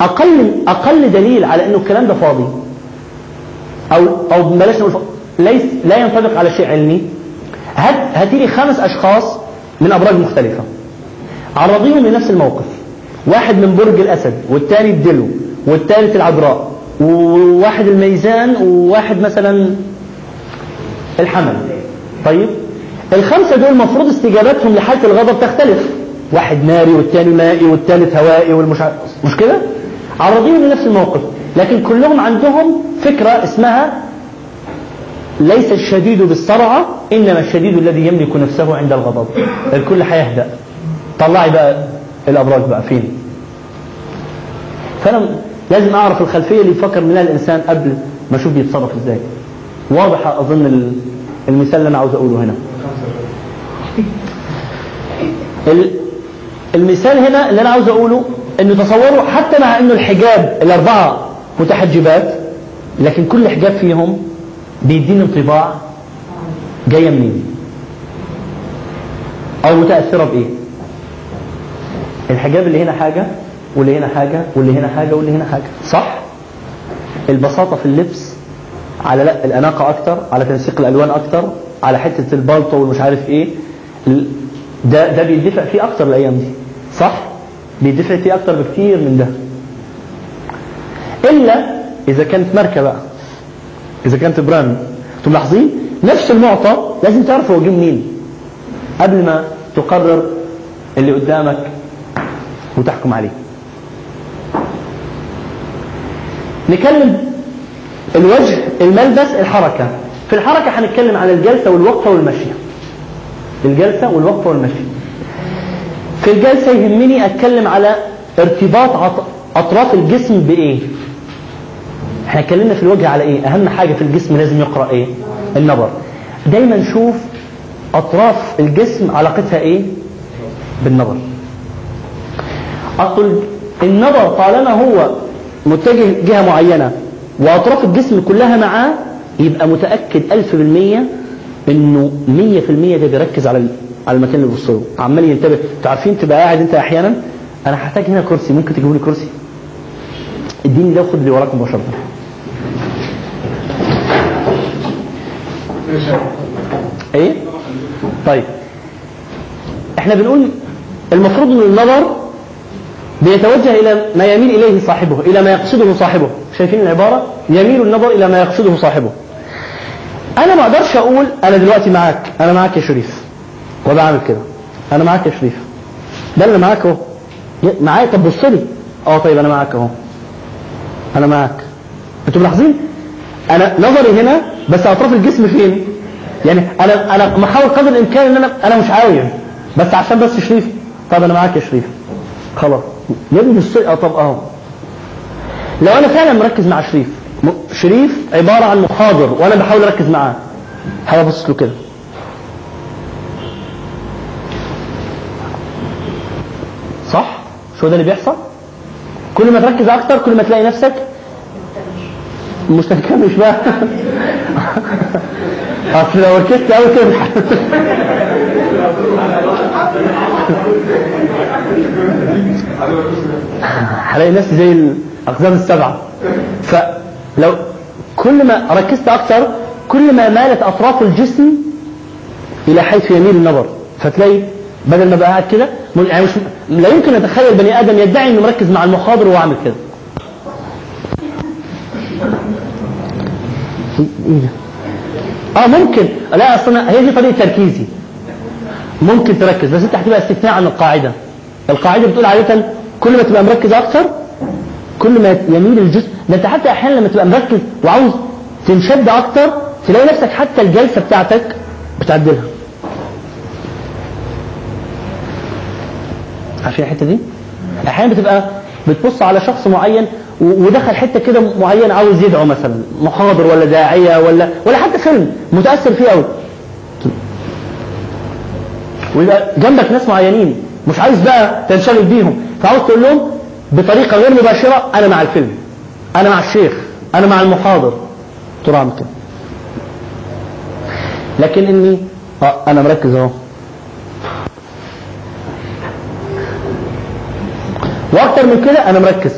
أقل أقل دليل على إنه الكلام ده فاضي. أو أو بلاش نقول ليس لا ينطبق على شيء علمي. هات لي خمس أشخاص من أبراج مختلفة. عرضيهم لنفس الموقف. واحد من برج الأسد والثاني الدلو والثالث العذراء وواحد الميزان وواحد مثلا الحمل. طيب. الخمسة دول المفروض استجابتهم لحالة الغضب تختلف. واحد ناري والثاني مائي والثالث هوائي والمش مش كده؟ عرضيهم لنفس الموقف. لكن كلهم عندهم فكرة اسمها ليس الشديد بالسرعه إنما الشديد الذي يملك نفسه عند الغضب. الكل هيهدأ. طلعي بقى الأبراج بقى فين فأنا لازم أعرف الخلفية اللي يفكر منها الإنسان قبل ما أشوف بيتصرف إزاي. واضح أظن ال- المثال اللي أنا عاوز أقوله هنا. ال- المثال هنا اللي أنا عاوز أقوله إنه تصوروا حتى مع إنه الحجاب الأربعة متحجبات لكن كل حجاب فيهم بيديني انطباع جاية منين؟ أو متأثرة بإيه؟ الحجاب اللي هنا حاجة واللي هنا حاجة واللي هنا حاجة واللي هنا حاجة صح؟ البساطة في اللبس على لا الأناقة أكتر على تنسيق الألوان أكتر على حتة البلطو والمش عارف ال- ده ده بيدفع فيه أكتر الأيام دي صح؟ بيدفع فيه أكتر بكتير من ده. إلا إذا كانت ماركة بقى إذا كانت براند. أنتم ملاحظين؟ نفس المعطى لازم تعرف هو جه منين. قبل ما تقرر اللي قدامك وتحكم عليه. نكلم الوجه الملبس الحركة. في الحركة هنتكلم على الجلسة والوقفة والمشي. الجلسة والوقفة والمشي. في الجلسة يهمني أتكلم على ارتباط أطراف الجسم بإيه. إحنا اتكلمنا في الوجه على إيه. أهم حاجة في الجسم لازم يقرأ إيه. النظر. دايما نشوف أطراف الجسم علاقتها إيه. بالنظر. اصل النظر طالما هو متجه جهة معينة وأطراف الجسم كلها معاه يبقى متأكد ألف بالمية إنه مية في المية ده بيركز على على المكان اللي بيبص له. عمال ينتبه. أنتوا عارفين تبقى قاعد انت أحيانا؟ أنا هحتاج هنا كرسي. ممكن تجيبوا لي كرسي؟ اديني ده وخد اللي وراك مباشرة. إيه؟ طيب. إحنا بنقول المفروض إن النظر بيتوجه إلى ما يميل إليه صاحبه إلى ما يقصده صاحبه. شايفين العبارة؟ يميل النظر إلى ما يقصده صاحبه. أنا ما أقدرش أقول أنا دلوقتي معاك أنا معاك يا شريف. وبعمل كده. أنا معاك يا شريف. ده اللي معاك يا- معايا؟ طب بص لي. آه طيب أنا معاك أهو. أنا معاك. أنتوا ملاحظين؟ أنا نظري هنا بس أطراف الجسم فين؟ يعني أنا أنا محاول قدر الإمكان إن أنا أنا مش عاوز. بس عشان بس شريف. طب أنا معاك يا شريف. خلاص. يا ابني طب اهو لو أنا فعلا مركز مع شريف شريف عبارة عن محاضر وأنا بحاول أركز معاه هبص له كده. صح؟ شو ده اللي بيحصل؟ كل ما تركز أكتر كل ما تلاقي نفسك مش مش بقى. أصل لو ركزت قوي كده. هلاقي نفسي زي الأقزام السبعة. فلو كل ما ركزت أكتر كل ما مالت أطراف الجسم إلى حيث يميل النظر. فتلاقي بدل ما بقى قاعد كده يعني مش لا يمكن أتخيل بني آدم يدعي إنه مركز مع المحاضر وهو كده. ده؟ آه ممكن. لا أصلا هي دي طريقة تركيزي. ممكن تركز بس انت هتبقى استثناء عن القاعدة. القاعدة بتقول عادة كل ما تبقى مركز أكتر كل ما يميل الجسم ده انت حتى أحيانا لما تبقى مركز وعاوز تنشد أكتر تلاقي نفسك حتى الجلسة بتاعتك بتعدلها. عارفين الحتة دي؟ أحيانا بتبقى بتبص على شخص معين ودخل حتة كده معين عاوز يدعو مثلا محاضر ولا داعية ولا ولا حتى فيلم متأثر فيه قوي ويبقى جنبك ناس معينين مش عايز بقى تنشغل بيهم فعاوز تقول لهم بطريقة غير مباشرة أنا مع الفيلم أنا مع الشيخ أنا مع المحاضر. ترى اعمل كده لكن إني آه أنا مركز أهو. وأكتر من كده أنا مركز.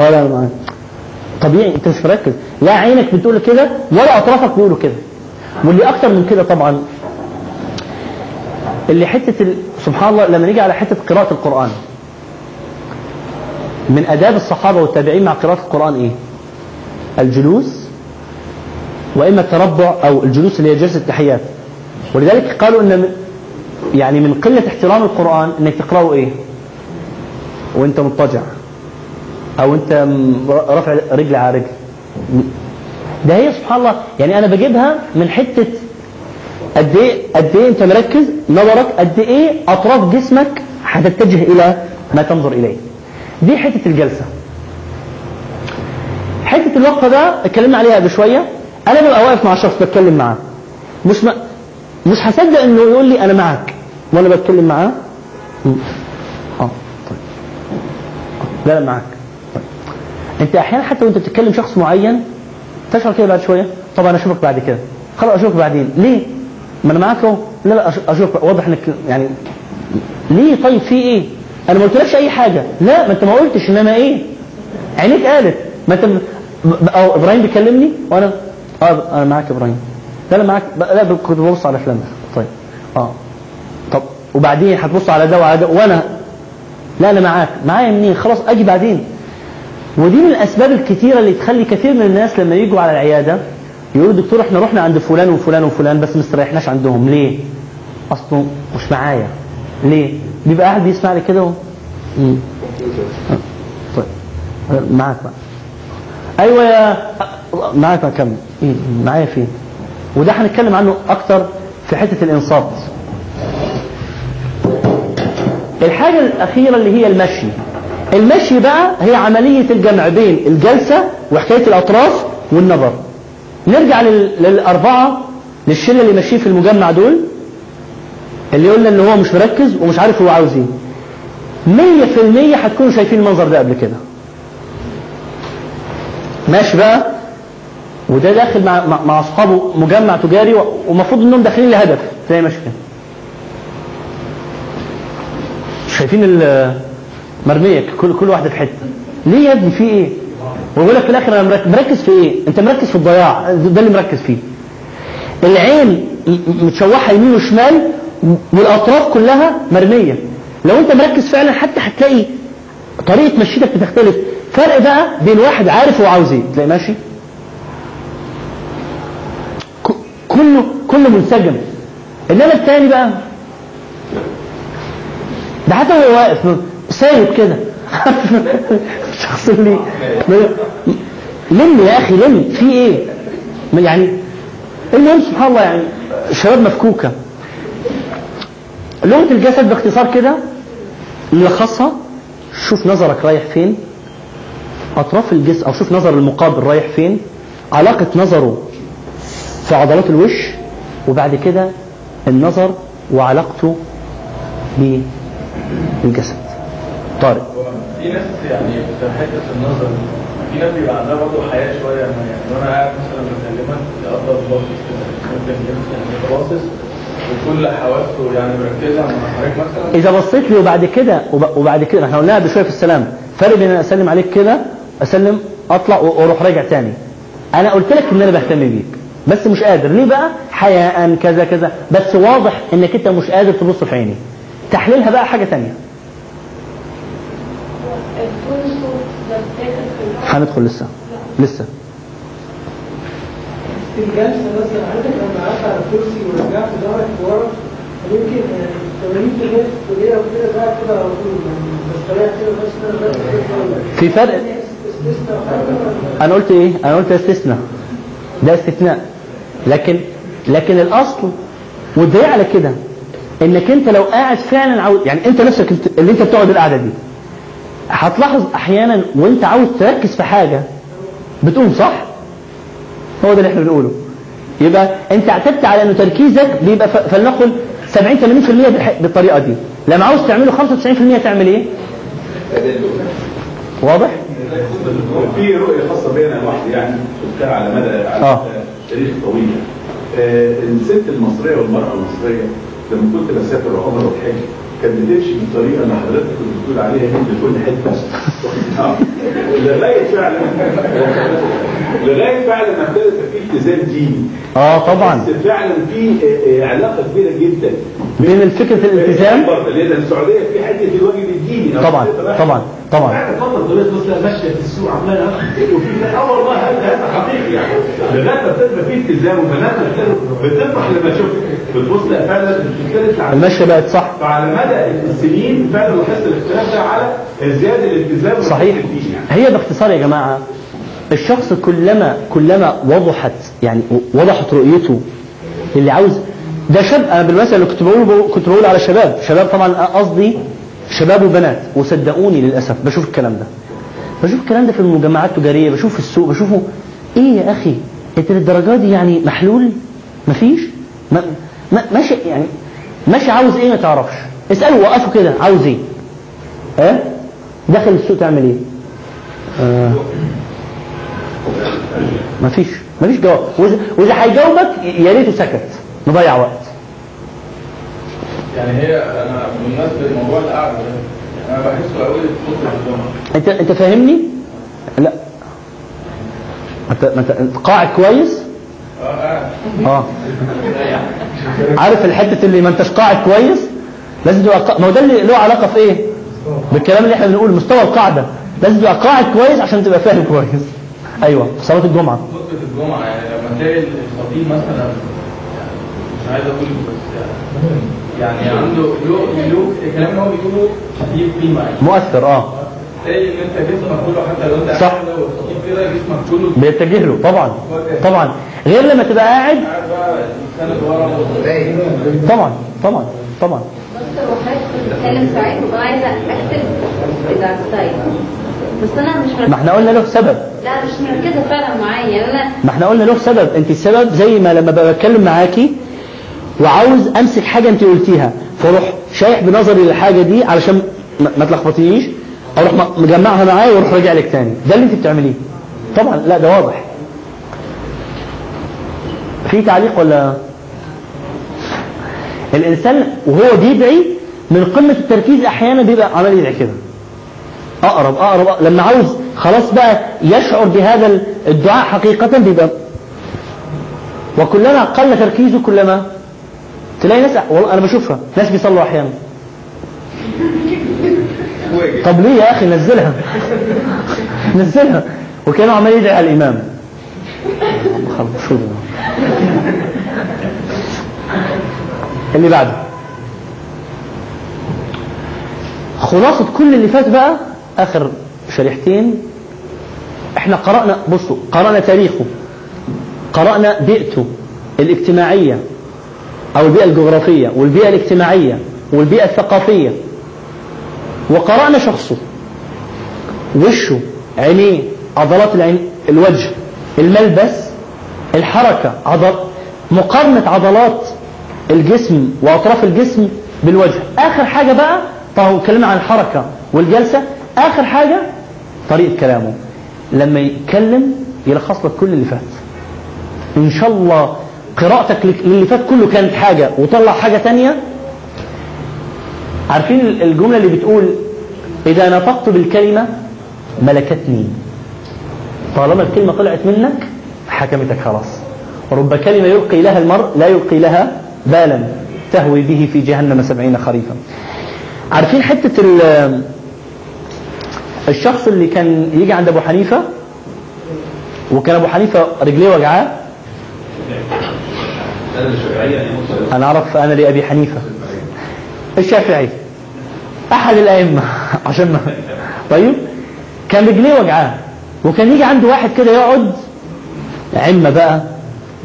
آه لا أنا معاك. طبيعي أنت مش مركز. لا عينك بتقول كده ولا أطرافك بيقولوا كده. واللي أكتر من كده طبعا اللي حتة ال... سبحان الله لما نيجي على حتة قراءة القرآن. من آداب الصحابة والتابعين مع قراءة القرآن إيه؟ الجلوس وإما التربع أو الجلوس اللي هي جلسة التحيات. ولذلك قالوا من يعني من قلة احترام القرآن إنك تقرأه إيه؟ وأنت مضطجع. أو أنت م- رافع رجل على رجل. ده هي سبحان الله. يعني أنا بجيبها من حتة قد إيه؟ قد إيه أنت مركز؟ نظرك قد إيه أطراف جسمك هتتجه إلى ما تنظر إليه. دي حتة الجلسة. حتة الوقفة ده اتكلمنا عليها بشويه أنا ببقى واقف مع شخص بتكلم معاه. مش ما مش هصدق إنه يقول لي أنا معاك وأنا بتكلم معاه. آه طيب. لا لا معاك. طيب. أنت أحيانا حتى وأنت بتتكلم شخص معين تشعر كده بعد شوية؟ طبعا أشوفك بعد كده. خلاص أشوفك بعدين. ليه؟ ما أنا معاك أهو. لا لا اشوفك واضح إنك يعني ليه؟ طيب في إيه؟ أنا ما قلتلكش أي حاجة. لا ما أنت ما قلتش إنما إيه؟ عينيك قالت. ما أنت أو إبراهيم بيكلمني وأنا آه أنا معاك يا إبراهيم. لا لا معاك لا كنت ببص على افلام طيب آه. طب وبعدين هتبص على ده وعلى ده وأنا؟ لا أنا معاك. معايا منين؟ خلاص أجي بعدين. ودي من الأسباب الكتيرة اللي تخلي كثير من الناس لما يجوا على العيادة يقولوا دكتور إحنا رحنا عند فلان وفلان وفلان بس ما استريحناش عندهم. ليه؟ أصله مش معايا. ليه؟ بيبقى قاعد بيسمع لي كده. طيب. معاك بقى. أيوه يا معاك بقى كمل. إيه معايا فين؟ وده هنتكلم عنه أكتر في حتة الإنصات. الحاجة الأخيرة اللي هي المشي. المشي بقى هي عملية الجمع بين الجلسة وحكاية الأطراف والنظر. نرجع لل... للأربعة للشلة اللي ماشيين في المجمع دول اللي قلنا إن هو مش مركز ومش عارف هو عاوز في المية هتكونوا شايفين المنظر ده قبل كده. ماشي بقى؟ وده داخل مع, مع, أصحابه مجمع تجاري ومفروض إنهم داخلين لهدف زي ماشي كده شايفين مرمية كل كل واحدة في حتة. ليه يا ابني؟ في إيه؟ ويقول لك في الآخر أنا مركز, في إيه؟ أنت مركز في الضياع. ده اللي مركز فيه. العين م- متشوحة يمين وشمال والأطراف كلها مرمية. لو أنت مركز فعلا حتى هتلاقي طريقة مشيتك بتختلف. فرق بقى بين واحد عارف هو عاوز إيه. تلاقي ماشي؟ كله كله منسجم. إنما الثاني بقى؟ ده حتى وهو واقف سايب كده. الشخص اللي لم يا أخي لم. في إيه؟ يعني؟ المهم سبحان الله يعني الشباب مفكوكة. لغة الجسد باختصار كده نلخصها شوف نظرك رايح فين. أطراف الجسم أو شوف نظر المقابل رايح فين. علاقة نظره في عضلات الوش وبعد كده النظر وعلاقته بالجسد. طارق. في ناس يعني في حتة النظر في ناس بيبقى عندها برضه حياة شوية يعني لو أنا قاعد مثلا بكلمك افضل باصص كده ممكن يعني باصص وكل حواسه يعني مركزة مع حضرتك مثلا. إذا بصيت لي وبعد كده وب- وبعد كده إحنا قلناها بشوية في السلام فرق بين أسلم عليك كده أسلم أطلع وأروح راجع تاني. أنا قلت لك إن أنا بهتم بيك بس مش قادر. ليه بقى؟ حياء كذا كذا. بس واضح إنك أنت مش قادر تبص في عيني. تحليلها بقى حاجة تانية التون صوت ده بتاخد في الأرض. هندخل لسه. لسه. في الجلسة مثلا عندك لما قعدت على الكرسي ورجعت ظهرك ورا يمكن 80% في الكلية وكده قاعد كده على طول بستريح كده بس كده بس كده في فرق أنا قلت إيه؟ أنا قلت استثناء. ده استثناء. لكن لكن الأصل والدليل على كده إنك أنت لو قاعد فعلا عاوز يعني أنت نفسك اللي أنت بتقعد القعدة دي. هتلاحظ أحيانا وانت عاوز تركز في حاجة بتقوم صح؟ هو ده اللي إحنا بنقوله. يبقى انت اعتدت على إنه تركيزك بيبقى فلنقل 70 80% بالح- بالطريقة دي. لما عاوز تعمله 95% تعمل إيه؟ واضح؟ في رؤية خاصة بي أنا لوحدي يعني شفتها على مدى على آه. مدى تاريخ طويل. آه، الست المصرية والمرأة المصرية لما كنت بسافر وعمر وحج كانت بتمشي بالطريقة اللي حضرتك كنت بتقول عليها هند كل حتة. آه. لغاية فعلا لغاية فعلا ما ابتدت في التزام ديني. آه طبعا بس فعلا في آه، آه، علاقة كبيرة جدا بين فكره الالتزام لأن السعودية في حتة الواجب طبعا طبعا طبعا. ماشيه في السوق عماله وفي هذا حقيقي يعني. لغايه ما بتبقى في التزام وبنات بتفرح لما تشوف بتبص لا فعلا بتختلف عن المشيه بقت صح. فعلى مدى السنين فعلا لاحظت الاختلاف ده على زياده الالتزام صحيح. يعني. هي باختصار يا جماعة الشخص كلما كلما وضحت يعني وضحت رؤيته اللي عاوز ده شاب أنا بالمثل اللي كنت بقوله كنت بقول على شباب شباب طبعا قصدي شباب وبنات وصدقوني للأسف بشوف الكلام ده. بشوف الكلام ده في المجمعات التجارية بشوف في السوق بشوفه. إيه يا أخي؟ إنت للدرجة دي يعني محلول؟ مفيش؟ ما ما ماشي يعني ماشي عاوز إيه ما تعرفش. اسأله وقفه كده عاوز إيه؟ ها؟ داخل السوق تعمل إيه؟ آه. مفيش مفيش جواب. واذا هيجاوبك يا ريته سكت نضيع وقت. يعني هي أنا بالنسبة لموضوع القعدة ده يعني أنا بحسه قوي في انت أنت فاهمني؟ لا. انت انت قاعد كويس؟ آه آه. عارف الحتة اللي ما أنتش قاعد كويس؟ لازم تبقى. ما هو ده اللي له علاقة في إيه؟ بالكلام اللي إحنا بنقول مستوى القاعدة. لازم تبقى قاعد كويس عشان تبقى فاهم كويس. أيوه صلاة الجمعة. خطبه الجمعة يعني لما تلاقي الخطيب مثلا مش عايز أقول بس يعني. يعني عنده له له الكلام اللي هو بيقوله ليه قيمه مؤثر آه. تلاقي ان انت جسمك كله حتى لو انت صح. قاعد كده جسمك كله بيتجه له طبعا طبعا. غير لما تبقى قاعد. طبعا طبعا طبعا. كنت بتتكلم ساعات وبقى عايزه اكتب بس أنا مش مركزة. ما إحنا قلنا له سبب. لا مش مركزة فعلا معايا. يعني أنا ما إحنا قلنا له سبب. أنت السبب زي ما لما بتكلم معاكي وعاوز امسك حاجة انت قلتيها فاروح شايح بنظري للحاجة دي علشان ما تلخبطينيش أروح مجمعها معايا وأروح راجع لك تاني. ده اللي انت بتعمليه. طبعا لا ده واضح. في تعليق ولا؟ الإنسان وهو بيدعي من قمة التركيز أحيانا بيبقى عمال يدعي كده. أقرب أقرب. لما عاوز خلاص بقى يشعر بهذا الدعاء حقيقة بيبقى وكلما قل تركيزه كلما تلاقي ناس والله أنا بشوفها. ناس بيصلوا أحيانا. طب ليه يا أخي؟ نزلها. نزلها. وكانوا عمال يدعي على الإمام؟ اللي بعده. خلاصة كل اللي فات بقى آخر شريحتين. إحنا قرأنا بصوا قرأنا تاريخه. قرأنا بيئته الاجتماعية. أو البيئة الجغرافية والبيئة الاجتماعية والبيئة الثقافية. وقرأنا شخصه. وشه عينيه عضلات العين الوجه الملبس الحركة عضل مقارنة عضلات الجسم وأطراف الجسم بالوجه. آخر حاجة بقى طبعا اتكلمنا عن الحركة والجلسة. آخر حاجة طريقة كلامه. لما يتكلم يلخص لك كل اللي فات. إن شاء الله قراءتك للي فات كله كانت حاجة وطلع حاجة تانية؟ عارفين الجملة اللي بتقول إذا نطقت بالكلمة ملكتني. طالما الكلمة طلعت منك حكمتك خلاص. رب كلمة يلقي لها المرء لا يلقي لها بالا. تهوي به في جهنم سبعين خريفا. عارفين حتة ال- الشخص اللي كان يجي عند أبو حنيفة وكان أبو حنيفة رجليه وجعاه؟ أنا أعرف أنا لأبي حنيفة. الشافعي. أحد الأئمة. عشان ما طيب. كان رجليه وجعاه. وكان يجي عنده واحد كده يقعد. عمة بقى.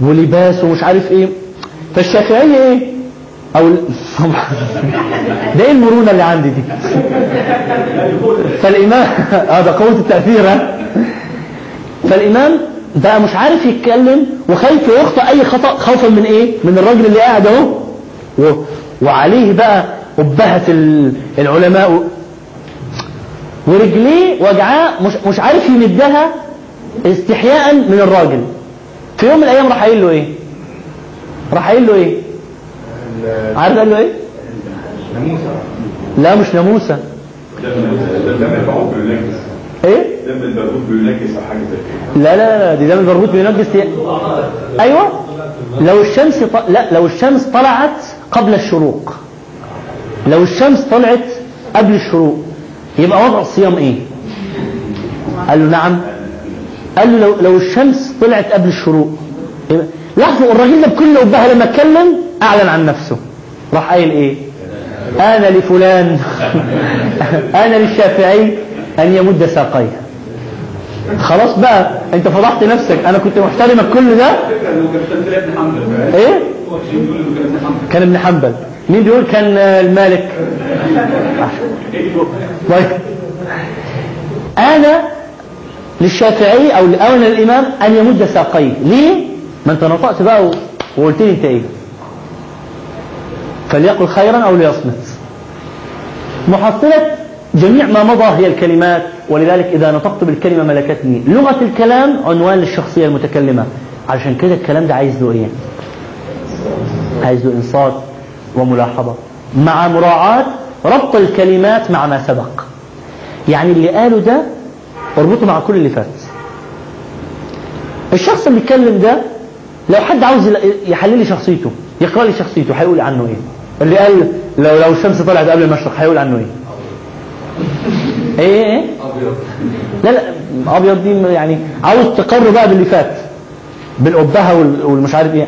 ولباس ومش عارف إيه. فالشافعية إيه؟ أو ده إيه المرونة اللي عندي دي؟ فالامام آه ده قوة التأثير ها؟ فالإمام بقى مش عارف يتكلم وخايف يخطئ أي خطأ خوفا من إيه؟ من الراجل اللي قاعد أهو. و- وعليه بقى أبهة ال- العلماء. و- ورجليه وجعاه مش, مش عارف يمدها استحياء من الراجل. في يوم من الأيام راح قايل له إيه؟ راح قايل له إيه؟ عارف قال له إيه؟ ناموسة. لا مش ناموسة. دم لا لا لا دي دم مربوط بينجس دي- أيوه. لو الشمس ط... لا لو الشمس طلعت قبل الشروق. لو الشمس طلعت قبل الشروق يبقى وضع الصيام إيه؟ قال له نعم. قال له لو, لو الشمس طلعت قبل الشروق لاحظوا الراجل ده بكل أبهة لما اتكلم أعلن عن نفسه. راح قايل إيه؟ أنا لفلان. أنا للشافعي أن يمد ساقيه. خلاص بقى انت فضحت نفسك. أنا كنت محترمك كل ده. إيه؟ كان ابن حنبل. مين بيقول كان المالك؟ طيب. أنا للشافعي أو أنا للإمام أن يمد ساقيه. ليه؟ ما أنت نطقت بقى وقلت لي أنت إيه؟ فليقل خيرا أو ليصمت. محصلة جميع ما مضى هي الكلمات ولذلك إذا نطقت بالكلمة ملكتني. لغة الكلام عنوان للشخصية المتكلمة. علشان كده الكلام ده عايز له إيه؟ عايز له إنصات وملاحظة. مع مراعاة ربط الكلمات مع ما سبق. يعني اللي قاله ده أربطه مع كل اللي فات. الشخص اللي بيتكلم ده لو حد عاوز يحلل لي شخصيته يقرأ لي شخصيته هيقول عنه إيه؟ اللي قال لو لو الشمس طلعت قبل المشرق هيقول عنه إيه؟ إيه إيه لا لا أبيض دي يعني عاوز تقر بقى باللي فات بالقبهه وال- والمش عارف إيه.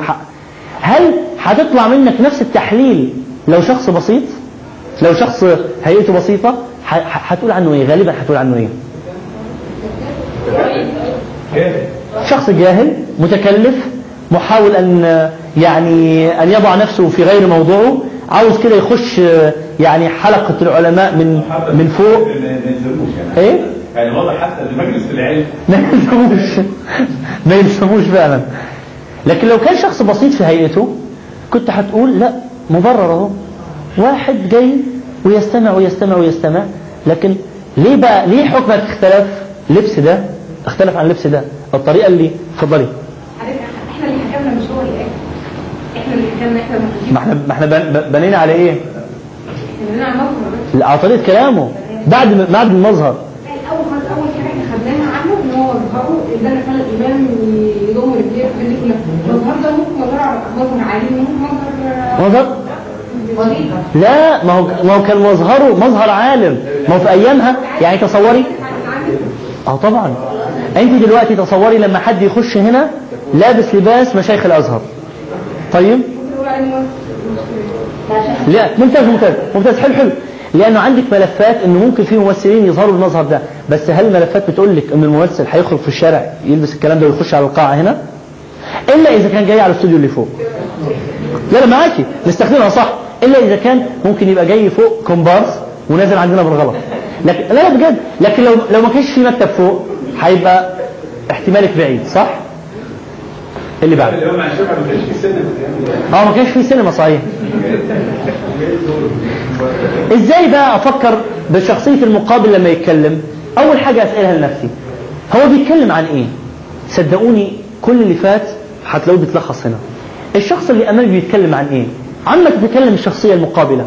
هل هتطلع منك نفس التحليل لو شخص بسيط؟ لو شخص هيئته بسيطة؟ هتقول عنه إيه؟ غالبا هتقول عنه إيه؟ شخص جاهل متكلف محاول أن يعني أن يضع نفسه في غير موضوعه عاوز كده يخش يعني حلقة العلماء من من فوق. يعني. إيه؟ يعني واضح حتى ان مجلس العلم. ما يلزموش. ما يلزموش فعلا. لكن لو كان شخص بسيط في هيئته كنت هتقول لا مبرر أهو. واحد جاي ويستمع ويستمع ويستمع. لكن ليه بقى ليه حكمك اختلف لبس ده؟ اختلف عن لبس ده. الطريقة اللي اتفضلي عارف إحنا اللي حكمنا مش هو اللي قال إحنا ما إحنا ما إحنا بن- بنينا على إيه؟ بنينا على المظهر على طريقة كلامه. بعد ما- بعد المظهر. اول أول حاجة خدناها عنه إن هو مظهره ادانا فعلا الإمام يضم رجليه في دي كلها. المظهر ده ممكن مظهر مظهر عالي ممكن مظهر؟ مظهر لا ما هو ما هو كان مظهره مظهر عالم. ما هو في أيامها. يعني تصوري؟ آه طبعا. أنت دلوقتي تصوري لما حد يخش هنا لابس لباس مشايخ الأزهر. طيب؟ عليه. لا ممتاز ممتاز ممتاز حلو حلو. لأنه عندك ملفات إنه ممكن في ممثلين يظهروا بالمظهر ده. بس هل الملفات بتقول لك إن الممثل هيخرج في الشارع يلبس الكلام ده ويخش على القاعة هنا؟ إلا إذا كان جاي على الاستوديو اللي فوق. لا لا معاكي. نستخدمها صح. إلا إذا كان ممكن يبقى جاي فوق كومبارس ونازل عندنا بالغلط. لكن لا لا بجد. لكن لو لو ما كانش في مكتب فوق هيبقى احتمالك بعيد صح؟ اللي بعده سن آه ما كانش في سينما صحيح. إزاي بقى أفكر بشخصية المقابل لما يتكلم؟ اول حاجة اسألها لنفسي. هو بيتكلم عن إيه؟ صدقوني كل اللي فات هتلاقوه بيتلخص هنا. الشخص اللي امامي بيتكلم عن إيه؟ عما تتكلم الشخصية المقابلة.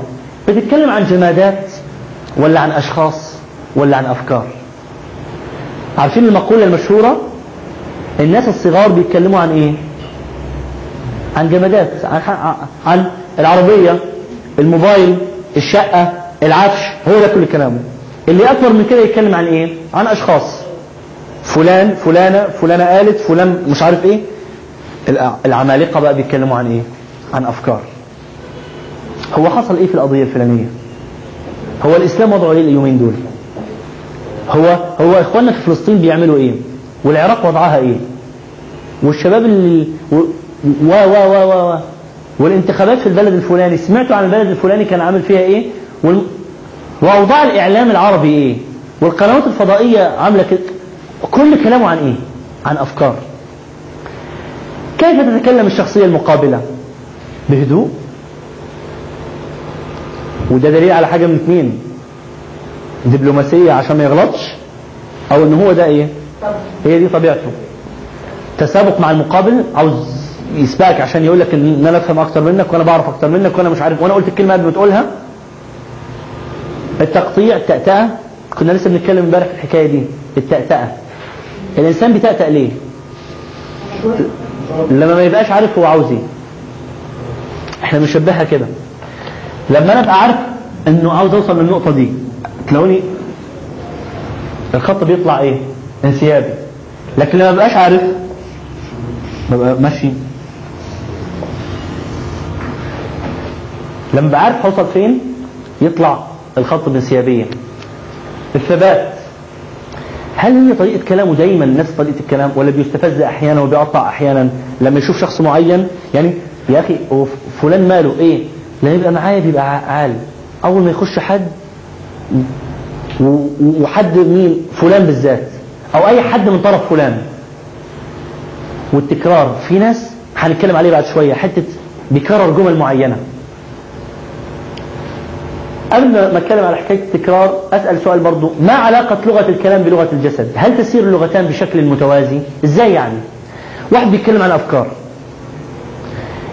بتتكلم عن جمادات ولا عن أشخاص ولا عن أفكار؟ عارفين المقولة المشهورة؟ الناس الصغار بيتكلموا عن إيه؟ عن جمادات عن, عن العربية الموبايل الشقة العفش هو ده كل كلامه. اللي أكبر من كده يتكلم عن إيه؟ عن أشخاص. فلان فلانة فلانة قالت فلان مش عارف إيه. الع- العمالقة بقى بيتكلموا عن إيه؟ عن أفكار. هو حصل إيه في القضية الفلانية؟ هو الإسلام وضعه إيه اليومين دول؟ هو هو إخواننا في فلسطين بيعملوا إيه؟ والعراق وضعها إيه؟ والشباب اللي و و و و و. والانتخابات في البلد الفلاني سمعتوا عن البلد الفلاني كان عامل فيها إيه؟ وال... وأوضاع الإعلام العربي إيه؟ والقنوات الفضائية عاملة كده كل كلامه عن إيه؟ عن أفكار. كيف تتكلم الشخصية المقابلة؟ بهدوء. وده دليل على حاجة من اثنين دبلوماسية عشان ما يغلطش أو إن هو ده إيه؟ هي دي طبيعته. تسابق مع المقابل عاوز يسبقك عشان يقول لك إن أنا أفهم أكتر منك وأنا بعرف أكتر منك وأنا مش عارف وأنا قلت الكلمة قبل ما تقولها التقطيع التأتأة كنا لسه بنتكلم امبارح في الحكاية دي التأتأة. الإنسان بيتأتأ ليه؟ لما ما يبقاش عارف هو عاوز إيه. إحنا بنشبهها كده. لما أنا أبقى عارف إنه عاوز أوصل للنقطة دي تلاقوني الخط بيطلع إيه؟ انسيابي. لكن لما بقاش عارف ببقى ماشي لما بقى عارف هوصل فين يطلع الخط بانسيابية الثبات. هل هي طريقة كلامه دايما نفس طريقة الكلام ولا بيستفز أحيانا وبيقطع أحيانا؟ لما يشوف شخص معين يعني يا أخي فلان ماله؟ إيه؟ لما يبقى معايا بيبقى عال. أول ما يخش حد وحد مين؟ فلان بالذات. أو أي حد من طرف فلان. والتكرار. في ناس هنتكلم عليه بعد شوية حتة بيكرر جمل معينة. قبل ما اتكلم على حكاية التكرار أسأل سؤال برضو. ما علاقة لغة الكلام بلغة الجسد؟ هل تسير اللغتان بشكل متوازي؟ إزاي يعني؟ واحد بيتكلم عن أفكار.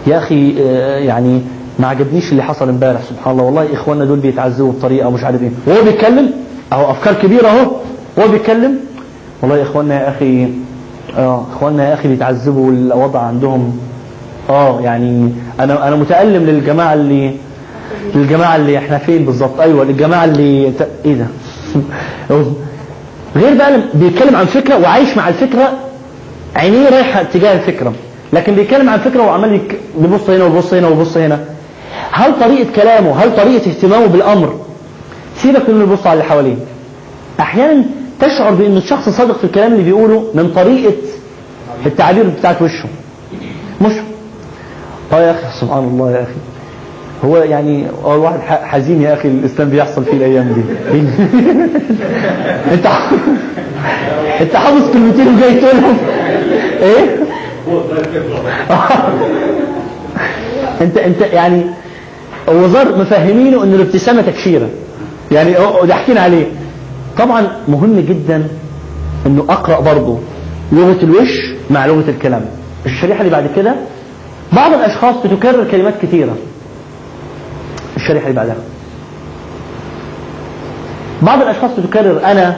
يا أخي آه، يعني ما عجبنيش اللي حصل امبارح سبحان الله. والله إخواننا دول بيتعذبوا بطريقة مش عارف إيه. وهو بيتكلم؟ أهو أفكار كبيرة أهو. وهو بيتكلم؟ والله إخواننا يا أخي آه إخواننا يا أخي بيتعذبوا والوضع عندهم. آه يعني أنا أنا متألم للجماعة اللي للجماعة اللي إحنا فين بالظبط أيوه للجماعة اللي إيه ده؟ غير بقى بيتكلم عن فكرة وعايش مع الفكرة عينيه رايحة اتجاه الفكرة. لكن بيتكلم عن فكرة وعمال بيبص هنا ويبص هنا ويبص هنا. هل طريقة كلامه هل طريقة اهتمامه بالأمر؟ سيبك من يبص على اللي حواليه. أحيانا تشعر بإن الشخص صادق في الكلام اللي بيقوله من طريقة التعابير بتاعت وشه. مش؟ آه يا أخي سبحان الله يا أخي. هو يعني الواحد حزين يا أخي الإسلام بيحصل فيه الأيام دي. انت انت حافظ كلمتين وجاي تقولهم. إيه؟ انت انت يعني وزار مفهمينه إن الابتسامة تكشيره يعني هو- ضاحكين عليه. طبعا مهم جدا إنه أقرأ برضه لغة الوش مع لغة الكلام. الشريحة اللي بعد كده بعض الأشخاص بتكرر كلمات كثيره الشريحة اللي بعدها. بعض الأشخاص بتكرر أنا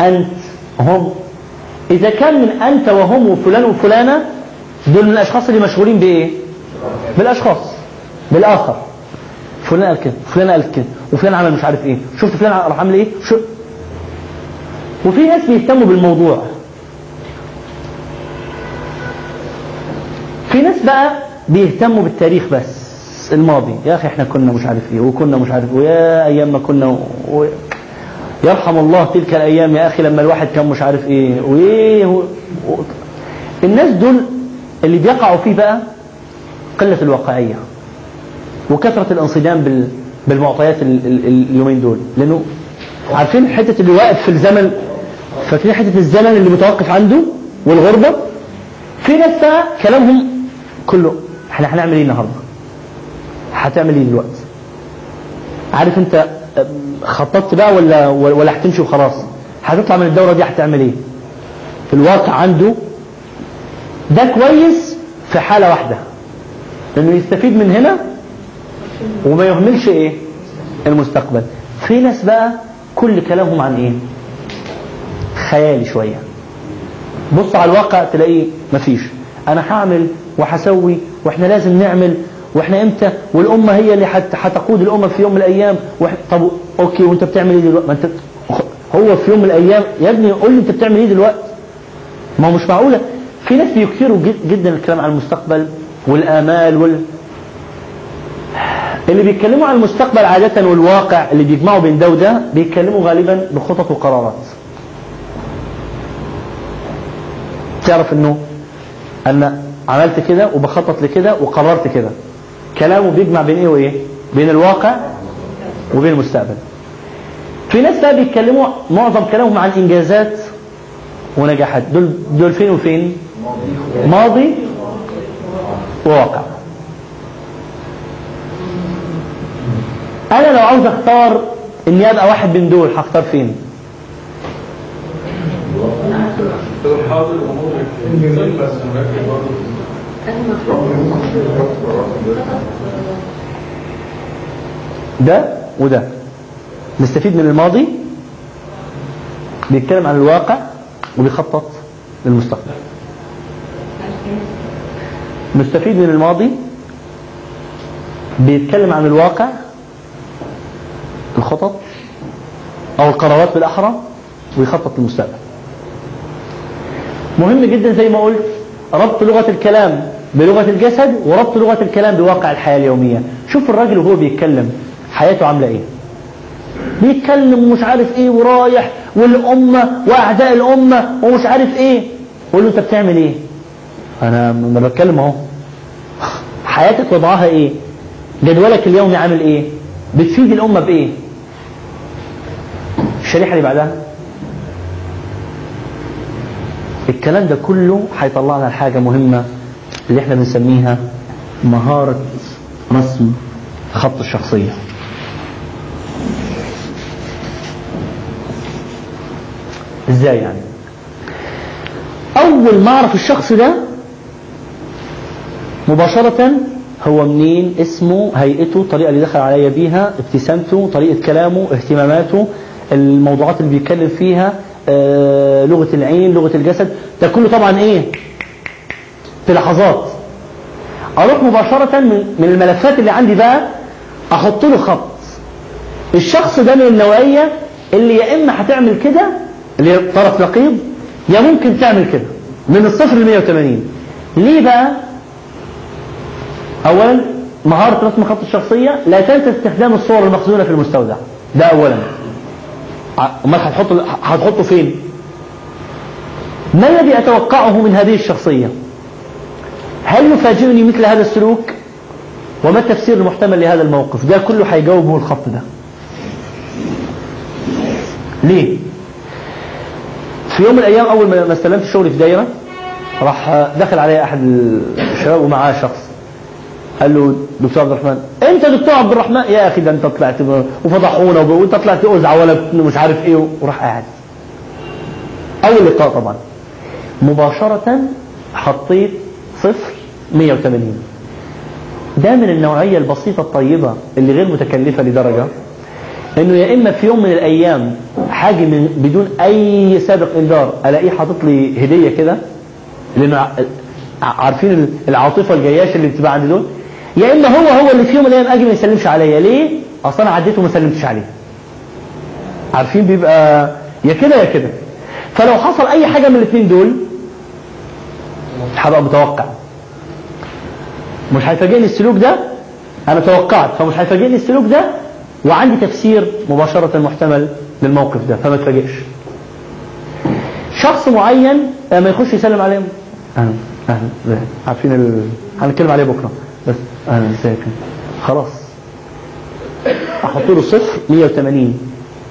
أنت هم. إذا كان من أنت وهم وفلان وفلانة دول من الأشخاص اللي مشغولين بإيه؟ بالأشخاص. بالآخر. فلان قال كده فلان قال كده وفلان عمل مش عارف إيه. شفت فلان راح عامل إيه؟ شو؟ وفي ناس بيهتموا بالموضوع. في ناس بقى بيهتموا بالتاريخ بس. الماضي. يا أخي إحنا كنا مش عارف إيه وكنا مش عارف ويا أيام ما كنا و... يرحم الله تلك الأيام يا أخي لما الواحد كان مش عارف إيه وايه و... و... الناس دول اللي بيقعوا فيه بقى قلة الواقعية وكثرة الانصدام بال... بالمعطيات ال... ال... اليومين دول. لأنه عارفين حتة اللي واقف في الزمن فاكرين حتة الزمن اللي متوقف عنده والغربة؟ في ناس كلامهم كله إحنا هنعمل إيه النهارده؟ هتعمل إيه دلوقتي؟ عارف أنت خططت بقى ولا ولا هتمشي وخلاص؟ هتطلع من الدورة دي هتعمل إيه؟ الواقع عنده ده كويس في حالة واحدة إنه يستفيد من هنا وما يهملش إيه؟ المستقبل. في ناس بقى كل كلامهم عن إيه؟ خيالي شوية. بص على الواقع تلاقيه مفيش. أنا هعمل وهسوي وإحنا لازم نعمل وإحنا إمتى؟ والأمة هي اللي هتقود الأمة في يوم من الأيام. طب أوكي وأنت بتعمل إيه دلوقتي؟ ما انت هو في يوم من الأيام. يا ابني قول لي أنت بتعمل إيه دلوقتي؟ ما هو مش معقولة. في ناس بيكثروا جد جدا الكلام عن المستقبل والآمال وال اللي بيتكلموا عن المستقبل عادة والواقع اللي بيجمعوا بين ده وده بيتكلموا غالبا بخطط وقرارات. تعرف إنه أنا عملت كده وبخطط لكده وقررت كده. كلامه بيجمع بين إيه وإيه؟ بين الواقع وبين المستقبل. في ناس بقى بيتكلموا معظم كلامهم عن إنجازات ونجاحات. دول دول فين وفين؟ ماضي وواقع. أنا لو عاوز أختار إني أبقى واحد من دول هختار فين؟ ده وده. نستفيد من الماضي بيتكلم عن الواقع وبيخطط للمستقبل. نستفيد من الماضي بيتكلم عن الواقع الخطط أو القرارات بالأحرى ويخطط للمستقبل. مهم جدا زي ما قلت ربط لغة الكلام بلغة الجسد وربط لغة الكلام بواقع الحياة اليومية. شوف الراجل وهو بيتكلم حياته عاملة إيه؟ بيتكلم ومش عارف إيه ورايح والأمة وأعداء الأمة ومش عارف إيه. قول له أنت بتعمل إيه؟ أنا أنا بتكلم أهو. حياتك وضعها إيه؟ جدولك اليومي عامل إيه؟ بتفيد الأمة بإيه؟ الشريحة اللي بعدها. الكلام ده كله هيطلع لنا حاجة مهمة اللي إحنا بنسميها مهارة رسم خط الشخصية. إزاي يعني؟ أول ما أعرف الشخص ده مباشرة هو منين اسمه هيئته الطريقة اللي دخل عليا بيها ابتسامته طريقة كلامه اهتماماته الموضوعات اللي بيتكلم فيها لغة العين لغة الجسد ده كله طبعا إيه؟ في لحظات. أروح مباشرة من الملفات اللي عندي بقى أحط له خط. الشخص ده من النوعية اللي يا إما هتعمل كده اللي طرف نقيض يا ممكن تعمل كده من الصفر ل 180 ليه بقى؟ اولا مهارة رسم خط الشخصية لا تنسى استخدام الصور المخزونة في المستودع. ده اولا. أمال هتحطه هتحطه فين؟ ما الذي أتوقعه من هذه الشخصية؟ هل يفاجئني مثل هذا السلوك؟ وما التفسير المحتمل لهذا الموقف؟ ده كله هيجاوبه الخط ده. ليه؟ في يوم من الأيام أول ما ما استلمت شغلي في دايرة راح دخل علي أحد الشباب ومعاه شخص. قال له دكتور عبد الرحمن أنت دكتور عبد الرحمن؟ يا أخي ده أنت طلعت وفضحونا وأنت طلعت ازعه ولا مش عارف إيه. وراح قاعد. أول لقاء طبعا. مباشرة حطيت صفر 180 ده من النوعية البسيطة الطيبة اللي غير متكلفة لدرجة إنه يا إما في يوم من الأيام حاجة من بدون أي سابق إنذار ألاقيه حاطط لي هدية كده لأنه عارفين العاطفة الجياشة اللي بتبقى عند دول؟ يا إما هو هو اللي في يوم من الأيام أجي ما يسلمش عليا. ليه؟ أصل أنا عديته وما سلمتش عليه. عارفين؟ بيبقى يا كده يا كده. فلو حصل أي حاجة من الاثنين دول هبقى متوقع. مش هيفاجئني السلوك ده؟ أنا توقعت. فمش هيفاجئني السلوك ده؟ وعندي تفسير مباشرة محتمل للموقف ده. فما تفاجئش. شخص معين لما يخش يسلم عليهم. أهلا أهلا. عارفين. هنتكلم عليه بكرة. أهلا ازيك خلاص. أحط له صفر 180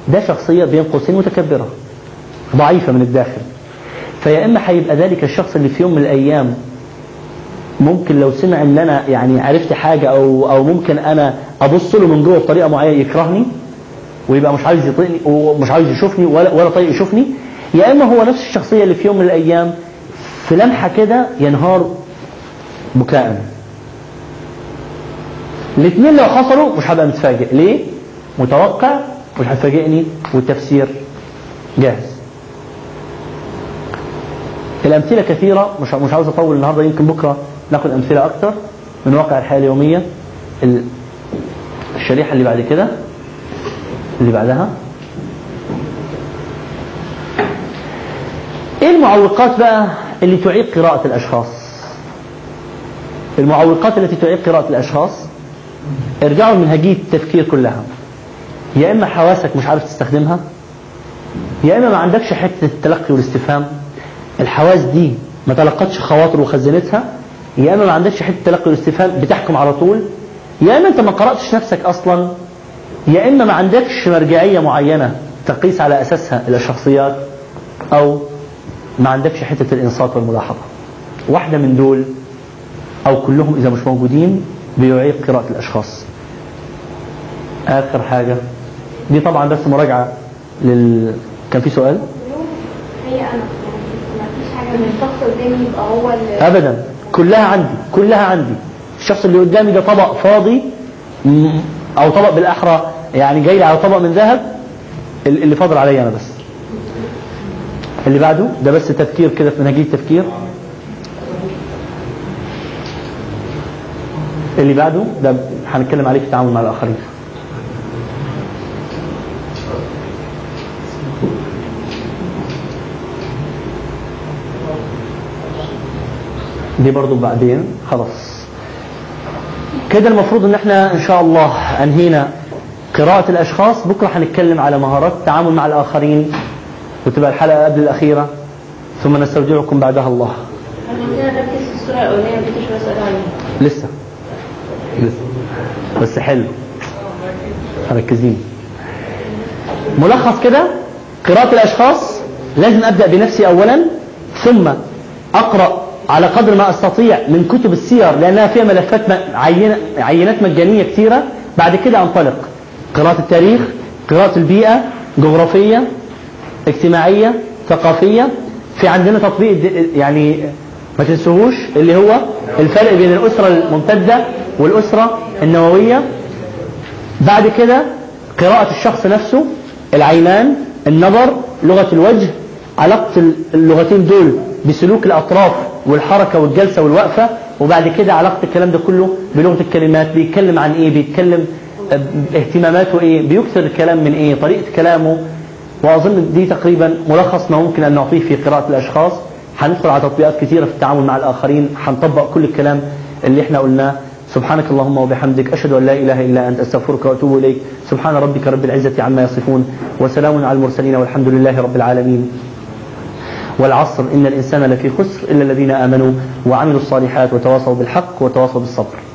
ده شخصية بين قوسين متكبرة. ضعيفة من الداخل. فيا إما هيبقى ذلك الشخص اللي في يوم من الأيام ممكن لو سمع إن أنا يعني عرفت حاجة أو أو ممكن أنا أبص له من جوه بطريقة معينة يكرهني ويبقى مش عايز يطيقني ومش عايز يشوفني ولا ولا طايق يشوفني. يا إما هو نفس الشخصية اللي في يوم من الأيام في لمحة كده ينهار بكاء الاثنين لو حصلوا مش هبقى متفاجئ. ليه؟ متوقع مش هتفاجئني والتفسير جاهز. الأمثلة كثيرة مش مش عاوز أطول النهاردة يمكن بكرة ناخد أمثلة أكتر من واقع الحياة اليومية. ال- الشريحة اللي بعد كده اللي بعدها. إيه المعوقات بقى اللي تعيق قراءة الأشخاص؟ المعوقات التي تعيق قراءة الأشخاص؟ ارجعوا لمنهجية التفكير كلها. يا إما حواسك مش عارف تستخدمها يا إما ما عندكش حتة التلقي والاستفهام. الحواس دي ما تلقتش خواطر وخزنتها يا إما ما عندكش حتة تلقي والاستفهام بتحكم على طول. يا إما أنت ما قرأتش نفسك أصلا. يا إما ما عندكش مرجعية معينة تقيس على أساسها الشخصيات أو ما عندكش حتة الإنصات والملاحظة. واحدة من دول أو كلهم إذا مش موجودين بيعيق قراءة الأشخاص. آخر حاجة دي طبعا بس مراجعة لل كان في سؤال؟ هي اللي ابدا كلها عندي كلها عندي. الشخص اللي قدامي ده طبق فاضي أو طبق بالأحرى يعني جاي لي على طبق من ذهب ال- اللي فاضل عليا أنا بس. اللي بعده ده بس تفكير كده في منهجيه التفكير اللي بعده ده هنتكلم عليه في التعامل مع الآخرين. دي برضو بعدين خلاص. كده المفروض إن إحنا إن شاء الله أنهينا قراءة الأشخاص. بكرة هنتكلم على مهارات التعامل مع الآخرين وتبقى الحلقة قبل الأخيرة. ثم نستودعكم بعدها الله. الصورة بسأل عليها. لسه لسه. بس حلو. مركزين. ملخص كده قراءة الأشخاص لازم أبدأ بنفسي أولا ثم أقرأ على قدر ما أستطيع من كتب السير لأنها فيها ملفات عينات مجانية كثيرة بعد كده أنطلق. قراءة التاريخ قراءة البيئة جغرافية اجتماعية ثقافية. في عندنا تطبيق يعني ما تنسوهوش اللي هو الفرق بين الأسرة الممتدة والأسرة النووية بعد كده قراءة الشخص نفسه العينان النظر لغة الوجه علاقة اللغتين دول بسلوك الأطراف والحركة والجلسة والوقفة وبعد كده علاقة الكلام ده كله بلغة الكلمات بيتكلم عن إيه بيتكلم آه، اهتماماته إيه بيكثر الكلام من إيه طريقة كلامه. وأظن دي تقريبا ملخص ما ممكن أن نعطيه في قراءة الأشخاص. هندخل على تطبيقات كثيرة في التعامل مع الآخرين هنطبق كل الكلام اللي إحنا قلناه. سبحانك اللهم وبحمدك أشهد أن لا إله إلا أنت أستغفرك وأتوب إليك. سبحان ربك رب العزة عما يصفون وسلام على المرسلين والحمد لله رب العالمين. والعصر إن الإنسان لفي خسر إلا الذين آمنوا وعملوا الصالحات وتواصوا بالحق وتواصوا بالصبر.